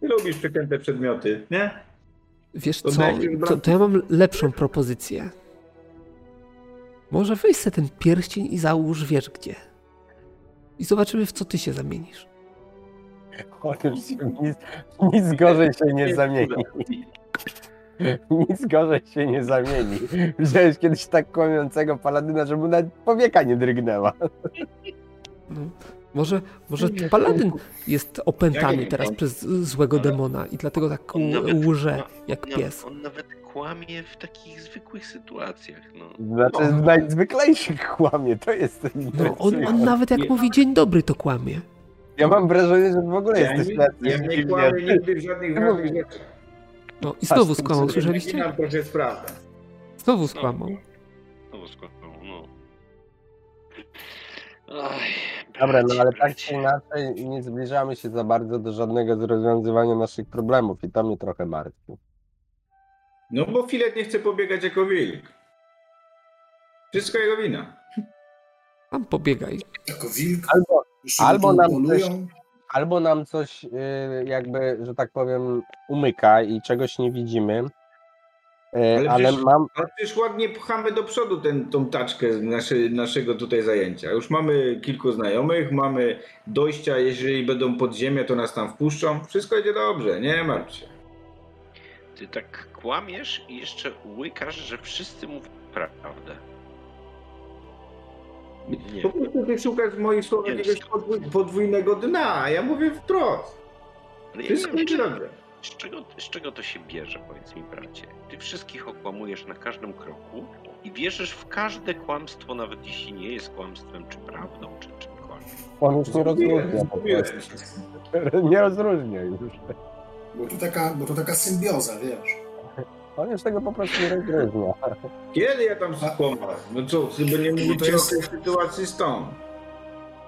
Ty lubisz przeklęte przedmioty, nie? Wiesz To co, to, to ja mam lepszą propozycję. Może weź sobie ten pierścień i załóż wiesz gdzie. I zobaczymy w co ty się zamienisz. O, już nic, nic gorzej się nie zamieni. Nic gorzej się nie zamieni. Widziałeś kiedyś tak kłamiącego paladyna, że mu nawet powieka nie drgnęła. No. Może, może paladyn jest opętany teraz przez złego demona i dlatego tak łże jak No, pies. On nawet kłamie w takich zwykłych sytuacjach. No. Znaczy w najzwyklejszych kłamie, to jest No, on, on nawet jak mówi dzień dobry to kłamie. Ja mam wrażenie, że w ogóle Ja jesteś nie, ja nie kłamię nigdy w żadnych ważnych rzeczach. No i znowu skłamał, to- słyszeliście? Nie to jest prawda. Znowu skłamał. Znowu skłamał, no. Oj, Dobra, no ale tak czy inaczej nie zbliżamy się za bardzo do żadnego z rozwiązywania naszych problemów i to mnie trochę martwi. No bo filet nie chce pobiegać jako wilk. Wszystko jego wina. Tam pobiegaj. Jako wilk. Albo, albo nam polują. albo nam coś jakby, że tak powiem, umyka i czegoś nie widzimy, Y, Ale ale przecież- mam, Ale przecież ładnie pchamy do przodu ten, tą taczkę z naszy, naszego tutaj zajęcia. Już mamy kilku znajomych, mamy dojścia, jeżeli będą podziemia, to nas tam wpuszczą. Wszystko idzie dobrze, nie martw się. Ty tak kłamiesz i jeszcze łykasz, że wszyscy mówią prawdę. Nie. Po prostu ty szukasz w moich słowach Nie. jakiegoś podwój, podwójnego dna, a ja mówię wprost. Ale ja wiem, idzie czy, dobrze. z, czego, z czego to się bierze, powiedz mi bracie. Ty wszystkich okłamujesz na każdym kroku i wierzysz w każde kłamstwo, nawet jeśli nie jest kłamstwem, czy prawdą, czy czymkolwiek. on już nie rozróżnia. Nie rozróżnia już. Bo to taka, bo to taka symbioza, wiesz. On już tego po prostu nie rozróżnia. Kiedy ja tam skłamałem? No co, by nie mówicie to jest- o tej sytuacji stąd.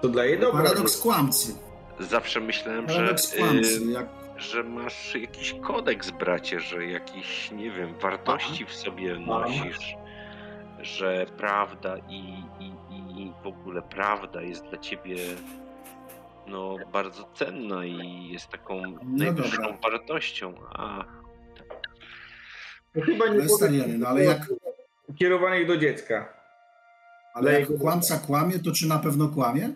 To dla jej dobra. Paradoks kłamcy. Zawsze myślałem, że, kłamcy. Jak że masz jakiś kodeks, bracie, że jakieś, nie wiem, wartości w sobie nosisz, że prawda i, i, i w ogóle prawda jest dla ciebie no, bardzo cenna i jest taką najwyższą dobra. wartością. A, To chyba nie Westariany, no ale jak, kierowanych do dziecka. ale jak kłamca kłamie, to czy na pewno kłamie?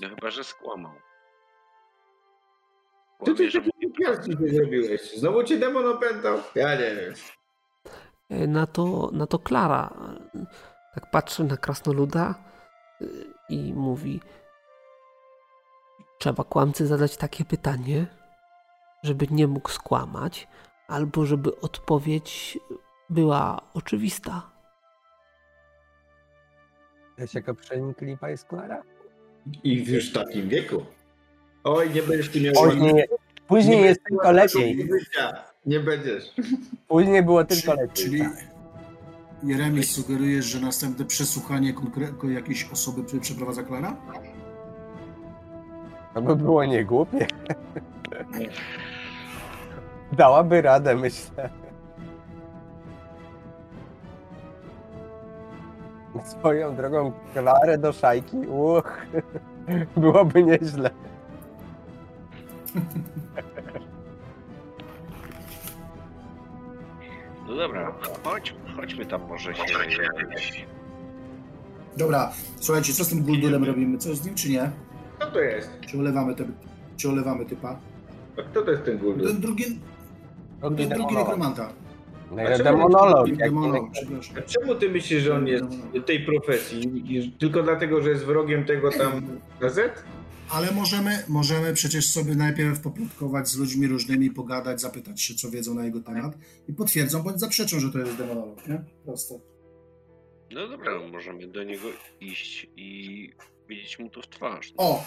no chyba, że skłamał. Ty Kłamie, że piaski nie zrobiłeś? Znowu cię demon opętał? Ja nie wiem. E, Na to, na to Klara tak patrzy na krasnoluda e, i mówi: Trzeba kłamcy zadać takie pytanie, żeby nie mógł skłamać, albo żeby odpowiedź była oczywista. Wiesz jaka przenikliwa jest Klara? I już w takim wieku. Oj, nie będziesz tu miał... Później, później nie jest tylko lepiej. Nie będziesz. Później było tylko lepiej. czyli tak. Jeremi sugerujesz, że następne przesłuchanie konkre- jakiejś osoby prze- przeprowadza Klara? To by było niegłupie. Dałaby radę, myślę. Swoją drogą Klarę do szajki, uch, byłoby nieźle. No dobra, chodź, chodźmy tam może się. Dobra, słuchajcie, co z tym Guldulem robimy? Co z nim, czy nie? Co to jest? Czy olewamy, te, czy olewamy typa? A kto to jest ten Guldur? Ten drugi, ten drugi nekromanta. No, demonolog. Demonolog, przepraszam. Czemu ty myślisz, że on jest tej profesji? Tylko dlatego, że jest wrogiem tego tam gazet? Ale możemy, możemy przecież sobie najpierw poplotkować z ludźmi różnymi, pogadać, zapytać się, co wiedzą na jego temat i potwierdzą bądź zaprzeczą, że to jest demonolog, nie? Proste. No dobra, możemy do niego iść i widzieć mu to w twarz. O,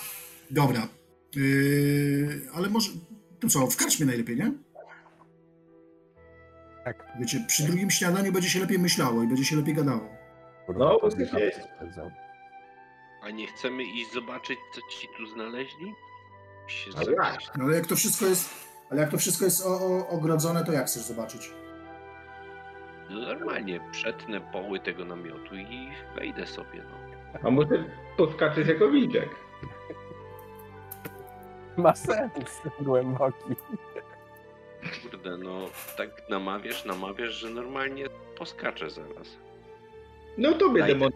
dobra. Yy, ale może, to co, w karczmie najlepiej, nie? Tak. Wiecie, przy drugim śniadaniu będzie się lepiej myślało i będzie się lepiej gadało. No, bo jest. A nie chcemy iść zobaczyć, co ci tu znaleźli? Się Ale. No, ale jak to wszystko jest, ale jak to wszystko jest o, o, ogrodzone, to jak chcesz zobaczyć? No normalnie, przetnę poły tego namiotu i wejdę sobie, no. A może podskaczesz jako wilczek? Ma sens głęboki. Kurde, no tak namawiasz, namawiasz, że normalnie poskaczę zaraz. No to Daj.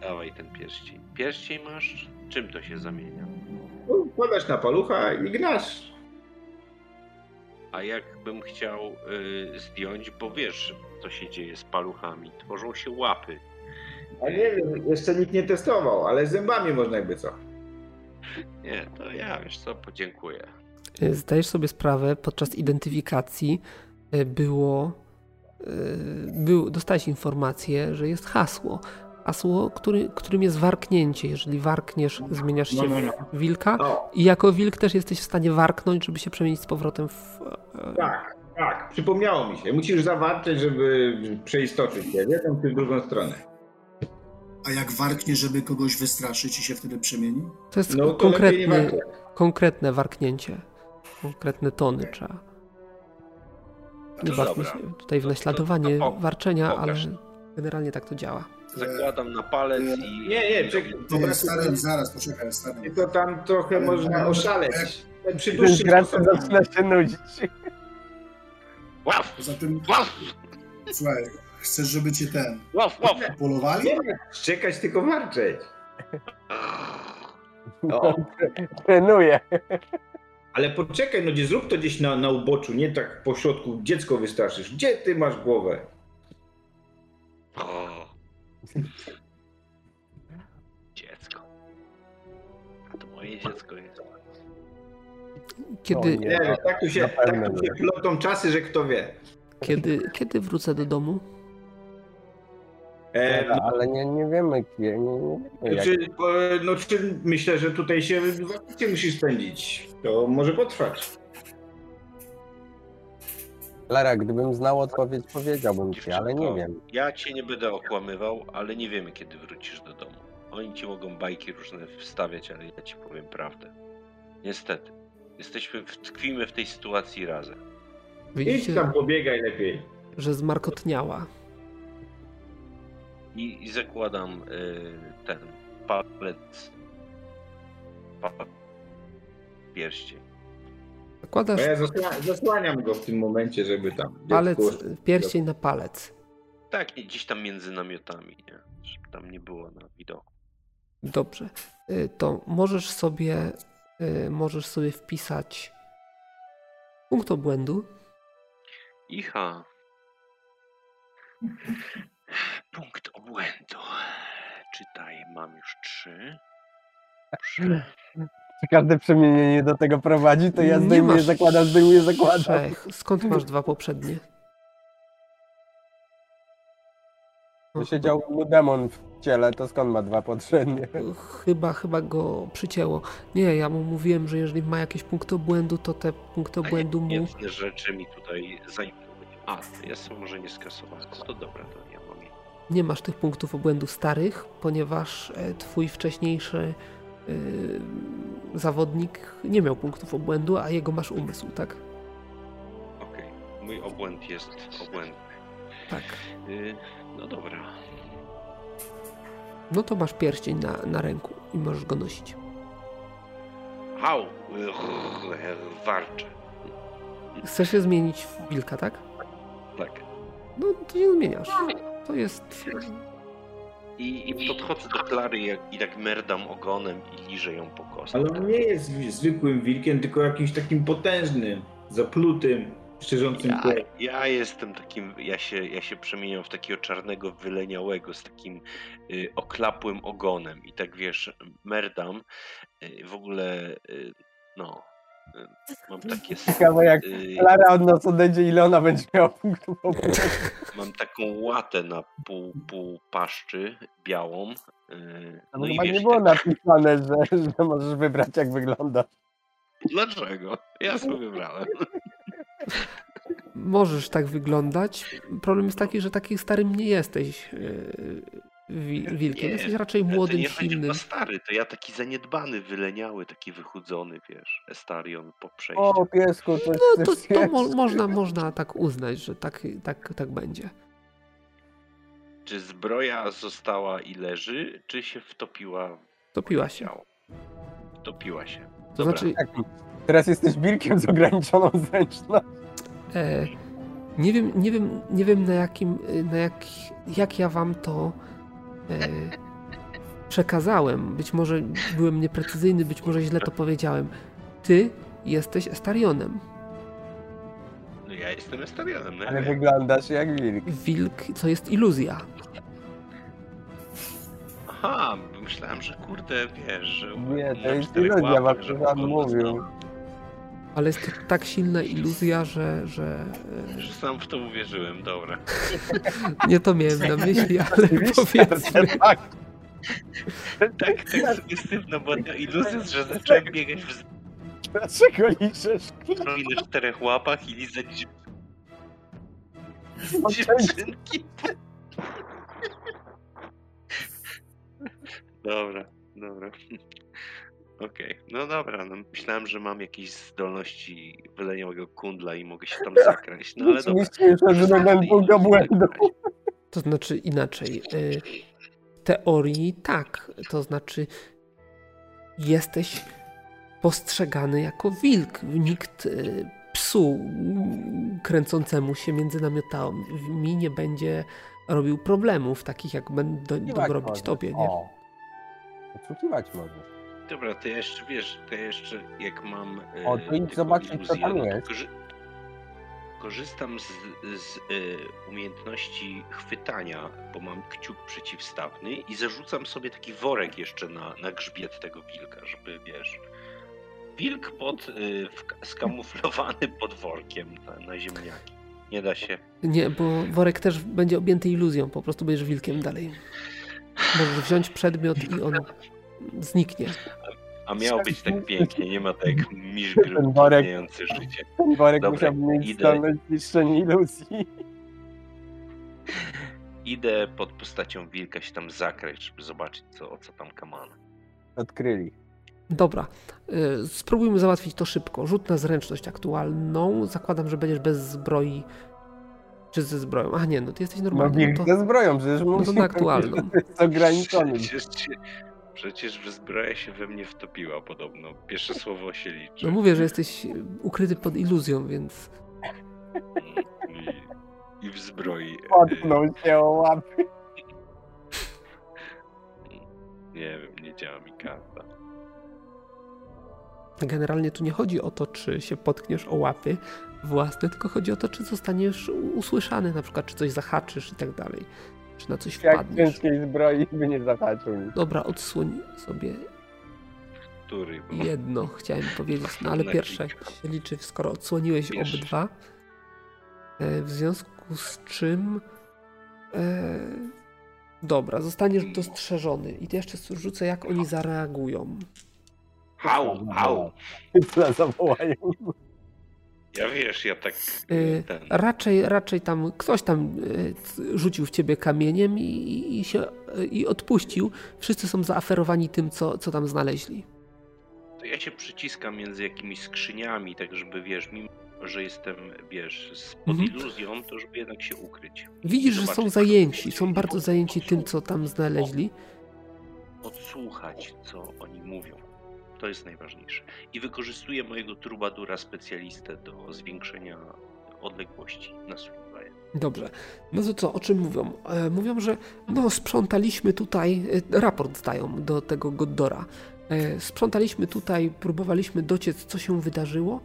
Dawaj ten pierścień. Pierścień masz? Czym to się zamienia? No, Wkładasz na palucha i gnasz. A jakbym chciał y, zdjąć, bo wiesz, co się dzieje z paluchami. Tworzą się łapy. A nie wiem, jeszcze nikt nie testował, ale zębami można jakby co. Nie, to ja, wiesz co, podziękuję. Y, Zdajesz sobie sprawę, podczas identyfikacji y, było, y, był, dostałeś informację, że jest hasło. Hasło, który, którym jest warknięcie. Jeżeli warkniesz, zmieniasz się No, no, no. w wilka No, i jako wilk też jesteś w stanie warknąć, żeby się przemienić z powrotem w... e, tak, tak, przypomniało mi się. Musisz zawarczyć, żeby przeistoczyć się, nie? Tam w drugą stronę. A jak warknie, żeby kogoś wystraszyć i się wtedy przemieni? To jest No to konkretne warknięcie. Konkretne tony trzeba. Nie To bawmy się tutaj w To- to- naśladowanie to po- warczenia, ale pokaż. generalnie tak to działa. Zakładam na palec i... Nie, nie, czekaj. Ty, stary, zaraz, poczekaj, stary. Tylko tam trochę można oszaleć. Przy Ten sposobie. zaczyna się nudzić. Łaf! Poza tym, Łaf! słuchaj, chcesz, żeby cię ten Łaf! Łaf! polowali? Nie szczekać, tylko warczeć. O, Trenuje. Ale poczekaj, no gdzie zrób to gdzieś na, na uboczu, nie tak po środku dziecko wystraszysz. Gdzie ty masz głowę? o. Dziecko. A to moje dziecko jest. Kiedy, nie. Nie, tak tu się, tak tu się nie. plotą czasy, że kto wie. kiedy, kiedy wrócę do domu? E, no, Ale nie, nie wiemy, kie- nie, nie wiemy jak. czy, e, no, czy myślę, że tutaj się wakacje musisz spędzić. To może potrwać. Lara, gdybym znał odpowiedź, powiedziałbym ci, ale nie wiem. Ja cię nie będę okłamywał, ale nie wiemy, kiedy wrócisz do domu. Oni ci mogą bajki różne wstawiać, ale ja ci powiem prawdę. Niestety. Jesteśmy, w- tkwimy w tej sytuacji razem. Idź Widzicie, tam pobiegaj lepiej. że zmarkotniała. I, i zakładam y, ten palec. Pa, pierścień. Zakładasz ja zasła, zasłaniam go w tym momencie, żeby tam. palec, dziecko- pierścień na palec. Tak, nie, gdzieś tam między namiotami, nie? Żeby tam nie było na widoku. Dobrze. Y, To możesz sobie, y, możesz sobie wpisać punkt obłędu. Icha. Punkt obłędu. Czytaj, mam już trzy. Dobrze. Czy każde przemienienie do tego prowadzi, to ja zdejmuję, masz zakładam, zdejmuję, zakładam. Trzech. Skąd masz dwa poprzednie? Siedział mu demon w ciele, to skąd ma dwa poprzednie? Chyba, chyba go przycięło. Nie, ja mu mówiłem, że jeżeli ma jakieś punkty obłędu, to te punkty obłędu nie, mu... nie rzeczy mi tutaj zajmują. A, jestem może nie skasowany. To, dobra, to ja mam. Nie masz tych punktów obłędu starych, ponieważ e, twój wcześniejszy e, zawodnik nie miał punktów obłędu, a jego masz umysł, tak? Okej. Mój obłęd jest obłędny. Tak. Y, no dobra. No to masz pierścień na, na ręku i możesz go nosić. Hał! Y, Warczę. Chcesz się zmienić w wilka, tak? Tak. No to się zmieniasz. To jest I, I podchodzę do Klary jak, i tak merdam ogonem i liżę ją po kostce. Ale on nie jest zwykłym wilkiem, tylko jakimś takim potężnym, zaplutym, szczerzącym ja, ja jestem takim, ja się, ja się przemieniam w takiego czarnego, wyleniałego z takim y, oklapłym ogonem i tak wiesz, merdam. Y, w ogóle, y, no, Mam takie. Ciekawe, jak Klara od nas odejdzie, ile ona będzie miała punktów Mam taką łatę na pół, pół paszczy białą. No, no i wiesz, nie było tak... napisane, że, że możesz wybrać, jak wygląda. Dlaczego? Ja sobie wybrałem. Możesz tak wyglądać. Problem jest taki, że taki starym nie jesteś wilkiem. Nie, Jesteś raczej młodym, nie silnym. stary, to ja taki zaniedbany, wyleniały, taki wychudzony, wiesz, Estarion po przejściu. O, piesku, to No to, to mo można, można tak uznać, że tak, tak, tak będzie. Czy zbroja została i leży, czy się wtopiła? Wtopiła się. Wtopiła się. To Dobra. znaczy, jak, teraz jesteś wilkiem z ograniczoną zręcznością. E, nie wiem, nie wiem, nie wiem na jakim, na jak, jak ja wam to przekazałem. Być może byłem nieprecyzyjny, być może źle to powiedziałem. Ty jesteś Estarionem. No ja jestem Estarionem. No Ale wyglądasz jak wilk. Wilk, co jest iluzja. Aha, myślałem, że kurde, wiesz, że... Nie, to jest iluzja, Wakrzywan mówił. Ale jest to tak silna iluzja, że... Że, że sam w to uwierzyłem, dobra. Nie to miałem na myśli, ale powiedzmy. Tak, tak, tak sugestywno, bo ta iluzja, że zacząłem biegać w... Dlaczego liczesz? na czterech łapach i lizać dziewczynki. Dobra, dobra. Okej, okay. no dobra, no myślałem, że mam jakieś zdolności wyleniałego kundla i mogę się tam zakręć, no ale dobra. że błędu. To znaczy inaczej. Y, w teorii tak, to znaczy jesteś postrzegany jako wilk. Nikt y, psu kręcącemu się między namiotami nie będzie robił problemów takich, jak będą robić tobie, nie? O. Odsłuchiwać możesz. Dobra, to ja jeszcze, wiesz, to ja jeszcze jak mam... O, to idź zobaczyć, co tam jest. Korzystam z, z y, umiejętności chwytania, bo mam kciuk przeciwstawny i zarzucam sobie taki worek jeszcze na, na grzbiet tego wilka, żeby, wiesz... Wilk pod, w, skamuflowany pod workiem na, na ziemniaki. Nie da się. Nie, bo worek też będzie objęty iluzją, po prostu będziesz wilkiem dalej. Możesz wziąć przedmiot i on zniknie. A miało być tak pięknie, nie ma tak jak miszgry życie. Ten worek Dobra, musiał mieć idę... zdolność zniszczenia iluzji. Idę pod postacią wilka się tam zakrać, żeby zobaczyć co, o co tam kamana. Odkryli. Dobra, y, spróbujmy załatwić to szybko. Rzut na zręczność aktualną. Zakładam, że będziesz bez zbroi. Czy ze zbroją? A nie, no ty jesteś normalny. No, no to... ze zbroją, przecież no to na aktualną. Jest ograniczony. Przecież, Przecież zbroja się we mnie wtopiła podobno. Pierwsze słowo się liczy. No mówię, że jesteś ukryty pod iluzją, więc... I, i w zbroi. Potknął się o łapy. Nie wiem, nie działa mi karta. Generalnie tu nie chodzi o to, czy się potkniesz o łapy własne, tylko chodzi o to, czy zostaniesz usłyszany, na przykład, czy coś zahaczysz i tak dalej. Czy na coś Jak wpadniesz? ciężkiej zbroi by nie zahaczył. Dobra, odsłoń sobie Który? jedno, chciałem powiedzieć. No ale pierwsze się liczy, skoro odsłoniłeś Pierwszy. obydwa. E, w związku z czym... E, dobra, zostaniesz dostrzeżony. I jeszcze rzucę, jak oni zareagują. Hał, hał. Zawołają. Ja wiesz, ja tak. Y, ten... Raczej, raczej tam ktoś tam y, rzucił w ciebie kamieniem i, i się i odpuścił. Wszyscy są zaaferowani tym, co, co tam znaleźli. To ja się przyciskam między jakimiś skrzyniami, tak żeby wiesz, mimo że jestem, wiesz, z pod mhm. iluzją, to żeby jednak się ukryć. Widzisz, że są zajęci, są bardzo zajęci tym, co tam znaleźli. Odsłuchać, co oni mówią. To jest najważniejsze. I wykorzystuję mojego trubadura specjalistę do zwiększenia odległości na swój Dobrze. No to co, o czym mówią? E, mówią, że no sprzątaliśmy tutaj, e, raport zdają do tego Goddora. E, sprzątaliśmy tutaj, próbowaliśmy dociec, co się wydarzyło.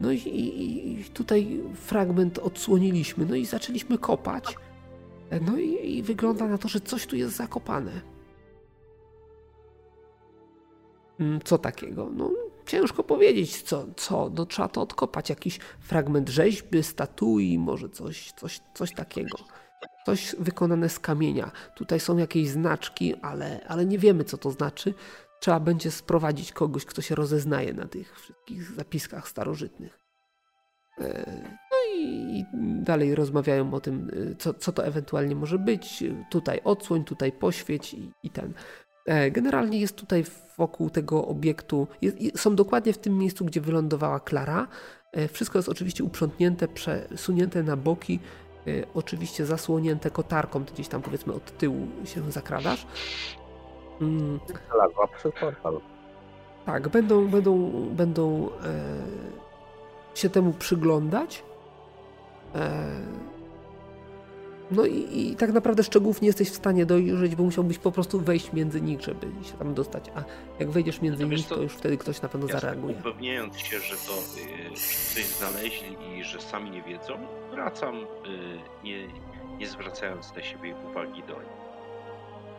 No i, i, i tutaj fragment odsłoniliśmy, no i zaczęliśmy kopać. E, no i, i wygląda na to, że coś tu jest zakopane. Co takiego? No, ciężko powiedzieć, co, co. No, trzeba to odkopać. Jakiś fragment rzeźby, statui, może coś, coś, coś takiego. Coś wykonane z kamienia. Tutaj są jakieś znaczki, ale, ale nie wiemy, co to znaczy. Trzeba będzie sprowadzić kogoś, kto się rozeznaje na tych wszystkich zapiskach starożytnych. E, no i dalej rozmawiają o tym, e, co, co to ewentualnie może być. Tutaj odsłoń, tutaj poświeć i, i ten. E, generalnie jest tutaj wokół tego obiektu, jest, są dokładnie w tym miejscu, gdzie wylądowała Klara. Wszystko jest oczywiście uprzątnięte, przesunięte na boki, oczywiście zasłonięte kotarką, gdzieś tam powiedzmy od tyłu się zakradasz. Mm. Znalazła przez portal. Tak, będą, będą, będą e, się temu przyglądać. E, no i, i, tak naprawdę szczegółów nie jesteś w stanie dojrzeć, bo musiałbyś po prostu wejść między nich, żeby się tam dostać. A jak wejdziesz między no nich, to już wtedy ktoś na pewno zareaguje. Upewniając się, że to y, coś znaleźli i że sami nie wiedzą, wracam, y, nie, nie zwracając na siebie uwagi do nich.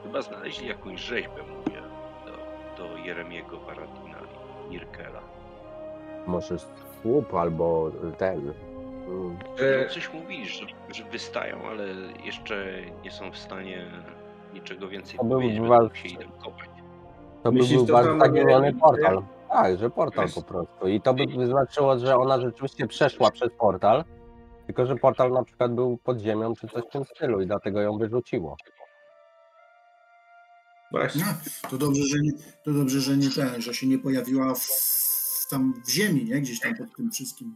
Chyba znaleźli jakąś rzeźbę, mówię, do, do Jeremiego Baradina i Nirkela. Może słup albo ten. E... Coś mówili, że, że wystają, ale jeszcze nie są w stanie niczego więcej to powiedzieć, będą się idą kopać. To by był bardzo zagieniony portal. Tak, że portal po prostu. I to by znaczyło, że ona rzeczywiście przeszła przez portal, tylko że portal na przykład był pod ziemią czy coś w tym stylu i dlatego ją wyrzuciło. Właśnie. No, to dobrze, że nie, to dobrze, że nie ten, że się nie pojawiła w, tam w ziemi, nie? Gdzieś tam pod tym wszystkim.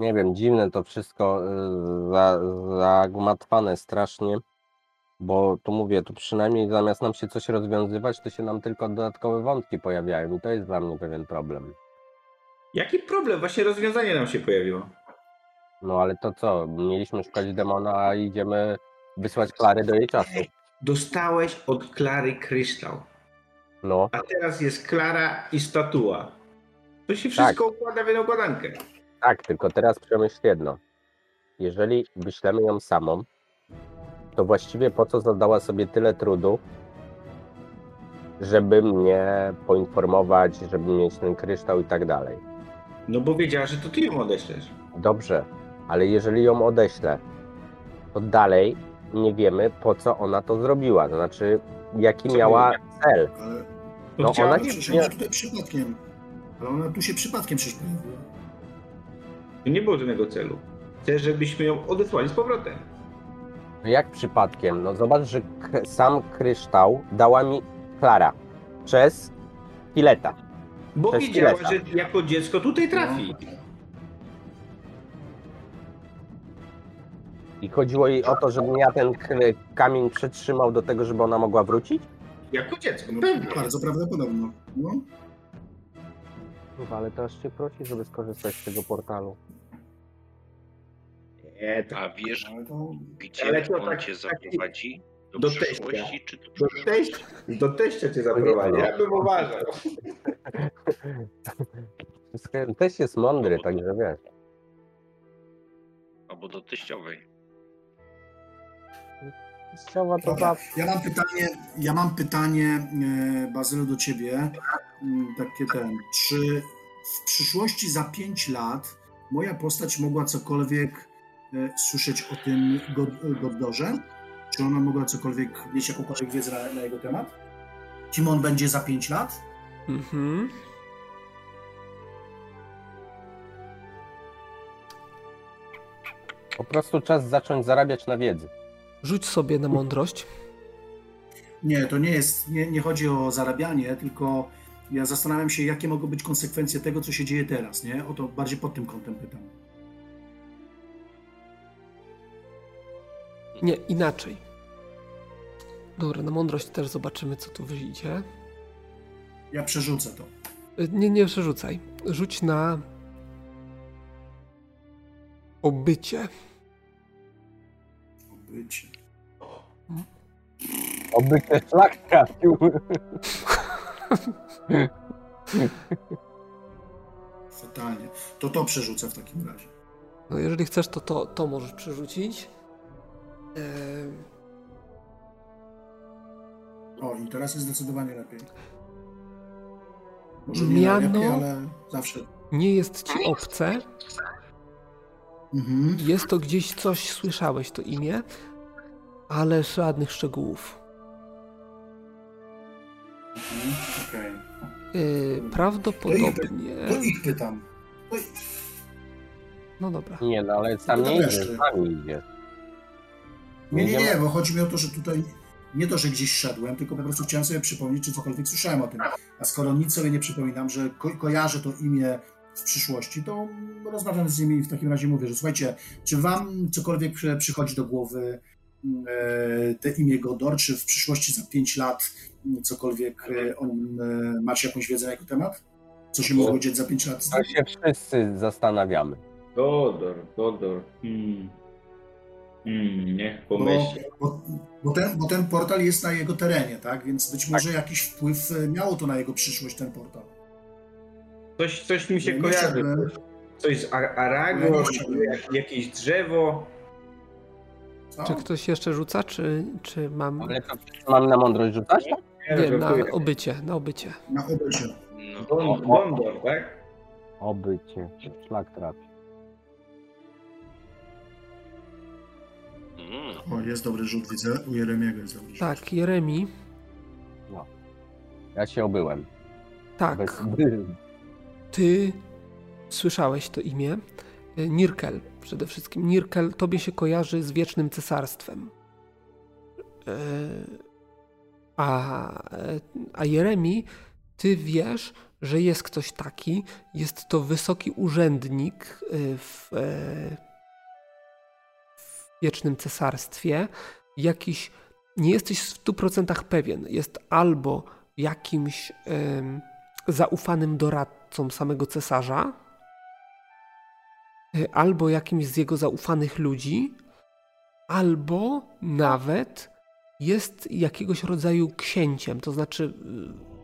Nie wiem, dziwne to wszystko y, za, zagmatwane strasznie, bo tu mówię, tu przynajmniej zamiast nam się coś rozwiązywać, to się nam tylko dodatkowe wątki pojawiają i to jest dla mnie pewien problem. Jaki problem? Właśnie rozwiązanie nam się pojawiło. No ale to co? Mieliśmy szukać demona, a idziemy wysłać Klary do jej czasu dostałeś od Klary kryształ. No. A teraz jest Klara i statua. To się wszystko tak. układa w jedną układankę. Tak, tylko teraz przemyśl jedno. Jeżeli wyślemy ją samą, to właściwie po co zadała sobie tyle trudu, żeby mnie poinformować, żeby mieć ten kryształ i tak dalej. No bo wiedziała, że to ty ją odeślesz. Dobrze, ale jeżeli ją odeślę, to dalej nie wiemy, po co ona to zrobiła. To znaczy, jaki co miała cel. Ale no ona nie, przypadkiem. Ale ona tu się przypadkiem przecież Nie było żadnego celu. Chcę, żebyśmy ją odesłali z powrotem. No jak przypadkiem? No zobacz, że sam kryształ dała mi Klara przez Pileta. Bo wiedziała, że jako dziecko tutaj trafi. No. I chodziło jej o to, żebym ja ten kamień przetrzymał do tego, żeby ona mogła wrócić? Jako dziecko, no, Bardzo prawdopodobne. No. Chyba, ale teraz cię prosi, żeby skorzystać z tego portalu. Nie, to... A wiesz, gdzie ale to on tak, cię zaprowadzi? Do, do przyszłości czy do, do teścia, do teścia cię zaprowadzi, ja bym uważał. Teść jest mądry, także wiesz. Albo do teściowej. To Dobra, ja mam pytanie, ja mam pytanie, e, Bazylu, do ciebie. Mm, takie ten. Czy w przyszłości za 5 lat moja postać mogła cokolwiek e, słyszeć o tym Goddorze? Czy ona mogła cokolwiek, mieć jakąkolwiek wiedzę na, na jego temat? Timon będzie za 5 lat? Mhm. Po prostu czas zacząć zarabiać na wiedzy. Rzuć sobie na mądrość. Nie, to nie jest, nie, nie chodzi o zarabianie, tylko ja zastanawiam się, jakie mogą być konsekwencje tego, co się dzieje teraz, nie? O to bardziej pod tym kątem pytam. Nie, inaczej. Dobra, na mądrość też zobaczymy, co tu wyjdzie. Ja przerzucę to. Y, nie, nie przerzucaj. Rzuć na obycie. Obycie. Obycie szlak trafił. Fatalnie. To to przerzucę w takim razie. No jeżeli chcesz, to to, to możesz przerzucić. O, i teraz jest zdecydowanie lepiej. Może nie Miano najlepiej, ale zawsze. nie jest ci obce. Mhm. Jest to gdzieś coś, słyszałeś to imię, ale żadnych szczegółów. Mhm. Okej. Yy, prawdopodobnie. To ich pytam. To ich... No dobra. Nie, no ale No nie idzie, idzie. Nie, nie, nie, bo chodzi mi o to, że tutaj nie to, że gdzieś szedłem, tylko po prostu chciałem sobie przypomnieć, czy cokolwiek słyszałem o tym. A skoro nic sobie nie przypominam, że ko kojarzę to imię w przyszłości, to rozmawiam z nimi i w takim razie mówię, że słuchajcie, czy wam cokolwiek przy- przychodzi do głowy e, te imię Godor, czy w przyszłości za 5 lat cokolwiek e, o nim e, macie jakąś wiedzę na jego temat? Co się mogło dziać za 5 lat? To się wszyscy zastanawiamy. Godor, Godor. Hmm. Hmm, niech Bo, pomyśli. bo, bo, ten, bo ten portal jest na jego terenie, tak? Więc być może jakiś wpływ miało to na jego przyszłość, ten portal. Coś, coś mi się Nie kojarzy. chciałbym- Coś z Ar- Arago, nie jak, jakieś drzewo. Co? Czy ktoś jeszcze rzuca, czy, czy mam. Ale to mam na mądrość rzucać? Nie, Nie, na obycie, na obycie. Na obycie. No. Tak? Obycie, szlak trafi. Mm. O, jest dobry rzut, widzę. U Jeremiego jest dobry rzut. Tak, Jeremi. Ja się obyłem. Tak, Bez... ty słyszałeś to imię. E, Nirkel przede wszystkim. Nirkel tobie się kojarzy z wiecznym cesarstwem. E, A, a Jeremi, ty wiesz, że jest ktoś taki. Jest to wysoki urzędnik e, w, w wiecznym cesarstwie. Jakiś, nie jesteś w 100% pewien. Jest albo jakimś zaufanym doradcą samego cesarza, y, albo jakimś z jego zaufanych ludzi, albo nawet jest jakiegoś rodzaju księciem, to znaczy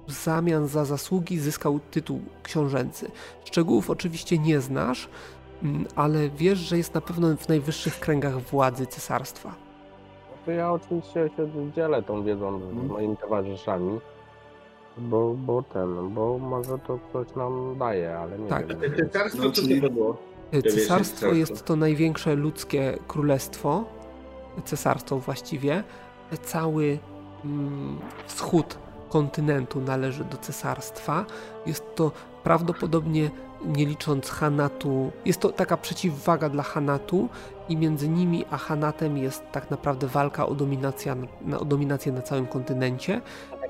w zamian za zasługi zyskał tytuł książęcy. Szczegółów oczywiście nie znasz, mm, ale wiesz, że jest na pewno w najwyższych kręgach władzy cesarstwa. To ja oczywiście się dzielę tą wiedzą z moimi towarzyszami. Bo, bo ten, bo może to coś nam daje, ale nie Tak. wiem. Cesarstwo, No, co czyli- to było? Y, Cesarstwo jest to największe ludzkie królestwo, cesarstwo właściwie. Cały mm, wschód kontynentu należy do cesarstwa. Jest to prawdopodobnie, nie licząc Hanatu, jest to taka przeciwwaga dla Hanatu i między nimi a Hanatem jest tak naprawdę walka o dominację, na- o dominację na całym kontynencie.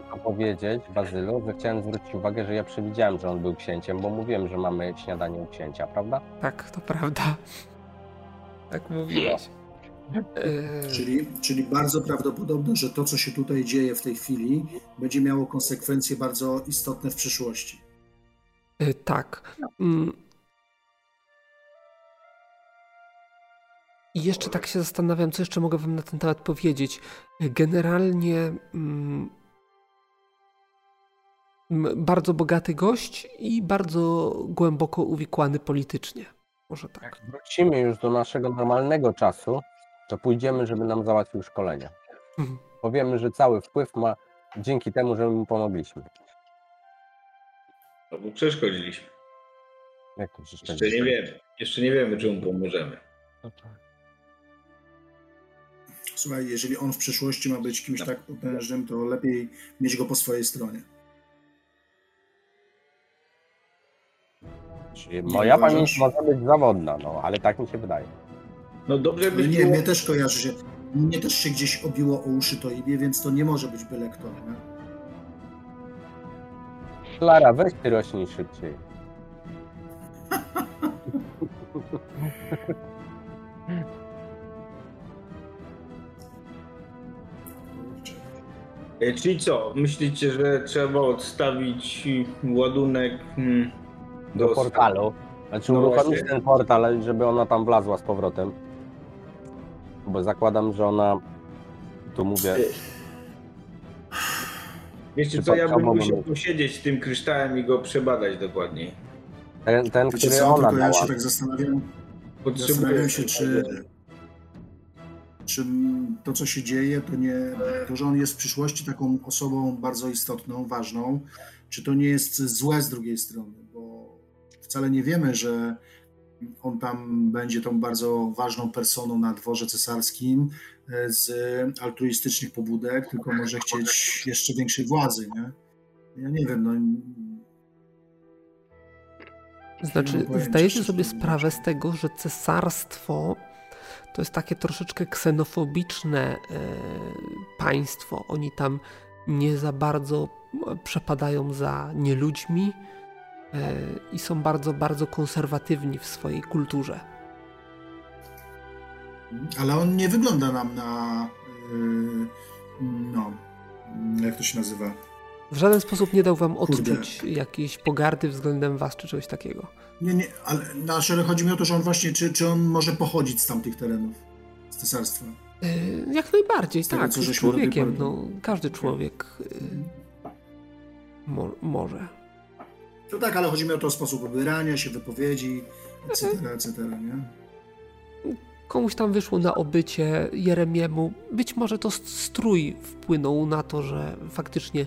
Tylko powiedzieć, Bazylu, że chciałem zwrócić uwagę, że ja przewidziałem, że on był księciem, bo mówiłem, że mamy śniadanie u księcia, prawda? Tak, to prawda. Tak mówiłeś. E, Czyli, czyli bardzo prawdopodobne, że to, co się tutaj dzieje w tej chwili, będzie miało konsekwencje bardzo istotne w przyszłości. E, Tak. Mm. I jeszcze tak się zastanawiam, co jeszcze mogę Wam na ten temat powiedzieć. Generalnie mm, bardzo bogaty gość i bardzo głęboko uwikłany politycznie. Może tak. Jak wrócimy już do naszego normalnego czasu, to pójdziemy, żeby nam załatwił szkolenie. Mhm. Powiemy, że cały wpływ ma dzięki temu, że mu pomogliśmy. No bo przeszkodziliśmy. Jak to Jeszcze nie wiemy. Jeszcze nie wiemy, czy mu pomożemy. Słuchaj, jeżeli on w przyszłości ma być kimś tak potężnym, to lepiej mieć go po swojej stronie. Czyli Moja pamięć może być zawodna, no, ale tak mi się wydaje. No dobrze by Ale nie, było... mnie też kojarzy się. Mnie też się gdzieś obiło o uszy to imię, więc to nie może być byle kto. Nie? Klara, weź ty rośnij szybciej. E, Czyli co? Myślicie, że trzeba odstawić ładunek Do portalu. Znaczy No uruchomić ten portal, żeby ona tam wlazła z powrotem. Bo zakładam, że ona, tu mówię... Wiecie co, ja bym musiał posiedzieć tym kryształem i go przebadać dokładniej. Ten, ten który co, ona tylko ja się tak zastanawiam, zastanawiam się, czy, czy to, co się dzieje, to nie, to, że on jest w przyszłości taką osobą bardzo istotną, ważną, czy to nie jest złe z drugiej strony, wcale nie wiemy, że on tam będzie tą bardzo ważną personą na dworze cesarskim e, z altruistycznych pobudek, tylko może chcieć jeszcze większej władzy, nie? Ja nie wiem, no... Znaczy, zdajecie sobie sprawę z tego, że cesarstwo to jest takie troszeczkę ksenofobiczne e, państwo. Oni tam nie za bardzo przepadają za nieludźmi, i są bardzo, bardzo konserwatywni w swojej kulturze. Ale on nie wygląda nam na. E, no. Jak to się nazywa? W żaden sposób nie dał wam odczuć Kurde. jakiejś pogardy względem was, czy czegoś takiego. Nie, nie, ale nasze chodzi mi o to, że on właśnie, czy, czy on może pochodzić z tamtych terenów, z cesarstwa? Yy, jak najbardziej, z tak, jest człowiekiem, no, każdy człowiek yy, mo może. No tak, ale chodzi mi o to sposób ubierania się, wypowiedzi, etc., etc., nie? Komuś tam wyszło na obycie Jeremiemu. Być może to strój wpłynął na to, że faktycznie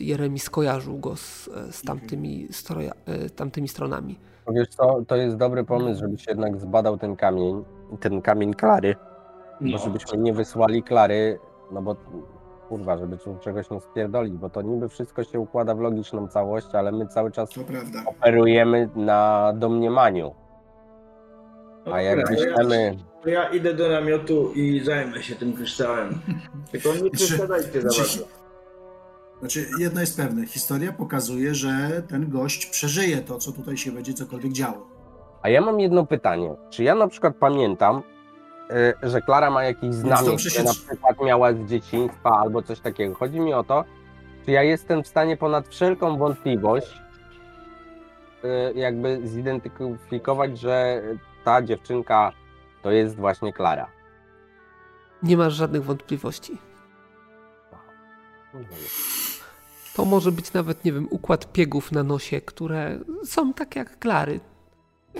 Jeremi skojarzył go z, z tamtymi, stroja, e, tamtymi stronami. Wiesz co, to jest dobry pomysł, żebyś jednak zbadał ten kamień, ten kamień Klary, no. bo żebyśmy nie wysłali Klary, no bo kurwa, żeby czegoś nie spierdolić, bo to niby wszystko się układa w logiczną całość, ale my cały czas operujemy na domniemaniu. A jak dobra, myślimy... Ja, ja idę do namiotu i zajmę się tym kryształem. Tylko nie przeszkadzajcie za bardzo. Znaczy, jedno jest pewne, historia pokazuje, że ten gość przeżyje to, co tutaj się będzie cokolwiek działo. A ja mam jedno pytanie. Czy ja na przykład pamiętam, że Klara ma jakieś znamie, które na przykład miała z dzieciństwa albo coś takiego. Chodzi mi o to, czy ja jestem w stanie ponad wszelką wątpliwość y, jakby zidentyfikować, że ta dziewczynka to jest właśnie Klara. Nie masz żadnych wątpliwości. To może być nawet, nie wiem, układ piegów na nosie, które są tak jak Klary.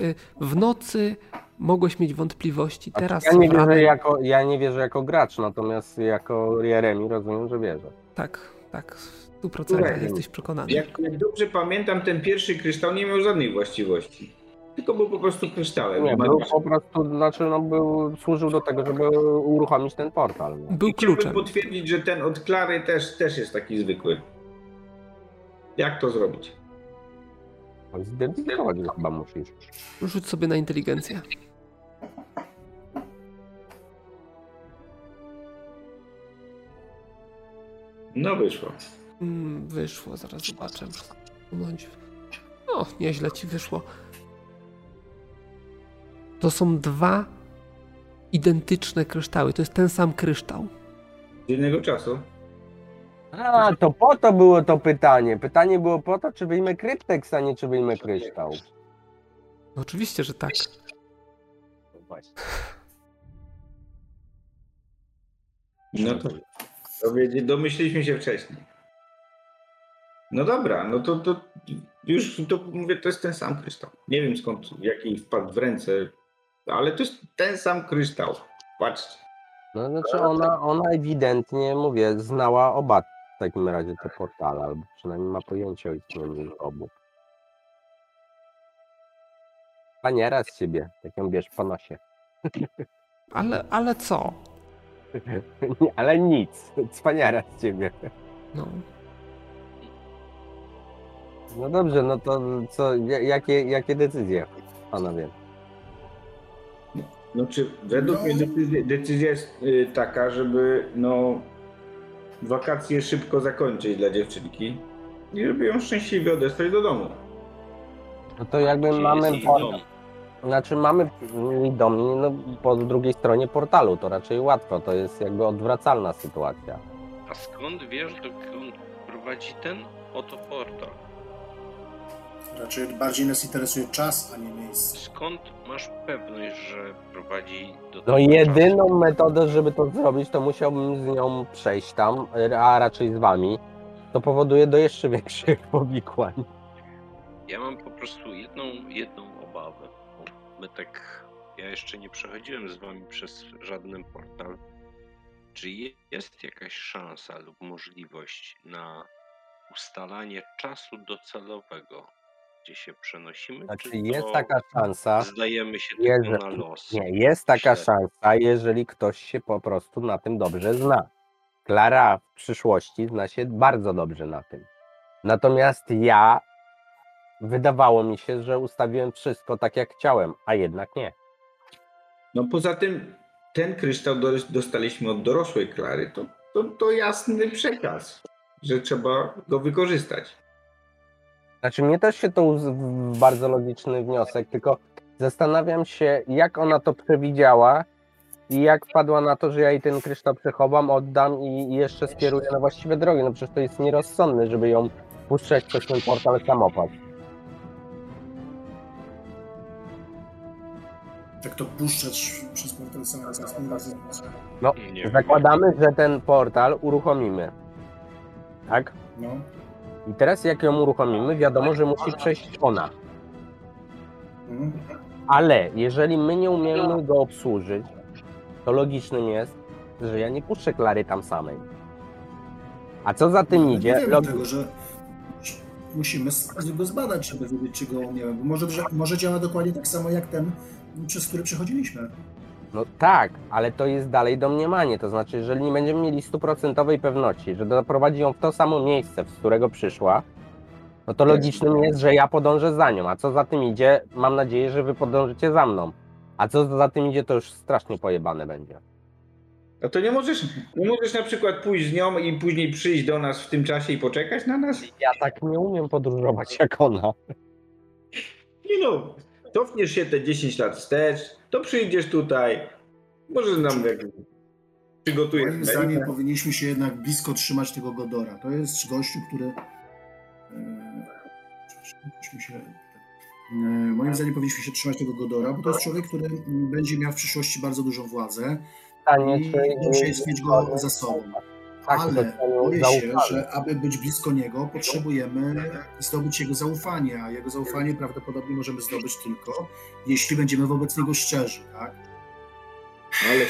Y, w nocy mogłeś mieć wątpliwości. Teraz ja nie, wierzę jako, ja nie wierzę jako gracz, natomiast jako Jeremi rozumiem, że wierzę. Tak, tak. W 100% jesteś przekonany. Jak, jak dobrze pamiętam, ten pierwszy kryształ nie miał żadnej właściwości. Tylko był po prostu kryształem. Nie, był po prostu, znaczy no, był, służył do tego, żeby uruchomić ten portal. No. Był I kluczem. potwierdzić, że ten od Klary też, też jest taki zwykły. Jak to zrobić? Zidentyfikować go chyba musisz. Rzuć sobie na inteligencję. No wyszło. Mm, wyszło, zaraz zobaczę. No, nieźle ci wyszło. To są dwa identyczne kryształy. To jest ten sam kryształ. Z innego czasu. A, to po to było to pytanie. Pytanie było po to, czy wyjmę krypteks, a nie czy wyjmę kryształ. No, oczywiście, że tak. No to, domyśliliśmy się wcześniej. No dobra, no to, to już to mówię, to jest ten sam kryształ. Nie wiem skąd, jaki wpadł w ręce, ale to jest ten sam kryształ. Patrzcie. No znaczy ona, ona ewidentnie, mówię, znała oba takim razie te portale, albo przynajmniej ma pojęcie o istnieniu ich obu. Panie, raz ciebie, tak ją bierz po nosie. Ale, ale co? ale nic, cwaniara z ciebie. No. No dobrze, no to co, jakie, jakie decyzje panowie? No czy według no. mnie decyzja, decyzja jest y, taka, żeby no wakacje szybko zakończyć dla dziewczynki i żeby ją szczęśliwie odesłać do domu. No to jakby mamy po... Znaczy mamy dom no, po drugiej stronie portalu, to raczej łatwo, to jest jakby odwracalna sytuacja. A skąd wiesz, dokąd prowadzi ten oto portal? Raczej bardziej nas interesuje czas, a nie miejsce. Skąd masz pewność, że prowadzi do No jedyną czasu? metodę, żeby to zrobić, to musiałbym z nią przejść tam, a raczej z wami. To powoduje do jeszcze większych powikłań. Ja mam po prostu jedną, jedną obawę. My tak, ja jeszcze nie przechodziłem z wami przez żaden portal. Czy jest jakaś szansa lub możliwość na ustalanie czasu docelowego, gdzie się przenosimy? Znaczy jest taka szansa. Zdajemy się jeżeli, tylko na los. Nie, jest taka szansa, jeżeli ktoś się po prostu na tym dobrze zna. Klara w przyszłości zna się bardzo dobrze na tym. Natomiast ja wydawało mi się, że ustawiłem wszystko tak jak chciałem, a jednak nie. No poza tym ten kryształ dostaliśmy od dorosłej Klary. To, to, to jasny przekaz, że trzeba go wykorzystać. Znaczy mnie też się to bardzo logiczny wniosek, tylko zastanawiam się, jak ona to przewidziała i jak wpadła na to, że ja jej ten kryształ przechowam, oddam i jeszcze skieruję na właściwe drogi. No przecież to jest nierozsądne, żeby ją puszczać przez ten portal samopad. Jak to puszczać przez portal samopad? No, zakładamy, że ten portal uruchomimy. Tak? No. I teraz jak ją uruchomimy, wiadomo, że musi przejść ona. Ale jeżeli my nie umiemy go obsłużyć, to logicznym jest, że ja nie puszczę Klary tam samej. A co za tym idzie? Nie log... tego, że musimy go zbadać, żeby wiedzieć, czy go umiemy. Może, może działa dokładnie tak samo jak ten, przez który przechodziliśmy. No tak, ale to jest dalej domniemanie. To znaczy, jeżeli nie będziemy mieli stuprocentowej pewności, że doprowadzi ją w to samo miejsce, z którego przyszła, no to logicznym jest, że ja podążę za nią. A co za tym idzie, mam nadzieję, że wy podążycie za mną. A co za tym idzie, to już strasznie pojebane będzie. No to nie możesz, nie możesz na przykład pójść z nią i później przyjść do nas w tym czasie i poczekać na nas? Ja tak nie umiem podróżować jak ona. Nie no, cofniesz się te 10 lat wstecz, to przyjdziesz tutaj, może nam jak przygotujesz. Moim zdaniem powinniśmy się jednak blisko trzymać tego Godora. To jest gościu, który... E, się E, moim zdaniem powinniśmy się trzymać tego Godora, bo to jest człowiek, który będzie miał w przyszłości bardzo dużą władzę i dobrze jest mieć go za sobą. Tak, Ale boję się, że aby być blisko niego, potrzebujemy zdobyć jego zaufanie, a jego zaufanie prawdopodobnie możemy zdobyć tylko, jeśli będziemy wobec niego szczerzy, tak? Ale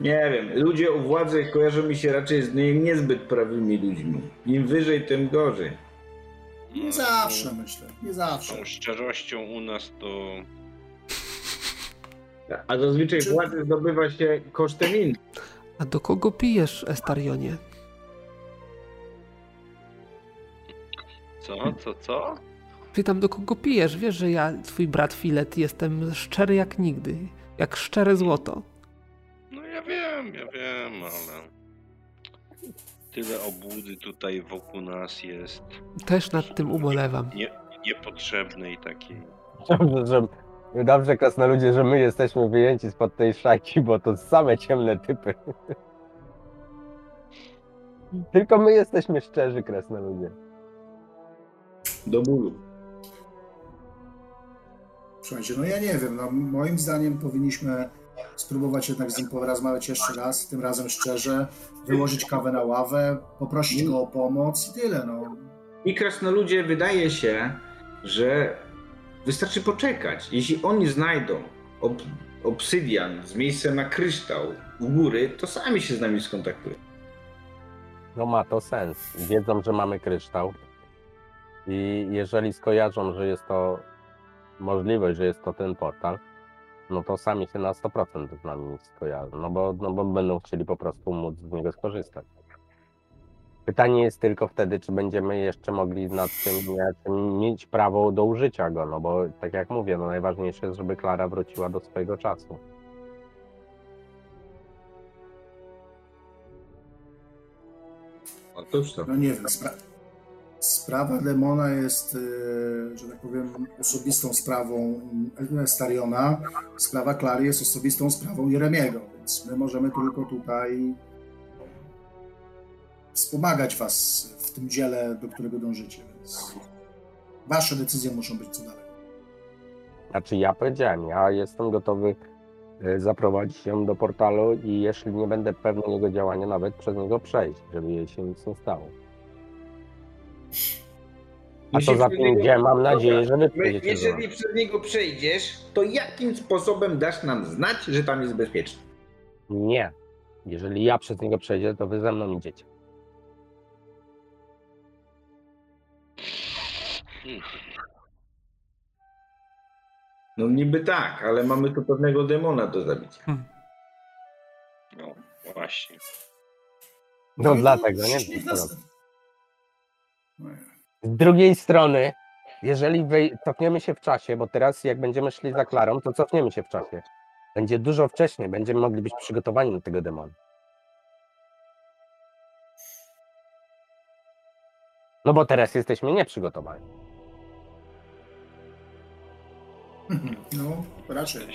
nie wiem, ludzie o władzy kojarzą mi się raczej z niezbyt prawymi ludźmi. Im wyżej, tym gorzej. Nie zawsze myślę, nie zawsze. Tą szczerością u nas to. A zazwyczaj Czy... władzę zdobywa się kosztem innych. A do kogo pijesz, Estarionie? Co, co, co? Pytam, do kogo pijesz? Wiesz, że ja, twój brat Filet, jestem szczery jak nigdy. Jak szczere złoto. No ja wiem, ja wiem, ale tyle obłudy tutaj wokół nas jest. Też nad tym ubolewam. Nie, niepotrzebnej takiej. Dobrze, że, dobrze, ludzie, że my jesteśmy wyjęci spod tej szajki, bo to same ciemne typy. Tylko my jesteśmy szczerzy, ludzie. Do bólu. Słuchajcie, no ja nie wiem, no moim zdaniem powinniśmy spróbować jednak z nim porozmawiać jeszcze raz, tym razem szczerze, wyłożyć kawę na ławę, poprosić go o pomoc i tyle. No. I krasnoludzie wydaje się, że wystarczy poczekać. Jeśli oni znajdą ob obsydian z miejscem na kryształ u góry, to sami się z nami skontaktują. No ma to sens. Wiedzą, że mamy kryształ. I jeżeli skojarzą, że jest to możliwość, że jest to ten portal, no to sami się na 100% z nami skojarzą, no bo, no bo będą chcieli po prostu móc z niego skorzystać. Pytanie jest tylko wtedy, czy będziemy jeszcze mogli nad tym mieć prawo do użycia go, no bo tak jak mówię, no najważniejsze jest, żeby Klara wróciła do swojego czasu. Otóż to. No nie wiem, Sprawa Demona jest, e, że tak powiem, osobistą sprawą Stariona. Sprawa Klary jest osobistą sprawą Jeremiego, więc my możemy tylko tutaj wspomagać was w tym dziele, do którego dążycie. Więc Wasze decyzje muszą być co dalej. Znaczy ja powiedziałem, ja jestem gotowy e, zaprowadzić ją do portalu i jeśli nie będę pewny jego działania, nawet przez niego przejść, żeby jej się nic nie stało. A to za pięć mam nadzieję, że przejdziecie. Jeżeli przez niego przejdziesz, to jakim sposobem dasz nam znać, że tam jest bezpiecznie? Nie. Jeżeli ja przez niego przejdę, to wy ze mną idziecie. No niby tak, ale mamy tu pewnego demona do zabicia. Hmm. No właśnie. No, no dlatego, nie? Z drugiej strony, jeżeli cofniemy się w czasie, bo teraz jak będziemy szli za Klarą, to cofniemy się w czasie. Będzie dużo wcześniej, będziemy mogli być przygotowani na tego demona. No bo teraz jesteśmy nieprzygotowani. No, raczej.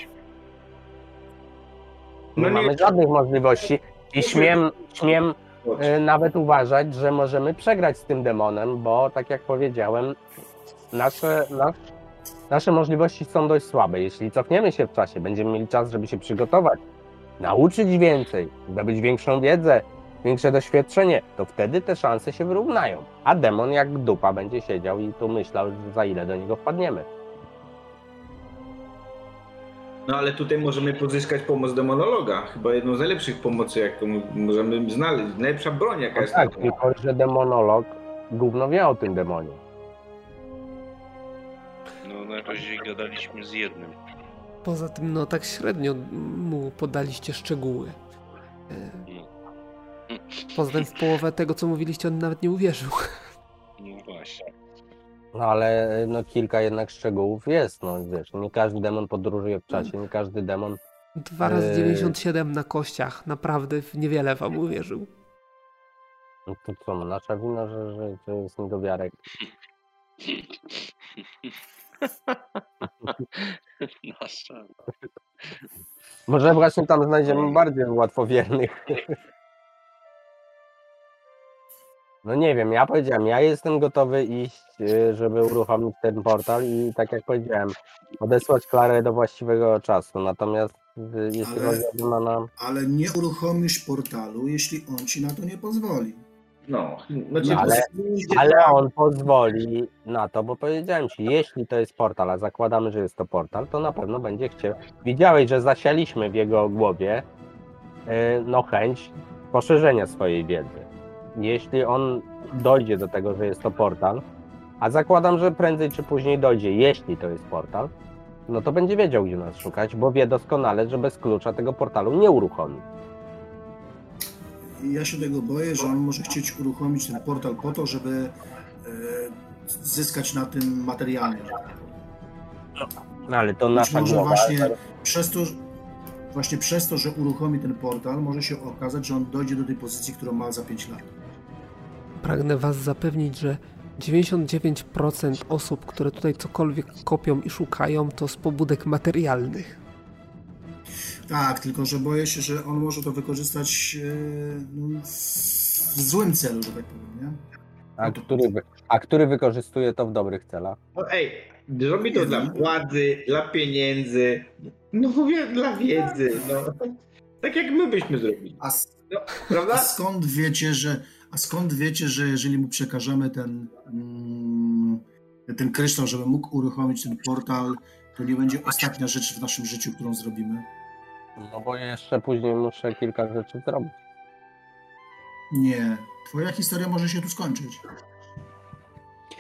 Nie no mamy żadnych możliwości i śmiem, śmiem y, nawet uważać, że możemy przegrać z tym demonem, bo tak jak powiedziałem, nasze, nasz, nasze możliwości są dość słabe. Jeśli cofniemy się w czasie, będziemy mieli czas, żeby się przygotować, nauczyć więcej, zdobyć większą wiedzę, większe doświadczenie, to wtedy te szanse się wyrównają. A demon jak dupa będzie siedział i tu myślał, za ile do niego wpadniemy. No ale tutaj możemy pozyskać pomoc demonologa. Chyba jedną z najlepszych pomocy, jaką możemy znaleźć. Najlepsza broń, jaka no jest. Tak, tylko że demonolog gówno wie o tym demonie. No na razie gadaliśmy z jednym. Poza tym, no tak średnio mu podaliście szczegóły. No. Poza tym w połowę tego, co mówiliście, on nawet nie uwierzył. No ale no, kilka jednak szczegółów jest, no wiesz, nie każdy demon podróżuje w czasie, nie każdy demon... Dwa razy 97 na kościach, naprawdę w niewiele wam uwierzył. No to co, no, nasza wina, że, że, że jest niedowiarek. Nasza. Może właśnie tam znajdziemy bardziej łatwowiernych. No nie wiem, ja powiedziałem, ja jestem gotowy iść, y, żeby uruchomić ten portal i tak jak powiedziałem, odesłać Klarę do właściwego czasu. Natomiast y, jeśli ale, chodzi o Demona... Ale nie uruchomisz portalu, jeśli on ci na to nie pozwoli. No, znaczy, ale, ale on pozwoli na to, bo powiedziałem ci, jeśli to jest portal, a zakładamy, że jest to portal, to na pewno będzie chciał. Widziałeś, że zasialiśmy w jego głowie y, no chęć poszerzenia swojej wiedzy jeśli on dojdzie do tego, że jest to portal, a zakładam, że prędzej czy później dojdzie, jeśli to jest portal, no to będzie wiedział, gdzie nas szukać, bo wie doskonale, że bez klucza tego portalu nie uruchomi. Ja się tego boję, że on może chcieć uruchomić ten portal po to, żeby e, zyskać na tym materialnie. No, ale to nasza może głowa, właśnie ale... przez to, właśnie przez to, że uruchomi ten portal, może się okazać, że on dojdzie do tej pozycji, którą ma za 5 lat pragnę Was zapewnić, że 99% osób, które tutaj cokolwiek kopią i szukają, to z pobudek materialnych. Tak, tylko że boję się, że on może to wykorzystać e, no, w złym celu, że tak powiem, nie? A który, a który wykorzystuje to w dobrych celach? No ej, robi to dla władzy, dla pieniędzy, no mówię dla wiedzy, no. Tak jak my byśmy zrobili. A, no, prawda? a skąd wiecie, że a skąd wiecie, że jeżeli mu przekażemy ten, mm, ten kryształ, żeby mógł uruchomić ten portal, to nie będzie ostatnia rzecz w naszym życiu, którą zrobimy? No bo jeszcze później muszę kilka rzeczy zrobić. Nie. Twoja historia może się tu skończyć.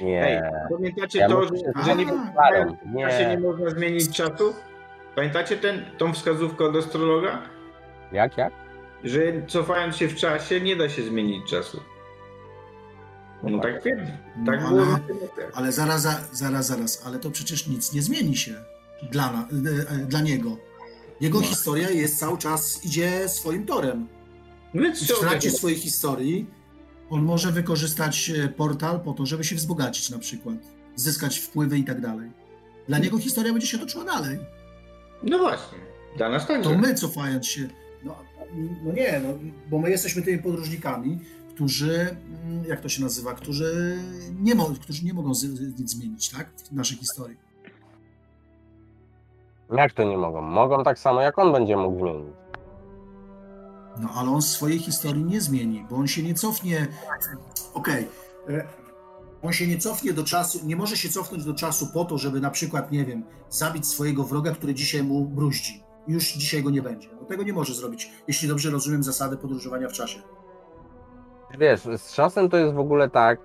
Nie. Ej, pamiętacie ja to, że, że nie, nie. nie można zmienić czasu? Pamiętacie ten, tą wskazówkę od astrologa? Jak, jak? Że cofając się w czasie nie da się zmienić czasu. No tak twierdzi. Tak no, ale, ale zaraz, zaraz, zaraz, ale to przecież nic nie zmieni się dla, na, e, e, dla niego. Jego no. historia jest cały czas, idzie swoim torem. No w trakcie swojej historii on może wykorzystać e, portal po to, żeby się wzbogacić na przykład, zyskać wpływy i tak dalej. Dla niego historia będzie się toczyła dalej. No właśnie, dla nas także. To my cofając się, no, nie, no, bo my jesteśmy tymi podróżnikami, którzy, mm, jak to się nazywa, którzy nie, mo którzy nie mogą nic zmienić, tak? W naszej historii. Jak to nie mogą? Mogą tak samo, jak on będzie mógł zmienić. No ale on swojej historii nie zmieni, bo on się nie cofnie. Okej. Okay. On się nie cofnie do czasu, nie może się cofnąć do czasu po to, żeby na przykład, nie wiem, zabić swojego wroga, który dzisiaj mu bruździ. Już dzisiaj go nie będzie. Tego nie może zrobić, jeśli dobrze rozumiem zasadę podróżowania w czasie. Wiesz, z czasem to jest w ogóle tak,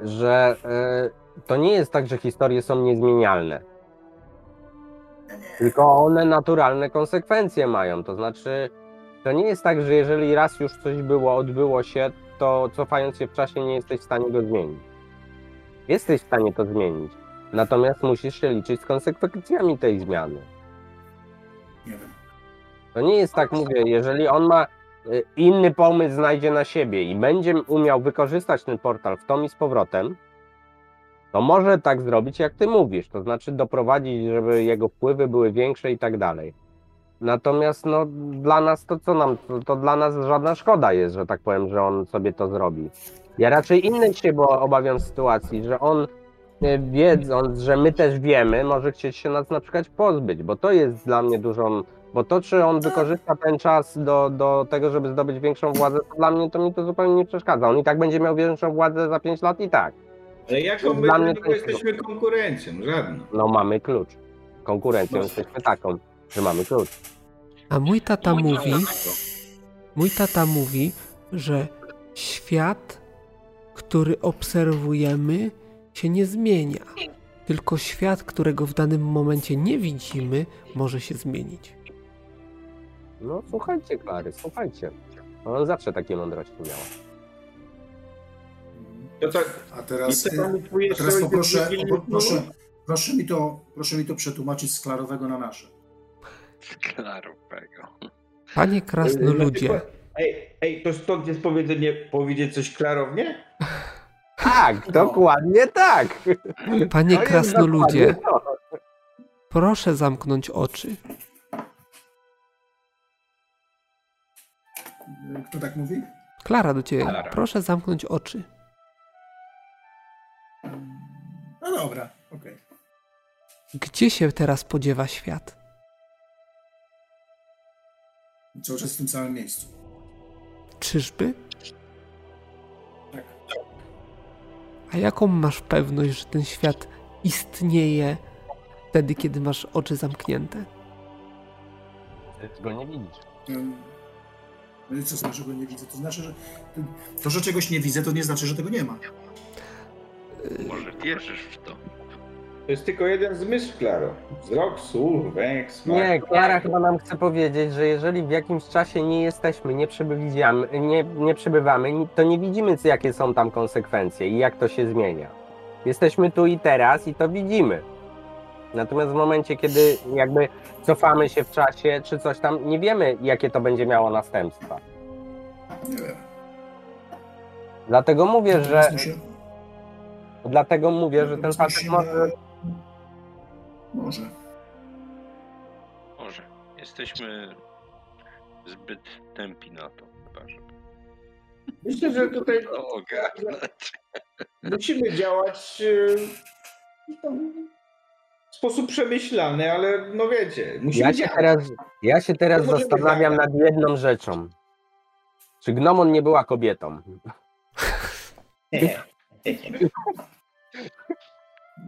że yy, to nie jest tak, że historie są niezmienialne. Tylko one naturalne konsekwencje mają. To znaczy, to nie jest tak, że jeżeli raz już coś było, odbyło się, to cofając się w czasie nie jesteś w stanie go zmienić. Jesteś w stanie to zmienić. Natomiast musisz się liczyć z konsekwencjami tej zmiany. To nie jest tak, mówię, jeżeli on ma y, inny pomysł, znajdzie na siebie i będzie umiał wykorzystać ten portal w tom i z powrotem, to może tak zrobić, jak ty mówisz, to znaczy doprowadzić, żeby jego wpływy były większe i tak dalej. Natomiast no, dla nas to co nam, to, to dla nas żadna szkoda jest, że tak powiem, że on sobie to zrobi. Ja raczej innej się bo obawiam sytuacji, że on e, wiedząc, że my też wiemy, może chcieć się nas na przykład pozbyć, bo to jest dla mnie dużą, bo to czy on wykorzysta ten czas do, do tego, żeby zdobyć większą władzę, to dla mnie to mi to zupełnie nie przeszkadza. On i tak będzie miał większą władzę za 5 lat i tak. Ale jaką my dla mnie to jesteśmy konkurencją? Żadną. No mamy klucz. Konkurencją no. jesteśmy taką, że mamy klucz. A mój tata mówi, mój tata mówi, że świat, który obserwujemy, się nie zmienia. Tylko świat, którego w danym momencie nie widzimy, może się zmienić. No słuchajcie, Klary, słuchajcie. On zawsze takie mądrości miał. No tak, a teraz, a teraz poproszę, proszę, proszę, mi to, proszę mi to przetłumaczyć z klarowego na nasze. Z klarowego. Panie krasnoludzie. Ej, ej, to stąd jest powiedzenie, powiedzieć coś klarownie? Tak, no. dokładnie tak. Panie krasnoludzie, proszę zamknąć oczy. Kto tak mówi? Klara do ciebie. Klara. Proszę zamknąć oczy. No dobra, okej. Okay. Gdzie się teraz podziewa świat? Cały czas w tym samym miejscu. Czyżby? Tak. A jaką masz pewność, że ten świat istnieje wtedy, kiedy masz oczy zamknięte? Ty go nie widzisz. No i co znaczy, że go nie widzę? To znaczy, że to, że czegoś nie widzę, to nie znaczy, że tego nie ma. Może wierzysz w to. To jest tylko jeden zmysł, Klaro. Wzrok, słuch, węch, smak. Nie, Klara chyba nam chce powiedzieć, że jeżeli w jakimś czasie nie jesteśmy, nie przebywamy, nie, nie przebywamy, to nie widzimy, jakie są tam konsekwencje i jak to się zmienia. Jesteśmy tu i teraz i to widzimy. Natomiast w momencie, kiedy jakby cofamy się w czasie czy coś tam, nie wiemy, jakie to będzie miało następstwa. Nie wiem. Dlatego mówię, że Dlatego mówię, że ten facet może... Może. Może. Jesteśmy zbyt tępi na to chyba, żeby... Myślę, że tutaj ogarnąć. musimy działać w sposób przemyślany, ale no wiecie, musimy ja się działać. teraz, Ja się teraz zastanawiam nad jedną rzeczą. Czy Gnomon nie była kobietą? Nie.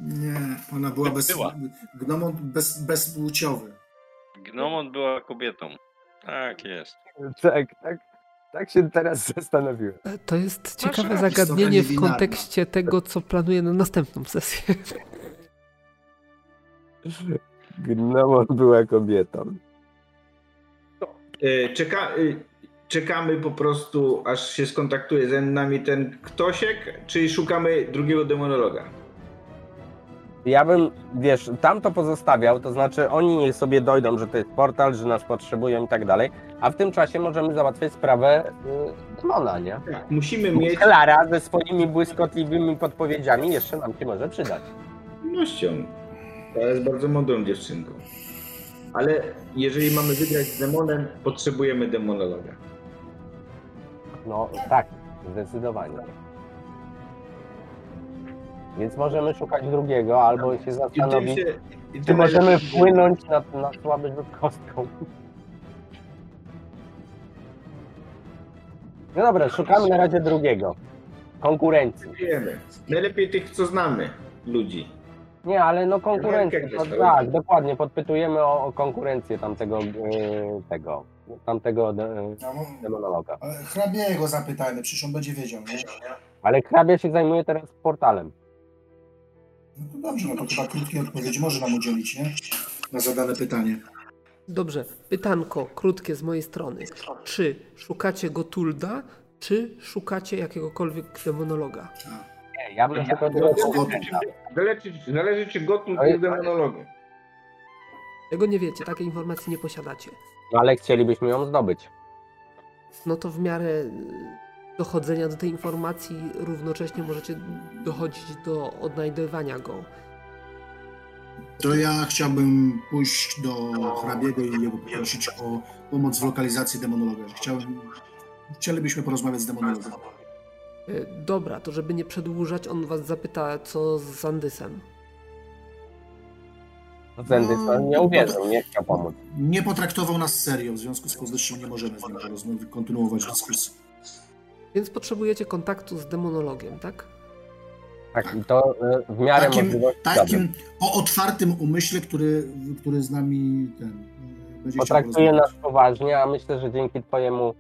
Nie, ona była bez. Była. Gnomon bez, bezpłciowy. Gnomon była kobietą. Tak jest. Tak, tak. Tak się teraz zastanowiłem. E, to jest ciekawe zagadnienie w kontekście tego, co planuję na następną sesję. Gnomon była kobietą. E, czeka, e, czekamy po prostu, aż się skontaktuje z nami ten ktosiek, czy szukamy drugiego demonologa? Ja bym, wiesz, tam to pozostawiał, to znaczy oni niech sobie dojdą, że to jest portal, że nas potrzebują i tak dalej, a w tym czasie możemy załatwić sprawę y, Demona, nie? Tak, musimy mieć... Klara ze swoimi błyskotliwymi podpowiedziami jeszcze nam się może przydać. Pewnością. To jest bardzo mądrą dziewczynką. Ale jeżeli mamy wygrać z demonem, potrzebujemy demonologa. No tak, Zdecydowanie. Więc możemy szukać drugiego, albo się zastanowić, się, czy możemy wpłynąć na, na słaby rzut kostką. No dobra, szukamy na razie drugiego. Konkurencji. Wiemy. Najlepiej tych, co znamy, ludzi. Nie, ale no konkurencję. No, tak, dokładnie. Podpytujemy o, o konkurencję tamtego, yy, tego, tamtego yy, demonologa. Ale hrabiego zapytajmy, przecież on będzie wiedział, nie? Ale hrabia się zajmuje teraz portalem. No to dobrze, no to chyba krótkie odpowiedzi może nam udzielić, nie? Na zadane pytanie. Dobrze, pytanko krótkie z mojej strony. Czy szukacie Gotulda, czy szukacie jakiegokolwiek demonologa? Nie, ja bym tylko Zależy, zależy czy Gotuld jest demonologiem. Tego nie wiecie, takiej informacji nie posiadacie. No ale chcielibyśmy ją zdobyć. No to w miarę dochodzenia do tej informacji równocześnie możecie dochodzić do odnajdywania go. To ja chciałbym pójść do hrabiego i jego poprosić o pomoc w lokalizacji demonologa. Chciałbym, chcielibyśmy porozmawiać z demonologiem. E, dobra, to żeby nie przedłużać, on was zapyta, co z Zandysem. Zandys no, nie uwierzył, nie chciał pomóc. Nie potraktował nas serio, w związku z powyższym nie możemy z nim porozmawiać, kontynuować dyskusji. Więc potrzebujecie kontaktu z demonologiem, tak? Tak, i to e, w miarę takim, możliwości. Takim o otwartym umyśle, który, który z nami ten, będzie Potraktuje nas poważnie, a myślę, że dzięki twojemu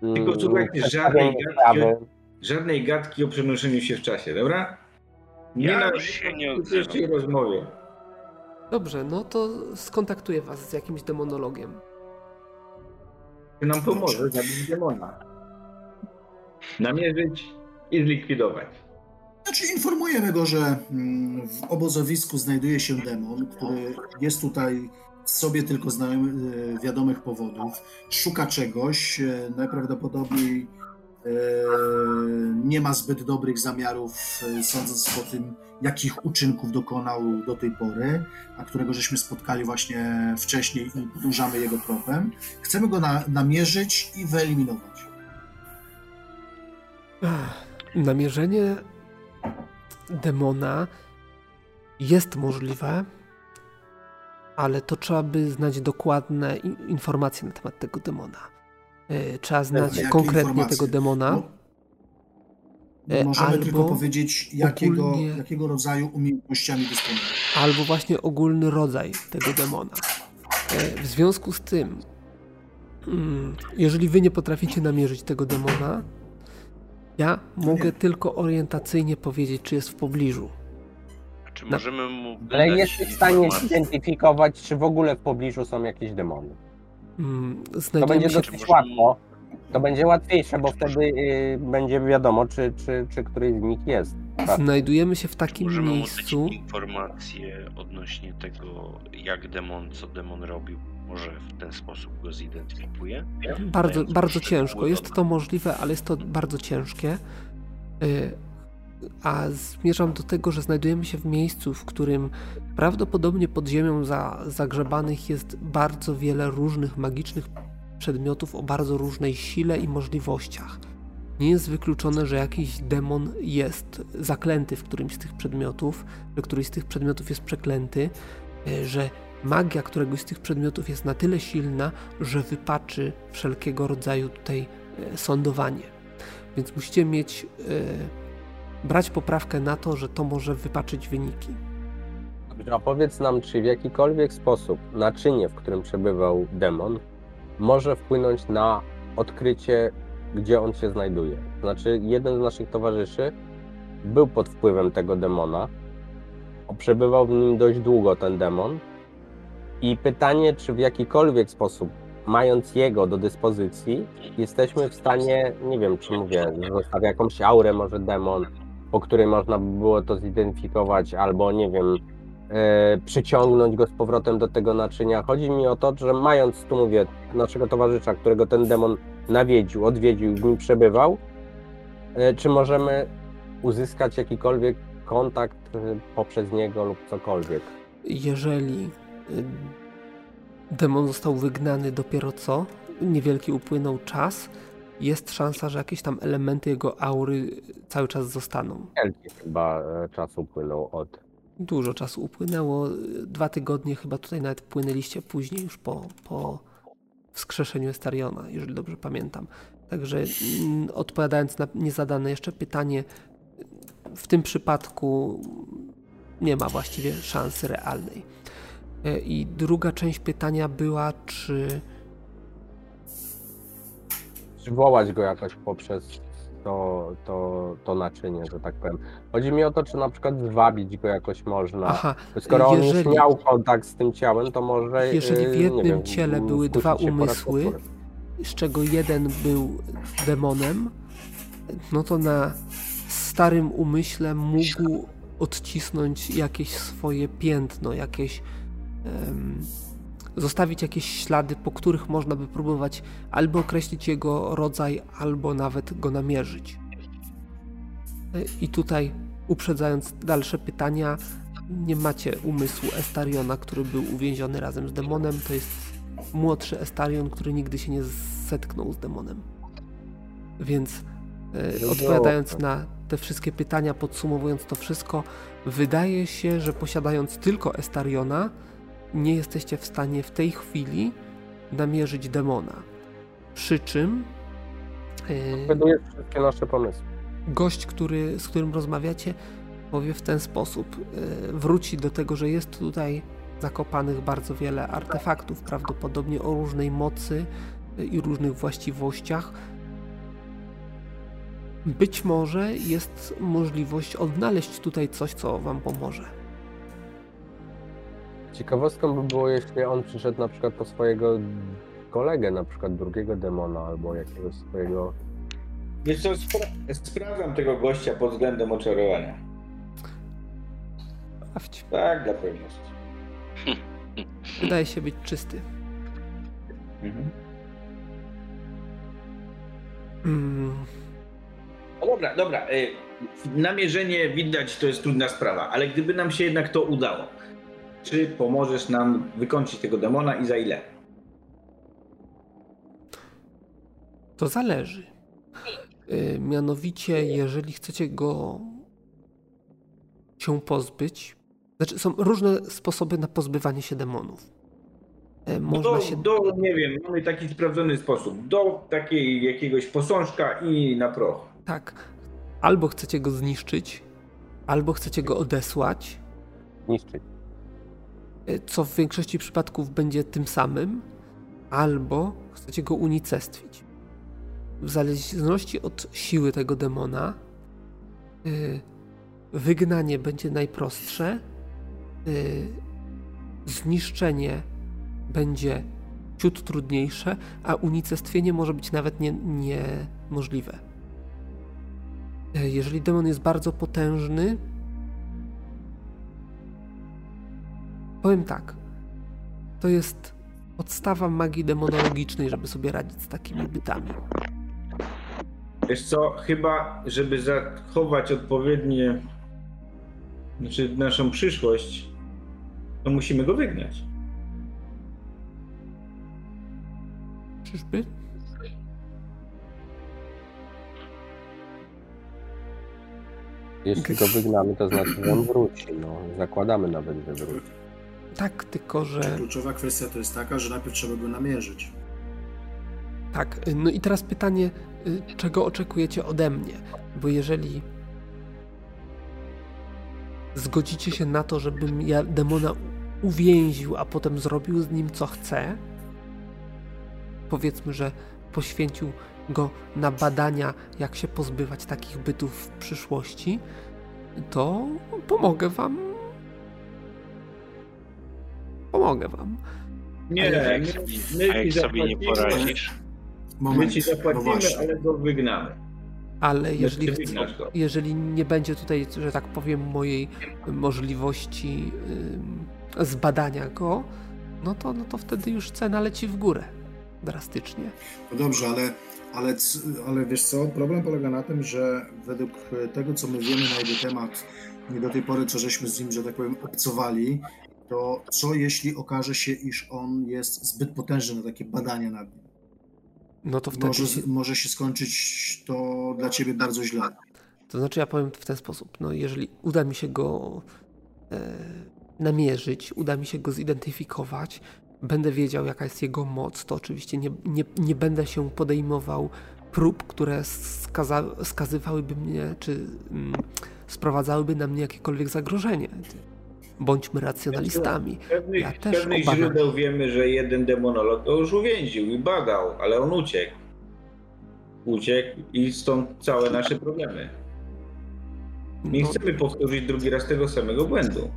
Tylko słuchajcie, żadnej gadki, żadnej gadki o przenoszeniu się w czasie, dobra? Nie ja na się nie odzywam. rozmowie. Dobrze, no to skontaktuję was z jakimś demonologiem. Czy nam pomoże zabić demona? Namierzyć i zlikwidować. Znaczy informujemy go, że mm, w obozowisku znajduje się demon, który jest tutaj w sobie tylko z e, wiadomych powodów. Szuka czegoś, e, najprawdopodobniej nie ma zbyt dobrych zamiarów, sądząc po tym, jakich uczynków dokonał do tej pory, a którego żeśmy spotkali właśnie wcześniej i podążamy jego tropem. Chcemy go na, namierzyć i wyeliminować. Namierzenie demona jest możliwe, ale to trzeba by znać dokładne informacje na temat tego demona. E, trzeba znać Jakie konkretnie informacje? tego demona. No, e, możemy albo tylko powiedzieć, jakiego, ogólnie, jakiego rodzaju umiejętnościami dysponuje. Albo właśnie ogólny rodzaj tego demona. E, w związku z tym, mm, jeżeli wy nie potraficie namierzyć tego demona, ja mogę tylko orientacyjnie powiedzieć, czy jest w pobliżu. Czy możemy mu. Ale jesteś w stanie zidentyfikować, czy w ogóle w pobliżu są jakieś demony. Hmm, to będzie się... dosyć łatwo. To będzie łatwiejsze, bo wtedy y, będzie wiadomo, czy, czy, czy któryś z nich jest. Tak. Znajdujemy się w takim Możemy miejscu. Możemy informacje odnośnie tego, jak demon, co demon robił może w ten sposób go zidentyfikuje? Bardzo, bardzo ciężko. Jest to możliwe, ale jest to bardzo ciężkie. Y, a zmierzam do tego, że znajdujemy się w miejscu, w którym prawdopodobnie pod ziemią za, zagrzebanych jest bardzo wiele różnych magicznych przedmiotów o bardzo różnej sile i możliwościach. Nie jest wykluczone, że jakiś demon jest zaklęty w którymś z tych przedmiotów, że któryś z tych przedmiotów jest przeklęty, y, że magia któregoś z tych przedmiotów jest na tyle silna, że wypaczy wszelkiego rodzaju tutaj e, sądowanie. Więc musicie mieć, e, brać poprawkę na to, że to może wypaczyć wyniki. Dobrze, opowiedz nam, czy w jakikolwiek sposób naczynie, w którym przebywał demon, może wpłynąć na odkrycie, gdzie on się znajduje. Znaczy, jeden z naszych towarzyszy był pod wpływem tego demona, przebywał w nim dość długo ten demon i pytanie, czy w jakikolwiek sposób, mając jego do dyspozycji, jesteśmy w stanie, nie wiem, czy mówię, zostawia jakąś aurę, może demon, po której można by było to zidentyfikować, albo nie wiem, e, przyciągnąć go z powrotem do tego naczynia. Chodzi mi o to, że mając, tu mówię, naszego towarzysza, którego ten demon nawiedził, odwiedził w nim przebywał, e, czy możemy uzyskać jakikolwiek kontakt e, poprzez niego lub cokolwiek? Jeżeli demon został wygnany dopiero co, niewielki upłynął czas, jest szansa, że jakieś tam elementy jego aury cały czas zostaną. Chyba e, czas upłynął od. Dużo czasu upłynęło. Dwa tygodnie chyba tutaj nawet płynęliście później już po, po wskrzeszeniu Estariona, jeżeli dobrze pamiętam. Także mm, odpowiadając na niezadane jeszcze pytanie, w tym przypadku nie ma właściwie szansy realnej. E, I druga część pytania była, czy. Czy wołać go jakoś poprzez to, to, to naczynie, że tak powiem. Chodzi mi o to, czy na przykład zwabić go jakoś można. Aha, Skoro on jeżeli, już miał kontakt z tym ciałem, to może. Jeżeli w y, jednym wiem, ciele były dwa umysły, z czego jeden był demonem, no to na starym umyśle mógł odcisnąć jakieś swoje piętno, jakieś um, zostawić jakieś ślady, po których można by próbować albo określić jego rodzaj, albo nawet go namierzyć. I tutaj, uprzedzając dalsze pytania, nie macie umysłu Estariona, który był uwięziony razem z demonem. To jest młodszy Estarion, który nigdy się nie zetknął z demonem. Więc e, odpowiadając na te wszystkie pytania, podsumowując to wszystko, wydaje się, że posiadając tylko Estariona, nie jesteście w stanie w tej chwili namierzyć demona. Przy czym. Weduje wszystkie nasze pomysły. Gość, który, z którym rozmawiacie, powie w ten sposób. Yy, wróci do tego, że jest tutaj zakopanych bardzo wiele artefaktów, prawdopodobnie o różnej mocy i różnych właściwościach. Być może jest możliwość odnaleźć tutaj coś, co Wam pomoże. Ciekawostką by było, jeśli on przyszedł na przykład po swojego kolegę, na przykład drugiego demona albo jakiegoś swojego. Wiesz co, spra sprawdzam tego gościa pod względem oczarowania. Sprawdź. Tak, dla pewności. Wydaje się być czysty. Mhm. Mm. No dobra, dobra. Y, namierzenie widać to jest trudna sprawa, ale gdyby nam się jednak to udało, czy pomożesz nam wykończyć tego demona i za ile? To zależy. Yy, mianowicie, jeżeli chcecie go się pozbyć, znaczy są różne sposoby na pozbywanie się demonów. Yy, można do, się... do, nie wiem, mamy taki sprawdzony sposób. Do takiej jakiegoś posążka i na proch. Tak. Albo chcecie go zniszczyć, albo chcecie go odesłać. Zniszczyć co w większości przypadków będzie tym samym, albo chcecie go unicestwić. W zależności od siły tego demona, yy, wygnanie będzie najprostsze, yy, zniszczenie będzie ciut trudniejsze, a unicestwienie może być nawet niemożliwe. Nie yy, jeżeli demon jest bardzo potężny, Powiem tak. To jest podstawa magii demonologicznej, żeby sobie radzić z takimi bytami. Wiesz co, chyba, żeby zachować odpowiednie, znaczy naszą przyszłość, to musimy go wygnać. Czyżby? Jeśli go wygnamy, to znaczy, że on wróci. No, zakładamy nawet, że wróci. Tak, tylko że. Kluczowa kwestia to jest taka, że najpierw trzeba go namierzyć. Tak, no i teraz pytanie, y, czego oczekujecie ode mnie? Bo jeżeli zgodzicie się na to, żebym ja demona uwięził, a potem zrobił z nim co chcę, powiedzmy, że poświęcił go na badania, jak się pozbywać takich bytów w przyszłości, to pomogę wam Pomogę wam. Nie, ale my, my, a jak sobie nie poradzisz? Moment, my ci zapłacimy, no ale go wygnamy. Ale jeżeli, jeżeli nie będzie tutaj, że tak powiem, mojej możliwości yy, zbadania go, no to, no to wtedy już cena leci w górę drastycznie. No dobrze, ale, ale, ale wiesz co, problem polega na tym, że według tego, co my wiemy na jego temat, nie do tej pory, co żeśmy z nim, że tak powiem, obcowali, to co jeśli okaże się, iż on jest zbyt potężny na takie badania nad nim? no to wtedy może, może się skończyć to dla ciebie bardzo źle. To znaczy, ja powiem w ten sposób. No, jeżeli uda mi się go e, namierzyć, uda mi się go zidentyfikować, będę wiedział, jaka jest jego moc, to oczywiście nie, nie, nie będę się podejmował prób, które skaza, skazywałyby mnie, czy mm, sprowadzałyby na mnie jakiekolwiek zagrożenie. Bądźmy racjonalistami. Z pewnych, ja też pewnych źródeł wiemy, że jeden demonolog to już uwięził i badał, ale on uciekł. Uciekł i stąd całe nasze problemy. Nie no, chcemy powtórzyć drugi raz tego samego błędu.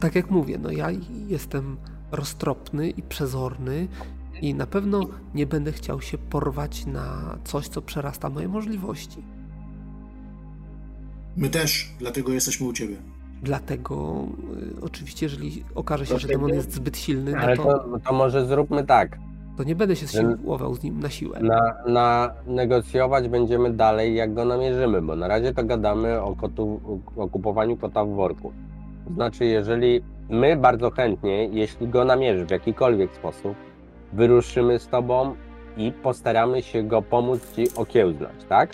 Tak jak mówię, no ja jestem roztropny i przezorny i na pewno nie będę chciał się porwać na coś, co przerasta moje możliwości. My też, dlatego jesteśmy u ciebie. Dlatego y, oczywiście, jeżeli okaże się, że demon jest zbyt silny, no to... to... to może zróbmy tak. To nie będę się siłował z nim na siłę. Na, na negocjować będziemy dalej, jak go namierzymy, bo na razie to gadamy o, kotu, o kupowaniu kota w worku. Znaczy, jeżeli my bardzo chętnie, jeśli go namierzysz w jakikolwiek sposób, wyruszymy z tobą i postaramy się go pomóc ci okiełznać, tak?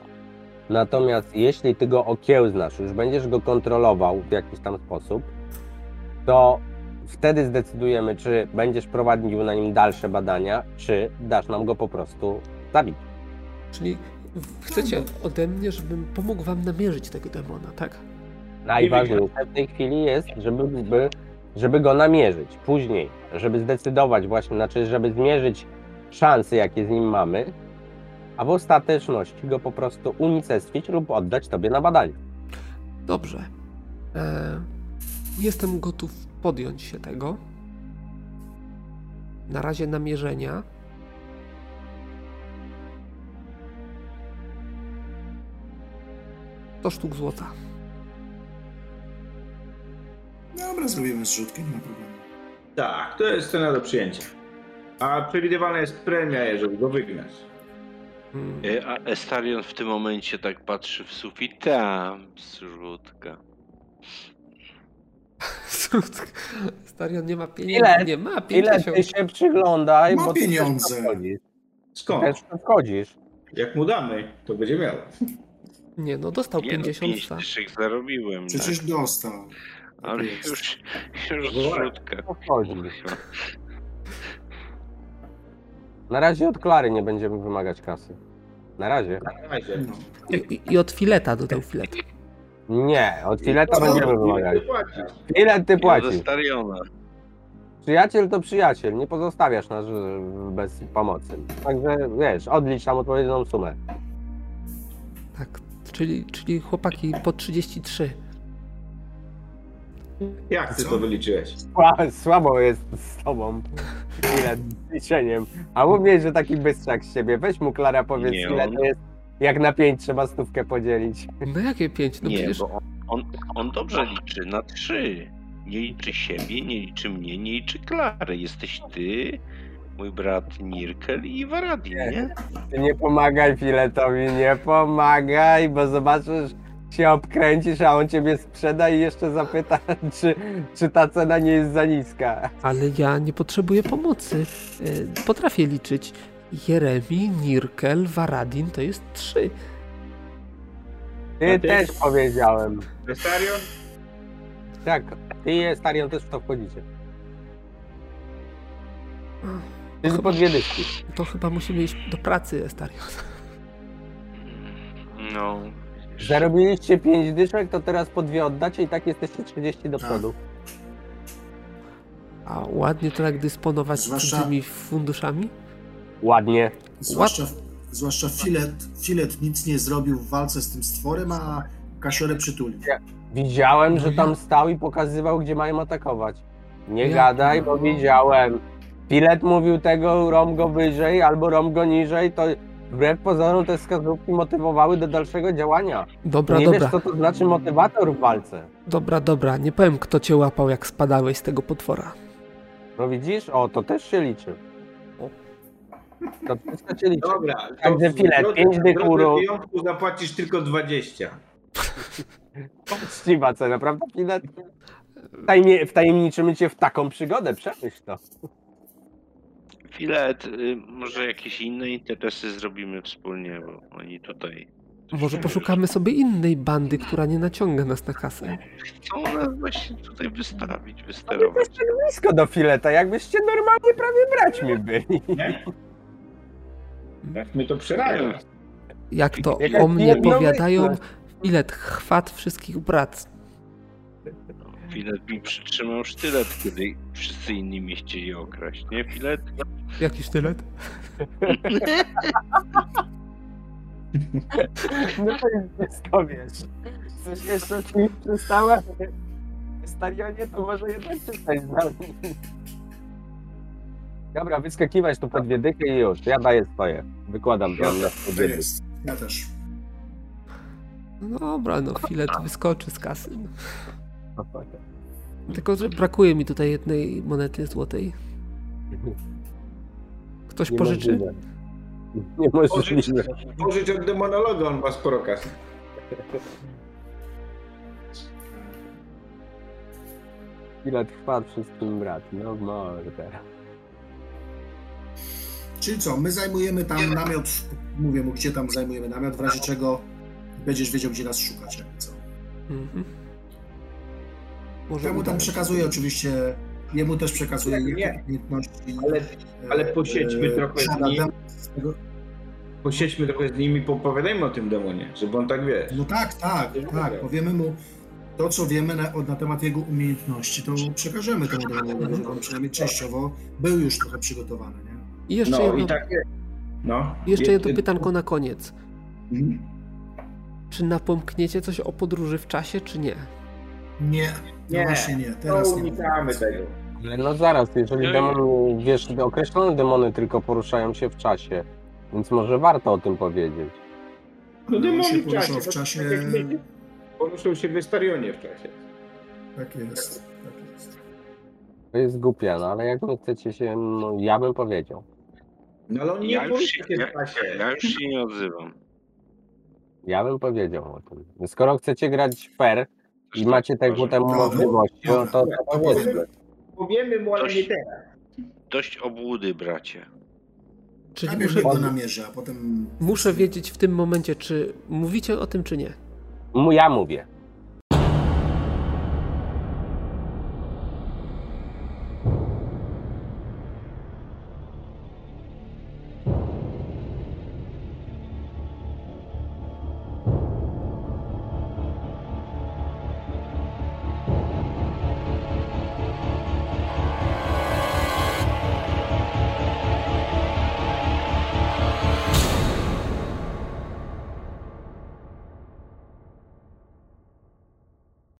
Natomiast jeśli ty go okiełznasz, już będziesz go kontrolował w jakiś tam sposób, to wtedy zdecydujemy, czy będziesz prowadził na nim dalsze badania, czy dasz nam go po prostu zabić. Czyli chcecie ode mnie, żebym pomógł wam namierzyć tego demona, tak? Najważniejsze w tej chwili jest, żeby, żeby go namierzyć. Później, żeby zdecydować właśnie, znaczy, żeby zmierzyć szanse, jakie z nim mamy, a w ostateczności go po prostu unicestwić lub oddać tobie na badanie. Dobrze. E, jestem gotów podjąć się tego. Na razie namierzenia. To sztuk złota. Dobra, zrobimy zrzutkę, nie ma problemu. Tak, to jest cena do przyjęcia. A przewidywana jest premia, jeżeli go wygnasz. Hmm. E, a Estarion w tym momencie tak patrzy w sufit. Tam, zrzutka. zrzutka. Starion nie ma pieniędzy. Ile, nie ma pieniędzy. Ile ty się przyglądaj, ma bo pieniądze. Skąd? Też wchodzisz. Jak mu damy, to będzie miał. Nie, no dostał nie 50 no, zarobiłem. Przecież tak. dostał. Ale już, już zrzutka. Na razie od Klary nie będziemy wymagać kasy. Na razie. Na razie. No. I, I, od fileta dodał filet. Nie, od fileta będziemy wymagać. Filet ty płacisz. Przyjaciel to przyjaciel, nie pozostawiasz nas bez pomocy. Także wiesz, odlicz tam odpowiednią sumę. Tak, czyli, czyli chłopaki po 33. Jak ty Co? to wyliczyłeś? Słabo jest z tobą. Ile liczeniem. A mówię, że taki bystrzak z siebie. Weź mu Klara powiedz, nie, ile on... to jest. Jak na pięć trzeba stówkę podzielić. No jakie pięć? No nie, przecież... bo on, on, on dobrze liczy na trzy. Nie liczy siebie, nie liczy mnie, nie liczy Klary. Jesteś ty, mój brat Nirkel i Waradin, nie? Ty nie pomagaj Filetowi, nie pomagaj, bo zobaczysz, się obkręcisz, a on ciebie sprzeda i jeszcze zapyta, czy, czy ta cena nie jest za niska. Ale ja nie potrzebuję pomocy. E, potrafię liczyć. Jeremi, Nirkel, Varadin to jest trzy. Ty, ty też powiedziałem. Estarion? Tak, ty i Estarion też w to wchodzicie. Ty chyba, dwie. To chyba musimy iść do pracy, Estarion. No, Zarobiliście 5 dyszek, to teraz po dwie oddacie i tak jesteście 30 do tak. przodu. A ładnie to jak dysponować zwłaszcza, tymi funduszami? Ładnie. Zwłaszcza, zwłaszcza filet, filet nic nie zrobił w walce z tym stworem, a Kasiorę przytulił. Ja widziałem, no że tam stał i pokazywał, gdzie mają atakować. Nie ja, gadaj, bo widziałem. Filet mówił tego, rom go wyżej albo rom go niżej, to Wbrew pozorom te wskazówki motywowały do dalszego działania. Dobra, nie dobra. wiesz, co to znaczy motywator w walce. Dobra, dobra. Nie powiem, kto cię łapał, jak spadałeś z tego potwora. No widzisz? O, to też się liczy. To wszystko się liczy. Dobra, Także chwilę, 5 dykurów. zapłacisz tylko 20. Poczciwa cena, prawda, Filet? Wtajemniczymy cię w taką przygodę, przemyśl to. Filet, y, może jakieś inne interesy zrobimy wspólnie, bo oni tutaj... Może poszukamy sobie innej bandy, która nie naciąga nas na kasę. Chcą nas właśnie tutaj wystawić, wysterować. Jesteście blisko do fileta, jakbyście normalnie prawie braćmi byli. Jak mnie to przeraża. Jak to o mnie powiadają, Filet chwat wszystkich brat. Filet mi przytrzymał sztylet, kiedy wszyscy inni mnie chcieli okraść, nie Filet? Jaki sztylet? No to jest wszystko, wiesz. Coś jeszcze ci przystała? Starionie, to może jednak przestań z nami. Dobra, wyskakiwać tu po dwie dychy i już. Ja daję swoje. Wykładam to To jest. Ja też. No dobra, no Filet wyskoczy z kasy. Tylko, że brakuje mi tutaj jednej monety złotej. Ktoś pożyczy? Niemożliwe. Niemożliwe. Pożycz, pożycz od demonologa, on ma sporo kasy. Ile trwa wszystkim brat? No mordę. Czyli co, my zajmujemy tam namiot, mówię mu, gdzie tam zajmujemy namiot, w razie czego będziesz wiedział, gdzie nas szukać, jakby co. Mhm. Może Ja mu tam przekazuję oczywiście, jemu też przekazuję Nie, umiejętności. Ale, ale e, posiedźmy e, trochę z nim. Posiedźmy trochę z nimi, popowiadajmy o tym demonie, żeby on tak wie. No tak, tak, tak. Powiemy mu to, co wiemy na, na temat jego umiejętności, to przekażemy temu demonowi, żeby on przynajmniej częściowo był już trochę przygotowany, nie? I jeszcze, No jedno, i tak. No. jeszcze jedno Je- pytanko na koniec. Mhm. Czy napomkniecie coś o podróży w czasie, czy nie? Nie, no Nie, właśnie nie, No teraz nie. unikamy tego. Ale no zaraz, jeżeli Nie. demony, wiesz, określone demony tylko poruszają się w czasie, więc może warto o tym powiedzieć. No On demony się w czasie. poruszał w czasie, się w Estarionie w czasie. tak jest, tak jest. To jest głupie, no ale jak wy chcecie się, no ja bym powiedział. No ale on nie Ja już, się, się ja, w czasie. ja już się nie odzywam. Ja bym powiedział o tym. Skoro chcecie grać fair i macie tego temu Dobra, możliwości, no to, to powiedzmy. Powiemy mu, ale nie teraz. Dość obłudy, bracie. Czyli Najpierw muszę, go namierzy, a potem... muszę wiedzieć w tym momencie, czy mówicie o tym, czy nie. Ja mówię.